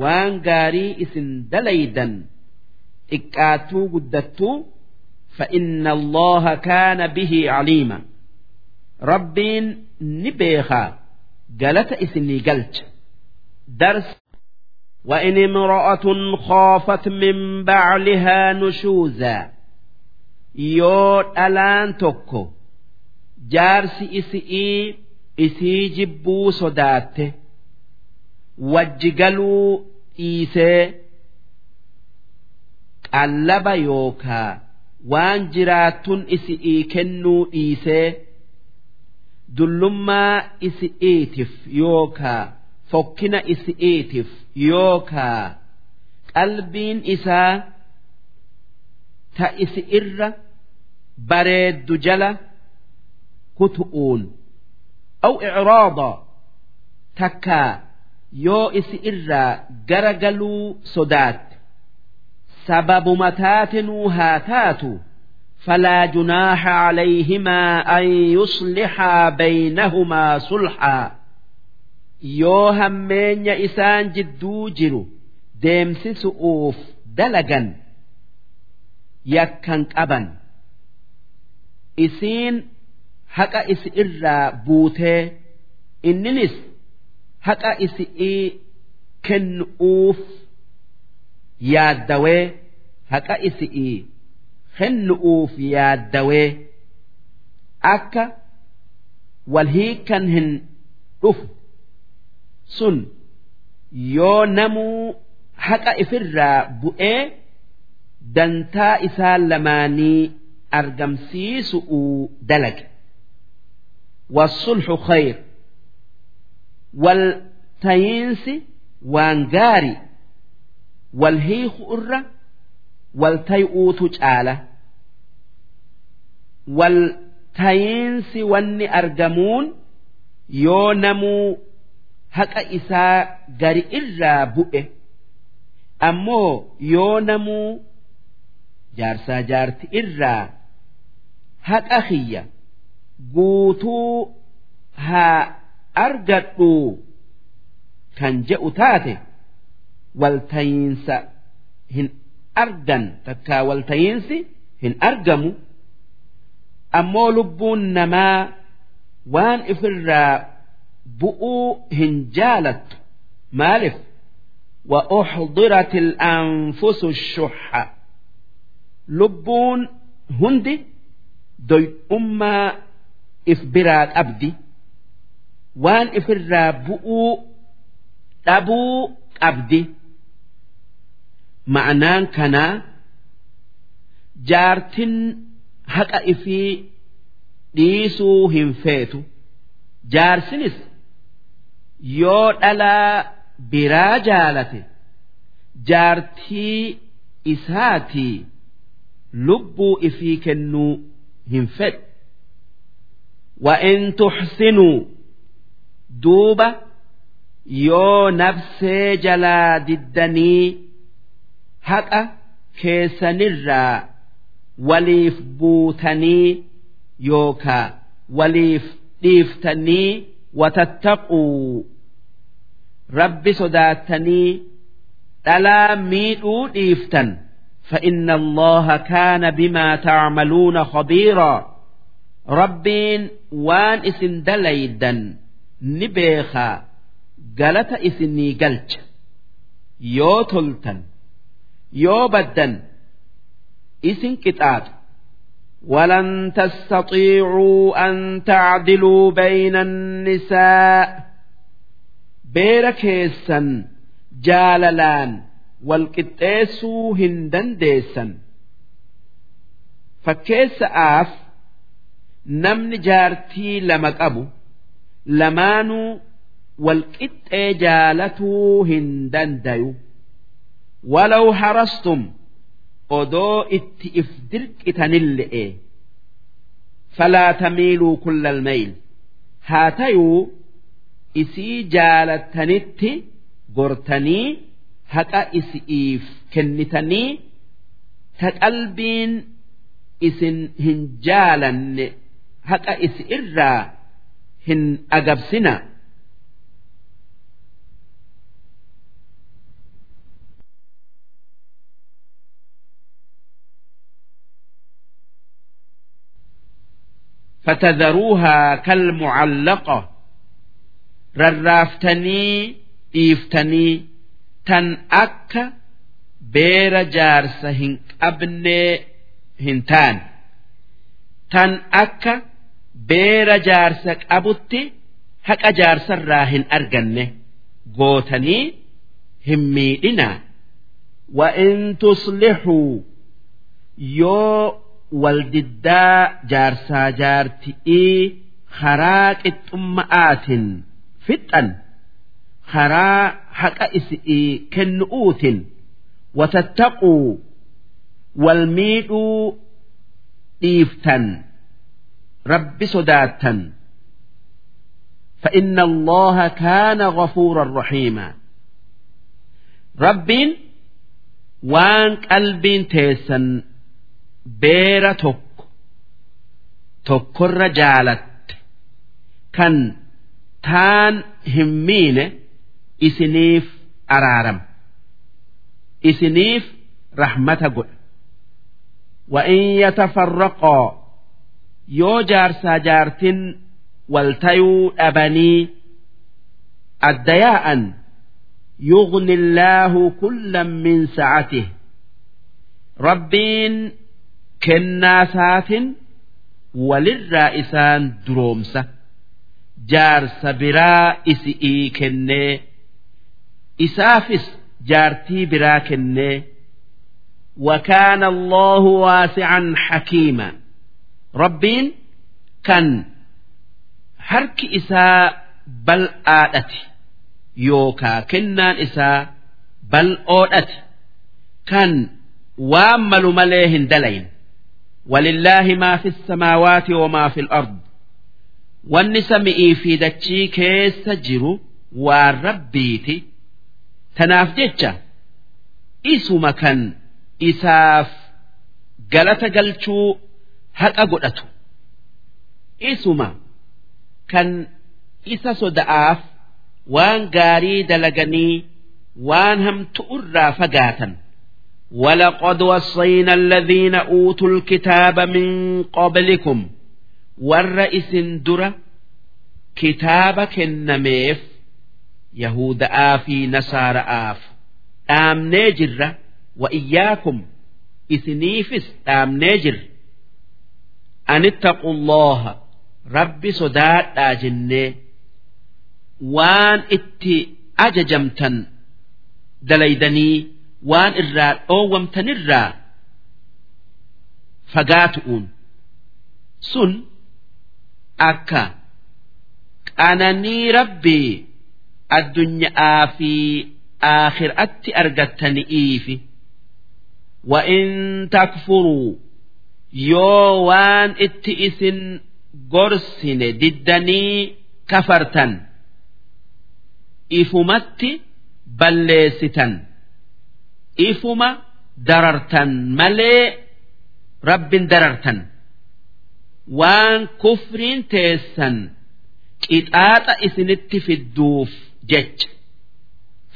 waan gaarii isin dalaydan xiqqaatuu guddattuu فإن الله كان به عليما ربين نبيخا قالت إسني قلت درس وإن امرأة خافت من بعلها نشوزا يود ألان توكو جارسي إسئي إسي جبو صداته وجقلوا إيسي قلب يوكا وان جراتون إسئي كنو إيسي دلما إسئيتف يوكا fokkina isi'iitiif yookaa qalbiin isaa ta isi irra bareeddu jala kutu'uun aw icraada takkaa yoo isi irraa gara galuu sodaatte sababuma taatinuu haa taatu فلا جناح عليهما أن يصلحا بينهما صلحا yoo hammeenya isaan jidduu jiru deemsisu'uuf dalagan yakkan qaban. Isiin haqa isi irraa buutee inninis haqa isi'ii kennu'uuf yaaddawee haqa isi'ii kennu'uuf yaaddawee akka wal hiikan hin dhufu sun yoo namuu haqa ifirraa bu'ee dantaa isaa lamaanii argamsiisu dalage. Wasulxu khayr. Wal tayiinsi waan gaarii wal hiiku irra wal tayi'uutu caala. Wal tayiinsi wanni argamuun yoo namuu haqa isaa gari irraa bu'e. Ammoo yoo namuu jaarsaa jaarti irraa haqa kiyya guutuu haa argadhu kan je'u taate waltayiinsa hin argan takkaa waltayiinsi hin argamu. Ammoo lubbuun namaa waan ifirraa bu'uu hin jaalattu maalif وأحضرت الأنفس الشح لبون هندي دوي أما إفبرات أبدي وان إفرا بؤو أبو أبدي معنان كنا جارتن هكا إفي ديسو هنفيتو جارسنس yoo dhalaa biraa jaalate jaartii isaatii lubbuu ifii kennuu hin fedhu. Wa'in tuxsinuu duuba yoo nabsee jalaa diddanii haqa keessanirraa waliif buutanii yookaa waliif dhiiftanii وتتقوا رب صداتني ألا ميدوا ديفتا فإن الله كان بما تعملون خبيرا ربين وان اسن دليدا نبيخا قالت اسني قلت يو تلتن يو بدن اسن كتاب ولن تستطيعوا أن تعدلوا بين النساء beera keessan jaalalaan walqixxeessuu hin dandeessan fakkeessa'aaf namni jaartii lama qabu lamaanuu walqixxee jaalatuu hin dandayu walaw harastum odoo itti if dirqitanille'e falaa tamiiluu kullal mayl haa tayuu isii jaalattanitti gortanii haqa isi'iif kennitanii ta qalbiin isin hin jaalanne haqa isi irraa hin agabsina. فتذروها كالمعلقة rarraaftanii dhiiftanii tan akka beera jaarsa hin qabnee hin taane tan akka beera jaarsa qabutti haqa jaarsarraa hin arganne gootanii hin miidhinaa وإن تصلحوا yoo waldiddaa jaarsaa jaarti'ii karaa qixxumma'aatiin fixan karaa haqa isi'ii kennu'uutin watattaquu wal miidhuu dhiiftan rabbi sodaattan فإن الله كان غفورا رحيما ربين وان قلبين تيسن بير تك تكر جالت كان taan hin miine isiniif araaram isiniif rahmata godha وإن يتفرقا yoo jaarsaa jaartin waltayuu dhabanii addayaa'an يغني الله كلا من سعته ربين كناسات وللرائسان درومسه jaarsa biraa isi'ii kennee isaafis jaartii biraa kennee وكان الله واسعا حكيما ربين كان حرك إساء بل آدت يوكا كنان إساء بل أودت كان وامل مليه دلين ولله ما في السماوات وما في الأرض wanni sami'ii fi dachii keessa jiru waan rabbiiti tanaaf jecha isuma kan isaaf galata galchuu haqa godhatu isuma kan isa soda'aaf waan gaarii dalaganii waan hamtu irraa fagaatan ولقد وصينا الذين أوتوا الكتاب من قبلكم warra isin dura kitaaba kennameef yahuda'aa fi nasaara'aaf dhaamnee jirra wa iyyaakum isiniifis dhaamnee jirra anittaqullaha rabbi sodaadhaa jennee waan itti ajajamtan dalaydanii waan irraa dhoowwamtanirraa fagaatu'uun sun akka qananii rabbii addunyaa fi aakhiraatti argattani'iifi wa'in takfuruu yoo waan itti isin gorsine diddanii kafartan ifumatti balleessitan. ifuma darartan malee rabbin darartan waan kufriin teessan qixaaxa isinitti fidduuf jecha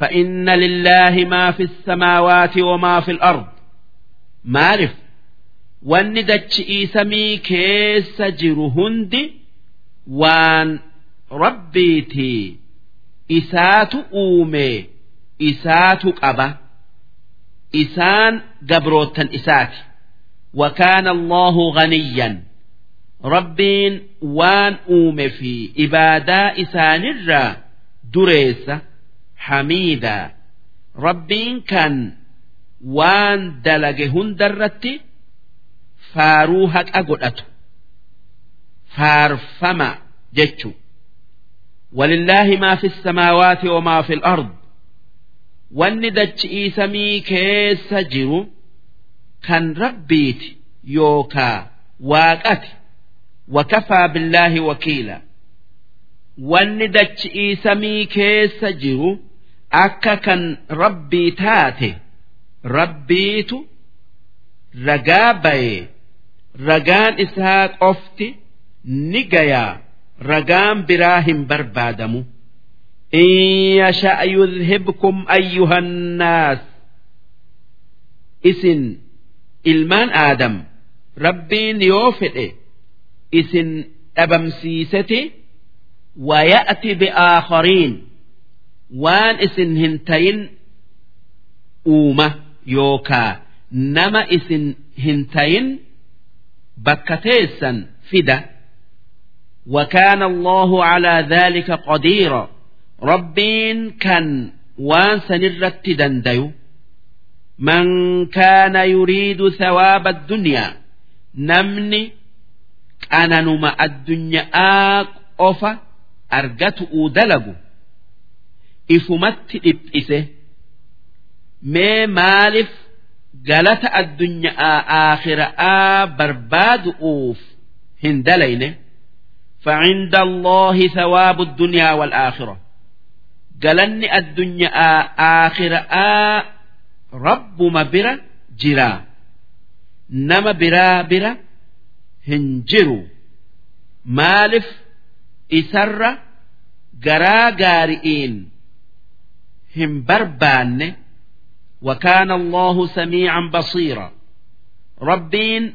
فإن لله ما في السماوات وما في الأرض maaliif wanni dachi'ii samii keessa jiru hundi waan rabbiitii isaatu uume isaatu qaba isaan gabrootan isaati وكان الله غنيا ربين وان أوم في إبادة إسان الرا دريسة حميدا ربين كان وان دلقهن درتي فاروهك أقلته فارفما جتشو ولله ما في السماوات وما في الأرض wanni dachii samii keessa jiru kan rabbiiti yookaa waaqati wakafaa billaahi wakiila wanni dachii samii keessa jiru akka kan rabbii taate rabbiitu ragaa baye ragaan isaa qofti ni gayaa ragaan biraa hin barbaadamu. إن يشأ يذهبكم أيها الناس إسن إلمان آدم ربين يوفئ إسن أبمسيستي ويأتي بآخرين وان إسن هنتين أومة يوكا نما إسن هنتين بكتيسا فدا وكان الله على ذلك قديرا ربين كان وانسا نرت دنديو من كان يريد ثواب الدنيا نمني أنا نما الدنيا أوفا أرجت أودلغو إفمت إبئسه ما مالف galata addunyaa aakhiraa barbaadu uuf hin dalayne فعند الله ثواب الدنيا والآخرة قالني الدنيا آخرة رب ما برا جرا نما برا برا هنجرو مالف إسر قرا قارئين هم بربان وكان الله سميعا بصيرا ربين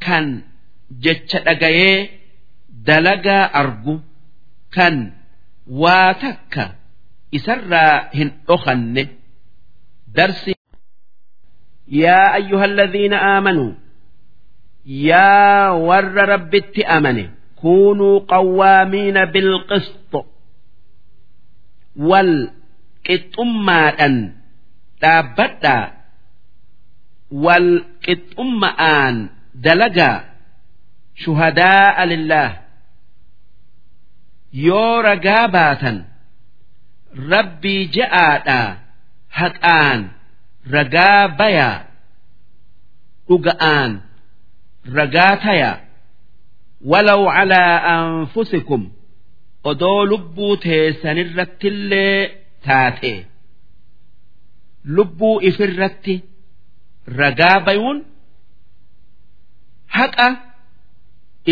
كان جتش أجايه dalagaa argu kan waa takka isarraa hin dhokanne darsi yaa ayyuha alladhiina aamanuu yaa warra rabbitti amane kuunuu qawwaamiina bilqisxo wal qixxummaadhan dhaabbadhaa wal qixxumma'aan dalagaa shuhadaa'a lillaah yoo ragaa baatan rabbii ja'aadhaa haqaan ragaa bayaa dhuga'aan ragaa tayaa walaw calaa anfusikum odoo lubbuu teessanirrattillee taate. Lubbuu ifirratti ragaa bayuun haqa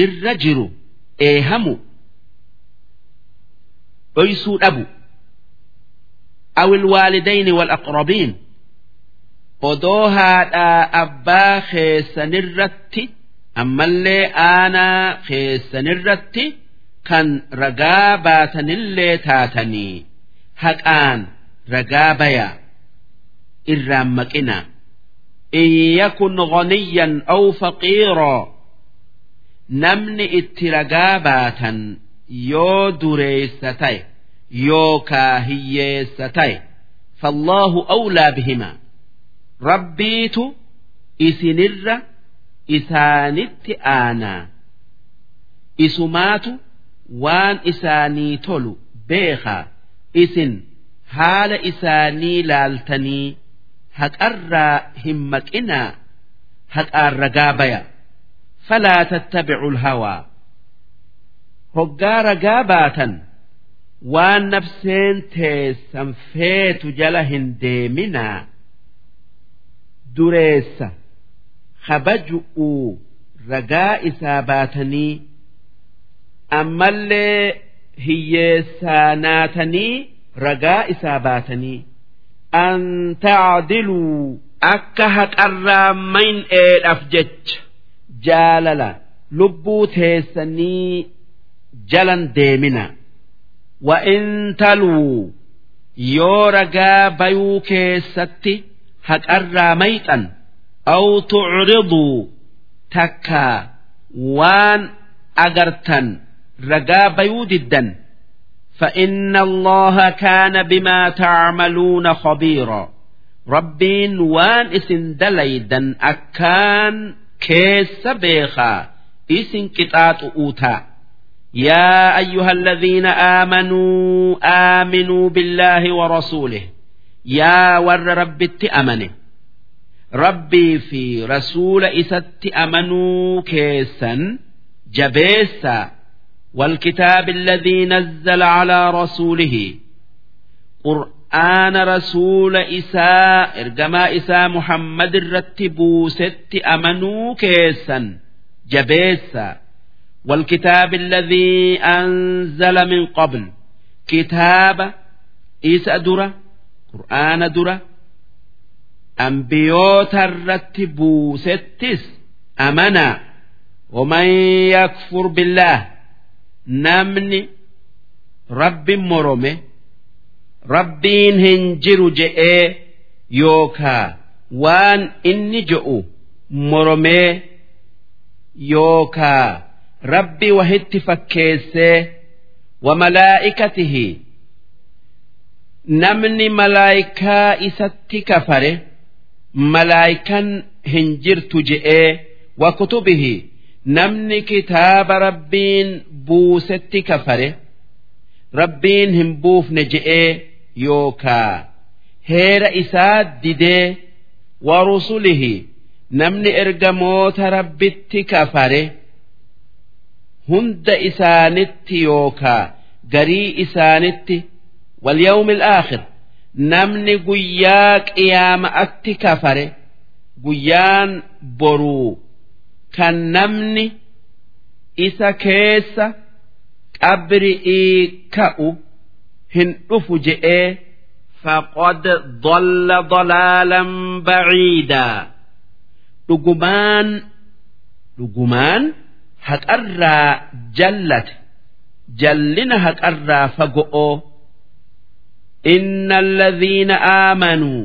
irra jiru eehamu dhoysuu dhabu awil waalidayni wal aqrabiin odoo haadhaa abbaa keessanirratti ammallee aanaa keessanirratti kan ragaa baatanillee taatanii haqaan ragaa bayaa irraan maqinaa in yakun ghaniyyan aw faqiiraa namni itti ragaa baatan yoo dureessa ta'e yookaa hiyyeessa ta'e fallaahu awlaa bihimaa rabbiitu isinirra isaanitti aanaa isumaatu waan isaanii tolu beekaa isin haala isaanii laaltanii haqarraa hin maqinaa haqaan ragaa baya falaa tattabicu lhawaa hoggaa ragaa baatan waan nafseen teessan feetu jala hin deeminaa dureessa kabaju'uu ragaa isaa baatanii ammallee hiyyeessaa naatanii ragaa isaa baatanii. An tacdiluu akka haqarraa mayn'eedhaaf jecha jaalala lubbuu teessanii jalan deemina wa'in taluu yoo ragaa bayuu keessatti haqarraa mayxan aw tucriduu takka waan agartan ragaa bayuu diddan فإن الله كان بما تعملون خبيرا rabbiin waan isin dalaydan akkaan keessa beekaa isin qixaaxu'uu ta'a يا أيها الذين آمنوا آمنوا بالله ورسوله yaa warra rabbitti amane rabbii fi rasuula isatti amanuu keessan jabeessaa والكتاب الذي نزل على رسوله qur'aana rasuula isaa ergamaa isaa muhammad irratti buusetti amanuu keessan jabeessaa والكتاب الذي أنزل من قبل kitaaba isa dura qur'aana dura ambiyoota irratti buusettis amanaa ومن يكفر بالله namni rabbi morome rabbiin hin jiru je'ee yookaa waan inni je'u moromee yookaa rabbi wahitti fakkeessee wamalaa'ikatihi namni malaayikaa isatti kafare malaayikan hin jirtu je'ee wakutubihi namni kitaaba rabbiin buusetti kafare rabbiin hin buufne je'ee yookaa. Heera isaa didee warusulihi namni ergamoota rabbitti kafare. hunda isaanitti yookaa garii isaanitti walyawmi alaakhir namni guyyaa qiyaama'atti kafare guyyaan boruu kan namni isa keessa qabri'ii ka'u hin dhufu je'ee faqad dolla dolaalan baciidaa. dhugumaan dhugumaan haqarraa jallate jallina haqarraa fagoo. Inna alladhiina aamanuu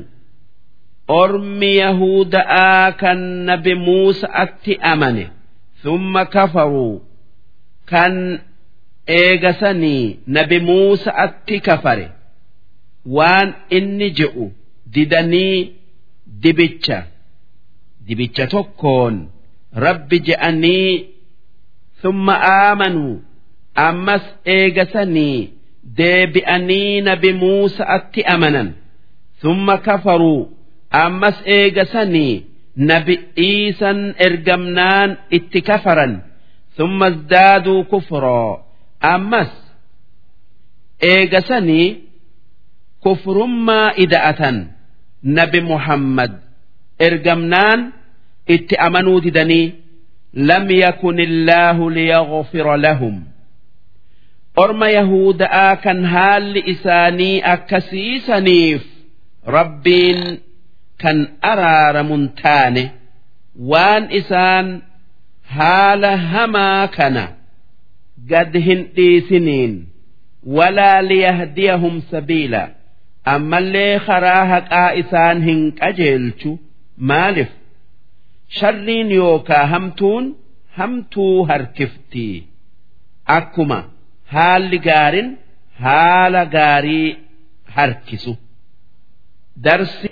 ormi yahudaa kan nabi muusa atti amane thumma kafaruu kan eegasanii nabi muusa atti kafare. Waan inni je'u didanii dibicha dibicha tokkoon rabbi je'anii summa aamanuu ammas eegasanii deebi'anii nabi muusa'atti amanan summa kafaruu ammas eegasanii nabi iisan ergamnaan itti kafaran summa izdaaduu kufroo ammas eegasanii kufrummaa ida'atan nabi muhammad ergamnaan itti amanuu didanii لم يكن الله ليغفر لهم orma yahuda'aa kan haalli isaanii akkasiisaniif rabbiin kan araaramun taane waan isaan haala hamaa kana gad hin dhiisiniin ولا ليهديهم سبيلا ammallee karaa haqaa isaan hin qajeelchu maalif sharriin yookaa hamtuun hamtuu harkiftii akkuma haalli gaarin haala gaarii harkisu darsi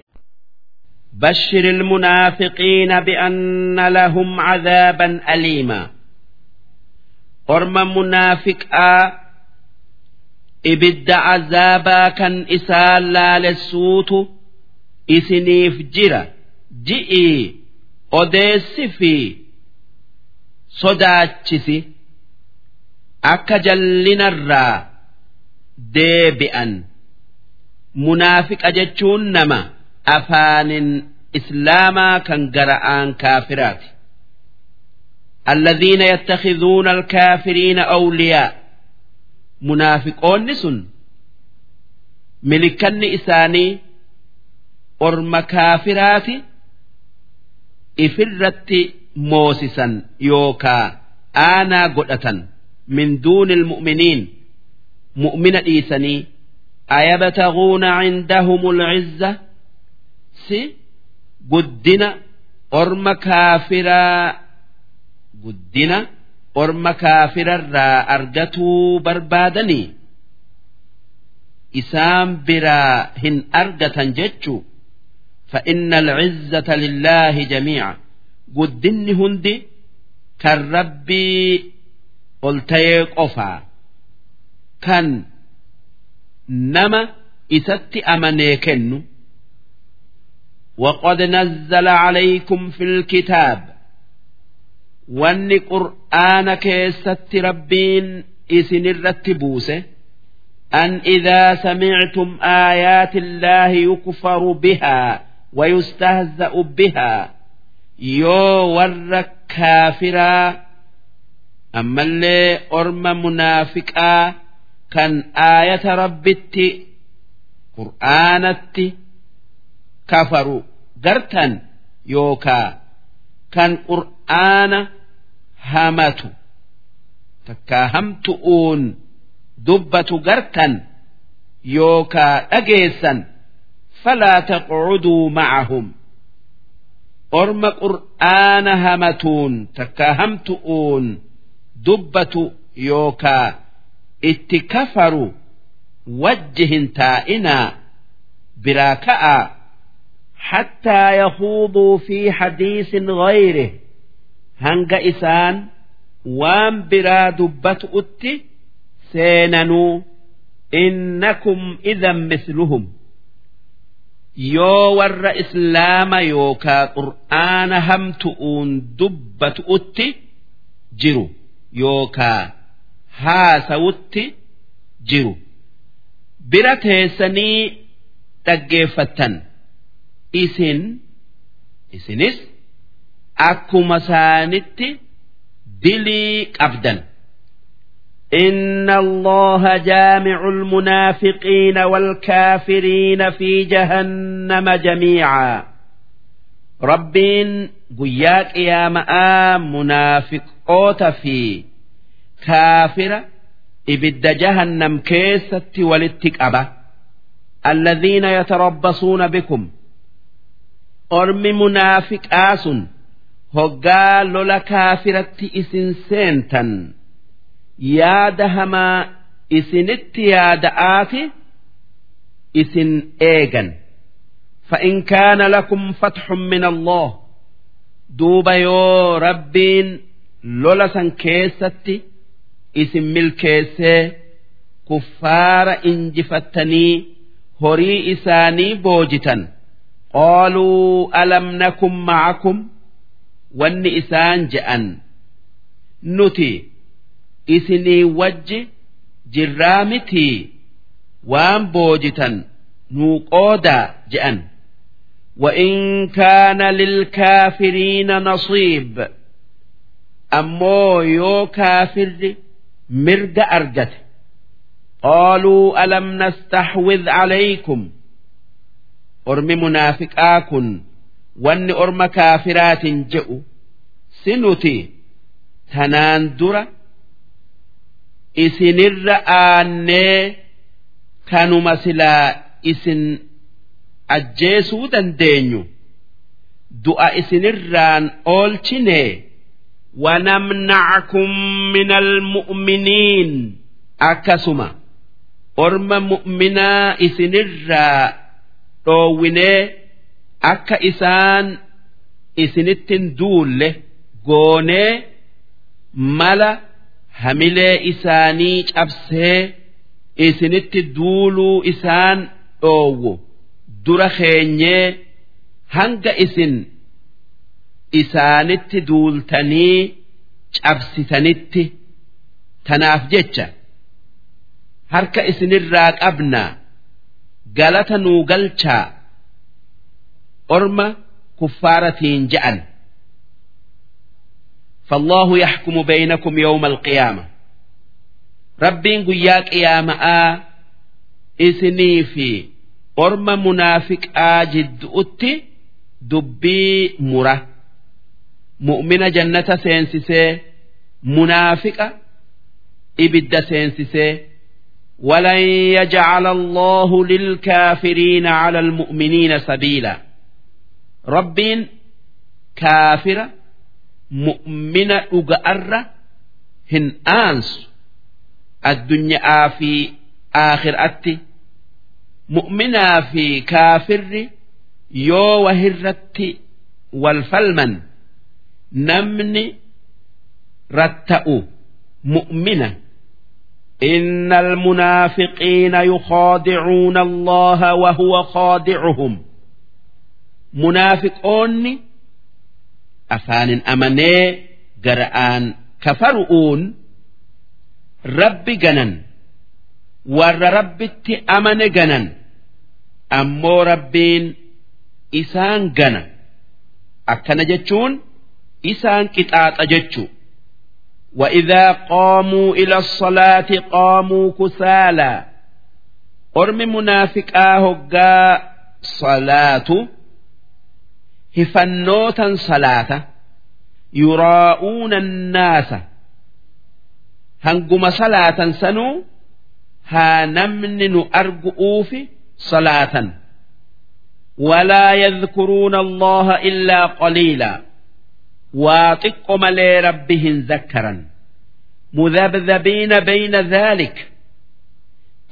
بشر المنافقين بأن لهم عذابا أليما orma munaafiqaa ibidda azaabaa kan isaan laalessuutu isiniif jira ji'ii odeessi fi sodaachisi akka jallinarraa deebi'an munaafiqa jechuun nama afaanin islaamaa kan gara'aan kaafiraati الذين يتخذون الكافرين أولياء munaafiqoonni sun milikanni isaanii orma kaafiraati ifirratti moosisan yookaa aanaa godhatan من دون المؤمنين mu'mina dhiisanii أيبتغون عندهم العزة si guddina orma kaafiraa guddina orma kaafirarraa argatuu barbaadanii isaan biraa hin argatan jechuu فإن العزة لله جميعا قدني هندي كالربي قلتي قفا كان نما إسات أمنيكن وقد نزل عليكم في الكتاب واني قرآن كيست ربين إسن الرتبوسه أن إذا سمعتم آيات الله يكفر بها ويستهزأ بها يو ور كافرا أما اللي أرم منافقا كان آية ربت قرآنت كفروا قرتا يوكا كان قرآن همتو تكاهمتؤون dubbatu gartan yookaa dhageessan falaa taqcuduu ma'ahum orma qur'aana hamatuun takkaa hamtu'uun dubbatu yookaa itti kafaru wajji hin taa'inaa biraa ka'a حتى يخوضوا في حديث غيره هنگ إسان وان برا دبت أتي seenanuu innakum idan misluhum yoo warra islaama yookaa qur'aana hamtu'uun dubbatu'utti jiru yookaa haasawutti jiru bira teessanii dhaggeeffattan isin isinis akkuma isaanitti dilii qabdan. إن الله جامع المنافقين والكافرين في جهنم جميعا ربين قياك يا مآ منافق أوت في كافر إبد جهنم كيسة ولتك أبا الذين يتربصون بكم أرم منافق آس هقال لولا كافرة إسن سينتن yaada hamaa isinitti yaada'aati isin eegan فإن كان لكم فتح من الله دوبا يو ربين لولا كيستي اسم ملكيسي كفار انجفتني هري إساني بوجتا قالوا ألم نكن معكم وان إسان جأن نتي isinii wajji jirraa mitii waan boojitan nuu qoodaa je'an وإن كان للكافرين نصيب أمو يو كافر مرد أرجت قالوا ألم نستحوذ عليكم أرم منافق آكن وأن أرم كافرات جئوا سنتي تنان درة isinirra aannee kanuma silaa isin ajjeesuu dandeenyu. Du'a isinirraan oolchine. Wanamnacakum min almu'miniin akkasuma. Orma mu'minaa isinirraa dhoowwinee akka isaan isinittin duulle goonee mala. Hamilee isaanii cabsee isinitti duuluu isaan dhoowwu. Dura keenyee hanga isin isaanitti duultanii cabsitanitti tanaaf jecha. Harka isinirraa qabna galata nuu galchaa. Orma kuffaaratiin je'an. فالله يحكم بينكم يوم القيامة ربين قياك يا ماء إسني في أرم منافق آجد أتي دبي مرة مؤمن جنة سينسسي منافق إبد سينسسي ولن يجعل الله للكافرين على المؤمنين سبيلا ربين كافرة mu'mina dhuga'arra hin aansu addunyaa fi aakhiraatti mu'minaa fi kaafirri yoo wahirratti wal falman namni ratta'u mu'mina إن المنافقين يخادعون الله وهو خادعهم منافقون أفان أمني قرآن كفرؤون رب جنن ور ربت أمن جنن أمو ربين إسان جنن أكن جتشون إسان كتات أجتشو وإذا قاموا إلى الصلاة قاموا كسالى أرم منافق آهقا صلاة hifannootan salaata yuraa'uuna naasa hanguma salaatan sanuu haa namni nu argu'uufi salaatan. Walaa yadkuruuna allaha illaa qaliilaa waa xiqqo malee rabbi hin zakkaran. Mudabdabiina bayna dhaalik.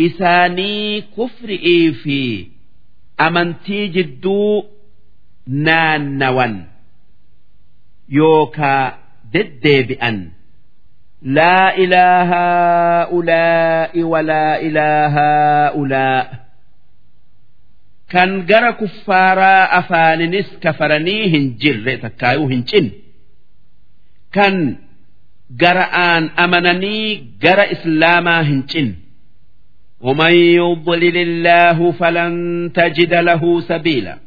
Isaanii kufri'ii fi amantii jidduu أمنتي جدو نانوا يوكا ددبئا لا إله هؤلاء ولا إله هؤلاء كان جرى كفارا أفاننس كفرنيهن جر تكايوهن جن kan gara'aan amananii gara islaamaa hin cin ومن يضلل الله فلن تجد له سبيلا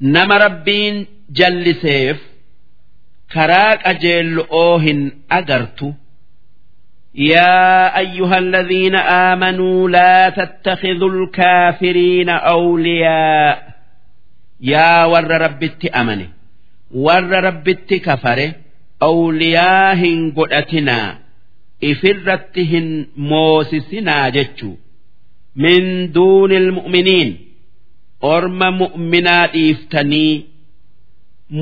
نما ربين جل سيف كراك أجل أوهن أجرت يا أيها الذين آمنوا لا تتخذوا الكافرين أولياء يا ور ربت أمني warra rabbitti kafare awliyaa hin godhatinaa ifirratti hin moosisinaa jechu min duuni ilmu'miniin orma mu'minaa dhiiftanii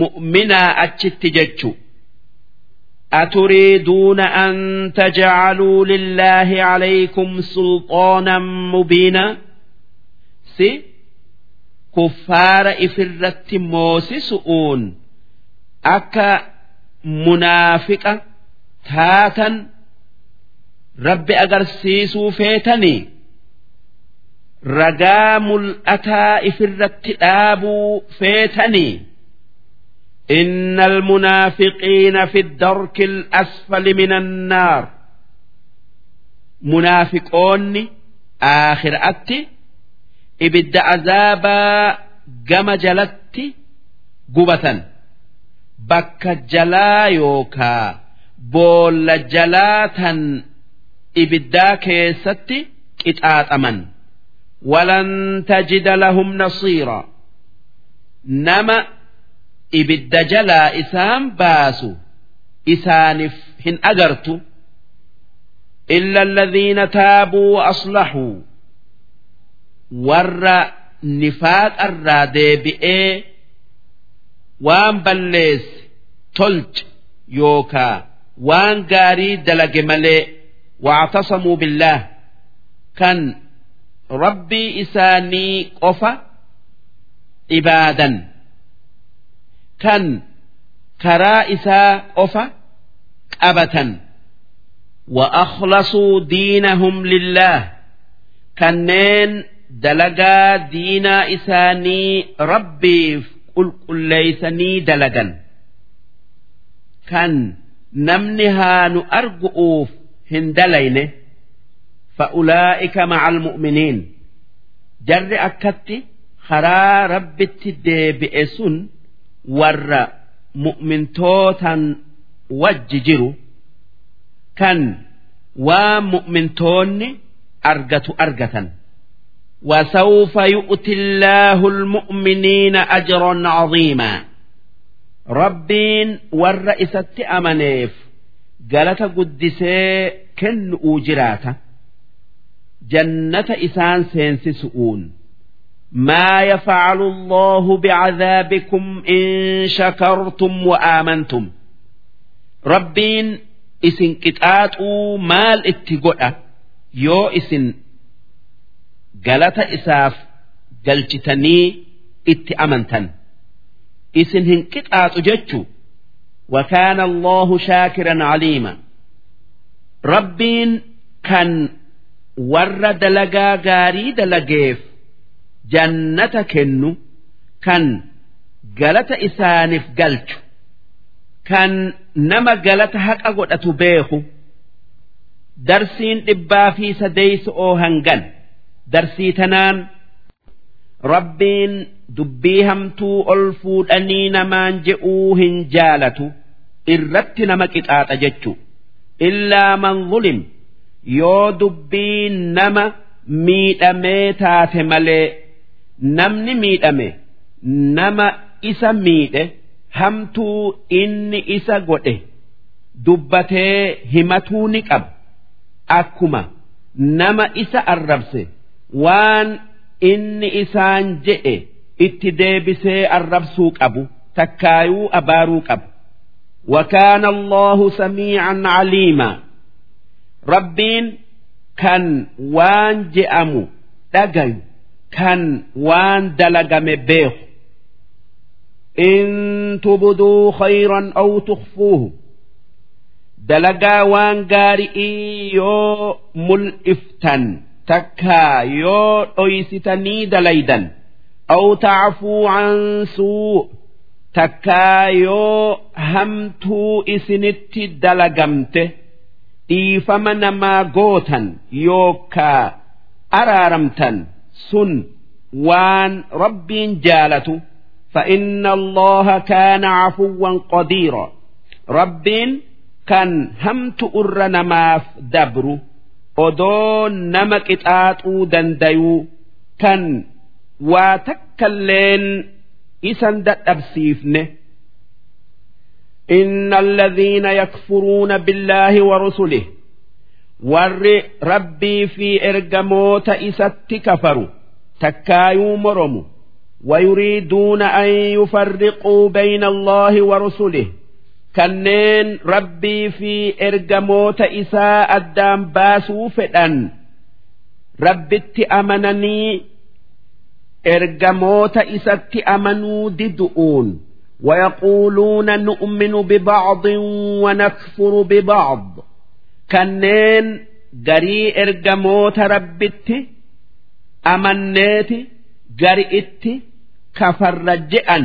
mu'minaa achitti jechu أتريدون أن تجعلوا لله عليكم سلطانا مبينا سي كفار إفرت موسسؤون akka munaafiqa taatan rabbi agarsiisuu feetanii ragaa mul'ataa ifirratti dhaabuu feetanii إن المنافقين في الدرك الأسفل من النار منافقون آخر أتي إبد عذابا جم جلت قبة bakka jalaa yookaa boolla jalaa tan ibiddaa keessatti qixaaxaman walan tajida lahum nasiira nama ibidda jalaa isaan baasu isaaniif hin agartu إلا الذين تابوا وأصلحوا ور نفاق الرادي بئي waan balleesse tolche yookaa waan gaarii dalage malee wactasamuu billaah kan rabbii isaanii qofa ibaadan kan karaa isaa qofa qabatan وأخلصوا دينهم لله كنين دلقا دينا إساني ربي qulqulleeysanii dalagan kan namni haa nu argu'uuf hin dalayne fa'ulaa'ika ma'al mu'miniin jarri akkatti karaa rabbitti deebi'e sun warra mu'mintootan wajji jiru kan waan mu'mintoonni argatu argatan. وسوف يؤتي الله المؤمنين أجرا عظيما ربين والرئيسة أمنيف قالت قدسي كن أوجراتا جنة إسان سينسسؤون ما يفعل الله بعذابكم إن شكرتم وآمنتم ربين إسن كتاتوا مال اتقوء يو إسن قالت إساف قلتني ات أمنتن إسن هن كتاتوا جتشو وكان الله شاكرا عليما ربين كان warra dalagaa gaarii dalageef jannata kennu kan galata isaaniif galchu kan nama galata haqa godhatu beeku darsiin dhibbaa fi sadeeysu'oo hangan. Darsii tanaan rabbiin dubbii hamtuu ol fuudhanii namaan je'uu hin jaalatu irratti nama qixaaxa jechu. Illaa man zulima yoo dubbii nama miidhamee taate malee namni miidhame nama isa miidhe hamtuu inni isa godhe dubbatee himatuu ni qaba akkuma nama isa arrabse waan inni isaan je'e itti deebisee arrabsuu qabu takkaayuu abaaruu qabu وكان الله سميعا عليما ربين كان وان جأمو دقيو kan waan dalagame beeku in tubduu khayran aw tukhfuuhu dalagaa waan gaari'ii yoo mul'iftan takkaa yoo dhoysitanii dalaydan aw tacfuu an suu takkaa yoo hamtuu isinitti dalagamte dhiifama namaa gootan yookaa araaramtan sun waan rabbiin jaalatu فإن الله كان عفوا قديرا ربين كان همت أر نماف دبر أدون نمك إتآتو دنديو كان واتكلين إسان أبسيفنه إن الذين يكفرون بالله ورسله warri rabbii fi ergamoota isatti kafaru takkaayuu moromu ويريدون أن يفرقوا بين الله ورسله kanneen rabbii fi ergamoota isaa addaan baasuu fedhan rabbitti amananii ergamoota isatti amanuu didu'uun ويقولون نؤمن ببعض ونكفر ببعض kanneen garii ergamoota rabbitti amanneeti gari itti kafarra je'an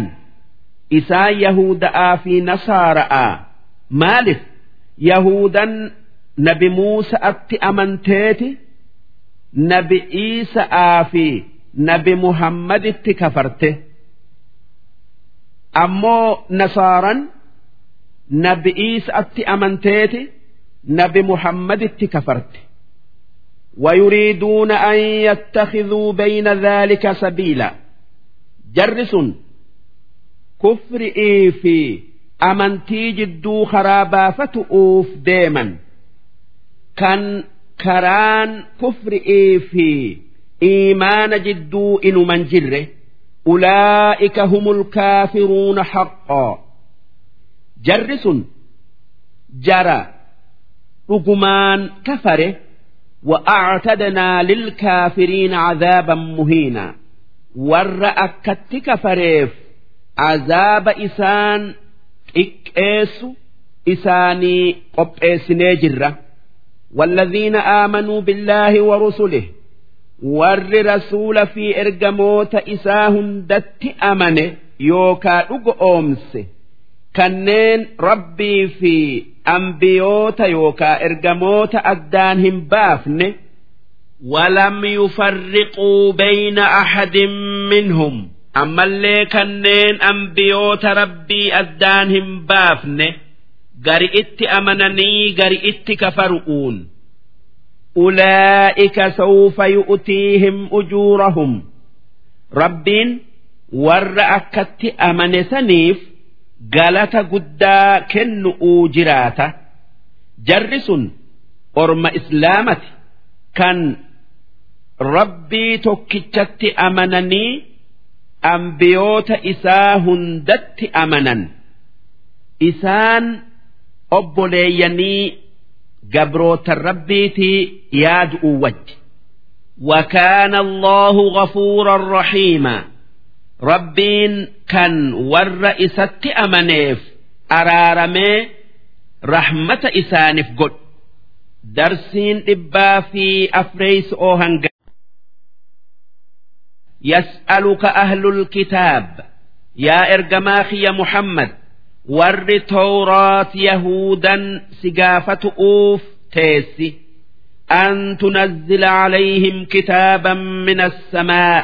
isaan yahuda'aa fi nasaara'aa maalif yahudan nabi muusa'atti amanteeti nabi iisa'aa fi nabi muhammaditti kafarte ammoo nasaaran nabi iisa'atti amanteeti nabi muhammaditti kafarte ويريدون أن يتخذوا بين ذلك سبيلا جرس كفر في أمنتي جدو خرابا فتؤوف ديما كان كران كفر في إيمان جدو إن من جره أولئك هم الكافرون حقا جرس جرى رقمان كفره وأعتدنا للكافرين عذابا مهينا ور أكت كفريف عذاب إسان إكيس إساني قبئس نجرة والذين آمنوا بالله ورسله ور رسول في إرجموت إساهن دت أمنه يوكا أمس kanneen rabbii fi ambiyoota yookaa ergamoota addaan hin baafne ولم يفرقوا بين أحد منهم أما اللي كنين أنبيوت ربي أدانهم بافنه قرئت أمنني قرئت كفرؤون ulaa'ika sawfa yu'tiihim ujuurahum rabbiin warra akkatti amane saniif galata guddaa kennu'uu jiraata jarri sun orma islaamati kan rabbii tokkichatti amananii ambiyoota isaa hundatti amanan isaan obboleeyyanii gabrootan rabbiitii yaadu'u wajji وكان الله غفورا رحيما ربين كان ور إسات أمنيف أرارمي رحمة إسانف قد درسين إبا في أفريس أوهنغ يسألك أهل الكتاب يا إرجماخي warri tawraat yahuudan si gaafatu'uuf teessi. An tunazzila calayhim kitaaban min assamaa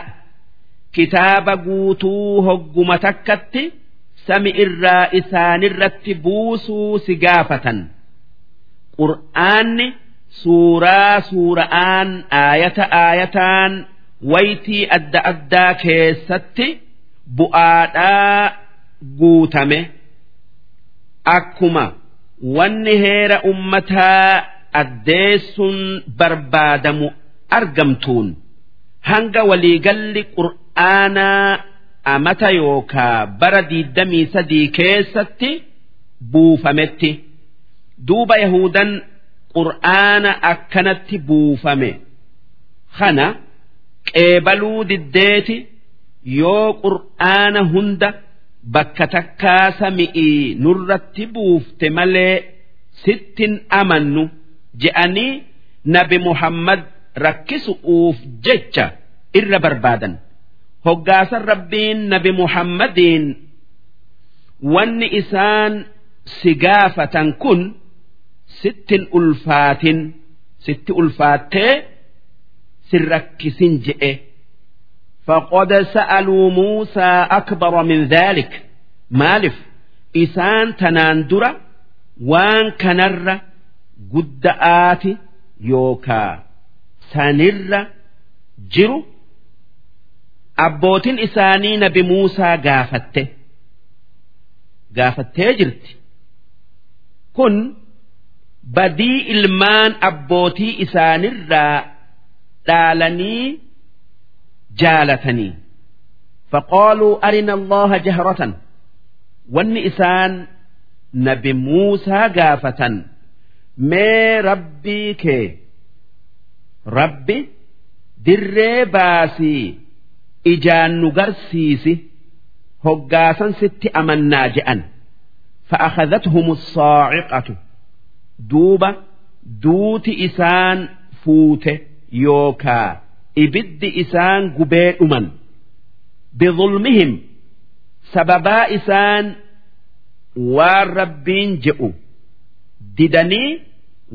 kitaaba guutuu hogguma takkatti sami irraa isaanirratti buusuu si gaafatan. Qur'aanni suuraa suura'aan aayata aayataan waytii adda addaa keessatti bu'aadhaa guutame. Akkuma wanni heera ummataa addeessuun barbaadamu argamtuun hanga waliigalli qur'aanaa amata yookaa bara diidamii sadii keessatti buufametti duuba yahudan qur'aana akkanatti buufame kana. qeebaluu diddeeti yoo qur'aana hunda bakka takkaa sami'ii nurratti buufte malee sittin amannu je'anii nabi Muhammad rakkisu'uuf jecha irra barbaadan. hoggaasa rabbiin nabi Muhammadiin wanni isaan si gaafatan kun sittin ulfaatin sitti ulfaattee si rakkisin je'e. فقد سألوا موسى أكبر من ذلك مالف إسان تناندرة وان كنر قدآت يوكا سنر جرو أبوتين إسانين بموسى قافته قافته جرت كن بدي ilmaan abbootii isaanirraa dhaalanii jaalatanii faqaaluu arina allaha jahratan wanni isaan nabi muusaa gaafatan mee rabbii kee rabbi dirree baasii ijaan nu garsiisi hoggaasan sitti amannaa je'an فأخذتهم الصاعقة دوبة دوت إسان فوته yookaa ibiddi isaan gubee dhuman bidulmihim sababaa isaan waan rabbiin je'u didanii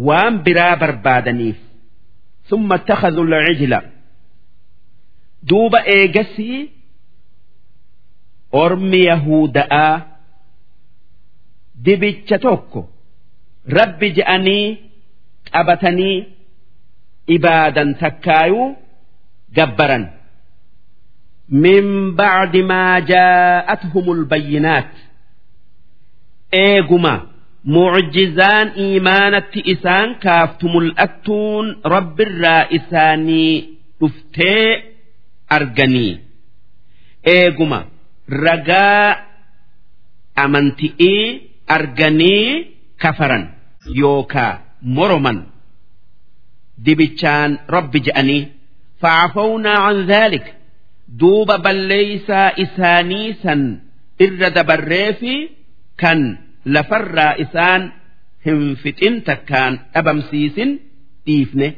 waan biraa barbaadaniif ثم اتخذوا العجل دوب ايجسي أرمي يهوداء دبتش توكو رب جأني أبتني ibaadan takkaayuu gabbaran min bacdi maa jaa'athumul bayyinaat eeguma mucjizaan iimaanatti isaan kaaftu mul'attuun rabbirraa isaanii dhuftee arganii eeguma ragaa amanti'ii arganii kafaran yookaa moroman dibichaan rabbi je'anii fa'afawnaa an dhaalik duuba balleeysaa isaanii san irra dabarree fi kan lafarraa isaan hin fixin takkaan dhabamsiisin dhiifne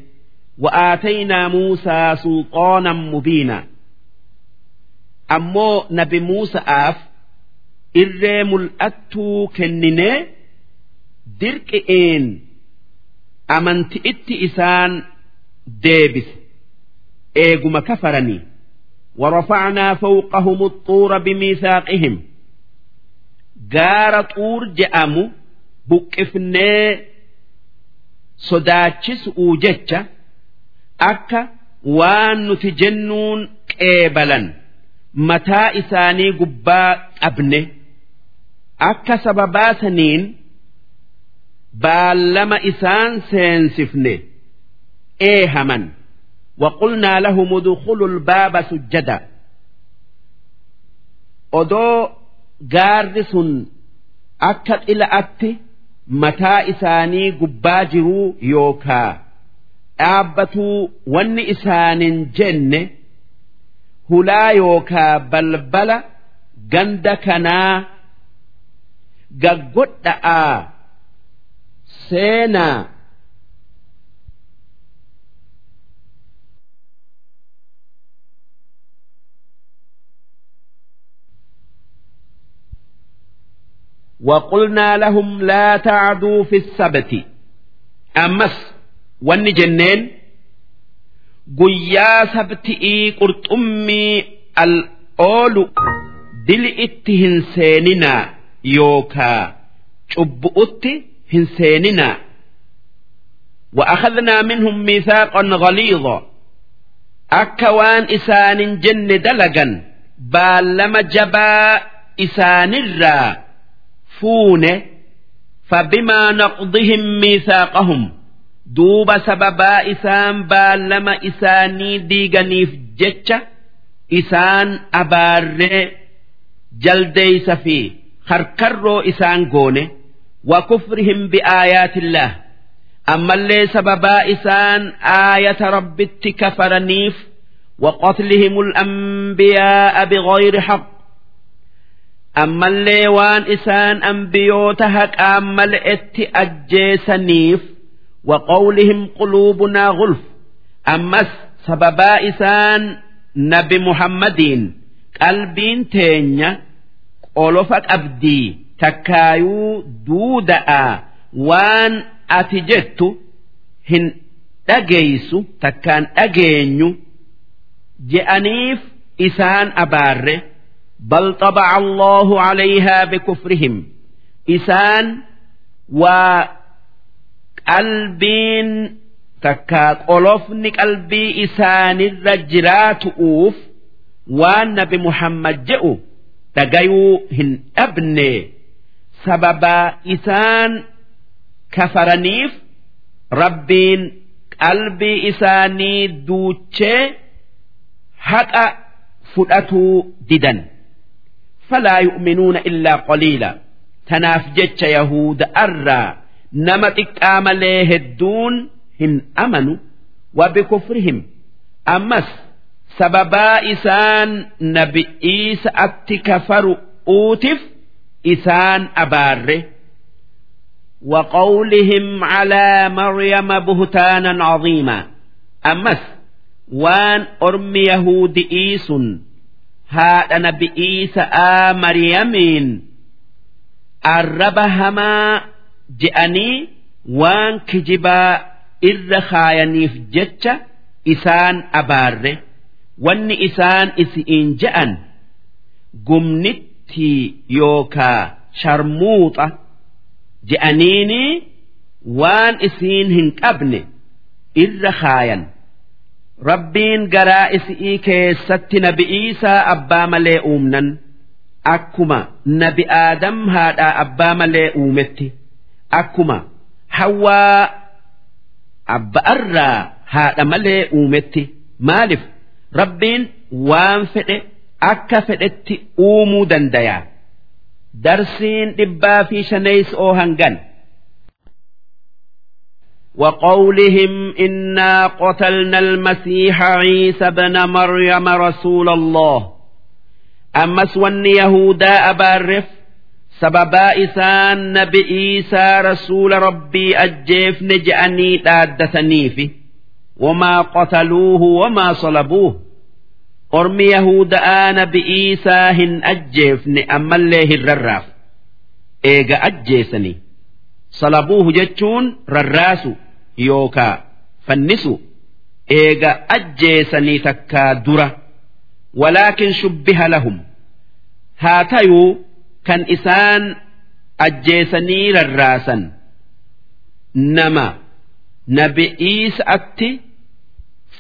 وآتينا موسى سلطانا مبينا أمو نبي موسى آف إري ملأتو كنني درك إين amanti itti isaan deebise eeguma kafaranii ورفعنا فوقهم الطور بميثاقهم gaara xuur je'amu buqqifnee sodaachisu'uu jecha akka waan nuti jennuun qeebalan mataa isaanii gubbaa qabne akka sababaa saniin baallama isaan seensifne eehaman وقلنا لهم ادخلوا الباب سجدا odoo gaarri sun akka xila'atti mataa isaanii gubbaa jiruu yookaa dhaabbatuu wanni isaanin jenne hulaa yookaa balbala ganda kanaa gaggodha'aa seenaa وقلنا لهم لا تعدوا في السبت أمس wanni jenneen guyyaa sabti'ii qurxummii al oolu dili itti hin seeninaa yookaa cubbu'utti hin seeninaa وأخذنا منهم ميثاقا غليظا أكوان إسان جن دلقا بالما جبا إسان الرا فونه فبما نقضهم ميثاقهم duuba sababaa isaan baallama isaanii diiganiif jecha isaan abaarree jaldeeysa fi harkarroo isaan goone wa kufrihim biaayaatillah ammallee sababaa isaan aayata rabbitti kafaraniif وقتلهم الأنبياء بغير حق ammallee waan isaan ambiyoota haqaan mal'etti ajjeesaniif waqoowlihim quluubunaa gulf ammas sababaa isaan nabi muhammadiin qalbiin teenya qolofa qabdii takkaayuu duuda'a waan ati jettu hin dhageeysu takkaan dhageenyu je'aniif isaan abaarre. bal xabaca allahu calayhaa bikufrihim isaan waa qalbiin takkaa qolofni qalbii isaanirra jiraatu'uuf waan nabi muhammad je'u dhagayuu hin dhabne sababaa isaan kafaraniif rabbiin qalbii isaanii duuchee haqa fudhatuu didan falaa yu'minuuna illaa qaliila tanaaf jecha yahuda arraa nama xiqqaa malee hedduun hin amanu wabikufrihim ammas sababaa isaan nabi'iisa atti kafaru uutif isaan abaarre وقولهم على مريم بهتانا عظيما أمس وان أرم يهود إيس haadha nabi Iisa'aa Maryamiin arraba hamaa je'anii waan kijibaa irra kaayaniif jecha isaan abaarre wanni isaan isi'iin je'an gumnittii yookaa sharmuuxa je'aniini waan isiin hin qabne irra kaayan. Rabbiin garaa isi'ii keessatti nabi'iisaa abbaa malee uumnan. Akkuma nabi aadam haadhaa abbaa malee uumetti. akkuma hawaa abba'arraa haadha malee uumetti. Maaliif? Rabbiin waan fedhe akka fedhetti uumuu dandaya darsiin dhibbaa fi shaneeysoo hangan وقولهم إنا قتلنا المسيح عيسى بن مريم رسول الله أمس ون يهودا أبارف sababaa isaan nabi iisaa rasuula rabbii ajjeefne je'anii dhaaddasaniifi wamaa qataluuhu wamaa salabuuhu ormi yahuda'aa nabi iisaa hin ajjeefne ammallee hin rarraaf eega ajjeesanii salabuuhu jechuun rarraasu yookaa fannisu eega ajjeesanii takkaa dura walaakin shubbiha lahum haa tayuu kan isaan ajjeesanii rarraasan nama nabi'iisatti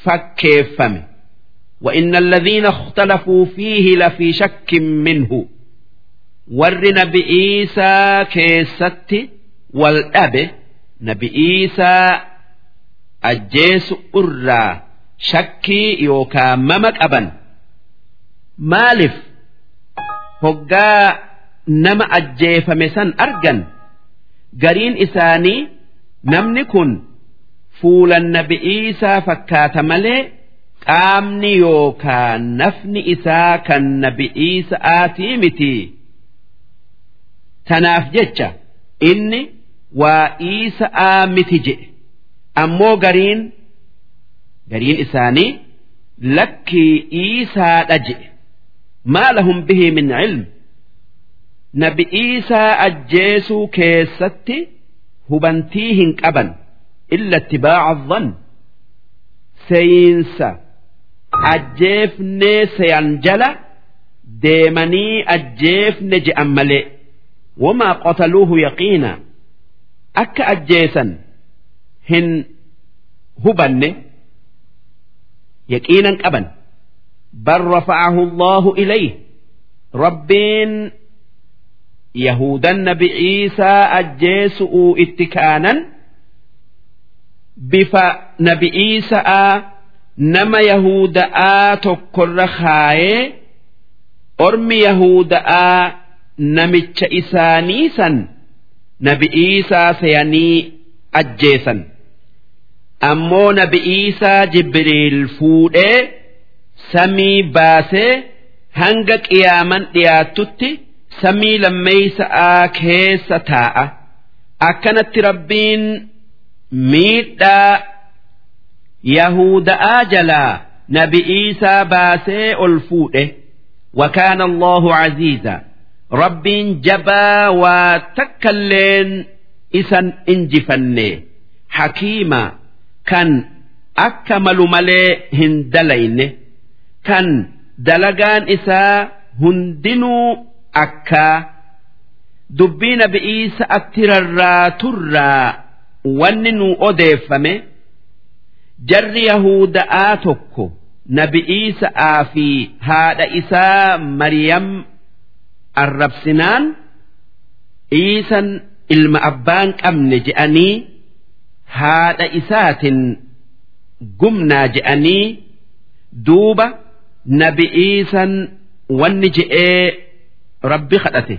fakkeeffame وإن الذين اختلفوا فيه لفي شك منه ور نبي إيسى wal dhabe nabi Iisaa ajjeesu irraa shakkii yookaa mama qaban maaliif hoggaa nama ajjeefame san argan gariin isaanii namni kun fuulan nabi Iisaa fakkaata malee qaamni yookaa nafni isaa kan nabi Iisa'aatii miti tanaaf jecha inni. Waa iisa'aa miti jedhe ammoo gariin gariin isaanii lakkii iisaadha jedhe maa lahum bihi min ilm nabi iisaa ajjeesuu keessatti hubantii hin qaban illa ittibaaca dhann. Seeyinsa ajjeefnee seyan jala deemanii ajjeefne je'an malee wamaa qataluuhu yaqiina akka ajjeesan hin hubanne yaqiinan qaban. Bal rafa'ahu allahu ilayh rabbiin yahudan nabi ciisaa ajjeesu'uu itti kaanan. Bifa nabi ciisa'a nama yahuda'aa tokkorra kaayee ormi yahuda'aa namicha isaanii san nabi ciisaa seyanii ajjeesan. Ammoo nabi ciisaa jibriil fuudhee samii baasee hanga qiyaaman dhiyaattutti samii lammeeysa'aa keessa taa'a. Akkanatti rabbiin miidhaa yahuda'aa jalaa nabi ciisaa baasee ol fuudhe rabbiin jabaa waa takkalleen isan injifanne. Hakiima kan akka malu malee hin dalayne kan dalagaan isaa hundinuu akkaa dubbii nabi'iisa atti rarraaturraa wanni nu odeeffame jarri yahuuda'aa tokko nabi'iisa'aa fi haadha isaa maryam arrabsinaan Iisan ilma abbaan qabne je'anii haadha isaatin gumnaa je'anii duuba nabi Iisan wanni je'ee rabbi kadhate.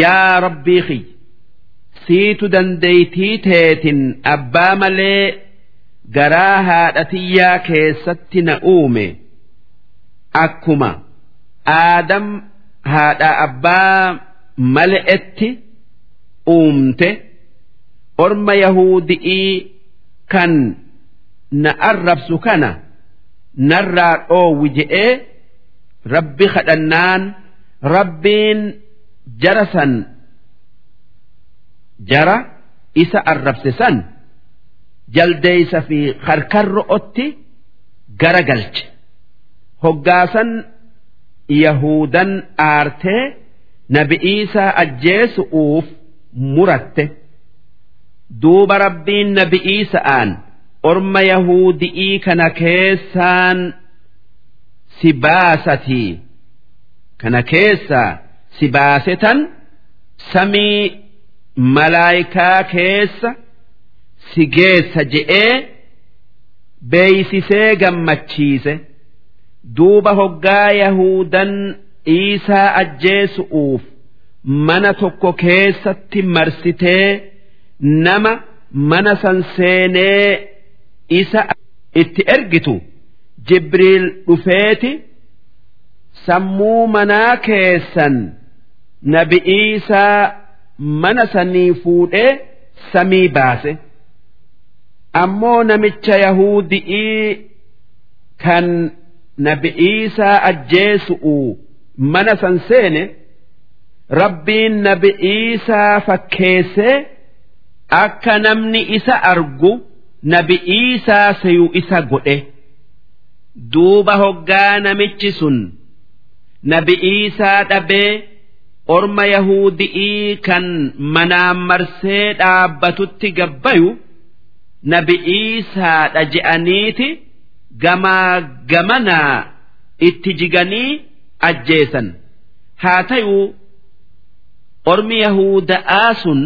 Yaa rabbii kiyya siitu dandeeytii teetin abbaa malee garaa haadha tiyyaa keessatti na uume. Akkuma aadam haadha abbaa male'etti uumte orma yahudi'ii kan na arrabsu kana narraa dhoowwi je'ee rabbi kadhannaan rabbiin jara san jara isa arrabse san jaldeeysa fi karkarro'otti gara galche hoggaasan yahudan aartee nabi iisaa ajjeesu'uuf muratte. Duuba rabbiin nabi iisa'aan orma yahudi'ii kana keessaan si baasatii. Kana keessaa si baasetan samii malaayikaa keessa si geessa je'ee beeysisee gammachiise duuba hoggaa yahudan iisaa ajjeesu'uuf mana tokko keessatti marsitee nama mana san seenee isa itti ergitu jibriil dhufeeti sammuu manaa keessan nabi iisaa mana sanii fuudhee samii baase. ammoo namicha yahudi'ii kan nabi iisaa ajjeesu'u mana san seene rabbiin nabi iisaa fakkeessee akka namni isa argu nabi iisaa seyu isa godhe duuba hoggaa namichi sun nabi iisaa dhabee orma yahudi'ii kan manaan marsee dhaabbatutti gabbayu. nabi iisaadha je'aniiti gamaa gamanaa itti jiganii ajjeesan. Haa ta'uu ormi yahuda'aa sun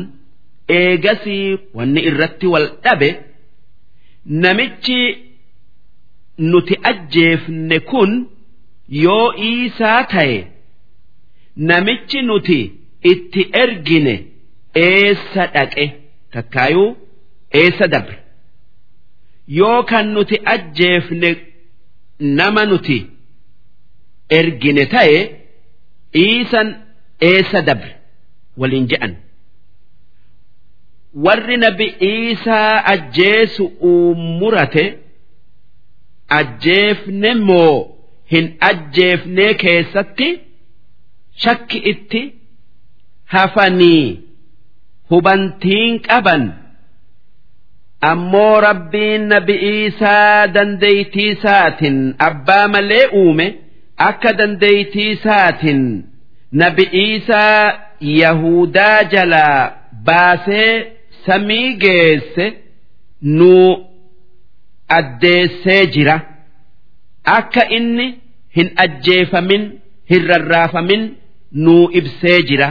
eegasii wanni irratti wal dhabe namichi nuti ajjeefne kun yoo iisaa ta'e namichi nuti itti ergine eessa dhaqe? Takkaayuu eessa dabre yoo kan nuti ajjeefne nama nuti ergine ta'e iisan eessa dabre waliin je'an. warri nabi iisaa ajjeesu murate ajjeefne moo hin ajjeefne keessatti shakki itti hafanii hubantiin qaban ammoo rabbiin nabi iisaa dandeeytiisaatin abbaa malee uume akka dandeeytiisaatin nabi iisaa yahudaa jalaa baasee samii geesse nu addeessee jira. Akka inni hin ajjeefamin hin rarraafamin nuu ibsee jira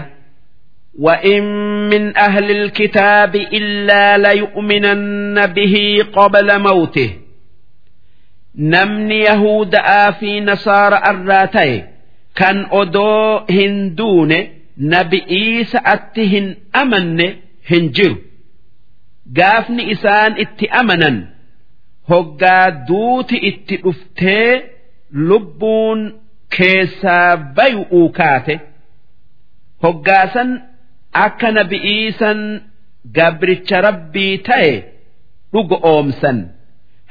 وإن من أهل الكتاب إلا ليؤمنن به قبل موته نمني يهود في نصارى الراتي كان أدو هندون نبي إيسى أتهن أمن هنجر gaafni isaan itti amanan hoggaa duuti itti dhuftee lubbuun keessaa bayu'uu kaate hoggaasan akka nabi'iisan gabricha rabbii ta'e dhugo oomsan.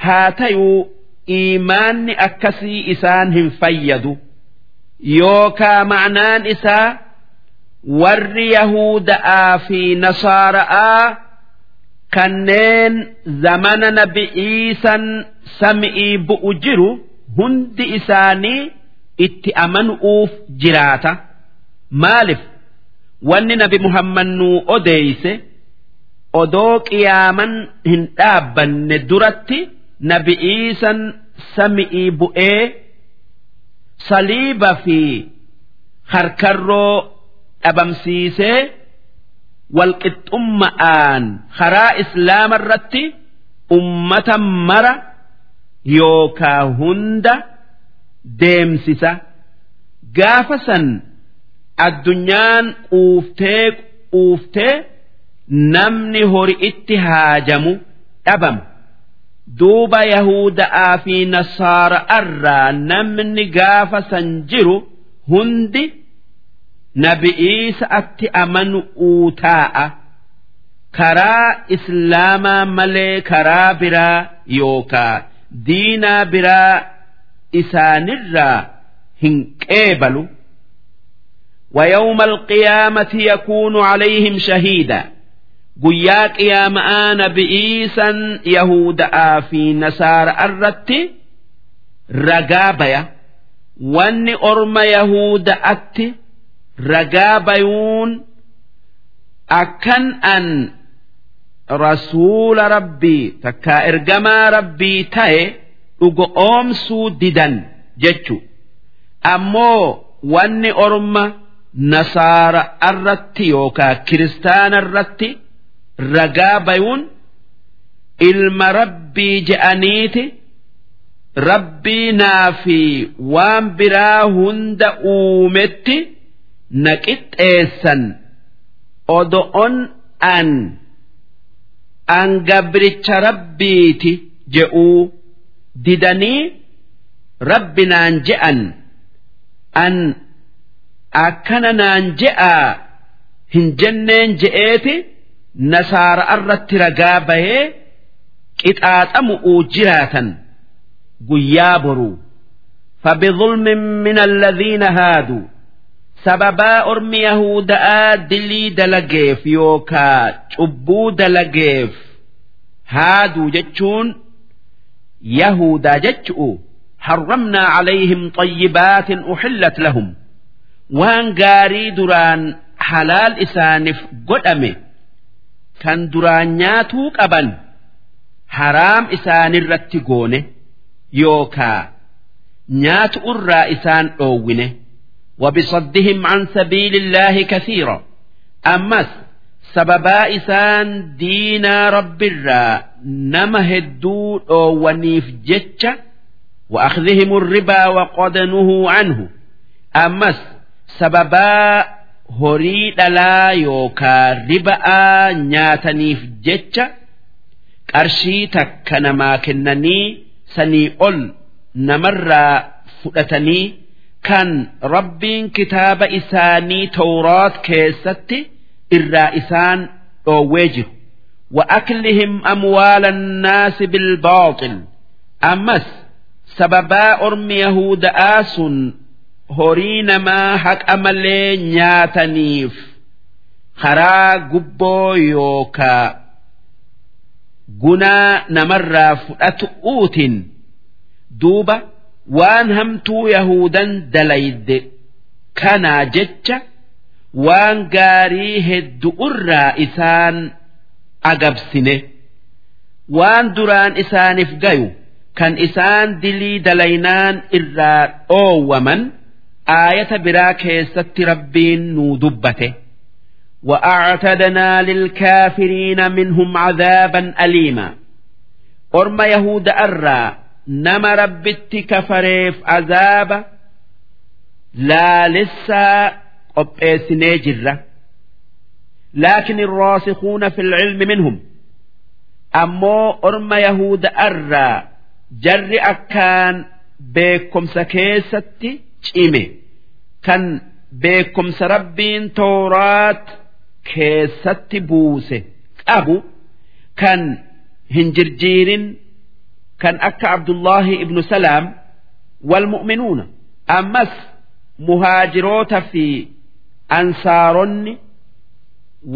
Haa tayuu iimaanni akkasii isaan hin fayyadu. Yookaa ma'naan isaa warri yahuda'aa fi nasaara'aa kanneen zamana nabi'iisan sami'ii bu'u jiru hundi isaanii itti amanu'uuf jiraata. Maalif wanni nabi muhammad nuu odeeyse odoo qiyaaman hin dhaabbanne duratti nabi'iisan sami'ii bu'ee saliiba fi harkarroo dhabamsiisee walqixxumma'aan karaa islaama irratti ummata mara yookaa hunda deemsisa. Gaafa san addunyaan quuftee quuftee namni hori itti haajamu dhabama duuba yahuda'aa fi nasaara'arraa namni gaafa san jiru hundi nabi'iisa atti amanu'uu taa'a. Karaa islaamaa malee karaa biraa yookaa diinaa biraa isaanirraa hin qeebalu ويوم القيامة يكون عليهم شهيدا guyyaa qiyama'aa nabi'iisan yahudaa fi nasaara irratti ragaa baya wanni orma yahuda'atti ragaa bayuun akkan an rasuula rabbii takkaa ergamaa rabbii ta'e dhugo oomsuu didan jechu ammoo wanni orma nasaara irratti yookaa kiristaana irratti ragaa bayuun ilma rabbii je'aniiti. Rabbii naa fi waan biraa hunda uumetti na qixxeessan. Odo'on an an gabricha rabbiiti je'uu didanii rabbi naan je'an. An akkana naan je'aa hin jenneen je'eeti nasaara irratti ragaa bahee qixaaxamu'uu jiraatan guyyaa boruu فبظلم من الذين هادوا sababaa ormi yahuda'aa dilii dalageef yookaa cubbuu dalageef haaduu jechuun yahudaa jechu'u harramnaa calayhim xayyibaatin uxillat lahum waan gaarii duraan halaal isaaniif godhame kan duraan nyaatuu qaban haraam isaanirratti goone yookaa nyaatu irraa isaan dhoowwine وبصدهم عن سبيل الله كثيرا أمس سببا إسان دين رب الرا نما هدو ونيف جتش وأخذهم الربا وقد نهوا عنه أمس سببا horii dhalaa yookaan riba'aa nyaataniif jecha qarshii takka namaa kennanii sanii ol namarraa fudhatanii kan rabbiin kitaaba isaanii tawraat keessatti irraa isaan dhoowwee jiru وأكلهم أموال الناس بالباطل أمس سببا أرم يهود آس horii namaa haqa malee nyaataniif karaa gubboo yookaa gunaa namarraa fudhatu uutin duuba waan hamtuu yahudan dalayde kanaa jecha waan gaarii heddu'urraa isaan agabsine. Waan duraan isaaniif gayu kan isaan dilii dalaynaan irraa dhoowwaman aayata biraa keessatti rabbiin nuu dubbate وأعتدنا للكافرين منهم عذابا أليما أرم يهود أرى نما ربت كفريف عذاب لا لسا قبئسني جرة لكن الراسخون في العلم منهم أمو أرم يهود أرى جر أكان بكم سكيستي cime. Kan beekumsa rabbiin tooraat keessatti buuse. Qabu kan hin jirjiirin kan akka abdullahi ibnu salaam walmu'minuuna ammas muhaajiroota fi ansaaronni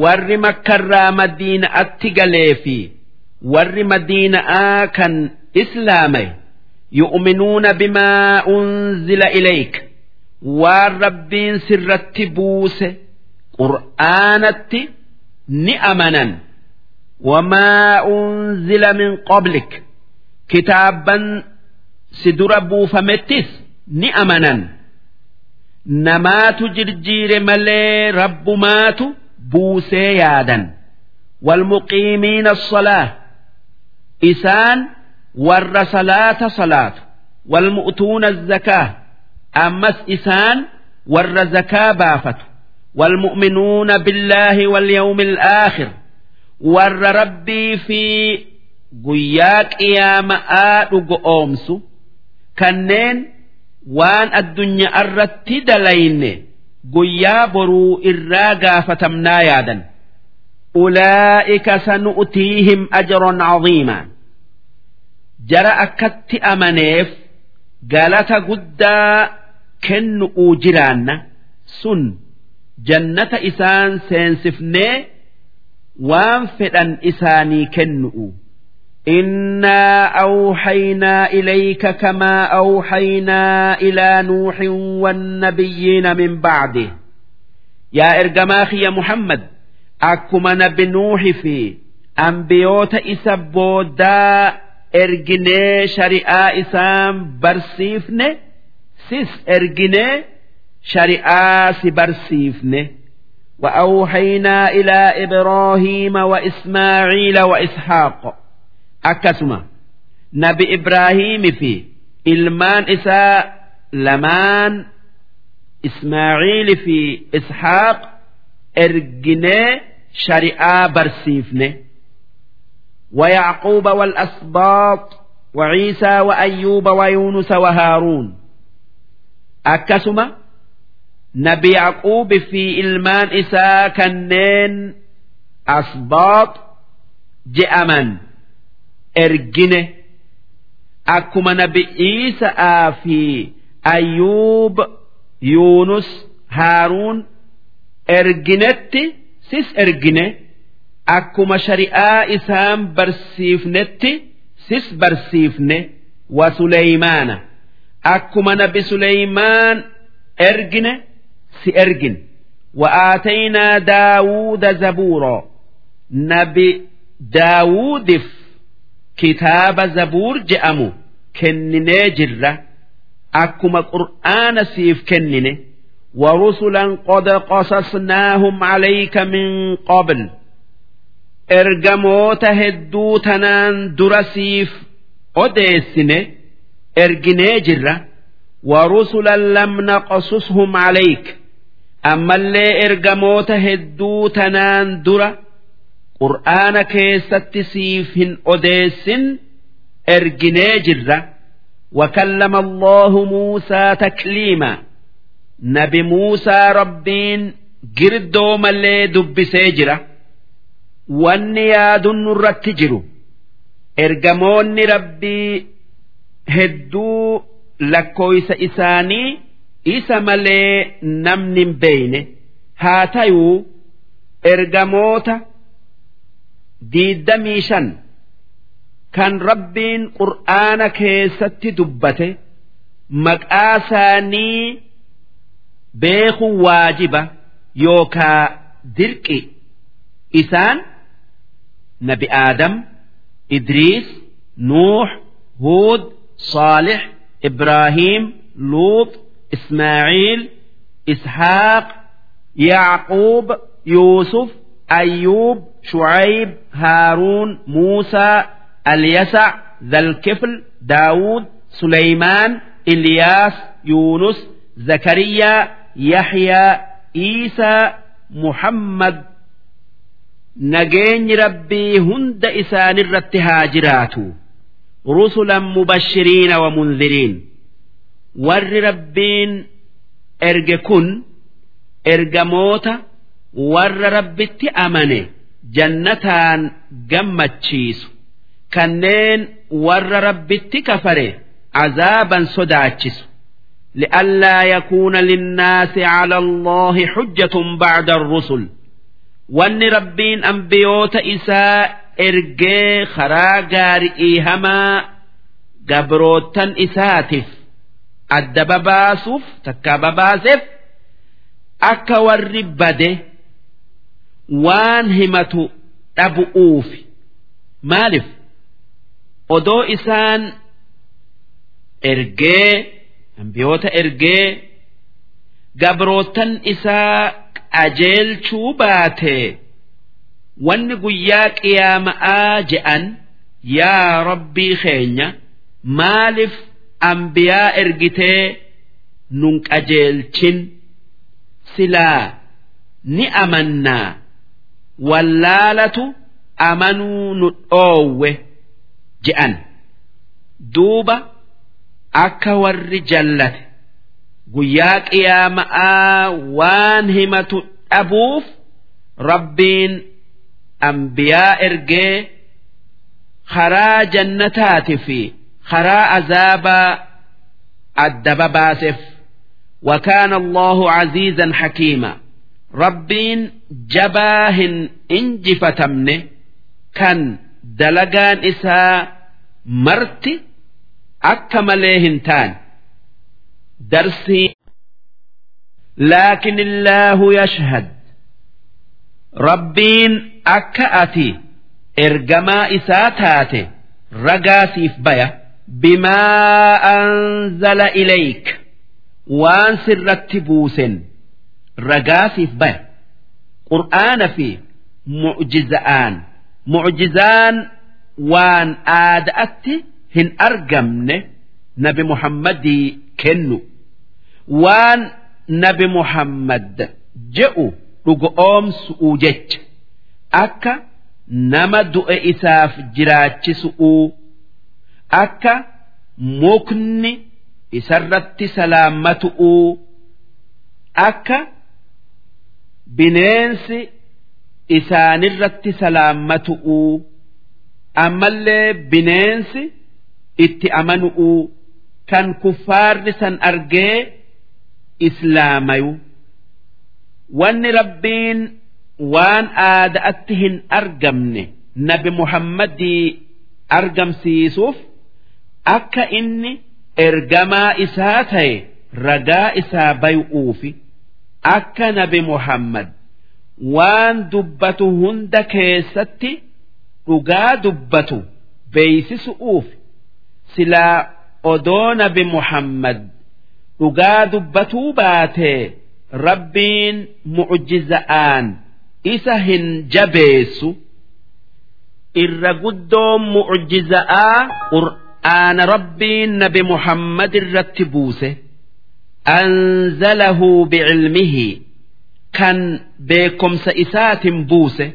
warri makkarraa madiina'atti galee fi warri madiina'aa kan islaame يؤمنون بما أنزل إليك والربين سرت بوس قرآنت نأمنا وما أنزل من قبلك كتابا سدر بوفمتس نأمنا نمات جرجير ملي رب مات بوسي يادا والمقيمين الصلاة إسان warra salaata salaatu walmu'tuuna zakaa ammas isaan warra zakaa baafatu walmu'minuuna billaahi walyawmi alaakhir warra rabbii fi guyyaa qiyaama'aa dhugo oomsu kanneen waan addunyaa irratti dalayne guyyaa boruu irraa gaafatamnaa yaadan. Ulaa'ika sanu'tiihim ajran caziimaa jara akkatti amaneef galata guddaa kennu'uu jiraanna sun jannata isaan seensifnee waan fedhan isaanii kennu'u إنا أوحينا إليك كما أوحينا إلى نوح والنبيين من بعده يا إرجماخ يا محمد أكما نبي نوح في أنبيوت إسبودا erginee shari'aa isaan barsiifne sis erginee shari'aa si barsiifne وأوحينا إلى إبراهيم وإسماعيل وإسحاق أكسما نبي إبراهيم في إلمان إساء لمان إسماعيل في إسحاق إرجني شريعة برسيفنه ويعقوب والأسباط وعيسى وأيوب ويونس وهارون أكسما نبي يعقوب في إلمان إساء كنين أسباط جأمن إرجنه أكما نبي عيسى في أيوب يونس هارون إرجنت سيس إرجنه akkuma shari'aa isaan barsiifnetti sis barsiifne wa Suleymaana akkuma nabi Suleymaan ergine si ergine wa aataynaa daawuuda zabuuroo nabi daawuudif kitaaba zabuur je'amu kenninee jirra akkuma qur'aana siif kennine ورسلا قد قصصناهم عليك من قبل ergamoota hedduu tanaan dura siif odeessine erginee jirra warusulan lam naqasushum calayk ammallee ergamoota hedduu tanaan dura qur'aana keessatti siif hin odeessin erginee jirra وكلم الله موسى تكليما نبي موسى ربين قردو ملي دب wanni yaaduun nurratti jiru ergamoonni rabbii hedduu lakkooysa isaanii isa malee namni hin beeyne haa tayuu ergamoota diiddamii shan kan rabbiin qur'aana keessatti dubbate maqaa isaanii beekuun waajiba yookaa dirqi isaan. nabi aadam idriis nuux huud saalix ibraahiim luux ismaaciil ishaaq yacquub yuusuf ayyuub shucayb haaruun muusaa alyasac dalkifl daawud suleymaan ilyaas yuunus zakariyaa yaxyaa iisaa muhammad يحيى عيسى محمد نجين ربي هند إسان الرتهاجرات رسلا مبشرين ومنذرين ور ربين إرجكن إرجموتا ور ربت أمنه جنتان جمتشيسو kanneen warra rabbitti kafare azaaban sodaachisu لئلا يكون للناس على الله حجة بعد الرسل wanni rabbiin ambiyoota isaa ergee karaa gaarii hamaa gabrootan isaatiif adda babaasuuf takka babaaseef akka warri bade waan himatu dhabu'uuf maaliif odoo isaan ergee ambiyoota ergee gabrootan isaa. Qajeelchuu baate wanni guyyaa qiyaama'aa je'an yaa rabbii keenya maaliif ambiyaa ergitee nun qajeelchin? Silaa ni amannaa. Wallaalatu amanuu nu dhoowwe. je'an. Duuba akka warri jallate guyyaa qiyaama'aa waan himatu dhabuuf rabbiin ambiyaa ergee karaa jannataati fi karaa azaabaa addaba baaseef وكان الله عزيزا حكيما ربين جباه انجفتمنه كان dalagaan isaa marti akka malee hin taan darsii laakin illaahu yashhad rabbiin akka ati ergamaa isaa taate ragaa siif baya bimaa anzala ilayk waan sirratti buusen ragaa siif baya qur'aana fi mu'jiza'aan mucjizaan waan waan nabi muhammad je'u dhugoomsu'uu jecha akka nama du'e isaaf jiraachisu'uu akka mukni isarratti salaammatu'uu akka bineensi isaanirratti salaammatu'uu ammallee bineensi itti amanu'uu kan kuffaarri san argee islaamayu. Wanni rabbiin waan aada'atti hin argamne nabi muhammadii argamsiisuuf akka inni ergamaa isaa ta'e ragaa isaa bayu'uufi akka nabi muhammad waan dubbatu hunda keessatti dhugaa dubbatu beeysisu'uuf silaa odoo nabi muhammad dhugaa dubbatuu baatee rabbiin mucjiza'aan isa hin jabeessu. Irra guddoon mucjiza'aa qur'aana rabbiin nabi muhammad irratti buuse. Anzalahu bicilmihi kan beekomsa isaatin buuse.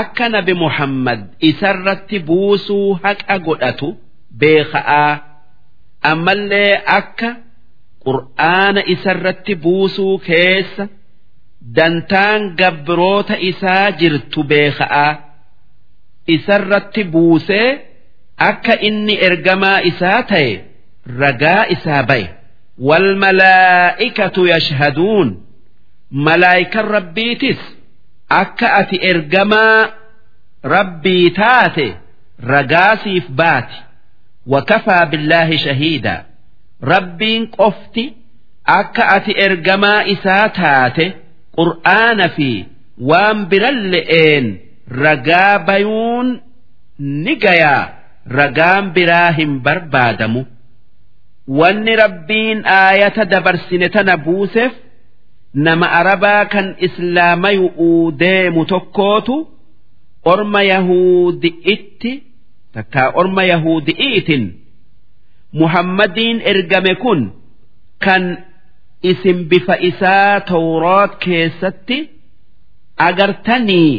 Akka nabi muhammad isarratti buusuu haqa godhatu beeka'aa. Ammallee akka qur'aana isarratti buusuu keessa dantaan gabroota isaa jirtu beeka'aa isarratti buusee akka inni ergamaa isaa ta'e ragaa isaa ba'e wal malaa'ikatu yashhaduun malaa'ikan rabbiitis akka ati ergamaa rabbii taate ragaasiif baati. Wakafaa billaahi shahiidaa. Rabbiin qofti akka ati ergamaa isaa taate qur'aana fi waan biralle'een ragaa bayuun ni gayaa. Ragaan biraa hin barbaadamu. Wanni rabbiin aayata dabarsine tana buuseef nama arabaa kan islaamayu'uu deemu tokkootu orma yahudi'itti takkaa orma yahudi'iitin muhammadiin ergame kun kan isin bifa isaa tawraat keessatti agartanii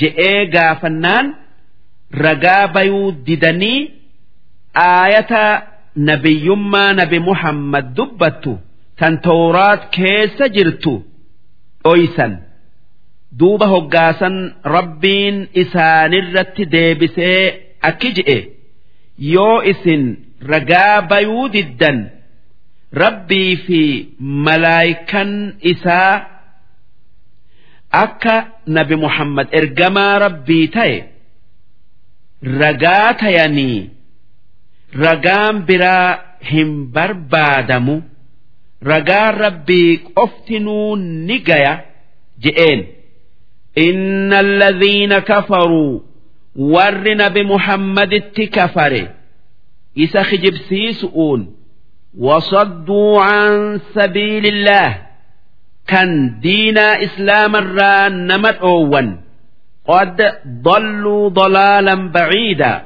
je'ee gaafannaan ragaa bayuu didanii aayata nabiyyummaa nabi muhammad dubbattu tan tawraat keessa jirtu dhoysan. Duuba hoggaasan rabbiin isaanirratti deebisee akki je'e. Yoo isin ragaa bayuu diddan rabbii fi malaayikan isaa akka nabi muhammad ergamaa rabbii ta'e ragaa tayanii ragaan biraa hin barbaadamu. ragaan rabbii qoftinuu ni gaya je'een alladhiina kafaruu warri nabi muhammaditti kafare isa kijibsiisu'uun wasadduu can sabiilillaah kan diinaa islaamarraa nama dhoowwan qad dalluu dalaalan baciidaa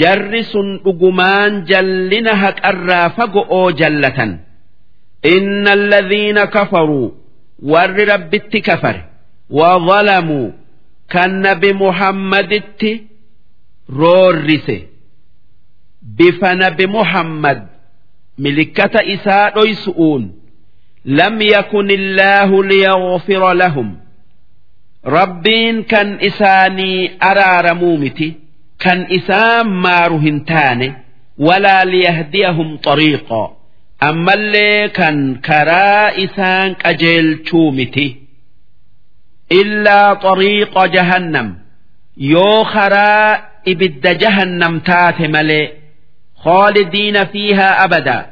jarri sun dhugumaan jallina haqarraa fago'oo jallatan إن الذين كفروا ور ربت كفر وظلموا كان bifa nabi muhammad milikkata isaa dhoysu'uun lam yakun illaahu liyaghfira lahum. Rabbiin kan isaanii araaramuu miti kan isaan maaru hin taane walaa liyahdiyahum xariiqoo ammallee kan karaa isaan qajeelchuu miti illaa xariiqa jahannam. Yoo karaa ibidda jahannam taate malee khaalidiina fiihaa abadaa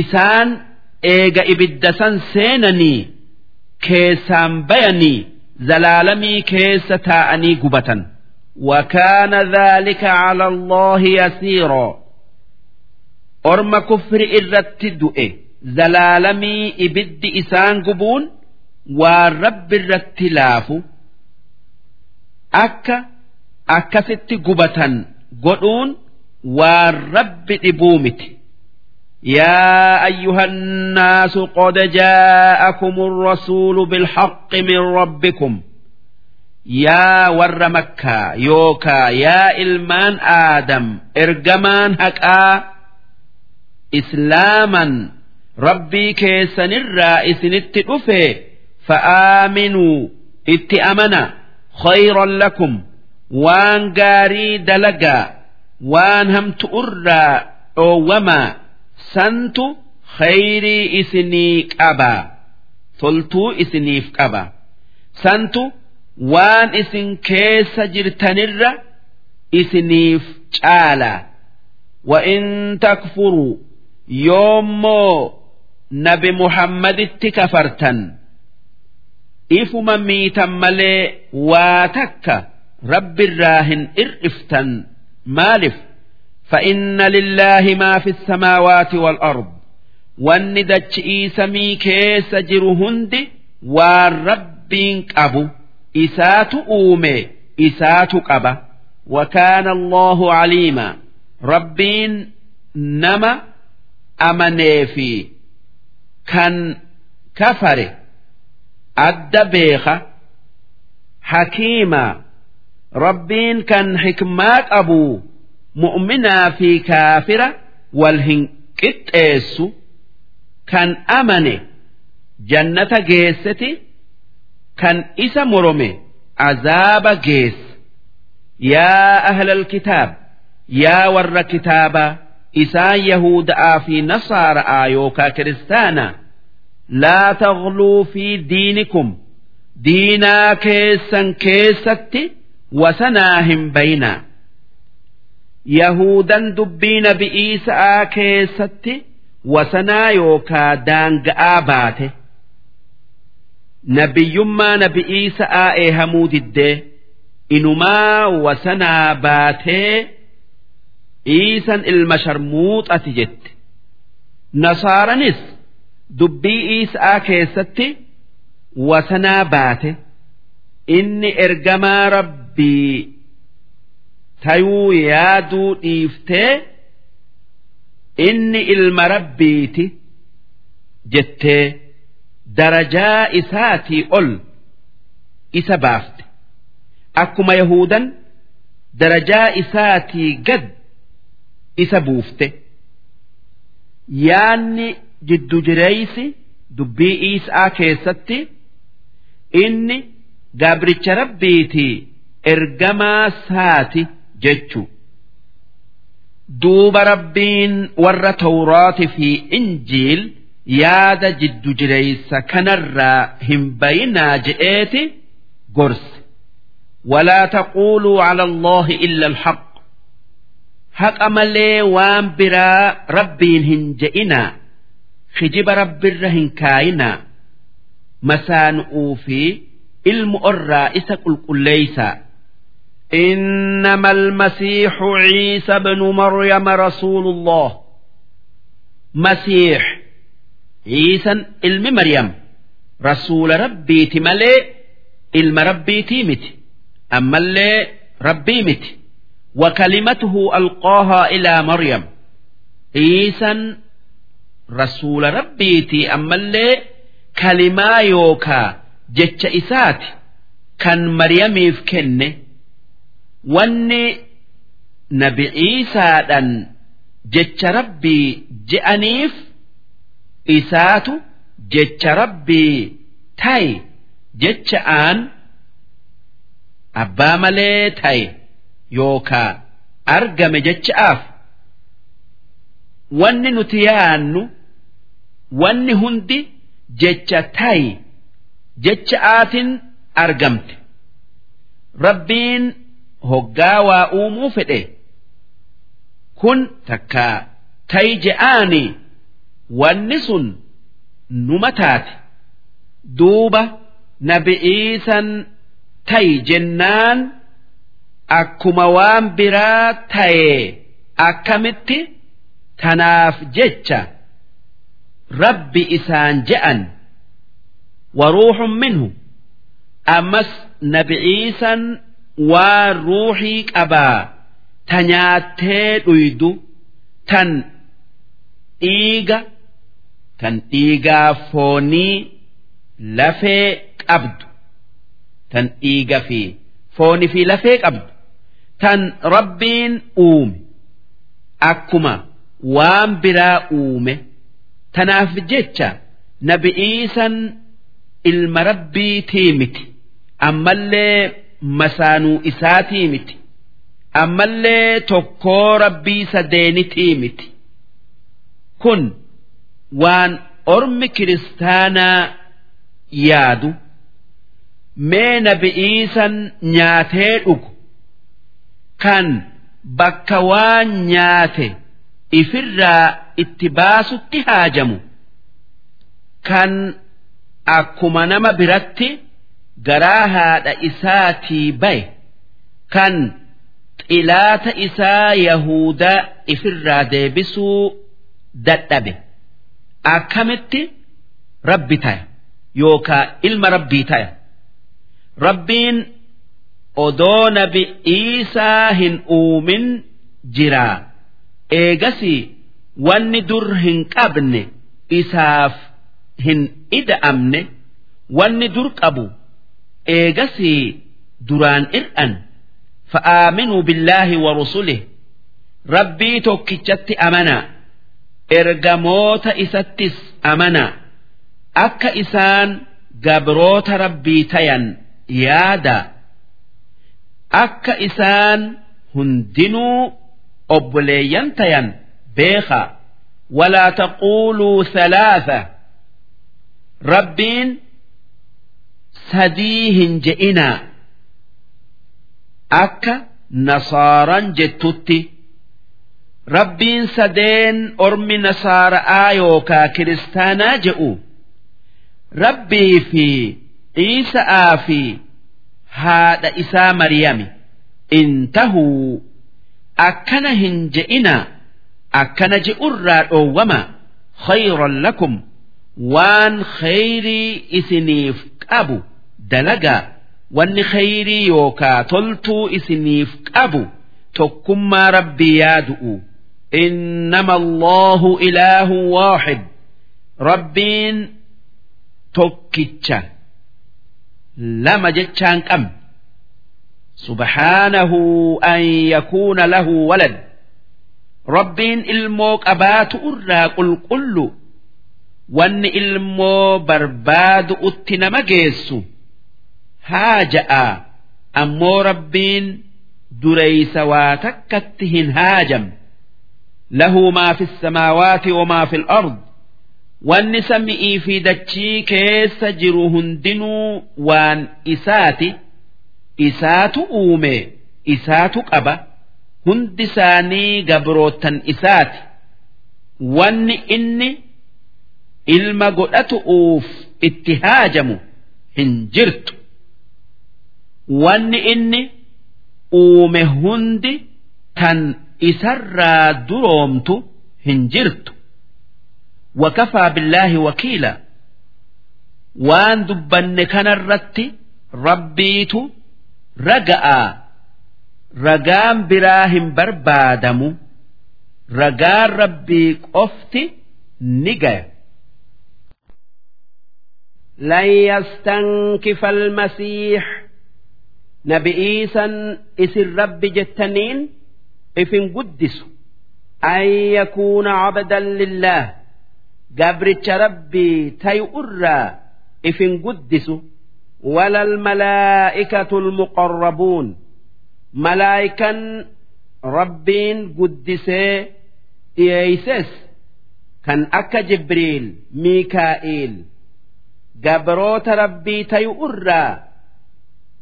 isaan eega ibidda san seenanii keessaan bayanii zalaalamii keessa taa'anii gubatan وكان ذلك على الله يسيرا orma kufri irratti du'e zalaalamii ibiddi isaan gubuun waan rabbi irratti laafu akka akkasitti gubatan godhuun waan rabbi dhibuu miti يا أيها الناس قد جاءكم الرسول بالحق من ربكم يا ور مكة يوكا يا إلمان آدم إرجمان هكا islaaman rabbii keessanirraa isinitti dhufe fa'aaminuu itti amana khayran lakum waan gaarii dalagaa waan hamtu'urraa dhoowwamaa santu khayrii isinii qabaa toltuu isiniif qaba santu waan isin keessa jirtanirra isiniif caalaa وإن تكفروا yoommoo nabi muhammaditti kafartan ifuma miitan malee waa takka rabbirraa hin ir'iftan maalif فإن لله ما في السماوات والأرض wanni dachi'ii samii keessa jiru hundi waan rabbiin qabu isaatu uume isaatu qaba وكان الله عليما ربين نما أمني في كان كفر أد بيخة حكيما rabbiin kan hikmaa qabu mu'minaa fi kaafira wal hin qixxeessu kan amane jannata geesseti kan isa morome azaaba geessa yaa ahlal kitaab yaa warra kitaabaa isaan yahuda'aa fi nasaara'aa yookaa kiristaana laa taqluu fi diinikum diinaa keessan keessatti. wasanaa hin bayna yahudan dubbii nabi'ii sa'aa keessatti wasanaa yookaa daanga'aa baate nabiyyummaa nabi'ii sa'aa eehamuu diddee inumaa wasanaa baatee iisan ilma sharmuuxati jette nasaaranis dubbii iisaa keessatti wasanaa baate inni ergamaa rabbi. Rabbii tayuu yaaduu dhiiftee inni ilma rabbiiti jettee. darajaa isaatii ol isa baafte akkuma yahudan darajaa isaatii gad isa buufte yaanni jiddu jireeysi dubbii isaa keessatti inni gabricha rabbiitii ergamaa saati jechuu duuba rabbiin warra tawraati fi injiil yaada jiddu jireeysa kanarraa hin bayinaa je'eeti gorse. Taquuluu cala allaahi illa alhaq. Haqa malee waan biraa rabbiin hin je'inaa kijiba rabbirra hin kaayinaa. Masaanu'uu fi ilmu orraa isa qulqulleeysaa إنما المسيح عيسى بن مريم رسول الله مسيح ciisan ilmi maryam rasuula rabbiiti malee ilma rabbiitii miti ammallee rabbii miti وكلمته ألقاها إلى مريم عيسى رسول ربيتي أما اللي كلمة يوكا جتش إسات كان مريم يفكن wanni nabi Ciisaadhaan jecha rabbii je'aniif isaatu jecha rabbii ta'e jecha aan abbaa malee ta'e yookaa argame jecha'aaf wanni nuti yaannu wanni hundi jecha ta'e jecha'aatiin argamte rabbiin. Hoggaa waa uumuu fedhe. Kun takkaa ta'i je'aanii. wanni sun numa taate duuba nabi ciisan ta'i jennaan akkuma waan biraa ta'e akkamitti? Tanaaf jecha rabbi isaan je'an waruuxun minhu. Ammas nabi ciisan waan ruuxii qabaa ta nyaattee dhuydu tan dhiiga tan dhiigaa foonii lafee qabdu. Tan dhiiga fi foonii fi lafee qabdu. Tan rabbiin uume. Akkuma waan biraa uume tanaaf jecha nabi ciisan ilma rabbiitii miti ammallee masaanuu isaatii miti ammallee tokkoo rabbii sadeenitii miti. Kun waan ormi kiristaanaa yaadu mee nabi ciisan nyaatee dhugu kan bakka waan nyaate ifirraa itti baasutti haajamu kan akkuma nama biratti garaa haadha isaatii baye kan xilaata isaa yahudaa ifirraa deebisuu dadhabe. Akkamitti? Rabbi taya. Yookaa ilma rabbii taya. Rabbiin odoo nabi Iisaa hin uumin jiraa eegasii wanni dur hin qabne isaaf hin ida'amne wanni dur qabu eegasii duraan ir'an fa'aaminuu billaahi wa rusulih rabbii tokkichatti amanaa ergamoota isattis amanaa akka isaan gabroota rabbii tayan yaada akka isaan hundinuu obboleeyyan tayan beekaa walaa taquuluu thalaatha rabbiin sadii hin je'inaa akka nasaaran jettutti. Rabbiin sadeen ormi nasaara'aa yookaa kiristaanaa je'u. Rabbii fi Iisa'aa fi haadha isaa Maryami. Intahuu akkana hin je'inaa akkana je'urraa dhoowwama. Khayran lakum. Waan khayrii isiniif qabu dalagaa wanni khayrii yookaa toltuu isiniif qabu tokkummaa rabbii yaadu'u. Innama allahu ilaahu waaxid rabbiin tokkicha. Lama jechaan qabne subhaanahu an yakuuna lahu walad. Rabbiin ilmoo qabaatu irraa qulqullu. Wanni ilmoo barbaadu utti nama geessu haa ja'a ammoo rabbiin dureysa waa takkatti hin haajam. Lahu maa fi samaawaati wamaa fi alard wanni sami'ii fi dachii keessa jiru hundinuu waan isaati isaatu uume isaatu qaba hundi isaanii gabrootan isaati. Wanni inni ilma godhatu'uuf itti haajamu hin jirtu wanni inni uume hundi tan isarraa duroomtu hin jirtu wakafaa billaahi wakiila waan dubbanne kanarratti rabbiitu raga'aa ragaan biraa hin barbaadamu ragaan rabbii qofti ni gaya لن يستنكف المسيح نبي إيسا إسر رب جتنين إفن قدس أن يكون عبدا لله قبرتش ربي تيؤرى إفن قدس ولا الملائكة المقربون ملائكا ربين قدسي إيسس كان أكا جبريل ميكائيل gabroota rabbii tayu irraa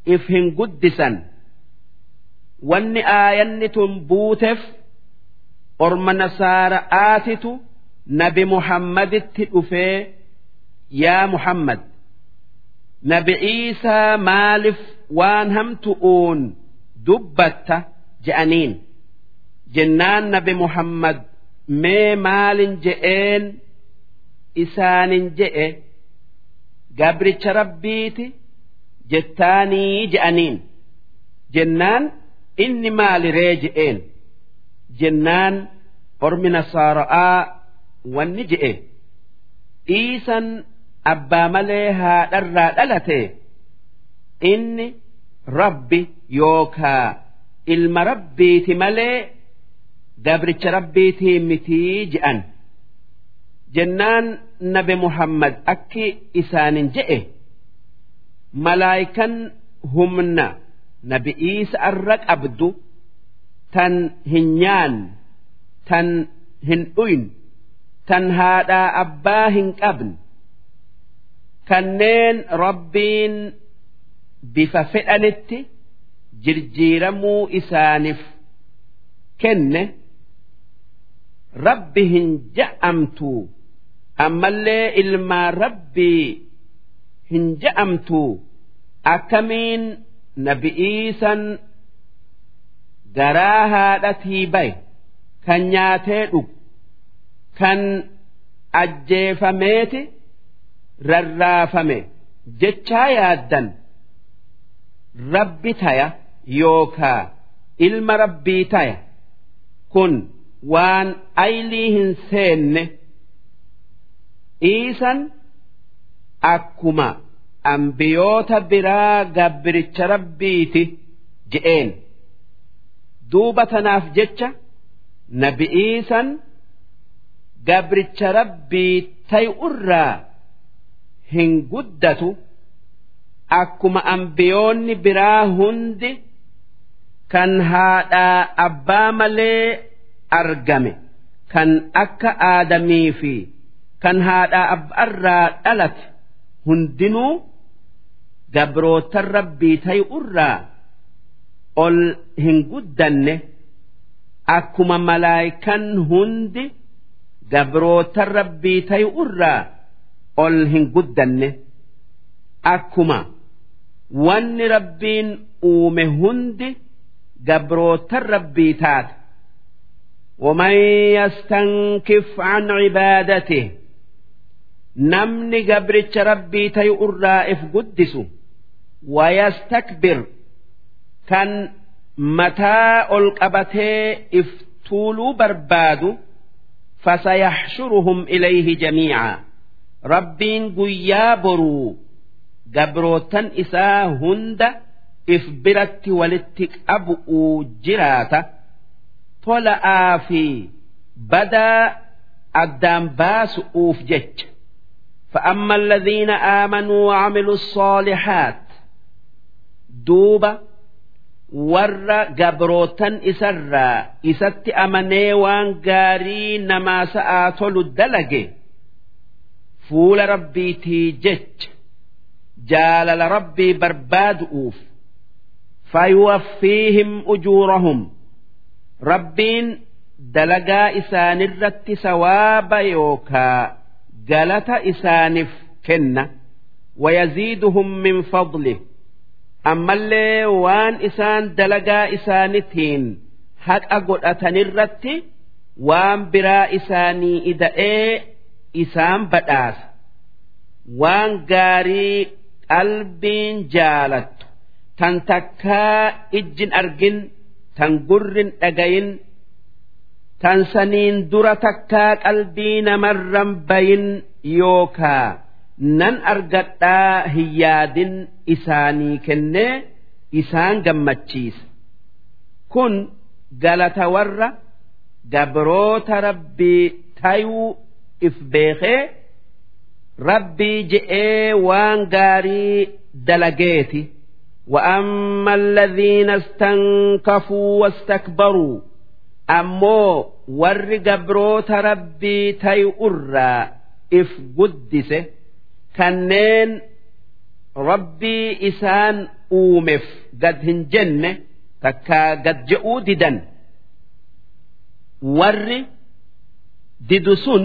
if hin guddisan wanni aayanni tun buuteef orma nasaara'aatitu nabi muhammaditti dhufee yaa muhammad nabi iisaa maaliif waan hamtu'uun dubbatta? je'aniin. Jennaan nabi muhammad mee maalin je'een? Isaanin je'e gabricha rabbiiti jettaanii je'aniin. Jennaan inni maaliree je'een? Jennaan ormi nasaara'aa wanni je'e. Dhiisan abbaa malee haadharraa dhalate. Inni rabbi yookaa ilma rabbiiti malee gabricha rabbiitii mitii je'an. Jennaan nabi muhammad akki isaanin je'e malaayikan humna nabi iisa irra qabdu tan hin nyaan tan hin dhuyn tan haadhaa abbaa hin qabne kanneen rabbiin bifa fedhanitti jirjiiramuu isaaniif kenne rabbi hin ja'amtuu ammallee ilmaan rabbii hin ja'amtu akkamiin nabi iisan garaa haadhatii baye kan nyaatee dhugu kan ajjeefameeti rarraafame jechaa yaaddan rabbi taya yookaa ilma rabbii taya kun waan aylii hin seenne iisan akkuma ambiyoota biraa gabbiricha rabbiiti je'een. Duuba tanaaf jecha nabi iisan gabricha rabbii tay'urraa hin guddatu. Akkuma ambiyoonni biraa hundi kan haadhaa abbaa malee argame kan akka aadamii fi kan haadhaa abbaarraa dhalate hundinuu gabrootan rabbii tay'urraa ol hin guddanne akkuma malaayikan hundi gabrootan rabbii tay'urraa ol hin guddanne akkuma wanni rabbiin uume hundi gabrootan rabbii taate ومن يستنكف عن عبادته namni gabricha rabbii tayu irraa if guddisu wayastakbir kan mataa ol qabatee if tuuluu barbaadu fasayaxshuruhum ilayhi jamiica rabbiin guyyaa boruu gabrootan isaa hunda if biratti walitti qabu'uu jiraata tola'aa fi badaa addaan baasu'uuf jecha فأما الذين آمنوا وعملوا الصالحات duuba warra gabrootan isarraa isatti amanee waan gaarii namaa sa'aa tolu dalage fuula rabbiitii jecha jaalala rabbii barbaadu'uuf fayuwaffiihim ujuurahum. Rabbiin dalagaa isaanirratti sawaaba yookaa galata isaaniif kenna. Wayaziiduhum min fadlihi. Ammallee waan isaan dalagaa isaanitiin haqa godhatanirratti waan biraa isaanii ida'ee isaan badhaasa. Waan gaarii qalbiin jaalattu tan takkaa ijjin argin tan gurrin dhagayin tan saniin dura takkaa qalbii namarran bayin yookaa nan argadhaa hin yaadin isaanii kennee isaan gammachiisa kun galata warra gabroota rabbii tayuu if beekee rabbii je'ee waan gaarii dalageeti وأما الذين استنكفوا واستكبروا ammoo warri gabroota rabbii tay'urraa if guddise kanneen rabbii isaan uumeef gad hin jenne takkaa gad je'uu didan. Warri didu sun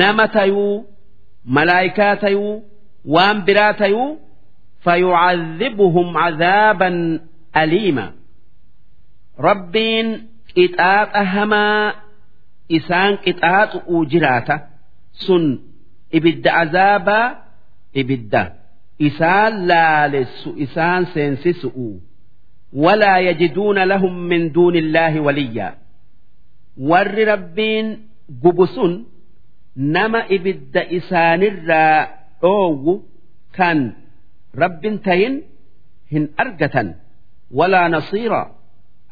nama tayuu malaayikaa tayuu waan biraa tayuu fayucadhibuhum cadaaban aliima. Rabbiin qixaaxa hamaa isaan qixaaxu'uu jiraata sun ibidda azaabaa ibidda. Isaan laalessu isaan seensisu'u walaa yajiduuna lahum min duuni illaahi waliyyaa warri rabbiin gubu sun nama ibidda isaanirraa dhoowwu kan rabbin tayin hin argatan. Walaa nasiiraa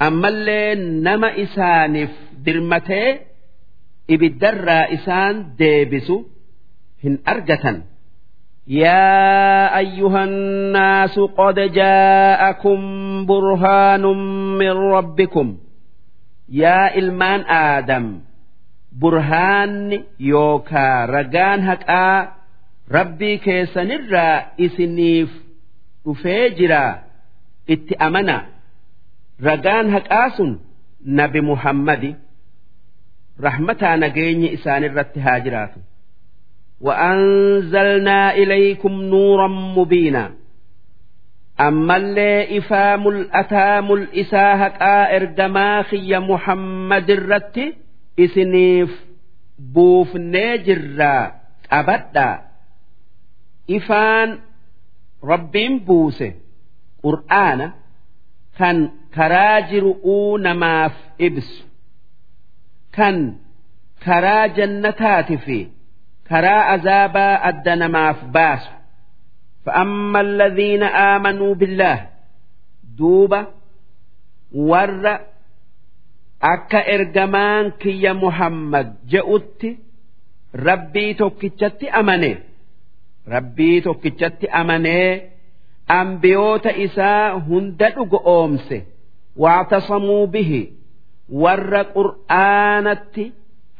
ammallee nama isaaniif dirmatee ibiddarraa isaan deebisu hin argatan يا أيها الناس قد جاءكم برهان من ربكم يا إلمان آدم برهان يوكا رجان هكا ربي كيسنرا إسنيف أفيجرا اتأمنا ragaan haqaa sun nabi muhammadi rahmataa nageenyi isaanirratti haa jiraatu وأنزلنا إليكم نورا مبينا أما اللي إفا ملأتا ملئسا هكا إرجما خي محمد الرت إسنيف بوف نجرا أبدا إفان ربين بوسه qur'aana kan karaa jiru'uu namaaf ibsu kan karaa jannataati fi karaa azaabaa adda namaaf baasu. Fa'amma alladhiina aamanuu billaah duuba warra akka ergamaan kiyya muhammad je'utti rabbii tokkichatti amane rabbii tokkichatti amanee ambiyoota isaa hunda dhugo oomse waatasamuu bihi warra qur'aanatti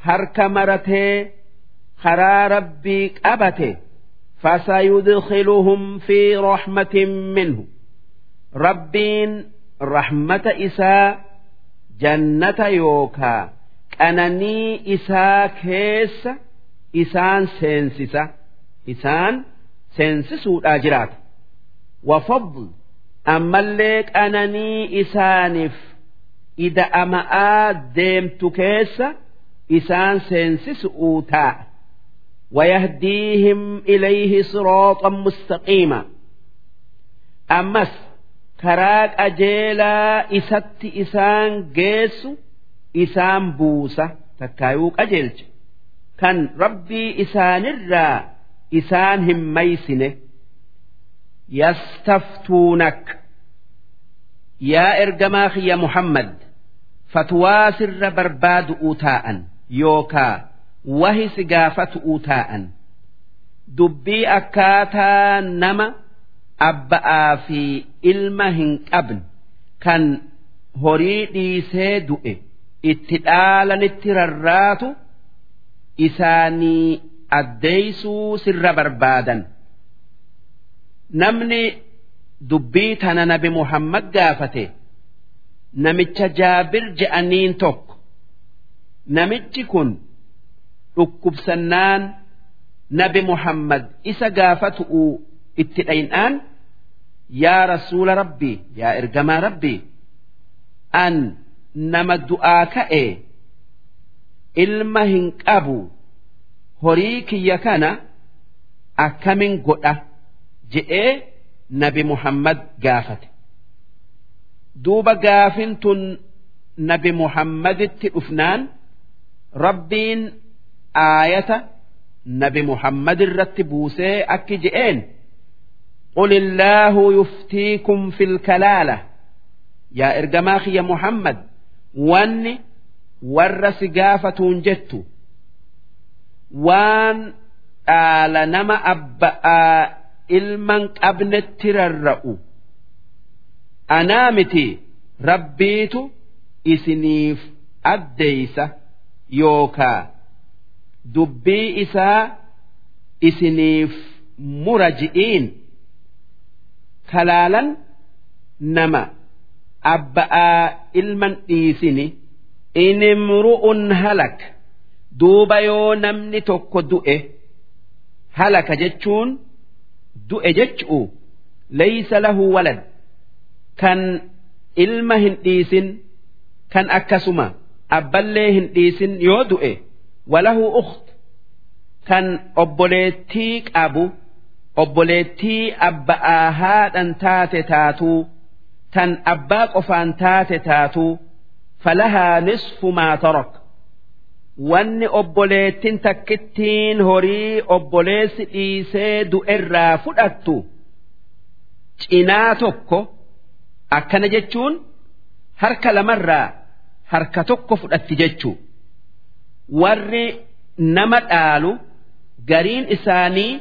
harka maratee karaa rabbii qabate fasayudkiluhum fi raxmatin minhu rabbiin raxmata isaa jannata yookaa qananii isaa keessa isaan seensisa isaan seensisuudhaa jiraata wafadl ammallee qananii isaaniif ida'ama'aa deemtu keessa isaan seensisu'uu taa'a ويهديهم إليه صراطا مستقيما أمس كراك أجيلا إسات إسان جيس إسان بوسة تكايوك أجيلج كان ربي إسان الرا إسان هم ميسنه يستفتونك يا إرجماخ يا محمد فتواسر برباد أوتاء يوكا wahi si gaafatu'uu taa'an. Dubbii akkaataa nama abba'aa fi ilma hin qabne kan horii dhiisee du'e itti dhaalanitti rarraatu isaanii addeeysuu sirra barbaadan. Namni dubbii tana nabi muhammad gaafate namicha jaabir je'aniin tokko. Namichi kun dhukkubsannaan nabi muhammad isa gaafatu'u itti dhaynaan yaa rasuula rabbii yaa ergamaa rabbii an nama du'aa ka'e ilma hin qabu horii kiyya kana akkamin godha je'ee nabi muhammad gaafate. Duuba gaafin tun nabi muhammaditti dhufnaan rabbiin aayata nabi muhammad irratti buusee akki je'een قل الله يفتيكم في الكلالة يا إرجماخ يا محمد واني ورس قافة جت وان آل نما أبا ilman qabnetti rarra'u anaamiti rabbiitu isiniif addeeysa yookaa dubbii isaa isiniif mura ji'iin kalaalan nama abba'aa ilman dhiisini inimru'un halak duuba yoo namni tokko du'e halaka jechuun du'e jechu'u laysa lahu walad. Kan ilma hin dhiisin kan akkasuma abballee hin dhiisin yoo du'e walahu ukht kan obboleettii qabu obboleettii abba'aa haadhan taate taatuu tan abbaa qofaan taate taatuu falahaa nisfu maa tarak wanni obboleettin takkittiin horii obboleessi dhiisee du'erraa fudhattu cinaa tokko akkana jechuun harka lamarraa harka tokko fudhatti jechuu warri nama dhaalu gariin isaanii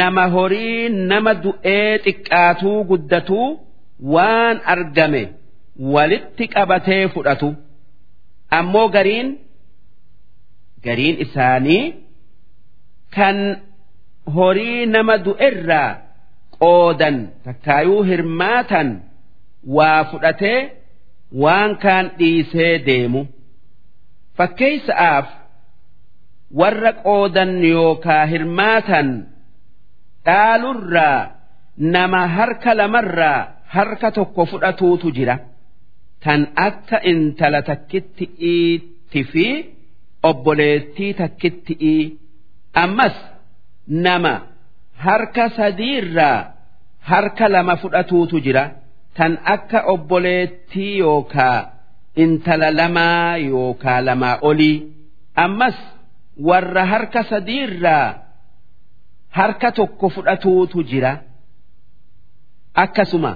nama horii nama du'ee xiqqaatuu guddatuu waan argame walitti qabatee fudhatu. Ammoo gariin gariin isaanii kan horii nama du'erraa qoodan takkaayuu hirmaatan waa fudhatee waan kaan dhiisee deemu fakkeessa'aaf warra qoodan yookaa hirmaatan dhaalurraa nama harka lamarraa harka tokko fudhatuutu jira. Tan akka intala takkitti'iitti fi obboleettii takkitti'ii ammas nama harka sadiirraa harka lama fudhatuutu jira. Tan akka obboleettii yookaa intala lamaa yookaa lamaa olii ammas warra harka sadiirraa harka tokko fudhatuutu jira. Akkasuma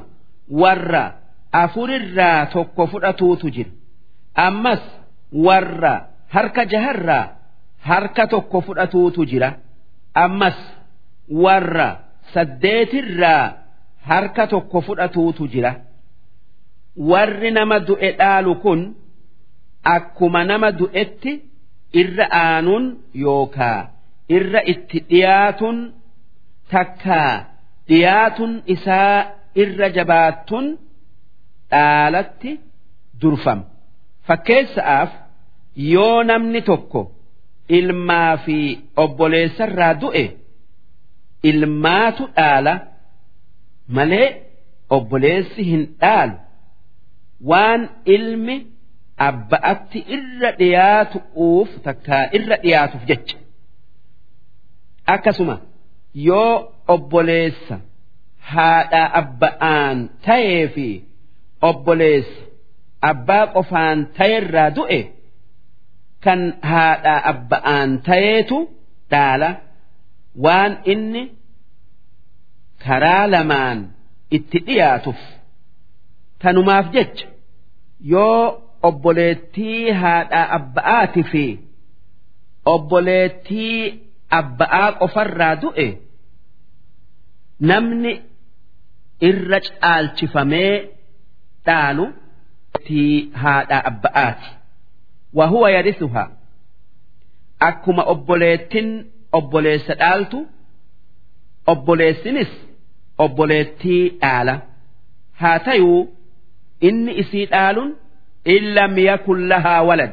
warra afurirraa tokko fudhatuutu jira. Ammas warra harka jaharraa harka tokko fudhatuutu jira. Ammas warra saddeetirraa harka tokko fudhatuutu jira warri nama du'e dhaalu kun akkuma nama du'etti irra aanuun yookaa irra itti dhiyaatun takkaa dhiyaatun isaa irra jabaatun dhaalatti durfama. Fakkeessaaf yoo namni tokko ilmaa fi obboleessarraa du'e ilmaatu dhaala malee obboleessi hin dhaalu waan ilmi abba'atti irra dhiyaatuuf takkaa irra dhiyaatuuf jecha. Akkasuma yoo obboleessa haadha abba'aan ta'ee fi obboleessa abbaa qofaan ta'erraa du'e kan haadha abba'aan ta'eetu dhaala. Waan inni karaa lamaan itti dhiyaatuuf tanumaaf jecha yoo obboleettii haadha abba'aati fi obboleettii abba'aa qofarraa du'e namni irra caalchifamee dhaalu haadha abba'aati. Wahuwa yarisuhaa akkuma obboleettin obboleessa dhaaltu obboleessinis obboleettii dhaala. Haa tayuu inni isii dhaaluun illa miya kullahaa walad.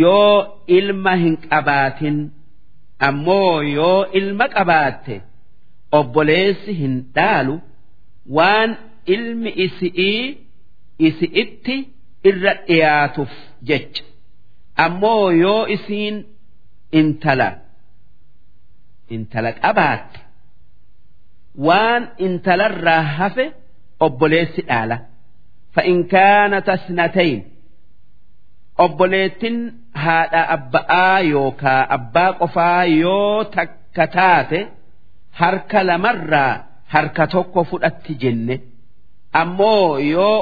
Yoo ilma hin qabaatin ammoo yoo ilma qabaatte obboleessi hin dhaalu waan ilmi isi'ii isi'itti irra dhiyaatuuf jecha. Ammoo yoo isiin intala intala qabaatte waan intalarraa hafe obboleessi dhaala fa'in kaanat asnatayn obboleettin haadha abba'aa yookaa abbaa qofaa yoo takka taate harka lamarraa harka tokko fudhatti jenne. Ammoo yoo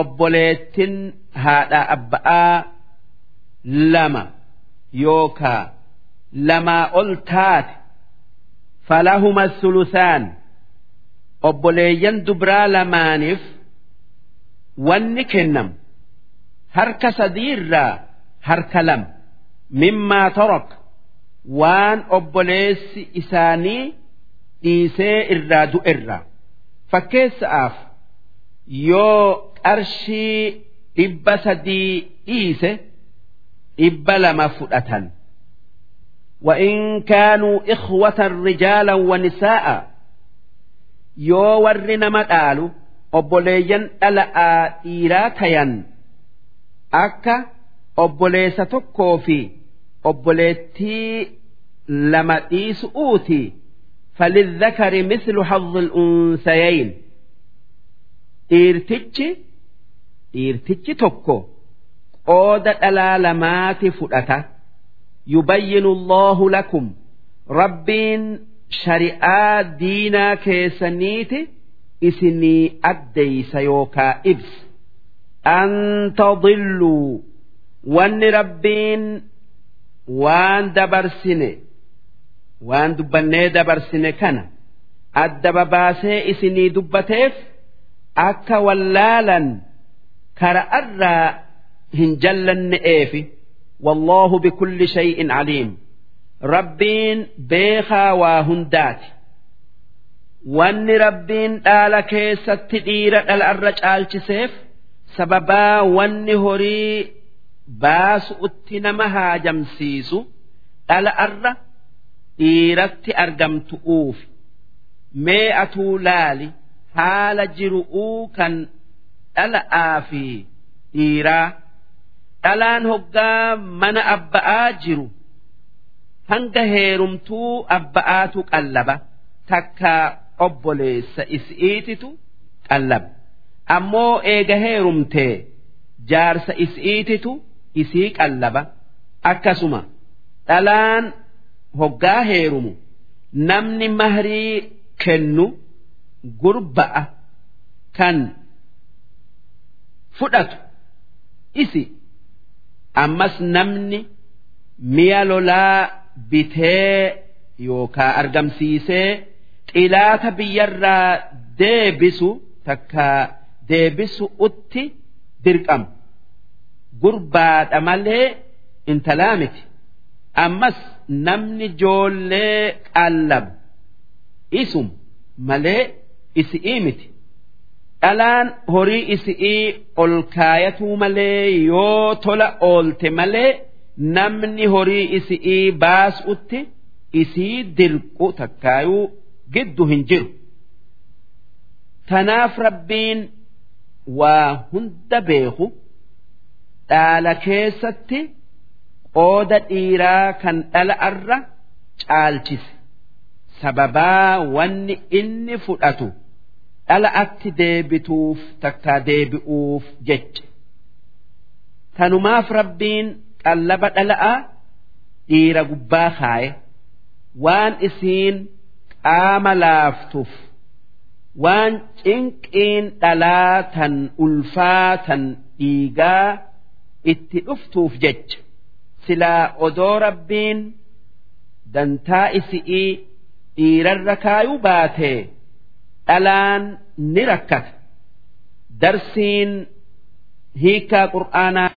obboleettin haadha abba'aa lama yookaa lamaa ol taate falahuma sulusaan obboleeyyan dubraa lamaaniif wanni kennamu harka sadiirraa harka lama mimmaa torok waan obboleessi isaanii dhiisee irraa du'erraa fakkeessa'aaf yoo qarshii dhibba sadii dhiise dhibba lama fudhatan وإن كانوا إخوة رجالا ونساء yoo warri nama dhaalu obboleeyyan dhala'aa dhiiraa tayan akka obboleessa tokkoo fi obboleettii lama dhiisu'uuti falidhakari mislu hadhi unsayayn. Dhiirtichi dhiirtichi tokko qooda dhalaa lamaati fudhata. Yubayyinu allahu lakum. Rabbiin shari'aa diinaa keessaniiti isinii addeeysa yookaa ibsa an tadilluu wanni rabbiin waan dabarsine waan dubbannee dabarsine kana adda babaasee isinii dubbateef akka wallaalan kara irraa hin jallanne'eefi wallaahu bikulli shay'in caliim rabbiin beekaa waa hundaati. Wanni rabbiin dhaala keessatti dhiira dhala'arra caalchiseef sababaa wanni horii baasu'utti nama haajamsiisu dhala'arra dhiiratti argamtu'uuf mee atuu laali haala jiru'uu kan dhala'aa fi dhiiraa. Dhalaan hoggaa mana abba'aa jiru hanga heerumtuu abba'aatu qallaba takka obboleessa isiititu qallaba ammoo eega heerumtee jaarsa is'iititu isii qallaba akkasuma dhalaan hoggaa heerumu namni mahrii kennu gurba'a kan fudhatu. Isi. Ammas namni mi'a lolaa bitee yookaa argamsiisee xilaata biyyarraa deebisu takka deebisu utti dirqamu gurbaadha malee intalaa miti ammas namni joollee qallabu isum malee isi'ii miti dhalaan horii isi'ii ol kaayatuu malee yoo tola oolte malee namni horii isi'ii baasutti isii dirqu takkaayuu giddu hin jiru. Tanaaf rabbiin waa hunda beeku dhaala keessatti qooda dhiiraa kan dhala arra caalchise sababaa wanni inni fudhatu dhala atti deebituuf takkaa deebi'uuf jecha. Tanumaaf rabbiin qallaba dhala'a dhiira gubbaa kaaye waan isiin qaama laaftuuf waan cinqiin dhalaa tan ulfaa tan dhiigaa itti dhuftuuf jecha. Silaa odoo rabbiin dantaa isi'ii dhiirarra kaayuu baatee dhalaan ni rakkata. Darsiin hiikaa qur'aanaa